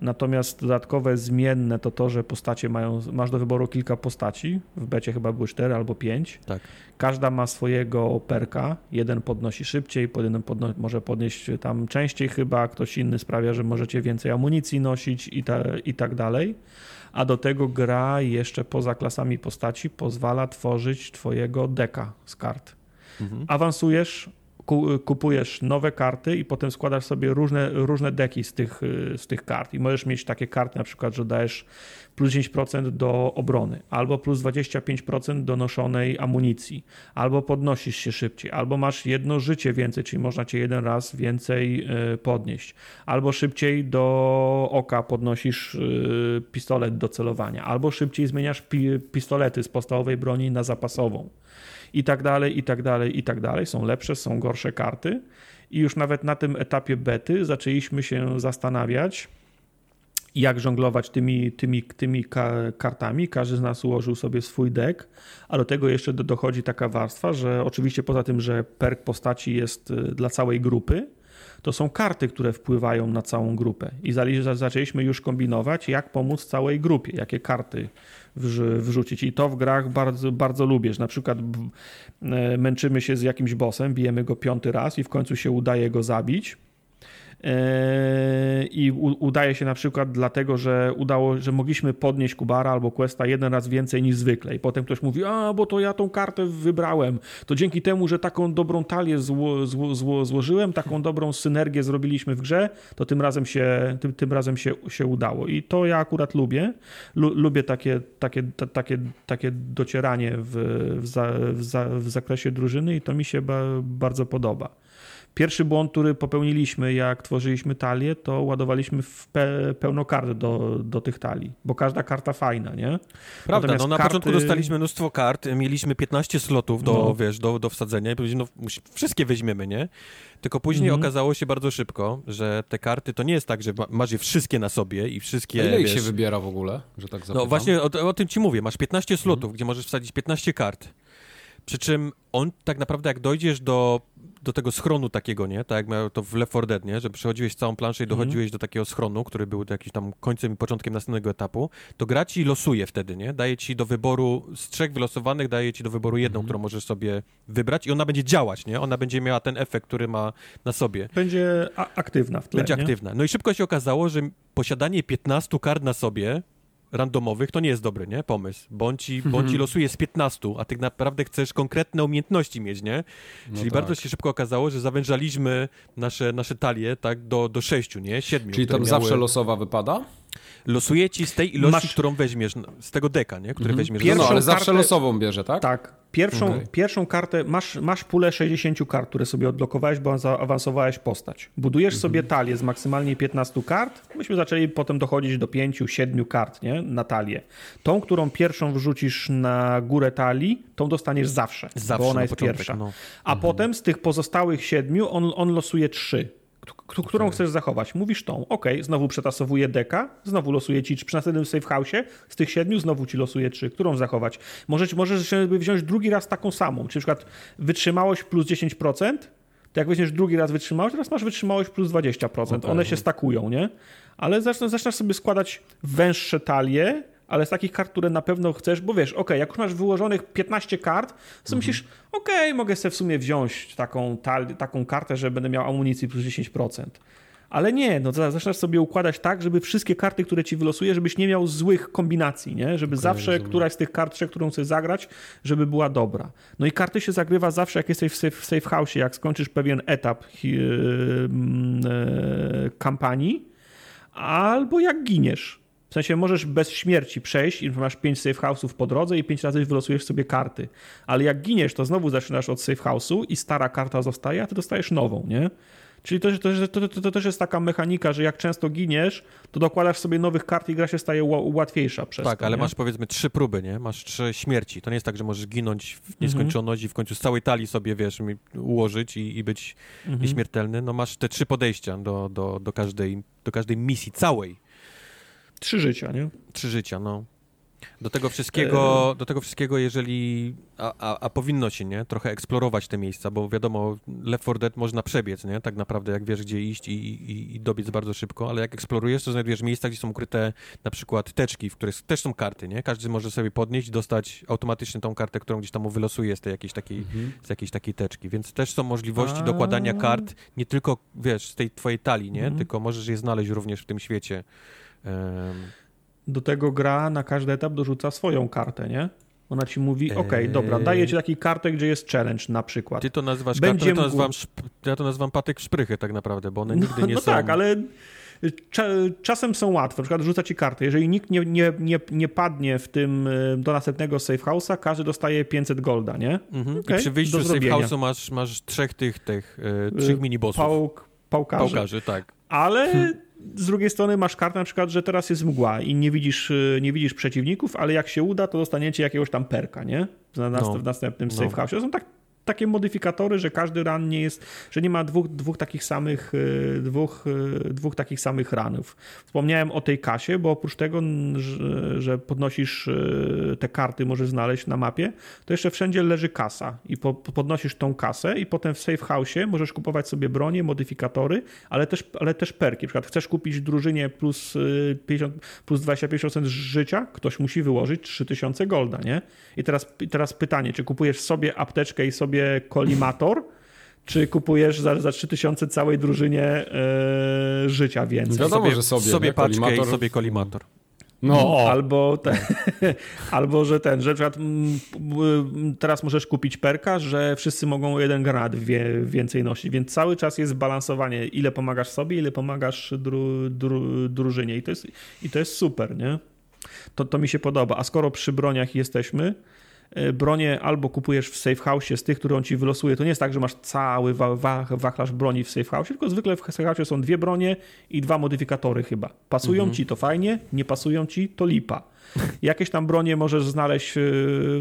Natomiast dodatkowe zmienne to to, że postacie mają, masz do wyboru kilka postaci, w becie chyba były 4 albo 5. Tak. Każda ma swojego perka, jeden podnosi szybciej, jeden podno może podnieść tam częściej chyba, ktoś inny sprawia, że możecie więcej amunicji nosić i, ta, i tak dalej. A do tego gra jeszcze poza klasami postaci pozwala tworzyć twojego deka z kart. Mhm. Awansujesz, kupujesz nowe karty i potem składasz sobie różne, różne deki z tych, z tych kart. I możesz mieć takie karty, na przykład, że dajesz plus 10% do obrony, albo plus 25% do noszonej amunicji, albo podnosisz się szybciej, albo masz jedno życie więcej, czyli można cię jeden raz więcej e, podnieść, albo szybciej do oka podnosisz e, pistolet do celowania, albo szybciej zmieniasz pistolety z podstawowej broni na zapasową i tak dalej, i tak dalej, i tak dalej. Są lepsze, są gorsze karty. I już nawet na tym etapie bety zaczęliśmy się zastanawiać, jak żonglować tymi, tymi, tymi kartami. Każdy z nas ułożył sobie swój deck, a do tego jeszcze dochodzi taka warstwa, że oczywiście poza tym, że perk postaci jest y, dla całej grupy, to są karty, które wpływają na całą grupę. I zaczęliśmy już kombinować, jak pomóc całej grupie, jakie karty wrzucić. I to w grach bardzo, bardzo lubię, że na przykład e, męczymy się z jakimś bossem, bijemy go piąty raz i w końcu się udaje go zabić i udaje się na przykład dlatego, że udało, że mogliśmy podnieść Kubara albo Questa jeden raz więcej niż zwykle. I potem ktoś mówi, a bo to ja tą kartę wybrałem, to dzięki temu, że taką dobrą talię zło, zło, zło, złożyłem, taką dobrą synergię zrobiliśmy w grze, to tym razem się, tym, tym razem się, się udało. I to ja akurat lubię, Lu, lubię takie, takie, takie, takie docieranie w, w, za, w, za, w zakresie drużyny i to mi się ba, bardzo podoba. Pierwszy błąd, który popełniliśmy, jak tworzyliśmy talię, to ładowaliśmy w pe pełno kart do, do tych talii, bo każda karta fajna, nie? Prawda, Natomiast no na karty... początku dostaliśmy mnóstwo kart, mieliśmy 15 slotów do, no. wiesz, do, do wsadzenia i powiedzieliśmy, no wszystkie weźmiemy, nie? Tylko później mm -hmm. okazało się bardzo szybko, że te karty to nie jest tak, że masz je wszystkie na sobie i wszystkie. A ile wiesz... ich się wybiera w ogóle, że tak zapytam? No właśnie o, o tym ci mówię. Masz 15 slotów, mm -hmm. gdzie możesz wsadzić 15 kart. Przy czym on tak naprawdę, jak dojdziesz do, do tego schronu takiego, nie? Tak jak miał to w Left 4 Dead, nie? Że przechodziłeś całą planszę i mhm. dochodziłeś mm. do takiego schronu, który był jakiś tam końcem i początkiem następnego etapu, to gra ci losuje wtedy, nie? Daje ci do wyboru, z trzech wylosowanych daje ci do wyboru jedną, mm. którą możesz sobie wybrać i ona będzie działać, nie? Ona będzie miała ten efekt, który ma na sobie. Będzie aktywna w tle, Będzie nie? aktywna. No i szybko się okazało, że posiadanie 15 kart na sobie randomowych, to nie jest dobry, nie? Pomysł. Bądź ci, bądź ci mhm. losuje z 15, a tak naprawdę chcesz konkretne umiejętności mieć, nie? No Czyli tak. bardzo się szybko okazało, że zawężaliśmy nasze, nasze talie, tak, do, do 6, nie? 7. Czyli tam miały... zawsze losowa wypada? Losuje ci z tej ilości, Masz... którą weźmiesz, z tego deka, nie? Który mhm. weźmiesz. Pierwszą no, ale zawsze kartę... losową bierze, tak? Tak. Pierwszą, okay. pierwszą kartę, masz, masz pulę 60 kart, które sobie odblokowałeś, bo zaawansowałeś postać. Budujesz mhm. sobie talię z maksymalnie 15 kart. Myśmy zaczęli potem dochodzić do 5-7 kart nie? na talię. Tą, którą pierwszą wrzucisz na górę talii, tą dostaniesz zawsze, zawsze bo ona jest początek, pierwsza. No. A mhm. potem z tych pozostałych siedmiu on, on losuje trzy którą okay. chcesz zachować. Mówisz tą, ok, znowu przetasowuję deka, znowu losuję ci przy następnym safe house, z tych siedmiu znowu ci losuję trzy, którą zachować. Możesz, możesz wziąć drugi raz taką samą, czy na przykład wytrzymałość plus 10%, to jak weźmiesz drugi raz wytrzymałość, teraz masz wytrzymałość plus 20%. Okay. One się stakują, nie? Ale zaczynasz, zaczynasz sobie składać węższe talie, ale z takich kart, które na pewno chcesz, bo wiesz, ok, jak już masz wyłożonych 15 kart, to mhm. myślisz, ok, mogę sobie w sumie wziąć taką, taką kartę, że będę miał amunicji plus 10%. Ale nie, no zaczynasz sobie układać tak, żeby wszystkie karty, które ci wylosuje, żebyś nie miał złych kombinacji, nie? Żeby okay, zawsze rozumiem. któraś z tych kart, którą chcesz zagrać, żeby była dobra. No i karty się zagrywa zawsze, jak jesteś w safe, w safe house, jak skończysz pewien etap yy, yy, kampanii, albo jak giniesz. W sensie możesz bez śmierci przejść i masz 5 safe house'ów po drodze i 5 razy wylosujesz sobie karty. Ale jak giniesz, to znowu zaczynasz od safe house'u i stara karta zostaje, a ty dostajesz nową, nie? Czyli to, to, to, to, to, też jest taka mechanika, że jak często giniesz, to dokładasz sobie nowych kart i gra się staje łatwiejsza przez Tak, ale nie? masz powiedzmy trzy próby, nie? Masz trzy śmierci. To nie jest tak, że możesz ginąć w mhm. nieskończoność i w końcu z całej talii sobie, wiesz, ułożyć i, i być mhm. nieśmiertelny. No masz te trzy podejścia do, do, do, każdej, do każdej misji całej. Trzy życia, nie? Trzy życia, no. Do tego wszystkiego, do tego wszystkiego jeżeli, a, a, a, powinno się, nie, trochę eksplorować te miejsca, bo wiadomo, Left 4 Dead można przebiec, nie, tak naprawdę jak wiesz, gdzie iść i, i, i dobiec bardzo szybko, ale jak eksplorujesz, to znajdujesz miejsca, gdzie są ukryte na przykład teczki, w których też są karty, nie, każdy może sobie podnieść, dostać automatycznie tą kartę, którą gdzieś tam mu wylosuje z tej jakiejś takiej, mhm. z jakiejś takiej teczki, więc też są możliwości a... dokładania kart, nie tylko, wiesz, z tej twojej talii, nie, mhm. tylko możesz je znaleźć również w tym świecie. Do tego gra na każdy etap dorzuca swoją kartę, nie? Ona ci mówi, ok, dobra, daję ci taki kartę, gdzie jest challenge na przykład. Ty to nazywasz Będzie kartą, ja to, nazywam, ja to nazywam patyk szprychy tak naprawdę, bo one no, nigdy nie no są... No tak, ale czasem są łatwe. Na przykład rzuca ci kartę. Jeżeli nikt nie, nie, nie, nie padnie w tym y, do następnego safe house'a, każdy dostaje 500 golda, nie? Mhm. Okay, I przy wyjściu z safe house'u masz, masz trzech tych, tych yy, trzech minibossów. Pałk, pałkarzy. Pałkarzy, tak. Ale z drugiej strony masz kartę na przykład, że teraz jest mgła i nie widzisz, y, nie widzisz przeciwników, ale jak się uda, to dostaniecie jakiegoś tam perka, nie? W, no, w następnym no. safe house. To są tak takie modyfikatory, że każdy ran nie jest, że nie ma dwóch, dwóch takich samych y, dwóch, y, dwóch takich samych ranów. Wspomniałem o tej kasie, bo oprócz tego, że, że podnosisz y, te karty, możesz znaleźć na mapie, to jeszcze wszędzie leży kasa i po, podnosisz tą kasę i potem w safe house możesz kupować sobie bronie, modyfikatory, ale też, ale też perki. Na przykład chcesz kupić drużynie plus 50, plus 25% życia, ktoś musi wyłożyć 3000 golda, nie? I teraz, i teraz pytanie, czy kupujesz sobie apteczkę i sobie sobie kolimator, czy kupujesz za, za 3000 całej drużynie e, życia więcej. Wiadomo, sobie, że sobie. Sobie paczkę kolimator. i sobie kolimator. No. Albo, ten, albo, że ten, że przykład, teraz możesz kupić perka, że wszyscy mogą jeden granat wie, więcej nosić, więc cały czas jest balansowanie, ile pomagasz sobie, ile pomagasz dru, dru, drużynie i to jest, i to jest super, nie? To, to mi się podoba. A skoro przy broniach jesteśmy, bronie albo kupujesz w safe house z tych, które on ci wylosuje. To nie jest tak, że masz cały wachlarz broni w safe house, tylko zwykle w safe house są dwie bronie i dwa modyfikatory chyba. Pasują mhm. ci to fajnie, nie pasują ci to lipa. Jakieś tam bronie możesz znaleźć e,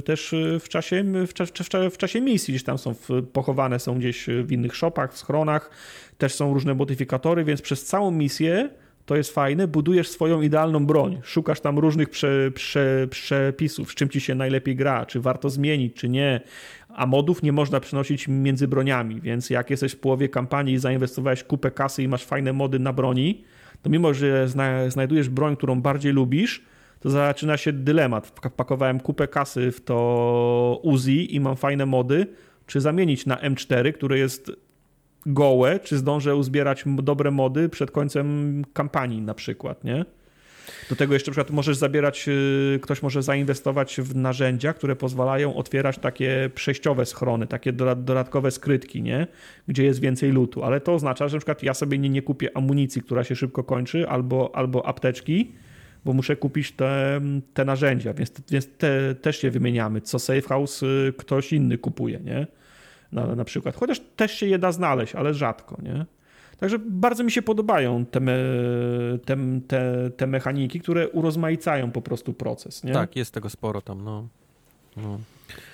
też e, w czasie, w, w, w czasie misji, gdzieś tam są pochowane, są gdzieś w innych shopach, w schronach, też są różne modyfikatory, więc przez całą misję to jest fajne, budujesz swoją idealną broń, szukasz tam różnych prze, prze, przepisów, z czym ci się najlepiej gra, czy warto zmienić, czy nie, a modów nie można przenosić między broniami, więc jak jesteś w połowie kampanii i zainwestowałeś kupę kasy i masz fajne mody na broni, to mimo, że zna, znajdujesz broń, którą bardziej lubisz, to zaczyna się dylemat. Pakowałem kupę kasy w to Uzi i mam fajne mody, czy zamienić na M4, które jest gołe, czy zdążę uzbierać dobre mody przed końcem kampanii na przykład, nie? Do tego jeszcze na przykład możesz zabierać, y, ktoś może zainwestować w narzędzia, które pozwalają otwierać takie przejściowe schrony, takie dodatkowe skrytki, nie? Gdzie jest więcej lutu, ale to oznacza, że na przykład ja sobie nie, nie kupię amunicji, która się szybko kończy, albo, albo apteczki, bo muszę kupić te, te narzędzia, więc, więc te też się wymieniamy. Co safe house y, ktoś inny kupuje, nie? Na, na przykład. Chociaż też się je da znaleźć, ale rzadko, nie? Także bardzo mi się podobają te, me, te, te, te, mechaniki, które urozmaicają po prostu proces. Nie? Tak, jest tego sporo tam. No. no.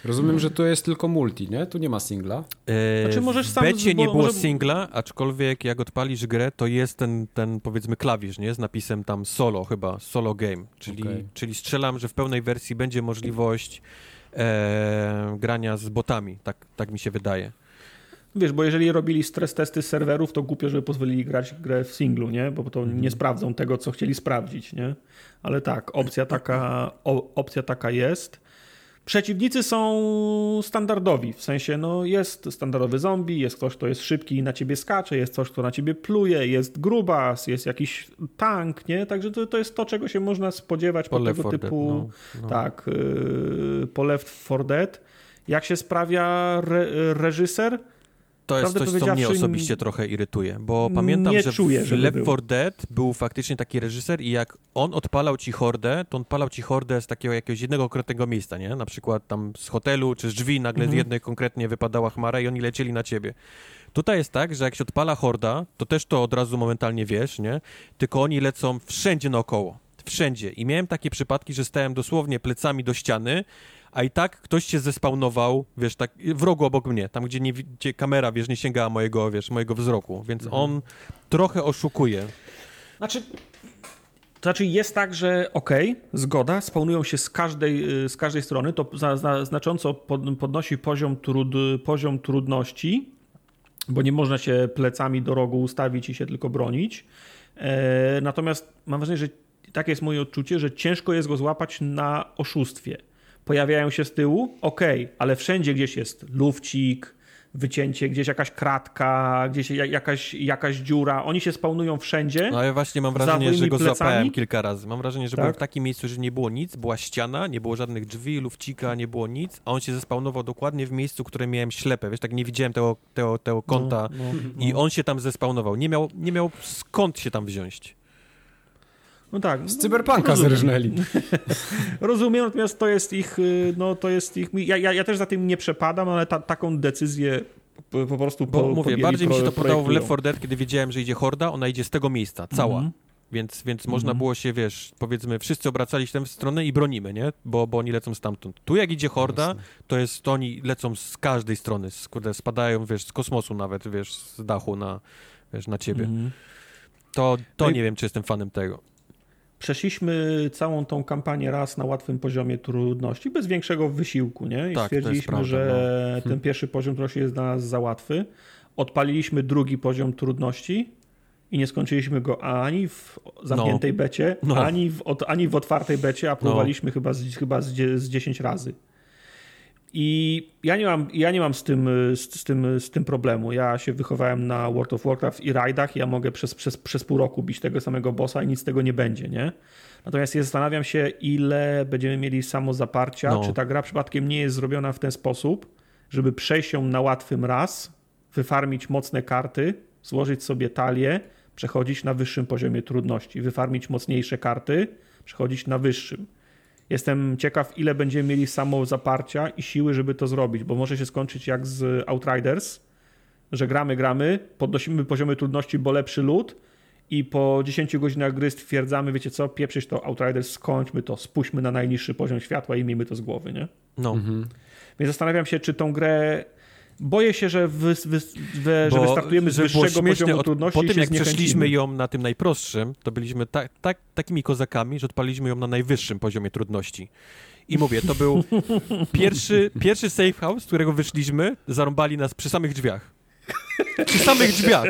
Rozumiem, że to jest tylko multi, nie? Tu nie ma singla. Eee, znaczy możesz sam... W becie nie było może... singla, aczkolwiek jak odpalisz grę, to jest ten, ten powiedzmy klawisz, nie? Z napisem tam solo chyba, solo game. Czyli, okay. czyli strzelam, że w pełnej wersji będzie możliwość e, grania z botami, tak, tak mi się wydaje. Wiesz, bo jeżeli robili stres testy serwerów, to głupio, żeby pozwolili grać grę w singlu, nie? Bo to nie sprawdzą tego, co chcieli sprawdzić, nie? Ale tak, opcja taka, opcja taka jest. Przeciwnicy są standardowi, w sensie no jest standardowy zombie, jest ktoś, kto jest szybki i na ciebie skacze, jest ktoś, kto na ciebie pluje, jest grubas, jest jakiś tank, nie? Także to, to jest to, czego się można spodziewać po, po tego typu, no, no. tak, yy, po Left 4 Dead. Jak się sprawia re, reżyser? To jest coś, co mnie osobiście trochę irytuje, bo pamiętam, że czuję, w Left 4 Dead był faktycznie taki reżyser i jak on odpalał ci hordę, to on odpalał ci hordę z takiego jakiegoś jednego konkretnego miejsca, nie? Na przykład tam z hotelu czy z drzwi nagle mhm. z jednej konkretnie wypadała chmara i oni lecieli na ciebie. Tutaj jest tak, że jak się odpala horda, to też to od razu momentalnie wiesz, nie? Tylko oni lecą wszędzie naokoło. Wszędzie. I miałem takie przypadki, że stałem dosłownie plecami do ściany, a i tak ktoś się zespawnował, wiesz, tak w rogu obok mnie, tam gdzie, nie, gdzie kamera, wiesz, nie sięgała mojego, wiesz, mojego wzroku, więc mhm. on trochę oszukuje. Znaczy, to znaczy jest tak, że okej, okay, zgoda, spawnują się z każdej, y, z każdej strony, to znacząco podnosi poziom, trud, poziom trudności, bo nie można się plecami do rogu ustawić i się tylko bronić. E, natomiast mam wrażenie, że takie jest moje odczucie, że ciężko jest go złapać na oszustwie pojawiają się z tyłu, ok, ale wszędzie gdzieś jest lufcik, wycięcie, gdzieś jakaś kratka, gdzieś jakaś, jakaś dziura. Oni się spawnują wszędzie. No ja właśnie mam wrażenie, że go plecami. złapałem kilka razy. Mam wrażenie, że tak? byłem w takim miejscu, że nie było nic, była ściana, nie było żadnych drzwi, lufcika, nie było nic, a on się zespawnował dokładnie w miejscu, które miałem ślepe. Wiesz, tak nie widziałem tego, tego, tego kąta no, no, i no. on się tam zespawnował. Nie miał, nie miał skąd się tam wziąć. No tak. Z cyberpunka zrżnęli. rozumiem, natomiast to jest ich, y, no to jest ich, ja, ja, ja też za tym nie przepadam, ale ta, taką decyzję po prostu Bo po, mówię, bardziej mi się to podobało w Left 4 Dead, kiedy wiedziałem, że idzie horda, ona idzie z tego miejsca, cała. Mm -hmm. Więc, więc można mm -hmm. było się, wiesz, powiedzmy, wszyscy obracali się w tę stronę i bronimy, nie? Bo, bo oni lecą stamtąd. Tu jak idzie horda, Jasne. to jest, to oni lecą z każdej strony, z, kurde, spadają, wiesz, z kosmosu nawet, wiesz, z dachu na, wiesz, na ciebie. Mm -hmm. To, to no nie wiem, czy jestem fanem tego. Przeszliśmy całą tą kampanię raz na łatwym poziomie trudności, bez większego wysiłku, nie? I tak, stwierdziliśmy, prawda, że no. ten hmm. pierwszy poziom trudności jest dla nas za łatwy. Odpaliliśmy drugi poziom trudności i nie skończyliśmy go ani w zamkniętej no. becie, no. Ani, w, ani w otwartej becie, a próbowaliśmy no. chyba, z, chyba z, z 10 razy. I ja nie mam, ja nie mam z, tym, z, z, tym, z tym problemu. Ja się wychowałem na World of Warcraft i rajdach. Ja mogę przez, przez, przez pół roku bić tego samego bossa i nic z tego nie będzie, nie? Natomiast ja zastanawiam się, ile będziemy mieli samozaparcia, no. czy ta gra przypadkiem nie jest zrobiona w ten sposób, żeby przejść ją na łatwym raz, wyfarmić mocne karty, złożyć sobie talię, przechodzić na wyższym poziomie trudności, wyfarmić mocniejsze karty, przechodzić na wyższym. Jestem ciekaw, ile będziemy mieli samo zaparcia i siły, żeby to zrobić, bo może się skończyć jak z Outriders, że gramy, gramy, podnosimy poziomy trudności, bo lepszy lód i po 10 godzinach gry stwierdzamy, wiecie co, pieprzyć to Outriders, skończmy to, spuśćmy na najniższy poziom światła i miejmy to z głowy, nie? No. Mhm. Więc zastanawiam się, czy tą grę Boję się, że, wy, wy, wy, że wystartujemy z wyższego poziomu od, trudności. Po tym, jak przeszliśmy ją na tym najprostszym, to byliśmy ta, ta, takimi kozakami, że odpaliśmy ją na najwyższym poziomie trudności. I mówię, to był pierwszy, pierwszy safe house, z którego wyszliśmy, zarąbali nas przy samych drzwiach. Przy samych drzwiach.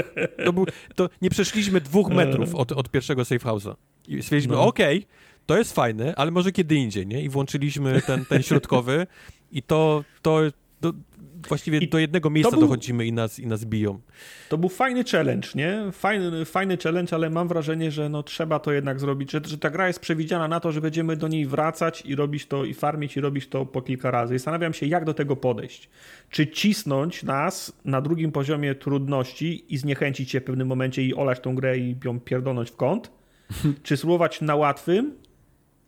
To, był, to nie przeszliśmy dwóch metrów od, od pierwszego safe house'a. I stwierdziliśmy, no. okej, okay, to jest fajne, ale może kiedy indziej, nie? I włączyliśmy ten, ten środkowy i to, to, to właściwie I do jednego miejsca był, dochodzimy i nas, i nas biją. To był fajny challenge, nie? Fajny, fajny challenge, ale mam wrażenie, że no, trzeba to jednak zrobić, że, że ta gra jest przewidziana na to, że będziemy do niej wracać i robić to, i farmić, i robić to po kilka razy. I zastanawiam się, jak do tego podejść. Czy cisnąć nas na drugim poziomie trudności i zniechęcić się w pewnym momencie i olać tą grę i ją pierdolnąć w kąt? czy spróbować na łatwym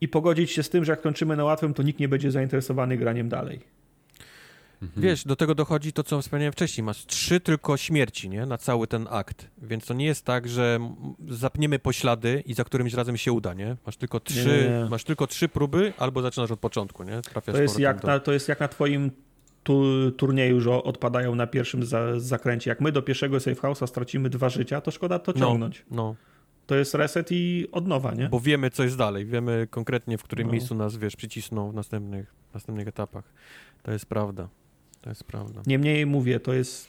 i pogodzić się z tym, że jak kończymy na łatwym, to nikt nie będzie zainteresowany graniem dalej. Mhm. Wiesz, do tego dochodzi to, co wspomniałem wcześniej. Masz trzy tylko śmierci, nie? Na cały ten akt. Więc to nie jest tak, że zapniemy poślady i za którymś razem się uda, nie? Masz tylko trzy, nie, nie. Masz tylko trzy próby albo zaczynasz od początku, nie? Trafiasz to, jest jak do... na, to jest jak na twoim tu, turnieju, że odpadają na pierwszym za, zakręcie. Jak my do pierwszego safe house'a stracimy dwa życia, to szkoda to no, ciągnąć. No, no. To jest reset i od nowa, nie? Bo wiemy, co jest dalej. Wiemy konkretnie, w którym no. miejscu nas, wiesz, przycisną w następnych, następnych etapach. To jest prawda. To jest prawda. Niemniej mówię, to jest.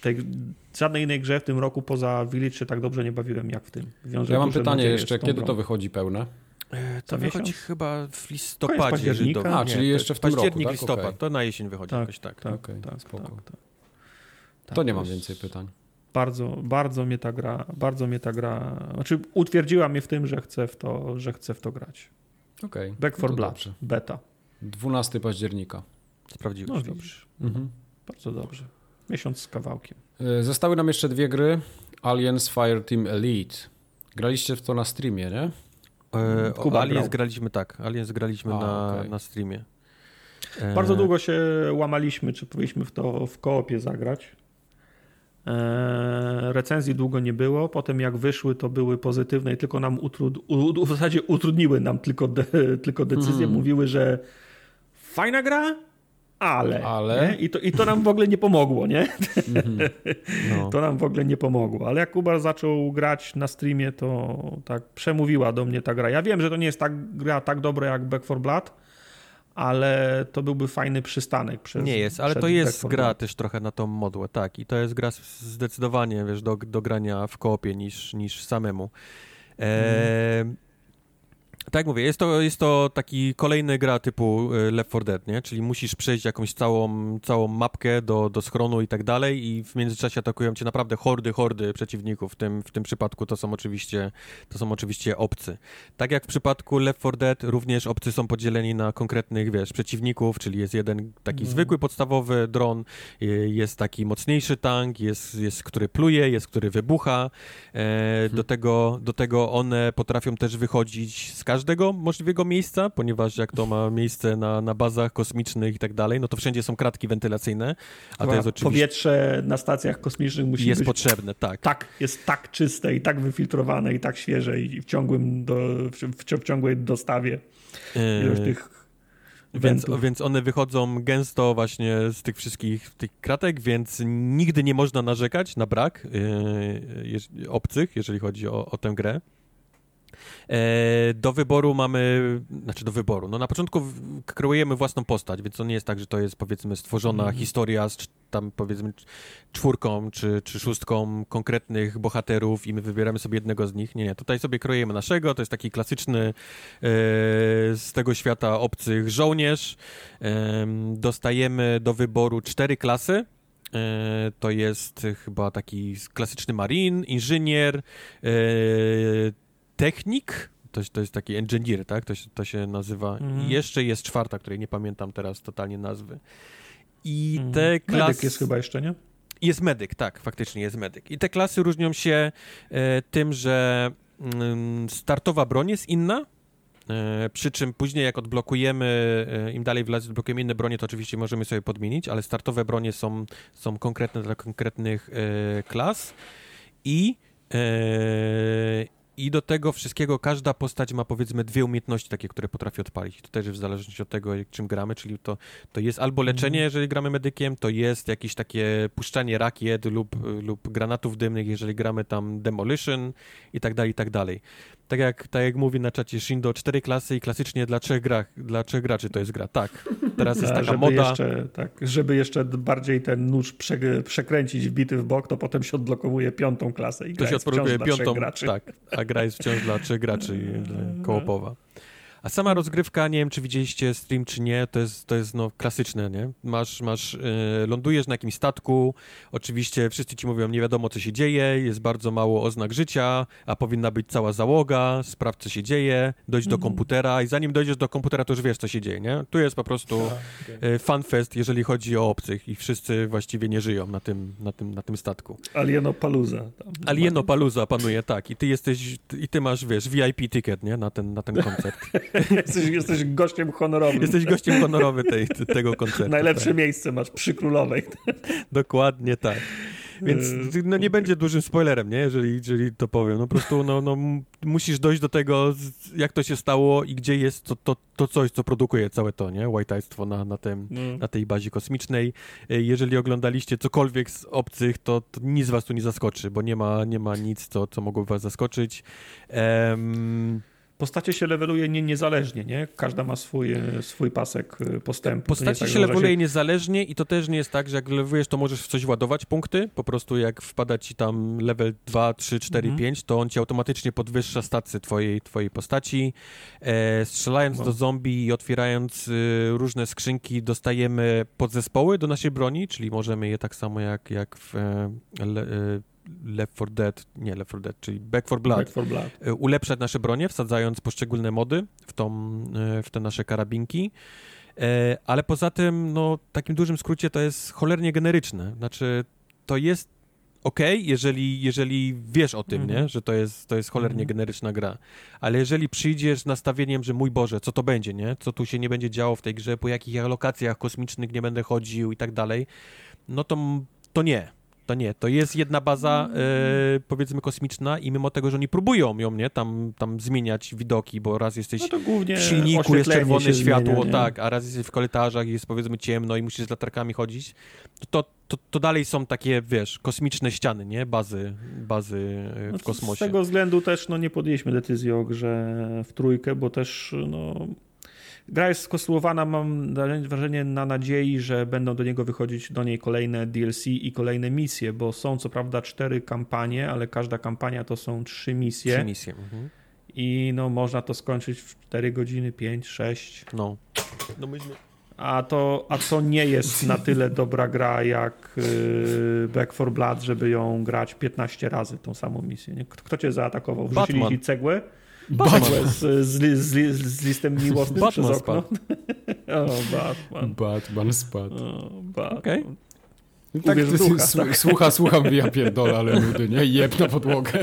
Tej, żadnej innej grze w tym roku poza Village się tak dobrze nie bawiłem jak w tym. Wiąże ja mam pytanie jeszcze, kiedy grą. to wychodzi pełne? E, to wychodzi chyba w listopadzie. A, czyli nie, jeszcze w tym październik, roku, tak? listopad, okay. to na jesień wychodzi tak, jakoś tak. Tak, okay, tak, spoko. Tak, tak. tak, to nie mam więcej pytań. Bardzo, bardzo mnie ta gra, bardzo mnie ta gra, znaczy utwierdziła mnie w tym, że chcę w to, że chcę w to grać. Okej. Okay. Back for no Blood, dobrze. beta. 12 października. Sprawdziłeś. No dobrze. Mhm. Bardzo dobrze. Miesiąc z kawałkiem. E, zostały nam jeszcze dwie gry. Aliens Fireteam Elite. Graliście w to na streamie, nie? E, Kuba Aliens grał. graliśmy tak. Aliens graliśmy A, na, okay. na streamie. E... Bardzo długo się łamaliśmy, czy powinniśmy w to w koopie zagrać. E, recenzji długo nie było. Potem jak wyszły, to były pozytywne i tylko nam utrud... u, w zasadzie utrudniły nam tylko, de... tylko decyzję. Hmm. Mówiły, że fajna gra, ale. ale? I, to, I to nam w ogóle nie pomogło, nie? Mm-hmm. No. To nam w ogóle nie pomogło. Ale jak Kuba zaczął grać na streamie, to tak przemówiła do mnie ta gra. Ja wiem, że to nie jest tak gra tak dobra jak Back 4 Blood, ale to byłby fajny przystanek. Przez, nie jest, ale to jest gra też trochę na tą modłę, tak. I to jest gra zdecydowanie, wiesz, do, do grania w koopie niż, niż samemu. E, mm. Tak jak mówię, jest to, jest to taki kolejny gra typu e, Left 4 Dead, nie? Czyli musisz przejść jakąś całą, całą mapkę do, do schronu i tak dalej i w międzyczasie atakują cię naprawdę hordy, hordy przeciwników. W tym, w tym przypadku to są oczywiście to są oczywiście obcy. Tak jak w przypadku Left 4 Dead, również obcy są podzieleni na konkretnych, wiesz, przeciwników, czyli jest jeden taki mm. zwykły, podstawowy dron, e, jest taki mocniejszy tank, jest, jest który pluje, jest który wybucha. E, hmm. do, tego, do tego one potrafią też wychodzić z każdego każdego możliwego miejsca, ponieważ jak to ma miejsce na, na bazach kosmicznych i tak dalej, no to wszędzie są kratki wentylacyjne, a to jest oczywiście... Powietrze na stacjach kosmicznych musi jest być... potrzebne, tak. Tak, jest tak czyste i tak wyfiltrowane i tak świeże i w, ciągłym do, w, w ciągłej dostawie ilość tych więc, więc, one wychodzą gęsto właśnie z tych wszystkich tych kratek, więc nigdy nie można narzekać na brak yy, obcych, jeżeli chodzi o, o tę grę. E, do wyboru mamy, znaczy do wyboru, no na początku kreujemy własną postać, więc to nie jest tak, że to jest powiedzmy stworzona mm. historia z tam powiedzmy czwórką czy, czy szóstką konkretnych bohaterów i my wybieramy sobie jednego z nich. Nie, nie, tutaj sobie kreujemy naszego, to jest taki klasyczny e, z tego świata obcych żołnierz. E, dostajemy do wyboru cztery klasy, e, to jest chyba taki klasyczny marin, inżynier, technik, to, to jest taki engineer, tak? To, to się nazywa. Mm. I jeszcze jest czwarta, której nie pamiętam teraz totalnie nazwy. I mm. te klasy... Medyk jest chyba jeszcze, nie? Jest medyk, tak, faktycznie jest medyk. I te klasy różnią się e, tym, że mm, startowa broń jest inna, e, przy czym później jak odblokujemy, e, im dalej w las odblokujemy inne bronie, to oczywiście możemy sobie podmienić, ale startowe bronie są, są konkretne dla konkretnych e, klas i e, i do tego wszystkiego każda postać ma powiedzmy dwie umiejętności takie, które potrafi odpalić. To też w zależności od tego, czym gramy, czyli to, to jest albo leczenie, mhm. jeżeli gramy medykiem, to jest jakieś takie puszczanie rakiet lub, lub granatów dymnych, jeżeli gramy tam demolition i tak dalej, i tak dalej tak jak, tak jak mówi na czacie Shindo, cztery klasy i klasycznie dla trzech, gra, dla trzech graczy to jest gra. Tak, teraz jest taka żeby moda. Jeszcze, tak, żeby jeszcze bardziej ten nóż prze, przekręcić wbity w bok, to potem się odblokowuje piątą klasę i gra to się odblokuje piątą, tak, a gra jest wciąż dla trzech graczy kołopowa. A sama rozgrywka, nie wiem czy widzieliście stream czy nie, to jest, to jest no klasyczne, nie? Masz, masz, yy, lądujesz na jakimś statku, oczywiście wszyscy ci mówią, nie wiadomo co się dzieje, jest bardzo mało oznak życia, a powinna być cała załoga, sprawdź co się dzieje, dojdź mm -hmm. do mhm. komputera i zanim dojdziesz do komputera, to już wiesz co się dzieje, nie? Tu jest po prostu okay. yy, fanfest, jeżeli chodzi o obcych i wszyscy właściwie nie żyją na tym, na tym, na tym statku. Alienopaluza. Alienopaluza panuje, tak. I ty jesteś, i ty masz, wiesz, VIP ticket, nie? Na ten, na ten koncert. jesteś, jesteś gościem honorowym. Jesteś gościem honorowy tej, tego koncertu. Najlepsze tak. miejsce masz przy królowej. Dokładnie tak. Więc no nie będzie dużym spoilerem, nie? Jeżeli, jeżeli to powiem. No po prostu no, no, musisz dojść do tego, jak to się stało i gdzie jest to, to, to coś, co produkuje całe to, nie? Whiteistwo na, na, tym, no. na tej bazie kosmicznej. Jeżeli oglądaliście cokolwiek z obcych, to, to, nic was tu nie zaskoczy, bo nie ma, nie ma nic, co, co mogłoby was zaskoczyć. Um, postacie się leveluje nie, niezależnie, nie? Każda ma swój, swój pasek y, postępu. Postacie tak, się leveluje się... niezależnie i to też nie jest tak, że jak levelujesz, to możesz w coś ładować punkty. Po prostu jak wpada ci tam level 2, 3, 4, mhm. 5, to on ci automatycznie podwyższa stacje twojej, twojej postaci. E, strzelając no. do zombie i otwierając y, różne skrzynki, dostajemy podzespoły do naszej broni, czyli możemy je tak samo jak, jak w e, le, e, Left 4 Dead, nie Left 4 Dead, czyli Back 4 Blood, Back 4 Blood. E, ulepszać nasze bronie, wsadzając poszczególne mody w, tą, e, w te nasze karabinki. E, ale poza tym, no, w takim dużym skrócie to jest cholernie generyczne. Znaczy, to jest ok, jeżeli, jeżeli wiesz o tym, mm. nie? Mhm. że to jest, to jest cholernie mm. generyczna gra. Ale jeżeli przyjdziesz z nastawieniem, że mój Boże, co to będzie, nie? Co tu się nie będzie działo w tej grze, po jakich lokacjach kosmicznych nie będę chodził i tak dalej, no to, to nie to nie. To jest jedna baza, e, powiedzmy, kosmiczna i mimo tego, że oni próbują ją, nie, tam, tam zmieniać widoki, bo raz jesteś no w silniku, jest czerwone światło, zmienia, tak, a raz jesteś w korytarzach i jest, powiedzmy, ciemno i musisz z latarkami chodzić, to, to, to dalej są takie, wiesz, kosmiczne ściany, nie? Bazy, bazy e, w no kosmosie. Z tego względu też, no, nie podjęliśmy decyzji o grze w trójkę, bo też, no Gra jest skonstruowana, mam wrażenie, na nadziei, że będą do niego wychodzić do niej kolejne DLC i kolejne misje, bo są co prawda cztery kampanie, ale każda kampania to są trzy misje. Trzy misje. Mhm. I no, można to skończyć w 4 godziny, 5, 6. No. no myśmy... A to, a to nie jest na tyle dobra gra jak yy, Back 4 Blood, żeby ją grać 15 razy tą samą misję. Nie? Kto, kto cię zaatakował? Wrzucili ci cegłę? Batman. Z, z, z, z listem miłosnym Batman przez okno. Spadł. o, Batman. Batman spadł. O, Batman. Okay. Tak, ducha, tak. Słucha, słucham, ja pierdolę, ale nudy, nie? Jeb na podłogę.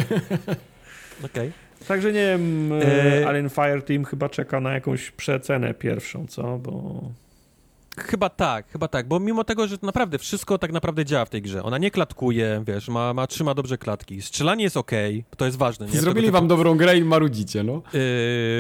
Okej. Okay. Także nie wiem, e... Alien Fire Team chyba czeka na jakąś przecenę pierwszą, co? Bo... Chyba tak, chyba tak, bo mimo tego, że naprawdę wszystko tak naprawdę działa w tej grze. Ona nie klatkuje, wiesz, ma, ma trzyma dobrze klatki. Strzelanie jest ok, to jest ważne. Nie? Zrobili wam typu... dobrą grę i marudzicie, no. Yy,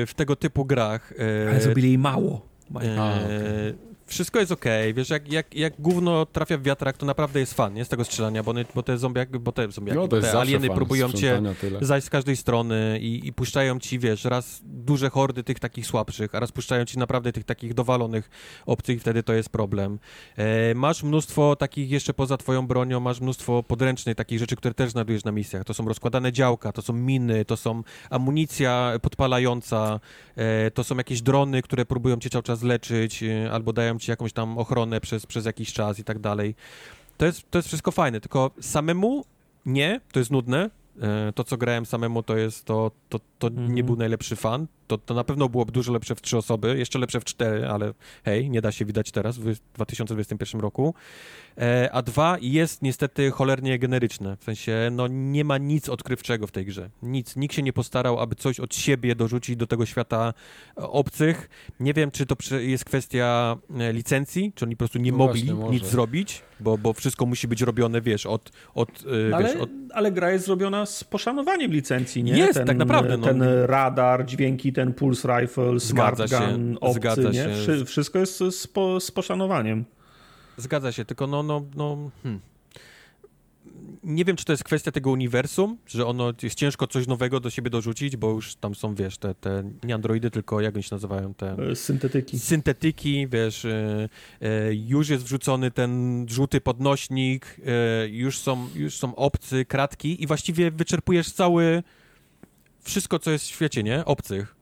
w tego typu grach. Yy, Ale zrobili jej mało. Yy, A, okay wszystko jest okej, okay. wiesz, jak, jak, jak gówno trafia w wiatrak, to naprawdę jest fan, nie, z tego strzelania, bo, one, bo te zombiaki, bo te zombiaki, no, te alieny próbują cię zajść z każdej strony i, i puszczają ci, wiesz, raz duże hordy tych takich słabszych, a raz puszczają ci naprawdę tych takich dowalonych obcych i wtedy to jest problem. E, masz mnóstwo takich jeszcze poza twoją bronią, masz mnóstwo podręcznych takich rzeczy, które też znajdujesz na misjach. To są rozkładane działka, to są miny, to są amunicja podpalająca, e, to są jakieś drony, które próbują cię cały czas leczyć e, albo dają ci jakąś tam ochronę przez, przez jakiś czas i tak dalej. To jest, to jest wszystko fajne, tylko samemu nie, to jest nudne. E, to, co grałem samemu, to jest to, to, to nie mhm. był najlepszy fan. To, to na pewno byłoby dużo lepsze w trzy osoby, jeszcze lepsze w cztery, ale hej, nie da się widać teraz w 2021 roku. E, a dwa jest niestety cholernie generyczne, w sensie no nie ma nic odkrywczego w tej grze. Nic, nikt się nie postarał, aby coś od siebie dorzucić do tego świata obcych. Nie wiem, czy to jest kwestia e, licencji, czy oni po prostu nie no mogli właśnie, nic zrobić, bo, bo wszystko musi być robione, wiesz, od... od, e, ale, wiesz, od... ale gra jest zrobiona z poszanowaniem licencji, nie? Jest, ten, tak naprawdę. No. Ten radar, dźwięki, ten pulse rifle, smart zgadza gun, się, obcy, zgadza nie? Się. Wszystko jest z, po, z poszanowaniem. Zgadza się, tylko no, no, no hmm. nie wiem, czy to jest kwestia tego uniwersum, że ono jest ciężko coś nowego do siebie dorzucić, bo już tam są, wiesz, te, te nie androidy, tylko jak oni się nazywają? Te... E, syntetyki. Syntetyki, wiesz, e, e, już jest wrzucony ten żółty podnośnik, już, są, już są obcy, kratki i właściwie wyczerpujesz cały wszystko, co jest w świecie, nie? Obcych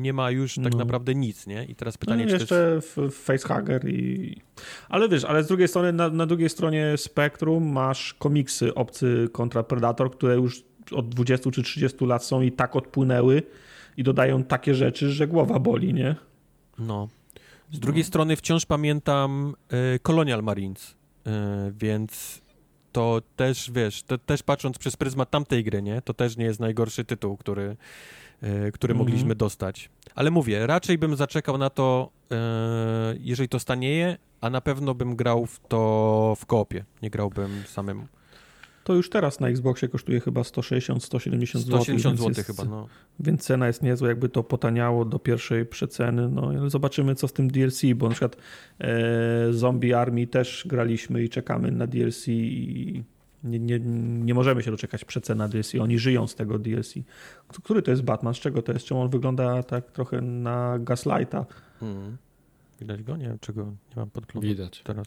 nie ma już tak no. naprawdę nic, nie? I teraz pytanie, no, czy jeszcze jest... facehugger i... Ale wiesz, ale z drugiej strony, na, na drugiej stronie spektrum masz komiksy Obcy kontra Predator, które już od 20 czy 30 lat są i tak odpłynęły i dodają takie rzeczy, że głowa boli, nie? No. Z drugiej no. strony wciąż pamiętam y, Colonial Marines, y, więc to też, wiesz, to też patrząc przez pryzmat tamtej gry, nie? To też nie jest najgorszy tytuł, który które mhm. mogliśmy dostać. Ale mówię, raczej bym zaczekał na to, e, jeżeli to stanieje, a na pewno bym grał w to w koopie, nie grałbym samemu. To już teraz na Xboxie kosztuje chyba 160-170 zł. 170 zł chyba, no. Więc cena jest niezła, jakby to potaniało do pierwszej przeceny. No, zobaczymy, co z tym DLC, bo na przykład e, Zombie Army też graliśmy i czekamy na DLC i nie, nie, nie możemy się doczekać przecena DLC. Oni żyją z tego DLC. Który to jest Batman? Z czego to jest? Czemu on wygląda tak trochę na Gaslighta? Hmm. Widać go? Nie wiem, czego nie mam podglądu Widać. teraz.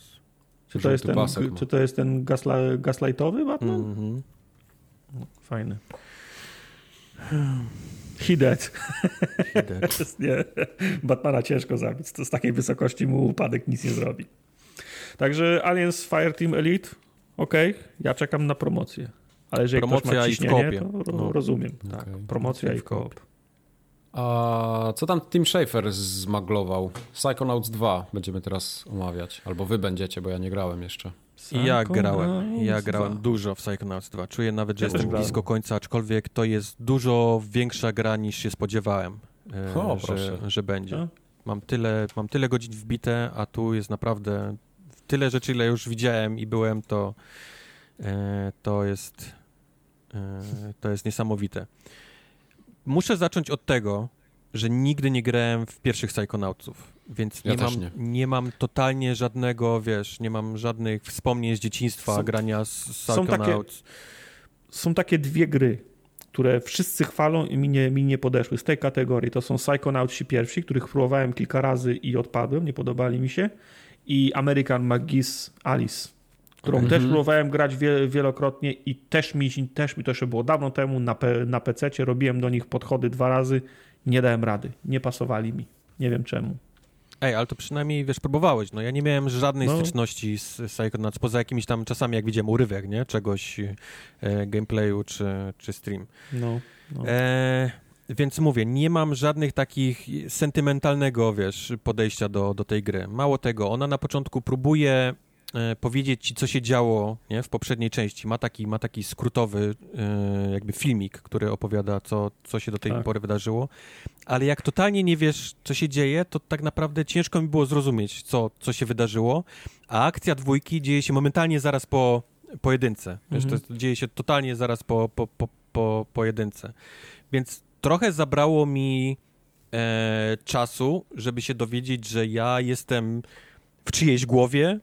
Czy to, jest ten, czy to jest ten gasla, gaslightowy Batman? Mm -hmm. Fajny. He dead. He dead. nie, Batmana ciężko zabić. To z takiej wysokości mu upadek nic nie zrobi. Także Aliens Fireteam Elite okej, okay, ja czekam na promocję. Ale jeżeli Promocja ktoś ma ciśnienie, to no. rozumiem. Tak, promocja i koop. A co tam Tim Schafer zmaglował? Psychonauts 2 będziemy teraz omawiać. Albo wy będziecie, bo ja nie grałem jeszcze. I ja grałem. Ja grałem dużo w Psychonauts 2. Czuję nawet, że ja jestem blisko końca, aczkolwiek to jest dużo większa gra niż się spodziewałem, e, o, że, że, będzie. No. Mam tyle, mam tyle godzin wbite, a tu jest naprawdę tyle rzeczy, ile już widziałem i byłem, to, e, to jest e, to jest niesamowite. Muszę zacząć od tego, że nigdy nie grałem w pierwszych Psychonautsów, więc nie, ja mam, nie. nie. mam totalnie żadnego, wiesz, nie mam żadnych wspomnień z dzieciństwa są, grania z Psychonauts. Są takie, są takie dwie gry, które wszyscy chwalą i mi nie, mi nie podeszły z tej kategorii. To są Psychonautsi pierwsi, których próbowałem kilka razy i odpadłem, nie podobali mi się i American McGee's Alice którą mhm. też próbowałem grać wie, wielokrotnie i też mi, też mi to jeszcze było dawno temu na, na PC, robiłem do nich podchody dwa razy, nie dałem rady, nie pasowali mi, nie wiem czemu. Ej, ale to przynajmniej, wiesz, próbowałeś, no ja nie miałem żadnej no. styczności z Psychonauts, poza jakimiś tam czasami, jak widziałem urywek, nie, czegoś, e, gameplayu czy, czy stream. No, no. E, więc mówię, nie mam żadnych takich sentymentalnego, wiesz, podejścia do, do tej gry. Mało tego, ona na początku próbuje E, powiedzieć ci, co się działo nie, w poprzedniej części. Ma taki, ma taki skrótowy e, jakby filmik, który opowiada, co, co się do tej tak. pory wydarzyło, ale jak totalnie nie wiesz, co się dzieje, to tak naprawdę ciężko mi było zrozumieć, co, co się wydarzyło, a akcja dwójki dzieje się momentalnie zaraz po pojedynce. Wiesz, mhm. to dzieje się totalnie zaraz po, po, po, po pojedynce. Więc trochę zabrało mi e, czasu, żeby się dowiedzieć, że ja jestem w czyjejś głowie,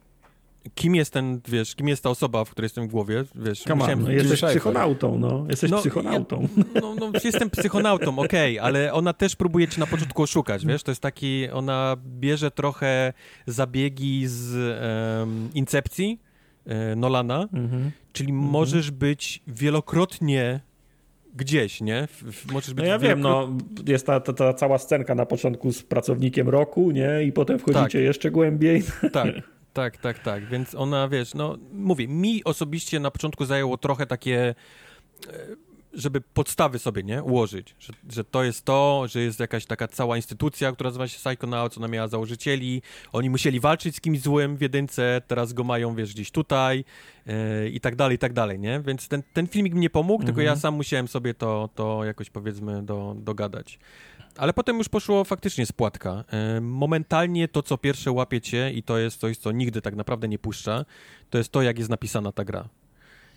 kim jest ten, wiesz, kim jest ta osoba, w której jestem w głowie, wiesz. Come on, no, jesteś psychonautą, no, jesteś no, psychonautą. Ja, no, no, jestem psychonautą, okej, okay, ale ona też próbuje cię na początku oszukać, wiesz, to jest taki, ona bierze trochę zabiegi z um, Incepcji e, Nolana, mhm. czyli mhm. możesz być wielokrotnie gdzieś, nie? Możesz być no ja wiem, no, jest ta, ta, ta, cała scenka na początku z pracownikiem roku, nie? I potem wchodzicie tak. jeszcze głębiej. Tak, Tak, tak, tak. Więc ona, wiesz, no mówię, mi osobiście na początku zajęło trochę takie e, żeby podstawy sobie, nie, ułożyć, że, że to jest to, że jest jakaś taka cała instytucja, która nazywa się Psychonauts, ona miała założycieli, oni musieli walczyć z kimś złym w jedynce, teraz go mają, wiesz, gdzieś tutaj yy, i tak dalej, i tak dalej, nie, więc ten, ten filmik mi nie pomógł, mhm. tylko ja mhm. sam musiałem sobie to, to jakoś, powiedzmy, do, dogadać. Ale potem już poszło faktycznie spłatka. E, momentalnie to, co pierwsze łapiecie i to jest coś, co nigdy tak naprawdę nie puszcza, to jest to, jak jest napisana ta gra.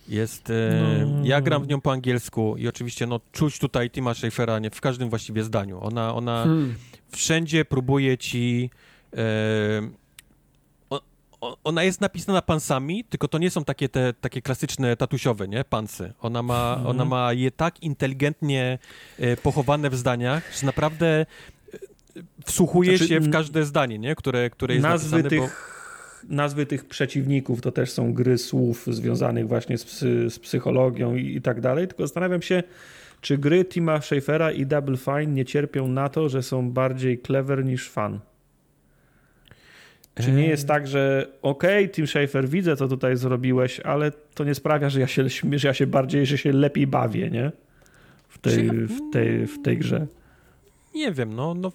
Jest, e, no. ja gram w nią po angielsku i oczywiście no, czuć tutaj Tima Schafera nie, w każdym właściwie zdaniu. Ona, ona hmm. wszędzie próbuje ci e, ona jest napisana pansami, tylko to nie są takie te takie klasyczne tatusiowe, nie? Pansy. Ona ma, mhm. ona ma je tak inteligentnie e, pochowane w zdaniach, że naprawdę e, wsłuchuje znaczy, się w każde zdanie, nie? Które, które jest nazwy napisane, tych... Bo nazwy tych przeciwników to też są gry słów związanych właśnie z, z psychologią i, i, tak dalej. Tylko zastanawiam się, czy gry Tima Schafera i Double Fine nie cierpią na to, że są bardziej clever niż fan. Czy nie jest tak, że okej, okay, Tim Schafer, widzę, co tutaj zrobiłeś, ale to nie sprawia, że ja się, że ja się bardziej, że się lepiej bawię, nie? W tej, w tej, w tej grze. Nie wiem, no, no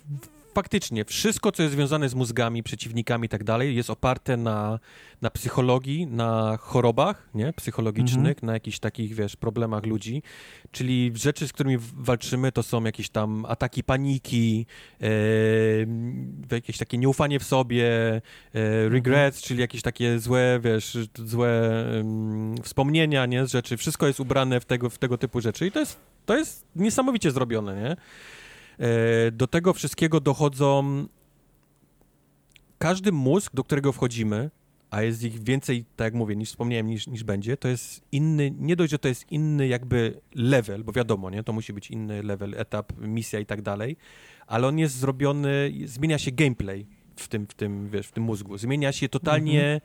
faktycznie wszystko, co jest związane z mózgami, przeciwnikami i tak dalej, jest oparte na, na psychologii, na chorobach nie? psychologicznych, mhm. na jakichś takich, wiesz, problemach ludzi. Czyli rzeczy, z którymi walczymy, to są jakieś tam ataki paniki, e, jakieś takie nieufanie w sobie, e, regrets, mhm. czyli jakieś takie złe, wiesz, złe wspomnienia, nie? Z rzeczy. Wszystko jest ubrane w tego, w tego typu rzeczy i to jest, to jest niesamowicie zrobione, nie? E, do tego wszystkiego dochodzą każdy mózg, do którego wchodzimy, a jest ich więcej, tak jak mówię, niż wspomniałem, niż, niż będzie, to jest inny, nie dość, że to jest inny jakby level, bo wiadomo, nie, to musi być inny level, etap, misja i tak dalej, ale on jest zrobiony, zmienia się gameplay w tym, w tym, wiesz, w tym mózgu, zmienia się totalnie mhm.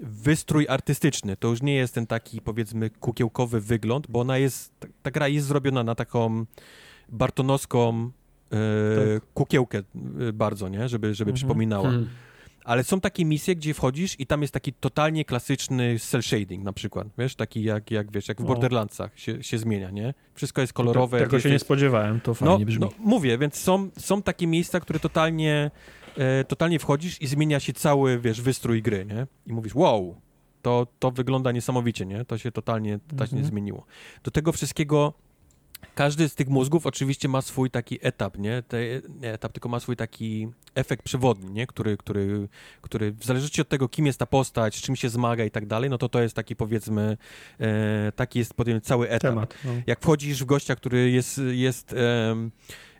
wystrój artystyczny, to już nie jest ten taki, powiedzmy, kukiełkowy wygląd, bo ona jest, ta, ta gra jest zrobiona na taką bartonowską tak. kukiełkę y, bardzo, nie? Żeby, żeby mhm. przypominała. Hmm. ale są takie misje, gdzie wchodzisz i tam jest taki totalnie klasyczny cel shading na przykład, wiesz, taki jak, jak wiesz, jak w Borderlandsach się, się zmienia, nie? Wszystko jest kolorowe. Te, tego się nie spodziewałem, to fajnie no, brzmi. No, mówię, więc są, są takie miejsca, które totalnie, e, totalnie wchodzisz i zmienia się cały, wiesz, wystrój gry, nie? I mówisz, wow, to, to wygląda niesamowicie, nie? To się totalnie, totalnie mhm. zmieniło. Do tego wszystkiego każdy z tych mózgów oczywiście ma swój taki etap, nie? Te, nie etap, tylko ma swój taki efekt przewodni, nie? Który, który, który w zależności od tego, kim jest ta postać, z czym się zmaga i tak dalej, no to to jest taki powiedzmy, e, taki jest potem cały etap. Temat, no. Jak wchodzisz w gościa, który jest, jest e,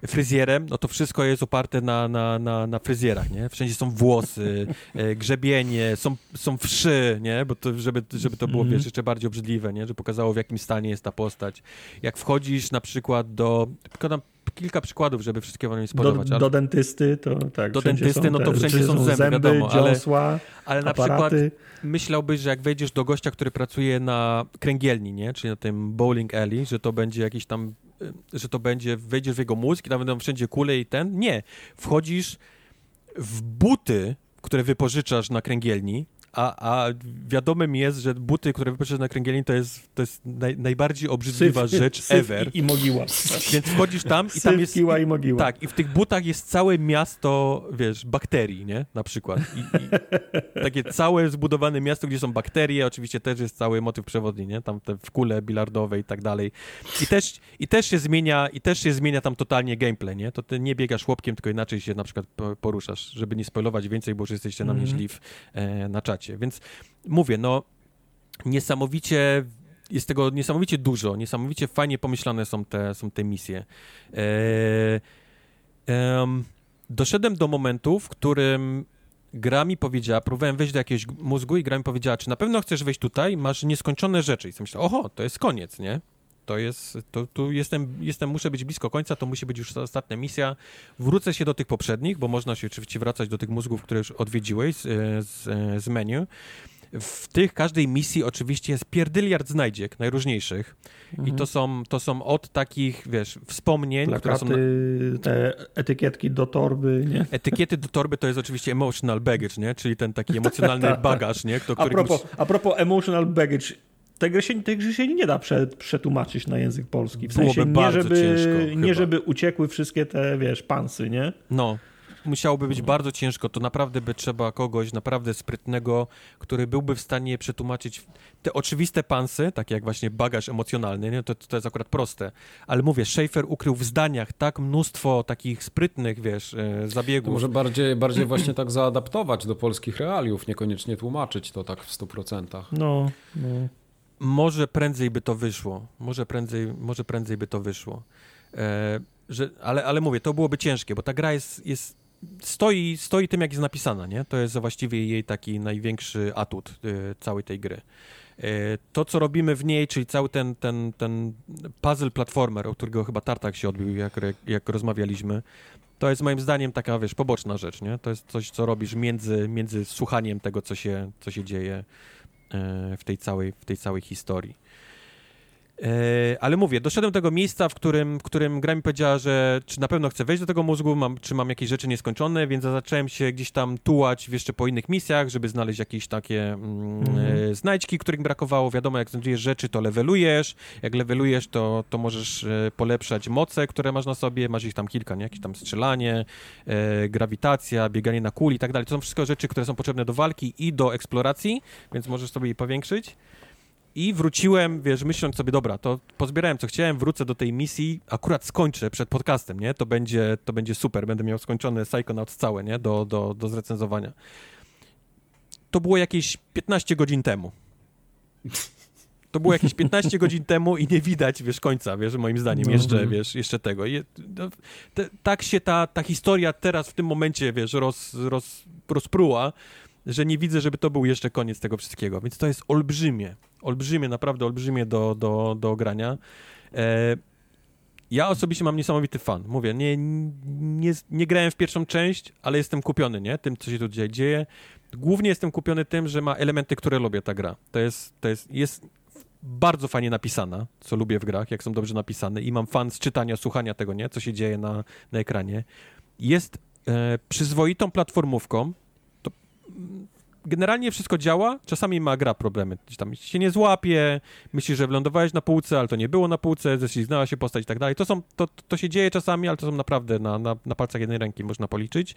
fryzjerem, no to wszystko jest oparte na, na, na, na fryzjerach, nie? Wszędzie są włosy, e, grzebienie, są, są wszy, nie? Bo to, żeby, żeby to było, mm. wiesz, jeszcze bardziej obrzydliwe, nie? Że pokazało, w jakim stanie jest ta postać. Jak wchodzisz na przykład do... Podam kilka przykładów, żeby wszystkie wam nie spodobać. Do, do dentysty to tak. Do dentysty, no to wszędzie są zęby, zęby wiadomo, dziąsła, ale, ale na przykład myślałbyś, że jak wejdziesz do gościa, który pracuje na kręgielni, nie? Czyli na tym bowling alley, że to będzie jakiś tam że to będzie, wejdziesz w jego mózg i tam będą wszędzie kule i ten. Nie. Wchodzisz w buty, które wypożyczasz na kręgielni a, a wiadomym jest, że buty, które wypożyczasz na kręgielni, to jest, to jest naj, najbardziej obrzydliwa syf, rzecz syf ever. I, I, mogiła. Więc wchodzisz tam i tam jest... i mogiła. Tak, i w tych butach jest całe miasto, wiesz, bakterii, nie? Na przykład. I, i takie całe zbudowane miasto, gdzie są bakterie, oczywiście też jest cały motyw przewodni, nie? Tam te w kule bilardowe i tak dalej. I też, I też się zmienia, i też się zmienia tam totalnie gameplay, nie? To ty nie biegasz chłopkiem, tylko inaczej się na przykład poruszasz, żeby nie spoilować więcej, bo już jesteście na mnie -hmm. e, na czacie. Więc mówię, no niesamowicie jest tego niesamowicie dużo, niesamowicie fajnie pomyślane są te, są te misje. Eee, doszedłem do momentu, w którym gra mi powiedziała, próbowałem wejść do jakiegoś mózgu i gra mi powiedziała, czy na pewno chcesz wejść tutaj, masz nieskończone rzeczy. I sobie myślę, oho, to jest koniec, nie? To jest, to, tu jestem, jestem, muszę być blisko końca, to musi być już ostatnia misja. Wrócę się do tych poprzednich, bo można się oczywiście wracać do tych mózgów, które już odwiedziłeś z, z, z menu. W tych każdej misji oczywiście jest pierdyliard znajdziek najróżniejszych mhm. i to są, to są od takich, wiesz, wspomnień, Plakaty, które są... te etykietki do torby, nie? Etykiety do torby to jest oczywiście emotional baggage, nie? Czyli ten taki emocjonalny bagaż, nie? Kto, a, propos, a propos emotional baggage, tej gry się, tej gry się nie da prze, przetłumaczyć na język polski. W sensie nie żeby, ciężko, nie żeby uciekły wszystkie te, wiesz, pansy, nie? No. Musiałoby być bardzo ciężko. To naprawdę by trzeba kogoś naprawdę sprytnego, który byłby w stanie przetłumaczyć te oczywiste pansy, takie jak właśnie bagaż emocjonalny, nie? To, to jest akurat proste. Ale mówię, Schaefer ukrył w zdaniach tak mnóstwo takich sprytnych, wiesz, e, zabiegów. To może bardziej, bardziej właśnie tak zaadaptować do polskich realiów, niekoniecznie tłumaczyć to tak w 100%. No, no może prędzej by to wyszło. Może prędzej, może prędzej by to wyszło. E, że, ale, ale mówię, to byłoby ciężkie, bo ta gra jest, jest stoi, stoi tym, jak jest napisana, nie? To jest właściwie jej taki największy atut y, całej tej gry. Y, to, co robimy w niej, czyli cały ten, ten, ten puzzle platformer, o którego chyba Tartak się odbił, jak, jak rozmawialiśmy, to jest moim zdaniem taka, wiesz, poboczna rzecz, nie? To jest coś, co robisz między, między słuchaniem tego, co się, co się dzieje E, w tej całej, w tej całej historii. E, ale mówię, doszedłem do tego miejsca, w którym, w którym gra mi powiedziała, że czy na pewno chcę wejść do tego mózgu, mam, czy mam jakieś rzeczy nieskończone, więc zacząłem się gdzieś tam tułać jeszcze po innych misjach, żeby znaleźć jakieś takie mm, mm. znajdźki, których brakowało. Wiadomo, jak znajdujesz rzeczy, to levelujesz. Jak levelujesz, to, to możesz e, polepszać moce, które masz na sobie. Masz ich tam kilka, nie? Jakieś tam strzelanie, e, grawitacja, bieganie na kuli i tak dalej. To są wszystko rzeczy, które są potrzebne do walki i do eksploracji, więc możesz sobie je powiększyć. I wróciłem, wiesz, myśląc sobie, dobra, to pozbierałem co chciałem, wrócę do tej misji, akurat skończę przed podcastem, nie? To będzie, to będzie super, będę miał skończone Psychonauts całe, nie? Do, do, do zrecenzowania. To było jakieś 15 godzin temu. To było jakieś 15 godzin temu i nie widać, wiesz, końca, wiesz, moim zdaniem, jeszcze, mhm. wiesz, jeszcze tego. I, no, te, tak się ta, ta historia teraz, w tym momencie, wiesz, roz, roz, rozpruła, że nie widzę, żeby to był jeszcze koniec tego wszystkiego. Więc to jest olbrzymie, olbrzymie, naprawdę olbrzymie do, do, do grania. E, ja osobiście mam niesamowity fan. Mówię, nie, nie, nie grałem w pierwszą część, ale jestem kupiony, nie? Tym, co się tu dzisiaj dzieje. Głównie jestem kupiony tym, że ma elementy, które lubię ta gra. To jest, to jest, jest bardzo fajnie napisana, co lubię w grach, jak są dobrze napisane i mam fan z czytania, słuchania tego, nie? Co się dzieje na, na ekranie. Jest e, przyzwoitą platformówką, generalnie wszystko działa, czasami ma gra problemy. Gdzieś tam się nie złapie, myślisz, że wylądowałeś na półce, ale to nie było na półce, ześliznęła się postać i tak dalej. To, są, to, to się dzieje czasami, ale to są naprawdę na, na, na palcach jednej ręki można policzyć.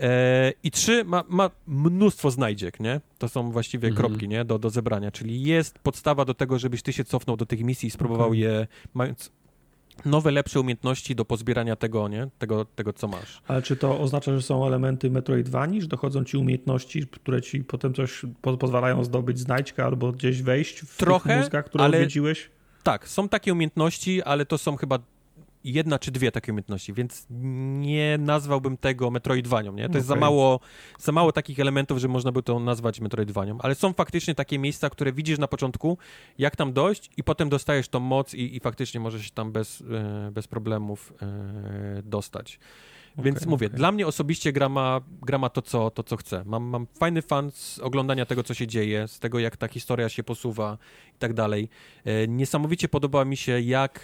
E, I trzy, ma, ma, mnóstwo znajdziek, nie? To są właściwie mhm. kropki, nie? Do, do zebrania, czyli jest podstawa do tego, żebyś ty się cofnął do tych misji i spróbował okay. je, mając nowe, lepsze umiejętności do pozbierania tego, nie? Tego, tego, co masz. Ale czy to oznacza, że są elementy Metroidvanii, że dochodzą ci umiejętności, które ci potem coś po pozwalają zdobyć znajdźkę albo gdzieś wejść w Trochę, tych mózgach, które ale... odwiedziłeś? Tak, są takie umiejętności, ale to są chyba jedna czy dwie takie umiejętności, więc nie nazwałbym tego Metroidvanią, nie? To okay. jest za mało, za mało takich elementów, że można by to nazwać Metroidvanią, ale są faktycznie takie miejsca, które widzisz na początku, jak tam dojść i potem dostajesz tą moc i, i faktycznie możesz się tam bez, e, bez problemów e, dostać. Więc okay, mówię, okay. dla mnie osobiście gra ma, gra ma to, co, to, co chce. Mam, mam fajny fan z oglądania tego, co się dzieje, z tego, jak ta historia się posuwa i tak dalej. E, niesamowicie podoba mi się, jak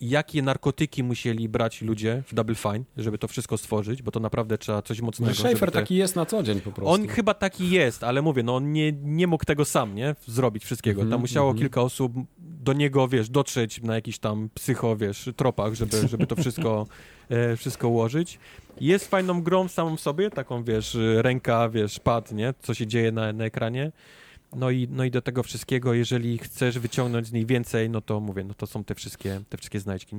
jakie narkotyki musieli brać ludzie w Double Fine, żeby to wszystko stworzyć, bo to naprawdę trzeba coś mocnego. Schaefer te... taki jest na co dzień po prostu. On chyba taki jest, ale mówię, no on nie, nie mógł tego sam, nie? Zrobić wszystkiego. Mm -hmm, Tam musiało mm -hmm. kilka osób do niego, wiesz, dotrzeć na jakiś tam psycho, wiesz, tropach, żeby, żeby to wszystko, e, wszystko ułożyć. Jest fajną grą samą sobie, taką, wiesz, ręka, wiesz, pad, nie? Co się dzieje na, na ekranie. No i, no i do tego wszystkiego, jeżeli chcesz wyciągnąć z niej więcej, no to mówię, no to są te wszystkie, te wszystkie znajdźki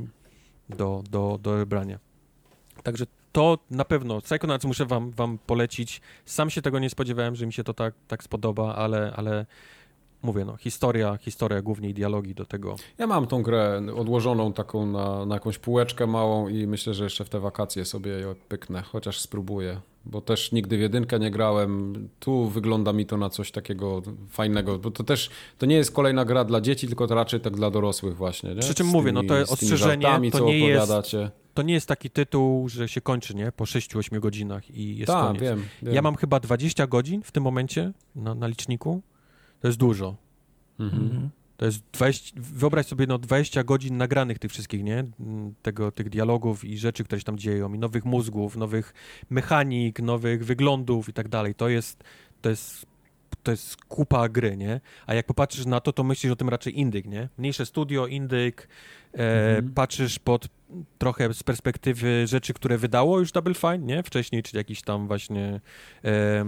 do, do, do wybrania. Także to na pewno, Psychonauts muszę wam, wam polecić. Sam się tego nie spodziewałem, że mi się to tak, tak spodoba, ale, ale mówię, no, historia, historia głównie i dialogi do tego. Ja mam tą grę odłożoną taką na, na jakąś półeczkę małą i myślę, że jeszcze w te wakacje sobie ją pyknę, chociaż spróbuję bo też nigdy w jedynkę nie grałem. Tu wygląda mi to na coś takiego fajnego, bo to też to nie jest kolejna gra dla dzieci, tylko to raczej tak dla dorosłych właśnie. Nie? Przy czym mówię, no to ostrzeżenie, żartami, to nie jest to nie jest taki tytuł, że się kończy, nie? Po 6-8 godzinach i jest Ta, koniec. Wiem, wiem. Ja mam chyba 20 godzin w tym momencie na, na liczniku. To jest dużo. Mhm. mhm. To jest 20, wyobraź sobie no 20 godzin nagranych tych wszystkich, nie? Tego, tych dialogów i rzeczy, które się tam dzieją, i nowych mózgów, nowych mechanik, nowych wyglądów i tak dalej. To jest, to jest, to jest kupa gry, nie? A jak popatrzysz na to, to myślisz o tym raczej indyk, nie? Mniejsze studio, indyk, mhm. patrzysz pod trochę z perspektywy rzeczy, które wydało już Double Fine, nie? Wcześniej, czyli jakiś tam właśnie, e,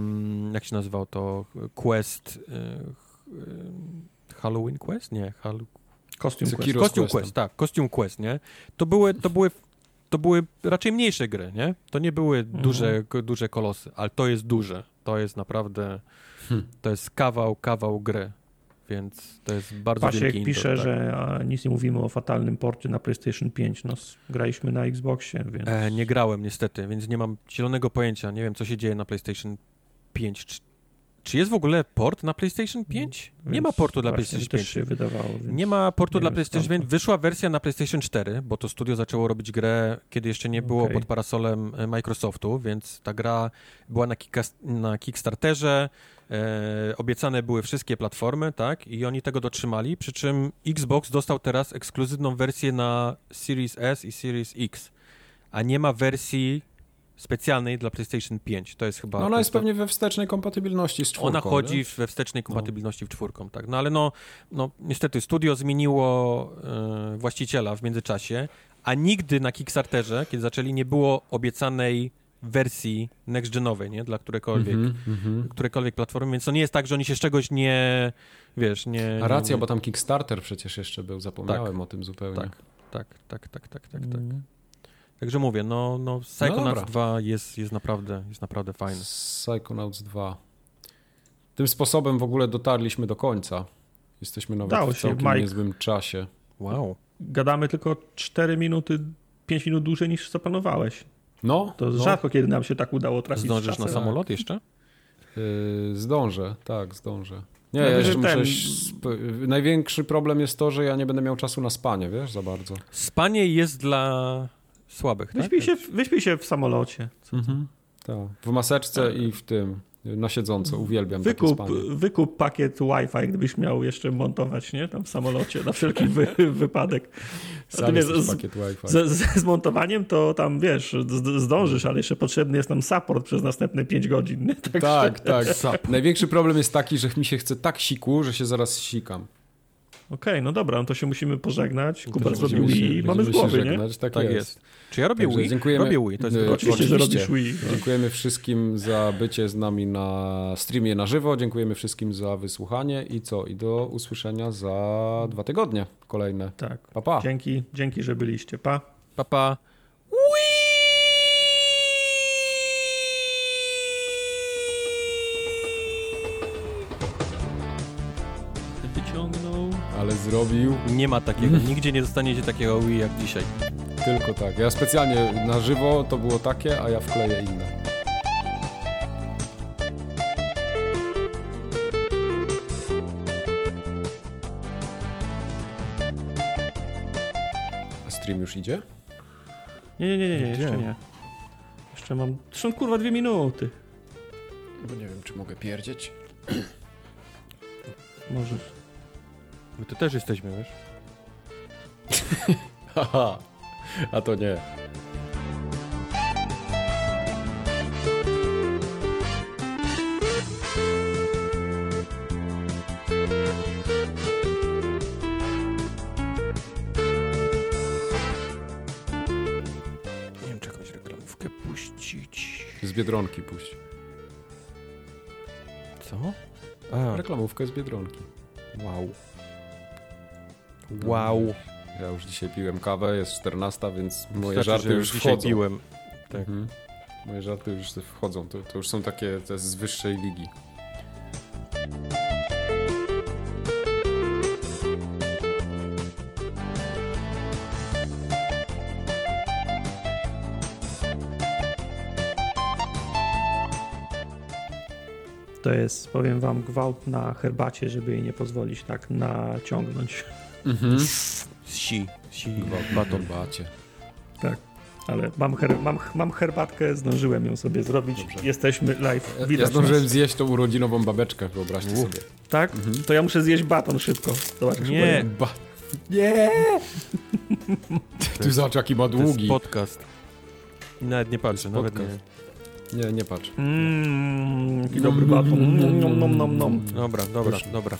jak się nazywał to, Quest, e, Halloween Quest? Nie, Hall... Costume Quest. Costume Quest, tak, Costume Quest, nie? To były, to były to były raczej mniejsze gry, nie? To nie były mhm. duże, duże kolosy, ale to jest duże. To jest naprawdę, hmm. to jest kawał, kawał gry, więc to jest bardzo Pasiek wielki pisze, indoor, tak. że nic nie mówimy o fatalnym porcie na PlayStation 5. No, graliśmy na Xboxie, więc... E, nie grałem niestety, więc nie mam zielonego pojęcia. Nie wiem, co się dzieje na PlayStation 5. Czy jest w ogóle port na PlayStation 5? Nie ma portu dla PlayStation 5. się wydawało. Nie ma portu nie dla PlayStation 5. Wyszła wersja na PlayStation 4, bo to studio zaczęło robić grę, kiedy jeszcze nie było okay. pod parasolem e, Microsoftu, więc ta gra była na, na Kickstarterze. E, obiecane były wszystkie platformy, tak? I oni tego dotrzymali, przy czym Xbox dostał teraz ekskluzywną wersję na Series S i Series X, a nie ma wersji specjalnej dla PlayStation 5. To jest chyba... No ona jest, pewnie we wstecznej kompatybilności z czwórką. Ona chodzi nie? we wstecznej no. kompatybilności no. w czwórką, tak. No ale no, no niestety studio zmieniło e, właściciela w międzyczasie, a nigdy na Kickstarterze, kiedy zaczęli, nie było obiecanej wersji next-genowej, nie? Dla którekolwiek, mm -hmm, którekolwiek platformy, więc to nie jest tak, że oni się z czegoś nie, wiesz, nie... A racja, nie... bo tam Kickstarter przecież jeszcze był, zapomniałem tak, o tym zupełnie. Tak, tak, tak, tak, tak, tak, tak. Mm. Także mówię, no, no Psychonauts no 2 jest, jest, naprawdę, jest naprawdę fajny. Psychonauts 2. Tym sposobem w ogóle dotarliśmy do końca. Jesteśmy nawet Dało w całkiem Mike. niezłym czasie. Wow. Gadamy tylko 4 minuty, 5 minut dłużej niż zaplanowałeś. No. To no. rzadko kiedy nam się tak udało trafić Zdążysz na samolot jeszcze? Yy, zdążę, tak, zdążę. Nie, ja jeszcze muszę... Ten... Największy problem jest to, że ja nie będę miał czasu na spanie, wiesz, za bardzo. Spanie jest dla słabych, wyśpij tak? Się, wyśpij się w samolocie. Mhm. Tak. W maseczce tak. i w tym. Na siedząco, uwielbiam wykup, wykup pakiet Wi-Fi, gdybyś miał jeszcze montować, nie? Tam w samolocie, na wszelki wy, wypadek. Sam wiesz, z, pakiet Wi-Fi. Z, z, montowaniem to tam, wiesz, zdążysz, ale jeszcze potrzebny jest tam support przez następne 5 godzin. Tak, tak. tak. Największy problem jest taki, że mi się chce tak siku, że się zaraz sikam. Okej, okay, no dobra, no to się musimy pożegnać. Kuba zrobił Wii, mamy w głowie, nie? Tak, tak jest. jest. Czy ja robię Także Wii? Dziękujemy, robię Wii, to jest yy, oczywiście, że robisz Wii. No. Dziękujemy wszystkim za bycie z nami na streamie na żywo. Dziękujemy wszystkim za wysłuchanie i co? I do usłyszenia za dwa tygodnie kolejne. Tak. Pa, pa. Dzięki, dzięki, że byliście. Pa. Pa, pa. Ale zrobił. Nie ma takiego, nigdzie nie dostaniecie takiego Wii jak dzisiaj. Tylko tak. Ja specjalnie na żywo to było takie, a ja wkleję inne. A stream już idzie? Nie, nie, nie, nie, jeszcze nie. Jeszcze mam... Zresztą kurwa dwie minuty. Bo nie wiem, czy mogę pierdzieć. Możesz. My tu też jesteśmy, wiesz? Haha, a to nie. Nie wiem, czy jakąś reklamówkę puścić. Z Biedronki puść. Co? A. Reklamówkę z Biedronki. Wow. Wow. Ja już dzisiaj piłem kawę, jest 14, więc moje Wystarczy, żarty już wchodzą. piłem. Tak. Mhm. Moje żarty już wchodzą. To, to już są takie te z wyższej ligi. To jest, powiem wam, gwałt na herbacie, żeby jej nie pozwolić tak naciągnąć. Mhm. Si, si, baton. Bacie. Tak, ale mam, her, mam, mam herbatkę, zdążyłem ją sobie zrobić. Dobrze. Jesteśmy live. Widać ja zdążyłem nas. zjeść tą urodzinową babeczkę, wyobraźcie sobie. Tak? Mhm. To ja muszę zjeść baton szybko. Zobacz, nie. Ba nie! Ty zobacz, jaki ma długi. To jest podcast. Nawet nie patrzę, nawet nie. Nie, nie patrz. Mmm, jaki dobry baton. Nom, nom, nom, nom. Dobra, dobra, dobra.